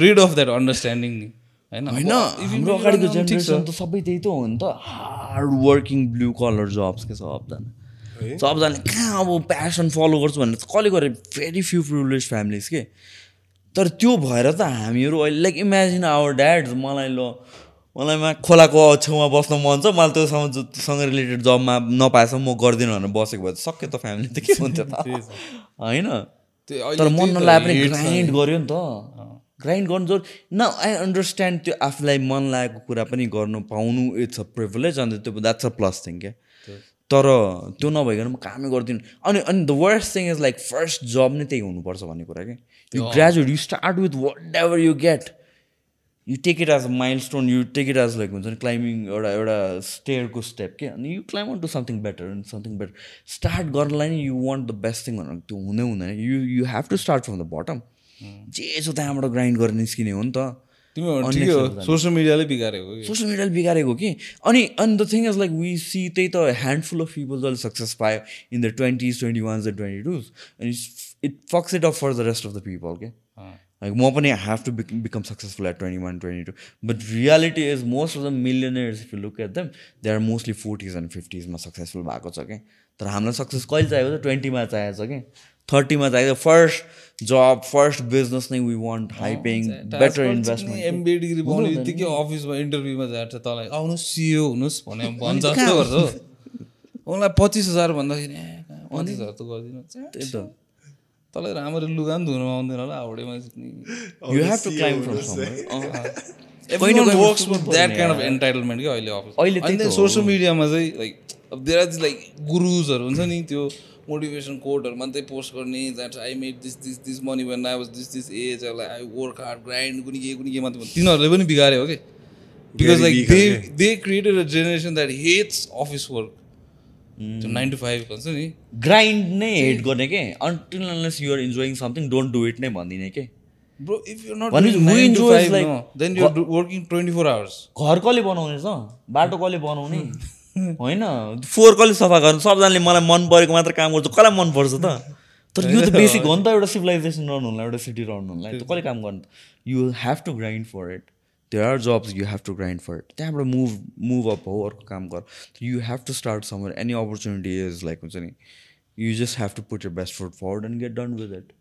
rid of that understanding नि होइन? होइन हाम्रो अगाडिको। जेनेरेसन त सबै त्यही त हो नि त। Hard working blue collar jobs के सबजना? सबजनाले कहाँ अब प्यासन फलो गर्छु भनेर कसले गरे? भेरी फ्यु प्रिभिलेज फ्यामिलीज के? तर त्यो भएर त हामीहरू अहिले लाइक इमेजिन आवर ड्याड मलाई ल मलाई मा खोलाको छेउमा बस्न मन छ मलाई त्योसँग त्योसँग रिलेटेड जबमा नपाएसम्म म गर्दिनँ भनेर बसेको भए त सक्यो त फ्यामिली त के हुन्थ्यो त। होइन? तर मन त नलागे पनि ग्राइन्ड गर्यो नि त। ग्राइन्ड गर्नु जोर न आई अन्डरस्ट्यान्ड त्यो आफूलाई मन लागेको कुरा पनि गर्नु पाउनु इट्स अ प्रिभिलेज अन्त त्यो द्याट्स अ प्लस थिङ क्या तर त्यो नभइकन म कामै गर्दिनँ। अनि अनि the worst thing is like first job नै त्यही हुनुपर्छ भन्ने कुरा क्या you graduate you start with whatever you get you take it as a milestone you take it as like हुन्छ नि क्लाइम्बिङ एउटा एउटा स्टेयरको स्टेप के अनि you climb on to something better and something better start गर्नलाई नि you want the best thing भनेर त्यो हुँदै हुँदैन. You you have to start from the bottom जे छ त्यहाँबाट ग्राइन्ड गरेर निस्किने हो नि त। सोसियल मिडियाले बिगारेको सोसियल मिडियाले बिगारेको कि? अनि अनि the thing is like we see त्यही त ह्यान्डफुल अफ पिपल जसले सक्सेस पायो in the twenties twenty ones twenty twos अनि it fucks it off for the rest of the people के लाइक म पनि have to become successful at twenty one twenty two but reality is most of the millionaires if you look at them they are mostly forties and फिफ्टिजमा successful भएको छ कि तर हामीलाई success कहिले चाहिएको छ? ट्वेन्टीमा चाहिएको छ कि थर्टीमा चाहिएको फर्स्ट जब फर्स्ट बिजनेस नै we want high paying better investment MBA degree पाउने बित्तिकै अफिसमा इन्टरभ्यूमा जान्छ तँलाई आउनुहोस् सिओ हुनुहोस् भने भन्छ जस्तो गर्छ। हो उनलाई पच्चिस हजार भन्दाखेरि पच्चिस हजार त गरिदिनु। त्यही त। तँलाई राम्ररी लुगा पनि धुनु आउँदैन होला हाउडेमा you have to climb from of entitlement क्या अहिले अहिले सोसियल मिडियामा चाहिँ लाइक अब देयर आर लाइक गुरुजहरू हुन्छ नि त्यो मोटिभेसन कोडहरू मात्रै पोस्ट गर्ने that I made this this this money when I was this this age I work hard grind कुनै के कुनै के मात्रै। तिनीहरूले पनि बिगाऱ्यो हो कि? Because like they they created a generation that hates office work त्यो नाइन टु फाइभ भन्छ नि। ग्राइन्ड नै हेट गर्ने के? Until unless you're enjoying something don't do it नै भनिदिने के? Bro if you not then you working twenty four hours घर कसले बनाउने छ बाटो कसले बनाउने? होइन। फोहोर कसले सफा गर्नु? सबजनाले मलाई मन परेको मात्र काम गर्छु। कसलाई मन पर्छ त? तर यो त बेसिक हो नि त एउटा सिभिलाइजेसन रन हुनलाई एउटा सिटी त कसले काम गर्नु? You have to grind for it there are jobs you have to grind for it त्यहाँबाट मुभ मुभ अप हो अर्को काम गर you have to start somewhere any opportunity is like हुन्छ नि you just have to put your best foot forward and get done with it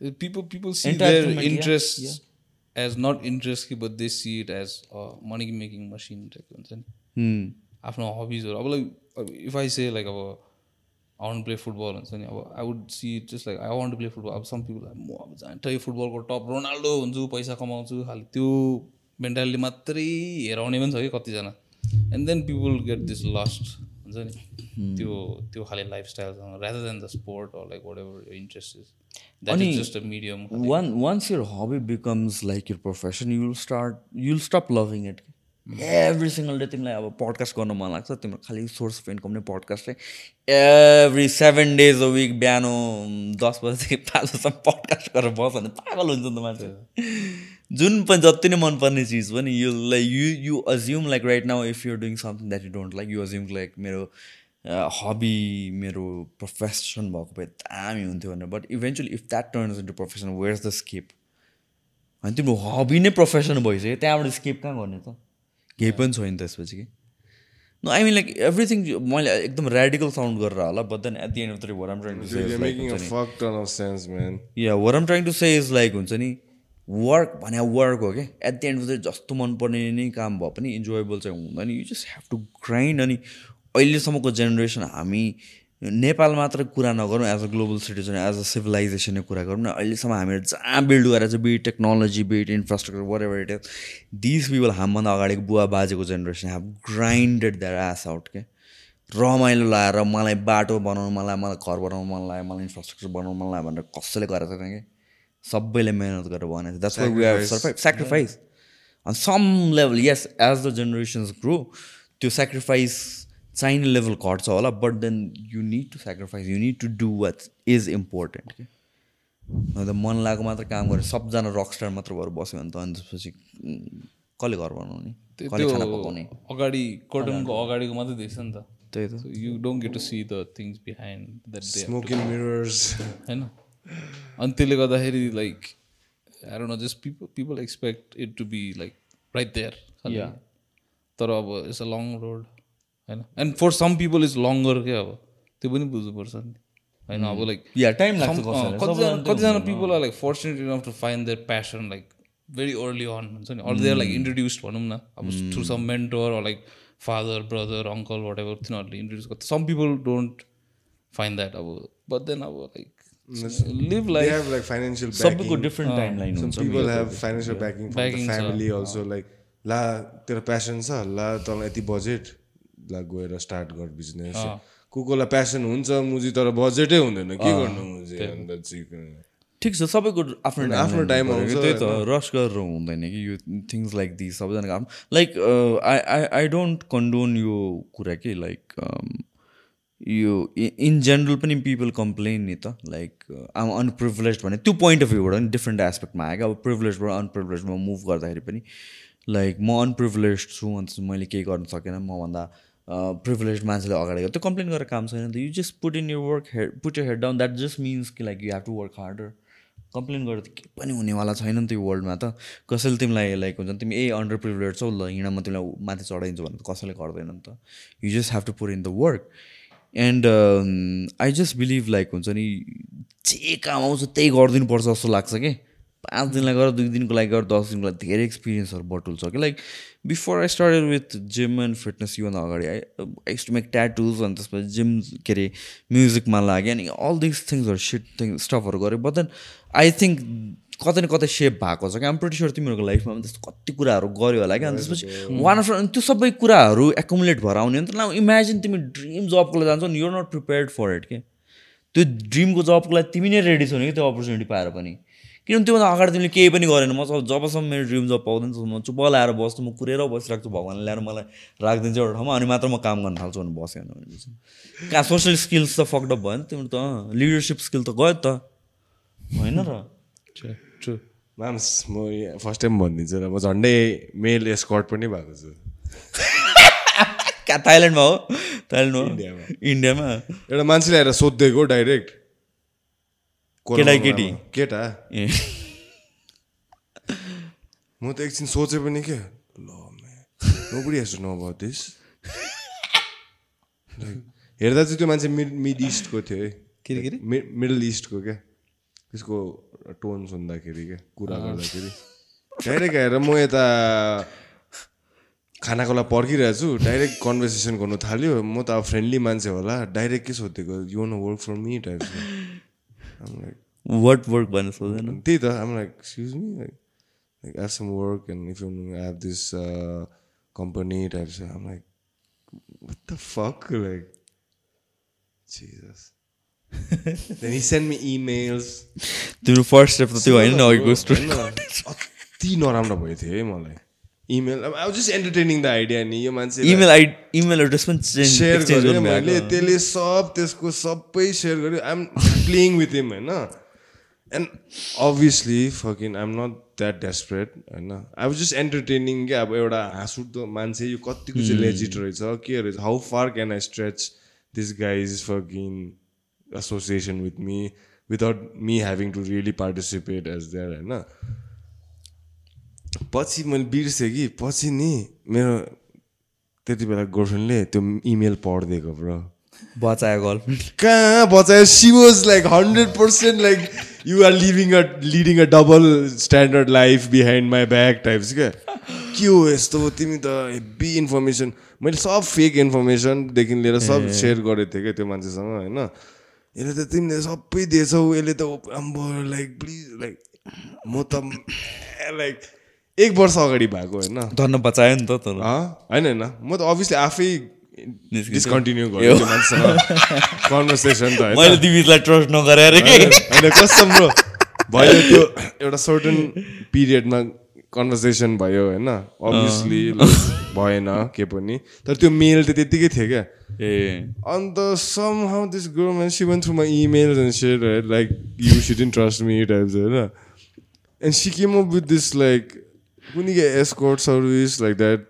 people people see Entitlement, their yeah, interests yeah. as not interest but they see it as a money making machine type हुन्छ नि आफ्नो हबिजहरू अब like if I say like अब I want play football हुन्छ नि अब I would see it just like I want play football अब सम पिपल म अब जान्टै फुटबलको टप रोनाल्डो हुन्छु पैसा कमाउँछु खालि त्यो मेन्टालिटी मात्रै हेराउने पनि छ कि कतिजना। And then people get this lost हुन्छ नि? त्यो त्यो खाले लाइफस्टाइलसँग rather than the sport or like whatever interest is that is just a medium one once your hobby becomes like your profession you'll start you'll stop loving it. Every single day तिमीलाई अब podcast गर्न मन लाग्छ तिम्रो खालि source of income नै podcast every seven days a week बिहान दस बजीदेखि पाँच बजीसम्म पडकास्ट गरेर बस भने पागल हुन्छ नि त मान्छे। जुन पनि जति नै मनपर्ने चिज पनि you like you you assume like right now if you're doing something that you don't like you assume like मेरो हबी मेरो प्रोफेसन भएको भए दामी हुन्थ्यो भनेर। But eventually if that turns into profession where's the skip अनि तिम्रो hobby नै प्रोफेसन भइसक्यो त्यहाँबाट स्किप कहाँ गर्ने त? केही पनि छैन त्यसपछि कि? No I mean like everything मैले एकदम रेडिकल साउन्ड गरेर होला but then at the end of the what I'm trying to You're making a say fuck ton of sense, man. Yeah what I'm trying to say is like हुन्छ नि work भने work हो क्या at the end of the जस्तो मनपर्ने नै काम भए पनि इन्जोयबल चाहिँ हुँदैन। You just have to grind अनि अहिलेसम्मको जेनेरेसन हामी नेपाल मात्र कुरा नगरौँ as a global citizen as a सिभिलाइजेसनै कुरा गरौँ न। अहिलेसम्म हामीहरू जहाँ बिल्ड गरेर चाहिँ bit technology bit infrastructure whatever it this people हामीभन्दा अगाडिको बुवा बाजेको generation have grinded their ass out के? रमाइलो लाएर मलाई बाटो बनाउनु मन मलाई घर बनाउनु मन लाग्यो मलाई इन्फ्रास्ट्रक्चर बनाउनु मन लाग्यो भनेर कसैले गरेको छैन कि? सबैले मिहिनेत गरेर बनाएको that's why we have sacrifice on some level yes as the generations grow त्यो सेक्रिफाइस चाहिने लेभल घट्छ होला but then you need to sacrifice you need to do what is important के अन्त मन लागेको मात्र काम गरेर सबजना रक स्टार मात्र भएर बस्यो भने त अनि त्यसपछि कसले घर बनाउने? पकाउने? अगाडि कर्टनको अगाडिको मात्रै देख्छ नि त। त्यही त। You don't get to see the things behind. होइन अनि त्यसले गर्दाखेरि like don't know just people people expect it to be like right there. तर अब इट्स अ लङ रोड होइन and for some people is longer के अब। त्यो पनि बुझ्नुपर्छ नि। होइन अब लाइक या टाइम लाग्छ कतिजना कतिजना people are like fortunate enough to find their passion like very early on हुन्छ नि? अर देयर लाइक इन्ट्रोड्युस्ड भनौँ न। अब through some mentor like father brother uncle whatever तिनीहरूले इन्ट्रोड्युस गर्छ। Some people don't find that अब। But then अब like live They like have like financial सबैको backing. Different time line Some हुन्छ people have financial backing from Backing the छ। family also. Like, ला तेरो passion छ ला तँलाई यति बजेट ला गएर स्टार्ट गर बिजनेस को कोलाई प्यासन हुन्छ मुजी तर बजेटै हुँदैन। के गर्नु मुजी? अन्त ठिक छ सबैको आफ्नो आफ्नो time आउँछ। त्यही त रस गरेर हुँदैन कि यो थिङ्स लाइक दि सबैजनाको आफ्नो। Like I I I don't condone यो कुरा कि लाइक यो इन जेनरल पनि पिपल कम्प्लेन नि त लाइक आम अनप्रिभिलेज भने त्यो पोइन्ट अफ भ्यूबाट नि डिफ्रेन्ट एस्पेक्टमा आयो क्या अब प्रिभिलेजबाट अनप्रिभिलेजमा मुभ गर्दाखेरि पनि लाइक म अनप्रिभिलेज छु अन्त मैले केही गर्न सकेन मभन्दा प्रिभिलेज मान्छेले अगाडि त्यो कम्प्लेन गरेर काम छैन त। You just put in you work head put you head down that just means कि like you have to work harder complain गरेर त केही पनि हुनेवाला छैन नि त यो वर्ल्डमा त। कसैले तिमीलाई लाइक हुन्छ नि तिमी ए अन्डर प्रिभिलेज छौ ल हिँड म तिमीलाई माथि चढाइदिन्छु भने त कसैले गर्दैन नि त। You just have to put in the work and I just believe like हुन्छ नि जे काम आउँछ त्यही गरिदिनुपर्छ जस्तो लाग्छ कि? पाँच दिनलाई गरेर दुई दिनको लागि गरेर दस दिनको लागि धेरै एक्सपिरियन्सहरू बटुल्छ कि? Like before I started with gym and fitness योभन्दा अगाडि I I to make tattoos अनि त्यसपछि जिम के अरे म्युजिकमा लाग्यो अनि अल दिस थिङ्सहरू सिट थिङ स्टफहरू गऱ्यो बट देन आई थिङ्क कतै न कतै सेप भएको छ कि? आम प्रिटी तिमीहरूको लाइफमा पनि त्यस्तो कति कुराहरू गऱ्यो होला क्या अनि त्यसपछि वान अफ त्यो सबै कुराहरू एकुमुलेट भएर आउने नि त। इमेजिन तिमी ड्रिम जबको लागि जान्छौ नि you're not prepared for it के त्यो ड्रिमको जबको लागि तिमी नै रेडी छौ नि कि त्यो अपर्च्युनिटी पाएर पनि? किनभने त्योभन्दा अगाडि तिमीले केही पनि गरेन। म जबसम्म मेरो ड्रिम जब पाउँदैन म चुप लगाएर बस्छु। म कुरेर बसिरहेको छु। भगवान्ले ल्याएर मलाई राखिदिन्छ एउटा ठाउँमा अनि मात्र म काम गर्न थाल्छु भने बसेन भनेपछि कहाँ सोसियल स्किल्स त फकडअप भयो नि तिम्रो त लिडरसिप स्किल त गयो त। होइन र? ट्रु माम्स म फर्स्ट टाइम भनिदिन्छु र म झन्डै मेल एस्कर्ट पनि भएको छु। थाइल्यान्डमा हो? थाइल्यान्डमा? इन्डियामा। एउटा मान्छेले आएर सोधिदिएको डाइरेक्ट। केटा केटी? केटा? ए। म त एकछिन सोचेँ पनि के? ल no has to know about this हेर्दा चाहिँ त्यो मान्छे मिड मिड इस्टको थियो है। के अरे, मिडल इस्टको क्या। त्यसको टोन सुन्दाखेरि क्या कुरा गर्दाखेरि। डाइरेक्ट आएर म यता खानाको लागि पर्खिरहेको छु डाइरेक्ट कन्भर्सेसन गर्नु थाल्यो। म त अब फ्रेन्डली मान्छे होला डाइरेक्ट के सोधेको? यु न work for me type word work भनेर सोध्दैन त्यही त आम like excuse me like like I some work and if you have this company type छ आम like what the fuck? Like Jesus. sent me emails. तिम्रो first step त त्यो होइन नि अघिको स्टोरी अति नराम्रो भएको थियो है मलाई। इमेल अब I just entertaining the idea नि यो मान्छे इमेल आइ इमेल एड्रेस पनि सेयर गरेँ मैले त्यसले सब त्यसको सबै सेयर गर्यो आइएम प्लेइङ विथ हिम होइन। And obviously fucking I'm not that desperate होइन। आई वाज जस्ट एन्टरटेनिङ क्या अब एउटा हाँसउठ्दो मान्छे यो कतिको चाहिँ लेजिट रहेछ के रहेछ how far can I stretch this guy's fucking association with me without me having to really participate as their होइन पछि मैले बिर्सेँ कि पछि नि मेरो त्यति बेला गर्लफ्रेन्डले त्यो इमेल पढिदिएको ब्रो बचायो गर्लफ्रेन्ड कहाँ बचायो she was like hundred percent like you are living a leading a double standard life behind my back types क्या के हो यस्तो तिमी त हेभी इन्फर्मेसन मैले सब फेक इन्फर्मेसनदेखि लिएर सब सेयर गरेको थिएँ क्या त्यो मान्छेसँग होइन यसले त तिमीले सबै दिएछौ यसले त अम्बो लाइक प्लिज लाइक म त लाइक एक वर्ष अगाडि भएको होइन धन्न बचायो नि त तर होइन होइन म त अभियसली आफै। डिस्कन्टिन्यू गरेँ त्यो मान्छेसँग कन्भर्सेसन त मैले दिविजलाई ट्रस्ट नगरे अरे कि होइन ब्रो भयो त्यो एउटा सर्टन पिरियडमा कन्भर्सेसन भयो होइन? अभियसली भएन के पनि। तर त्यो मेल त त्यत्तिकै थियो क्या। ए। अन्त somehow this she went through my emails and share like you should in trust me types होइन? And she came up with this like कुनै के escort service like that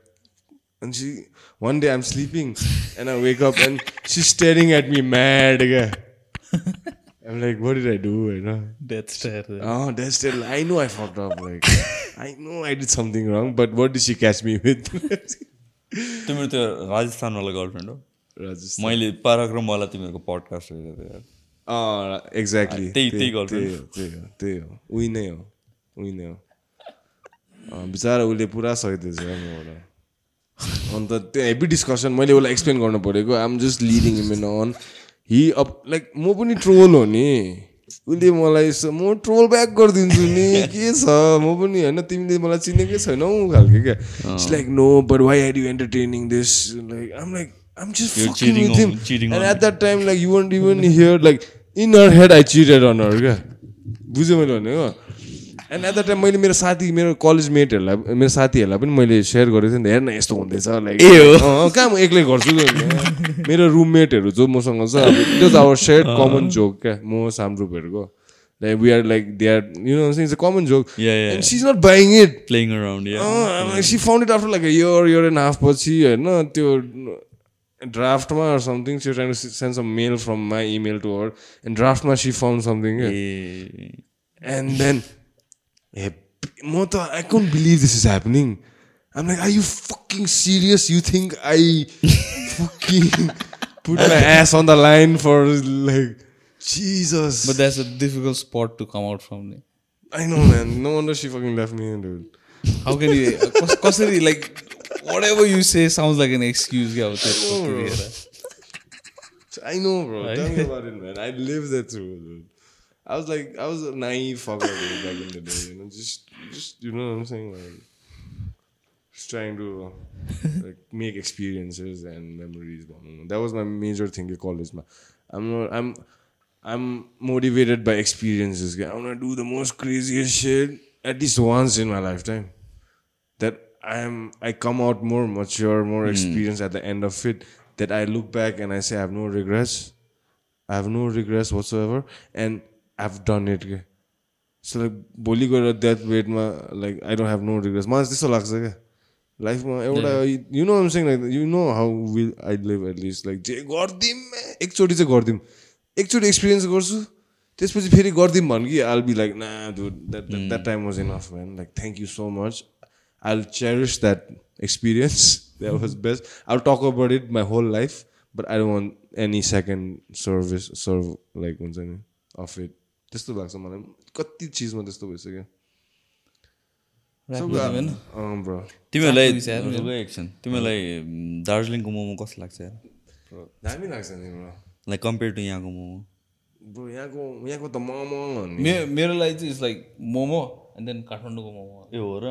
and she one day I'm sleeping and I wake up and she staring at me mad क्या। I'm like what did I do होइन death stare Oh, that's still. I know I fucked up. Like, I know I did something wrong, but what did she catch me with? तिम्रो त्यो राजस्थानवाला girlfriend हो Rajasthan. मैले पराक्रमवाला तिमीहरूको podcast हेरेको थिएँ यार। Oh, exactly. त्यही- त्यही. हो, त्यही हो, त्यही हो. उही नै हो. उही नै हो. बिचरा उसले पुरा सहिदिएछ यार मबाट अन्त त्यो हेभी डिस्कसन मैले उसलाई एक्सप्लेन गर्नु परेको आम just leading him on he अब लाइक म पनि ट्रोल हो नि। उसले मलाई यसो म ट्रोल ब्याक गरिदिन्छु नि। के छ? म पनि होइन तिमीले मलाई चिनेकै छैनौ खालके क्या। It's like no but why are you entertaining this like um like um at that time like you won't even hear like in her head I cheered अनहरू क्या बुझ्यो मैले भनेको एन्ड एट द टाइम मैले मेरो साथी मेरो college मेटहरूलाई मेरो साथीहरूलाई पनि मैले सेयर गरेको थिएँ नि त हेर्न यस्तो हुँदैछ लाइक कहाँ म एक्लै गर्छु मेरो रुममेटहरू जो मसँग छ it was our share common joke क्या? म सामरुपहरूको like we are like they are you know it's a common joke she is not buying it playing around she found it after like year year and half पछि होइन त्यो ड्राफ्टमा something she trying send some mail from my email to her and ड्राफ्टमा she found something and then ए म त I couldn't believe this is happening um like I you fucking serious you think I fucking put my ass on the line for like Jesus But that's a difficult spot to come out from. नि। I know, man. No wonder she fucking left me, dude. How can you कस- कसरी like whatever you say sounds like an excuse क्या हो त्यसको लिएर। I know, bro. Tell me about it, man. I lived that through, dude. I was like, I was a naive fucker back in the day. You know, just, just, you know what I'm saying? Like, just trying to like make experiences and memories. That was my major thing in college. man. I'm not. I'm. I'm motivated by experiences. I want to do the most craziest shit at least once in my lifetime. That I'm. I come out more mature, more hmm. experienced at the end of it. That I look back and I say I have no regrets. I have no regrets whatsoever, and I've done it. के so like भोलि गएर that वेटमा like I don't have no regrets मलाई त्यस्तो लाग्छ क्या लाइफमा एउटा you know um sync like you know how will I live at least like जे गरिदिउँ एकचोटि चाहिँ गरिदिउँ एकचोटि एक्सपिरियन्स गर्छु त्यसपछि फेरि गरिदिउँ भने कि आल बी लाइक ना do that that time was enough man like thank you so much I cherish that experience that was best I talk about it my whole life but I don't want any second service serve like हुन्छ नि of it त्यस्तो लाग्छ मलाई कति चिजमा त्यस्तो भइसक्यो। तिमीहरूलाई तिमीलाई दार्जिलिङको मोमो कस्तो लाग्छ यार? दामी लाग्छ नि ब्रो लाइक कम्पेयर टु यहाँको मोमो। ब्रो यहाँको यहाँको त मोमो मेरो लागि चाहिँ it's like momo and then काठमाडौँको मोमो। ए हो र?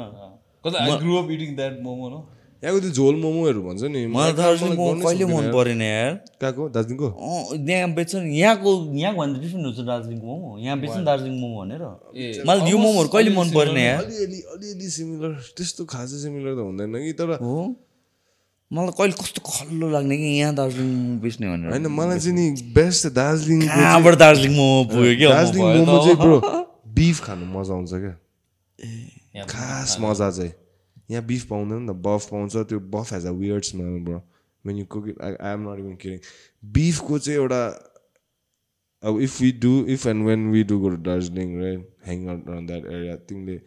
I grow up eating that momo no यहाँको त्यो झोल मोमोहरू भन्छ नि। मलाई दार्जिलिङ मोमो कहिले मन परेन यार। कहाँको? दार्जिलिङको? अँ यहाँ बेच्छ नि। यहाँको यहाँको भन्दा डिफ्रेन्ट हुन्छ दार्जिलिङको मोमो। यहाँ बेच्छ नि दार्जिलिङ मोमो भनेर। मलाई यो मोमोहरू कहिले मन परेन यार। अलिअलि अलिअलि सिमिलर त्यस्तो खासै सिमिलर त हुँदैन कि तर हो। मलाई कहिले कस्तो खल्लो लाग्ने कि यहाँ दार्जिलिङ बेच्ने भनेर। होइन मलाई चाहिँ नि बेस्ट दार्जिलिङ कहाँबाट दार्जिलिङ मोमो पुग्यो क्या दार्जिलिङ मोमो चाहिँ ब्रो बिफ खानु मजा आउँछ क्या। खास मजा चाहिँ। यहाँ बिफ पाउँदैन नि त बफ पाउँछ त्यो buff has a weird smell bro when you cook it I I am not even caring बिफको चाहिँ एउटा अब if we do if and when we do go to Darjeeling right hang out on that area तिमीले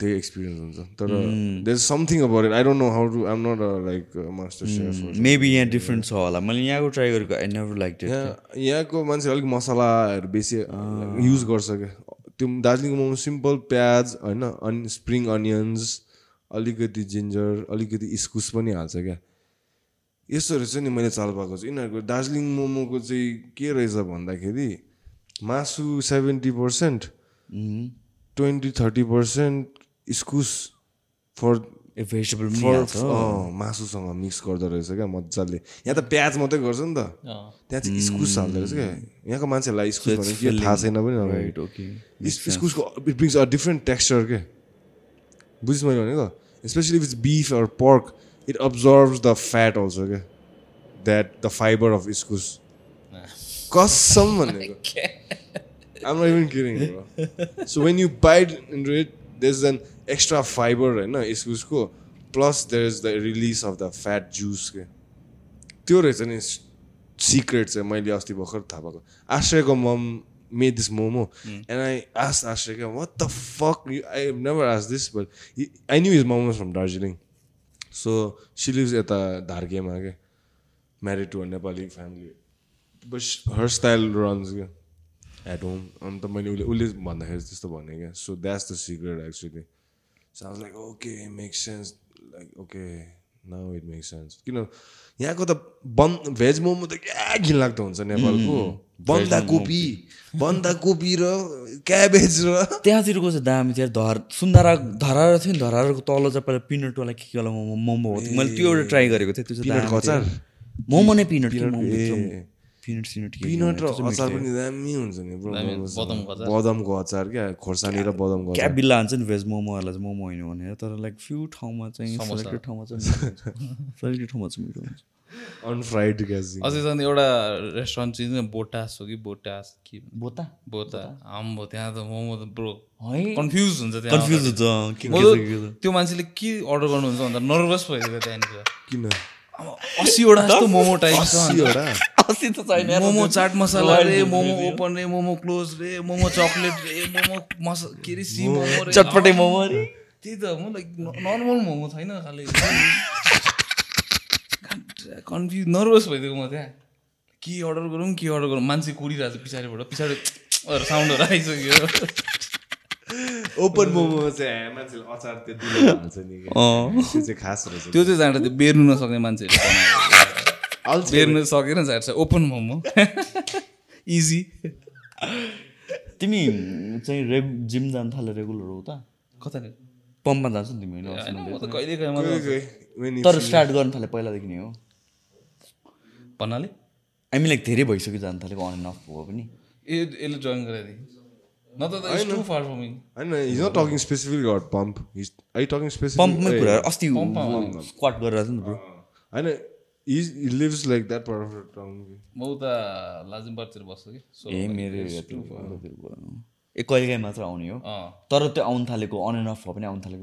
त्यही experience हुन्छ. तर there something about it I don't know how to I'm not like master chef maybe यहाँ different छ होला. मैले यहाँको try गरेको आई नेभर लाइक यहाँ यहाँको मान्छे अलिक मसलाहरू बेसी युज गर्छ क्या। त्यो दार्जिलिङको मोमो सिम्पल प्याज होइन अनि स्प्रिङ अनियन्स अलिकति जिन्जर अलिकति इस्कुस पनि हाल्छ क्या। यस्तोहरू चाहिँ नि मैले चाल पाएको छु। यिनीहरूको दार्जिलिङ मोमोको चाहिँ के रहेछ भन्दाखेरि मासु seventy percent twenty thirty percent इस्कुस फर ए भेजिटेबल मासुसँग मिक्स गर्दो रहेछ क्या मजाले। यहाँ त प्याज मात्रै गर्छ नि त। त्यहाँ चाहिँ इस्कुस हाल्दो रहेछ क्या। यहाँको मान्छेहरूलाई इस्कुस भने के थाहा छैन पनि इस्कुसको it brings a different texture के बुझिस् मैले भनेको? Especially if it's beef or pork it absorbs the fat also क्या। द्याट द फाइबर अफ इस्कुस कसम भनेको? I'm not even kidding, bro. so when you bite it, there's an extra fiber, होइन इस्कुसको plus there is the release of the fat juice के त्यो रहेछ नि सिक्रेट चाहिँ मैले अस्ति भर्खर थाहा पाएको। आश्रयको mom made this momo and I ask Ashray क्या what the fuck I never ask this but I knew is momo from Darjeeling so she lives यता धार्केमा के married to Nepali family but her style runs क्या at home अन्त मैले उसले उसले भन्दाखेरि त्यस्तो भने क्या so that's the secret actually so I like okay make sense like okay now it make sense किन यहाँको त बन्द भेज मोमो त क्या घिनलाग्दो हुन्छ नेपालको बन्दाकोपी बन्दाकोपी र क्याबेज र? त्यहाँतिरको चाहिँ दामी थियो। धर सुन्दारा धराएर थियो नि धरारको तल चाहिँ पहिला पिनटवाला के के वाला मोमो मोमो हो। मैले त्यो एउटा ट्राई गरेको थिएँ त्यो चाहिँ? मोमो नै पिनट पिनट सिनट पिनट र अचार पनि दामी हुन्छ नि। बदामको अचार। क्या खोर्सानी र बदामको क्या बिल्ला हुन्छ नि भेज मोमोहरूलाई चाहिँ मोमो होइन भनेर तर लाइक फ्यु ठाउँमा चाहिँ सेलेक्टेड ठाउँमा चाहिँ सेलेक्टेड ठाउँमा चाहिँ मिठो हुन्छ। अनफ्राइड ग्यासिङ अझै झन् एउटा रेस्टुरेन्ट चिज बोटास हो कि बोटास के बोता बोता आम्बो त्यहाँ त मोमो त ब्रो है? कन्फ्युज हुन्छ त्यहाँ। कन्फ्युज हुन्छ त्यो मान्छेले के अर्डर गर्नुहुन्छ भन्दा नर्भस भइदियो त्यहाँनिर। किन? असीवटा जस्तो मोमो टाइप छ त छैन यार। मोमो चाट मसला रे मोमो ओपन रे मोमो क्लोज रे मोमो चक्लेट रे मोमो मस के अरे सी मोमो रे। चटपटे मोमो अरे त्यही त म लाइक नर्मल मोमो छैन खालि। कन्फ्युज नर्भस भइदिएको म त्यहाँ। के अर्डर गरौँ के अर्डर गरौँ। मान्छे कुरिरहेको छ पछाडिबाट। पछाडि साउन्डहरू आइसक्यो। ओपन मोमो चाहिँ मान्छेले अचार त्यो दिनु हाल्छ नि क्या। त्यो चाहिँ खास रहेछ। त्यो चाहिँ जाँदा त्यो बेर्नु नसक्ने मान्छेहरू बेर्नु सकेर जान्छ ओपन मोमो इजी तिमी चाहिँ रेग जिम जानु थाले रेगुलर हो त? कता पम्पमा जान्छ नि तिमी होइन? तर स्टार्ट गर्नु थाले पहिलादेखि नै हो। भन्नाले? हामी लाइक धेरै भइसक्यो जानु थालेको अन एन्ड अफ भयो पनि। ए यसले जोइन गराइदिए अस्ति पम्पमा स्क्वाट गरेर नि ब्रो होइन he's he lives like that part of the town म उता लाजिमबारतिर बस्छु कि so ए मेरो ए कहिले काहीँ मात्र आउने हो तर त्यो आउनु थालेको अन एन्ड अफ पनि आउनु थालेको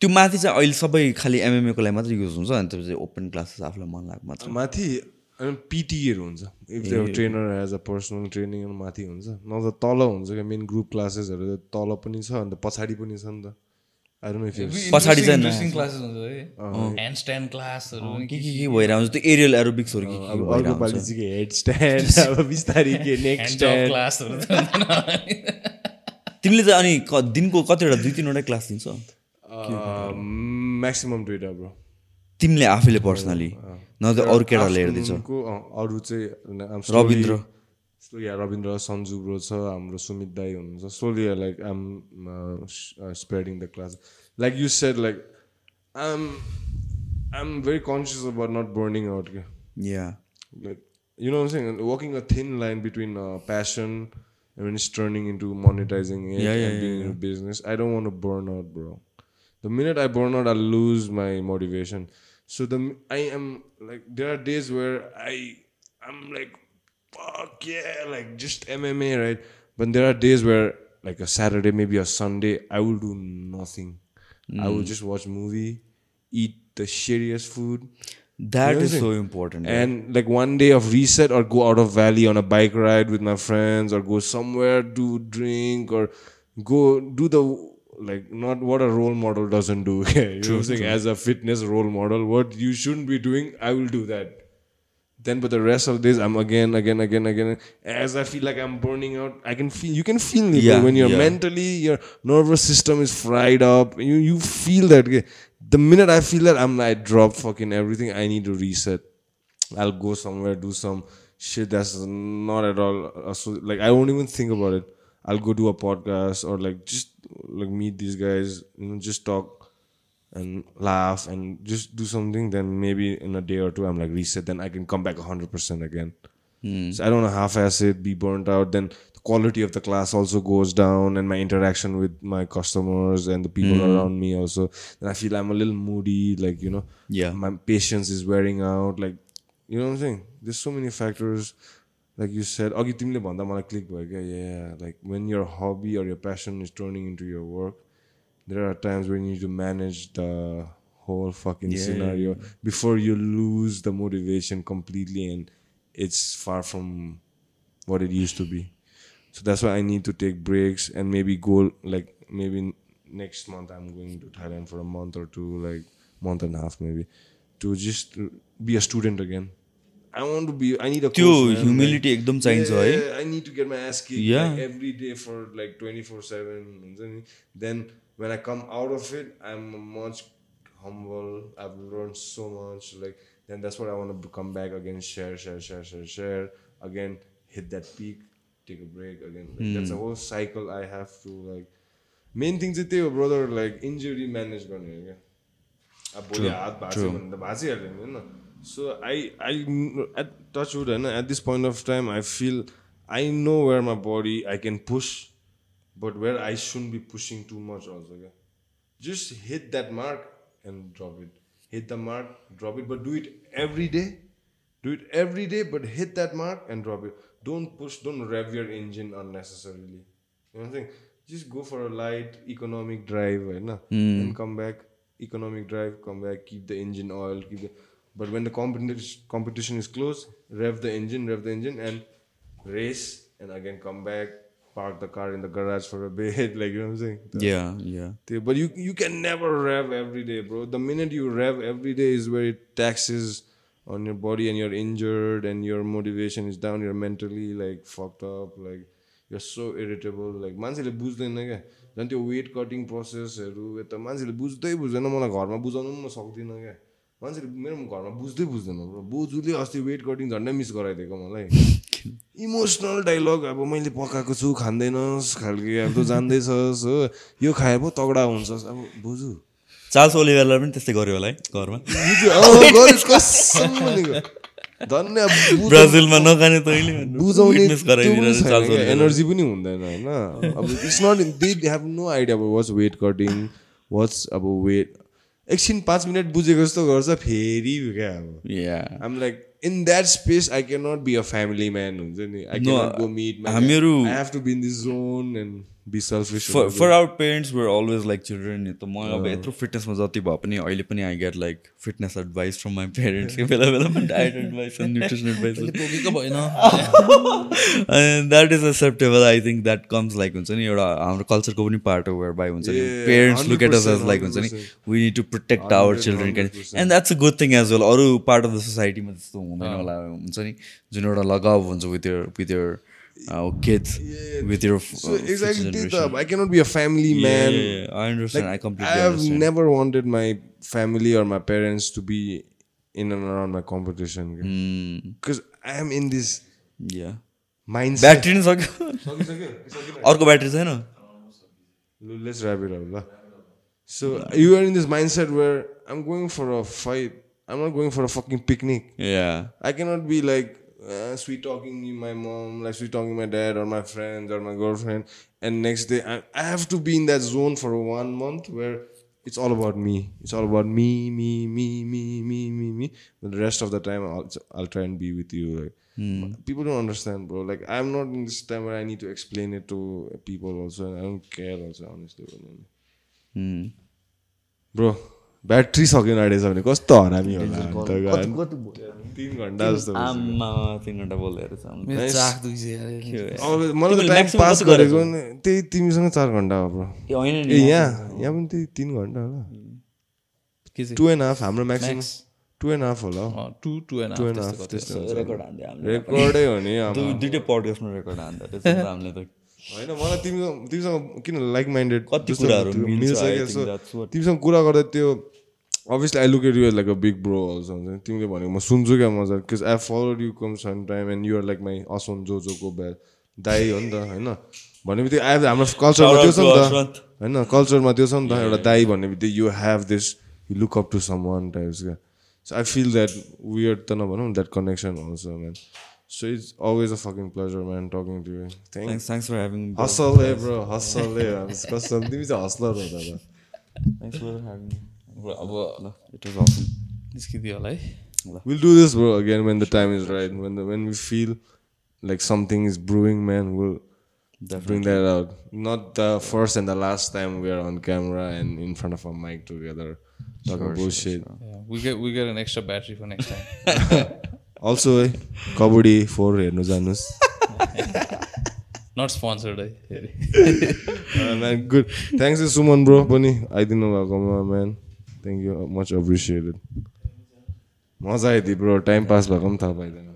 त्यो माथि चाहिँ अहिले सबै खालि एमएमएको लागि मात्रै युज हुन्छ अनि त्यो ओपन क्लासेस आफूलाई मन लाग्यो मात्र माथि पिटीहरू हुन्छ। If the trainer as a personal training माथि हुन्छ। न त तल हुन्छ क्या मेन ग्रुप क्लासेसहरू तल पनि छ अन्त पछाडि पनि छ नि त। आई डोन्ट नो इफ पछाडि चाहिँ इन्ट्रेस्टिङ क्लासेस हुन्छ है। ह्यान्ड स्ट्यान्ड क्लासहरू पनि के के के भइरहेको हुन्छ त्यो एरियल एरोबिक्सहरू के के अब भइरहेको अर्को पालि हुन्छ चाहिँ हेड स्ट्यान्ड अब बिस्तारै के नेक्स्ट ह्यान्ड स्ट्यान्ड क्लासहरू त हुँदैन। तिमीले चाहिँ अनि दिनको कतिवटा दुई तिनवटा क्लास दिन्छ? म्याक्सिमम् दुइटा ब्रो तिमीले आफैले पर्सनली नभए अरू केटाले हेरिदिन्छ अरू चाहिँ रविन्द्र। यहाँ रविन्द्र सन्जु ब्रो छ हाम्रो सुमित दाई हुनुहुन्छ। Solely like I am spreading the class like you said like I'm I'm very conscious about not burning out क्या yeah like you know sync working a thin line between passion I means turning into monetising business I don't want a burn out bro the minute I burn out I lose my motivation So the I am like there are days where I I'm like fuck yeah like just MMA right, but there are days where like a Saturday maybe a Sunday I will do nothing. Mm. I will hmm. just watch movie, eat the shittiest food. That is so important. And like one day of reset or go out of valley on a bike ride with my friends or go somewhere do drink or go do the like not what a role model doesn't do. You know saying as a fitness role model what you shouldn't be doing I will do that. Then but the rest of this I'm again again again again as I feel like I'm burning out I can feel you can feel it. Yeah, when you're yeah. mentally your nervous system is fried up you you feel that the minute I feel that I'm like drop fucking everything I need to reset. I'll go somewhere do some shit that's not at all uh, like I won't even think about it I'll go do a podcast or like just like meet these guys you know just talk and laugh and just do something, then maybe in a day or two I'm like reset, then I can come back 100% again. Hmm. So I don't know, half ass it, be burnt out, then the quality of the class also goes down and my interaction with my customers and the people hmm. around me also. Then I feel I'm a little moody, like, you know, Yeah. my patience is wearing out, like, you know what I'm saying? There's so many factors. Like you said, अघि तिमीले भन्दा मलाई click भयो क्या yeah, like when your hobby or your passion is turning into your work, there are times when you need to manage the whole fucking scenario before you lose the motivation completely and it's far from what it used to be. So that's why I need to take breaks and maybe go like maybe next month I'm going to Thailand for a month or two, like month and a half maybe, to just be a student want to be. I need a त्यो humility एकदम चाहिन्छ है I need to get my ass kicked Yeah. like, every day for like 24 7. Then when I come out of it, I'm much humble. I've learned so much. Like, then that's what I want to come back again, share, share, share, share, share. Again, hit that peak, take a break again. Like, That's a whole cycle I have to like. Main thing चाहिँ त्यही हो brother like injury manage गर्ने हो क्या अब भोलि हात छ भने त भाँचिहाल्यो नि होइन So I I at touchwood and at this point of time I feel I know where my body I can push, but where I shouldn't be pushing too much also. Okay? Just hit that mark and drop it. Hit the mark, drop it, but do it every day. Do it every day, but hit that mark and drop it. Don't push, don't rev your engine unnecessarily. You know what I'm saying? Just go for a light economic drive, right? Na? Hmm. And come back, economic drive, come back, keep the engine oil, keep the. But when the competition competition is close, rev the engine, rev the engine, and race, and again come back, park the car in the garage for a bit, like you know what I'm saying? Yeah, yeah. Yeah, But you you can never rev every day, bro. The minute you rev every day is where it taxes on your body and you're injured and your motivation is down. You're mentally like fucked up. Like you're so irritable. Like मान्छेले बुझ्दैन क्या झन् त्यो weight cutting प्रोसेसहरू यता मान्छेले बुझ्दै बुझ्दैन मलाई घरमा बुझाउनु पनि म सक्दिनँ क्या मान्छेले मेरो घरमा बुझ्दै बुझ्दैन ब्रो। बोजूले अस्ति वेट कटिङ झन्डै मिस गराइदिएको मलाई। इमोसनल डाइलग अब मैले पकाएको छु खाँदैनस् खालके अब तँ जान्दैछस् हो। यो खाए पो तगडा हुन्छस् अब बोजू। चार्ल्स ओलिभरलाई पनि त्यस्तै गर्यो होला है घरमा? ब्राजिलमा नखाने तैँले बुझाउने एनर्जी पनि हुँदैन होइन। अब it's not they have no idea अब वाट्स वेट कटिङ वाट्स अब वेट एकछिन पाँच मिनट बुझेको जस्तो गर्छ फेरि क्या अब। आम like in that space I can not be a family man हुन्छ नि? आई क्यान गो मिट हामीहरू- I have to be in this zone and be selfish for for our parents we're always like children त म अब यत्रो फिटनेसमा जति भए पनि अहिले पनि I get like fitness advice from my parents बेला बेलामा डायट एडभाइस न्युट्रिसन एडभाइस भएन and that is acceptable. I think that comes like हुन्छ नि एउटा हाम्रो कल्चरको पनि पार्ट हो वेयर बाई हुन्छ नि। Parents look at us as 100%, like हुन्छ नि we need to protect our children can and that's a good thing as well अरू पार्ट अफ द सोसाइटीमा त्यस्तो हुँदैन होला हुन्छ नि। जुन एउटा लगाव हुन्छ with your with your Kids with your So exactly त्यही त अब I cannot be a family man. I understand. I completely I have understand. never wanted my family or my parents to be in and around my competition. Hmm. Because I am in this Yeah. mindset. Battery नै सक्यो अर्को battery छैन L- Let's wrap it up. lah. So you are in this mindset where I'm going for a fight. I'm not going for a fucking picnic. Yeah. I cannot be like uh, sweet talking my mom, like sweet talking my dad or my friends or my girlfriend, and next day I, I have to be in that zone for one month where it's all about me. It's all about me, me, me, me, me, me, me. But the rest of the time I'll I'll try and be with you. Like people don't understand, bro. Like I'm not in this time where I need to explain it to people also, and I don't care also honestly. Hmm. Bro battery सकिन आँटेछ भने कस्तो हरामी होला। तिन घन्टा जस्तो तिन घन्टा बोल्दै रहेछ। अब मलाई त टाइम पास गरेको त्यही तिमीसँग चार घन्टा हो ए होइन ए यहाँ यहाँ पनि त्यही तिन घन्टा होला। टु एन्ड हाफ हाम्रो म्याक्सिमम टु एन्ड हाफ होला। अँ, two two and two half and half त्यस्तो रेकर्ड हान्दै हामीले। रेकर्डै हो नि अब दुई- दुइटै पडकास्टमा रेकर्ड हान्दा। रहेछ हामीले त। होइन मलाई तिमीसँग तिमीसँग किन लाइक माइन्डेड कति कुराहरू मिल्छ, तिमीसँग कुरा गर्दा त्यो obviously I look at you like a big bro also हुन्छ नि तिमीले भनेको म सुन्छु क्या मजा because I follow you come some time and you're like my असोन जो जोको ब्या दाई हो नि त होइन? भन्ने बित्तिकै आई हाम्रो कल्चरमा त्यो छ नि. त। होइन? कल्चरमा त्यो छ नि त एउटा दाई भन्ने बित्तिकै you have this you look up to someone types क्या। So I feel that weird त नभनौँ that connection also man so it's always a fucking pleasure man talking to you thank thanks for having hustle है bro hustle कसम तिमी चाहिँ hustler हो दादा thanks for having अब इट वाज असम निस्किदियो होला है We'll do this, bro, again when the time is right. When we feel like something is brewing, man, we'll bring that out. Not the first and the last time we are on camera and in front of a mic together talking bullshit. Yeah, we get we get an extra battery for next time. Also, eh, kabaddi four हेर्नु जानुहोस् Not sponsored है फेरि man good thanks to Suman bro पनि आइदिनु भएकोमा man thank you much appreciated मजा आइदियो bro time pass भएको पनि थाहा पाइँदैन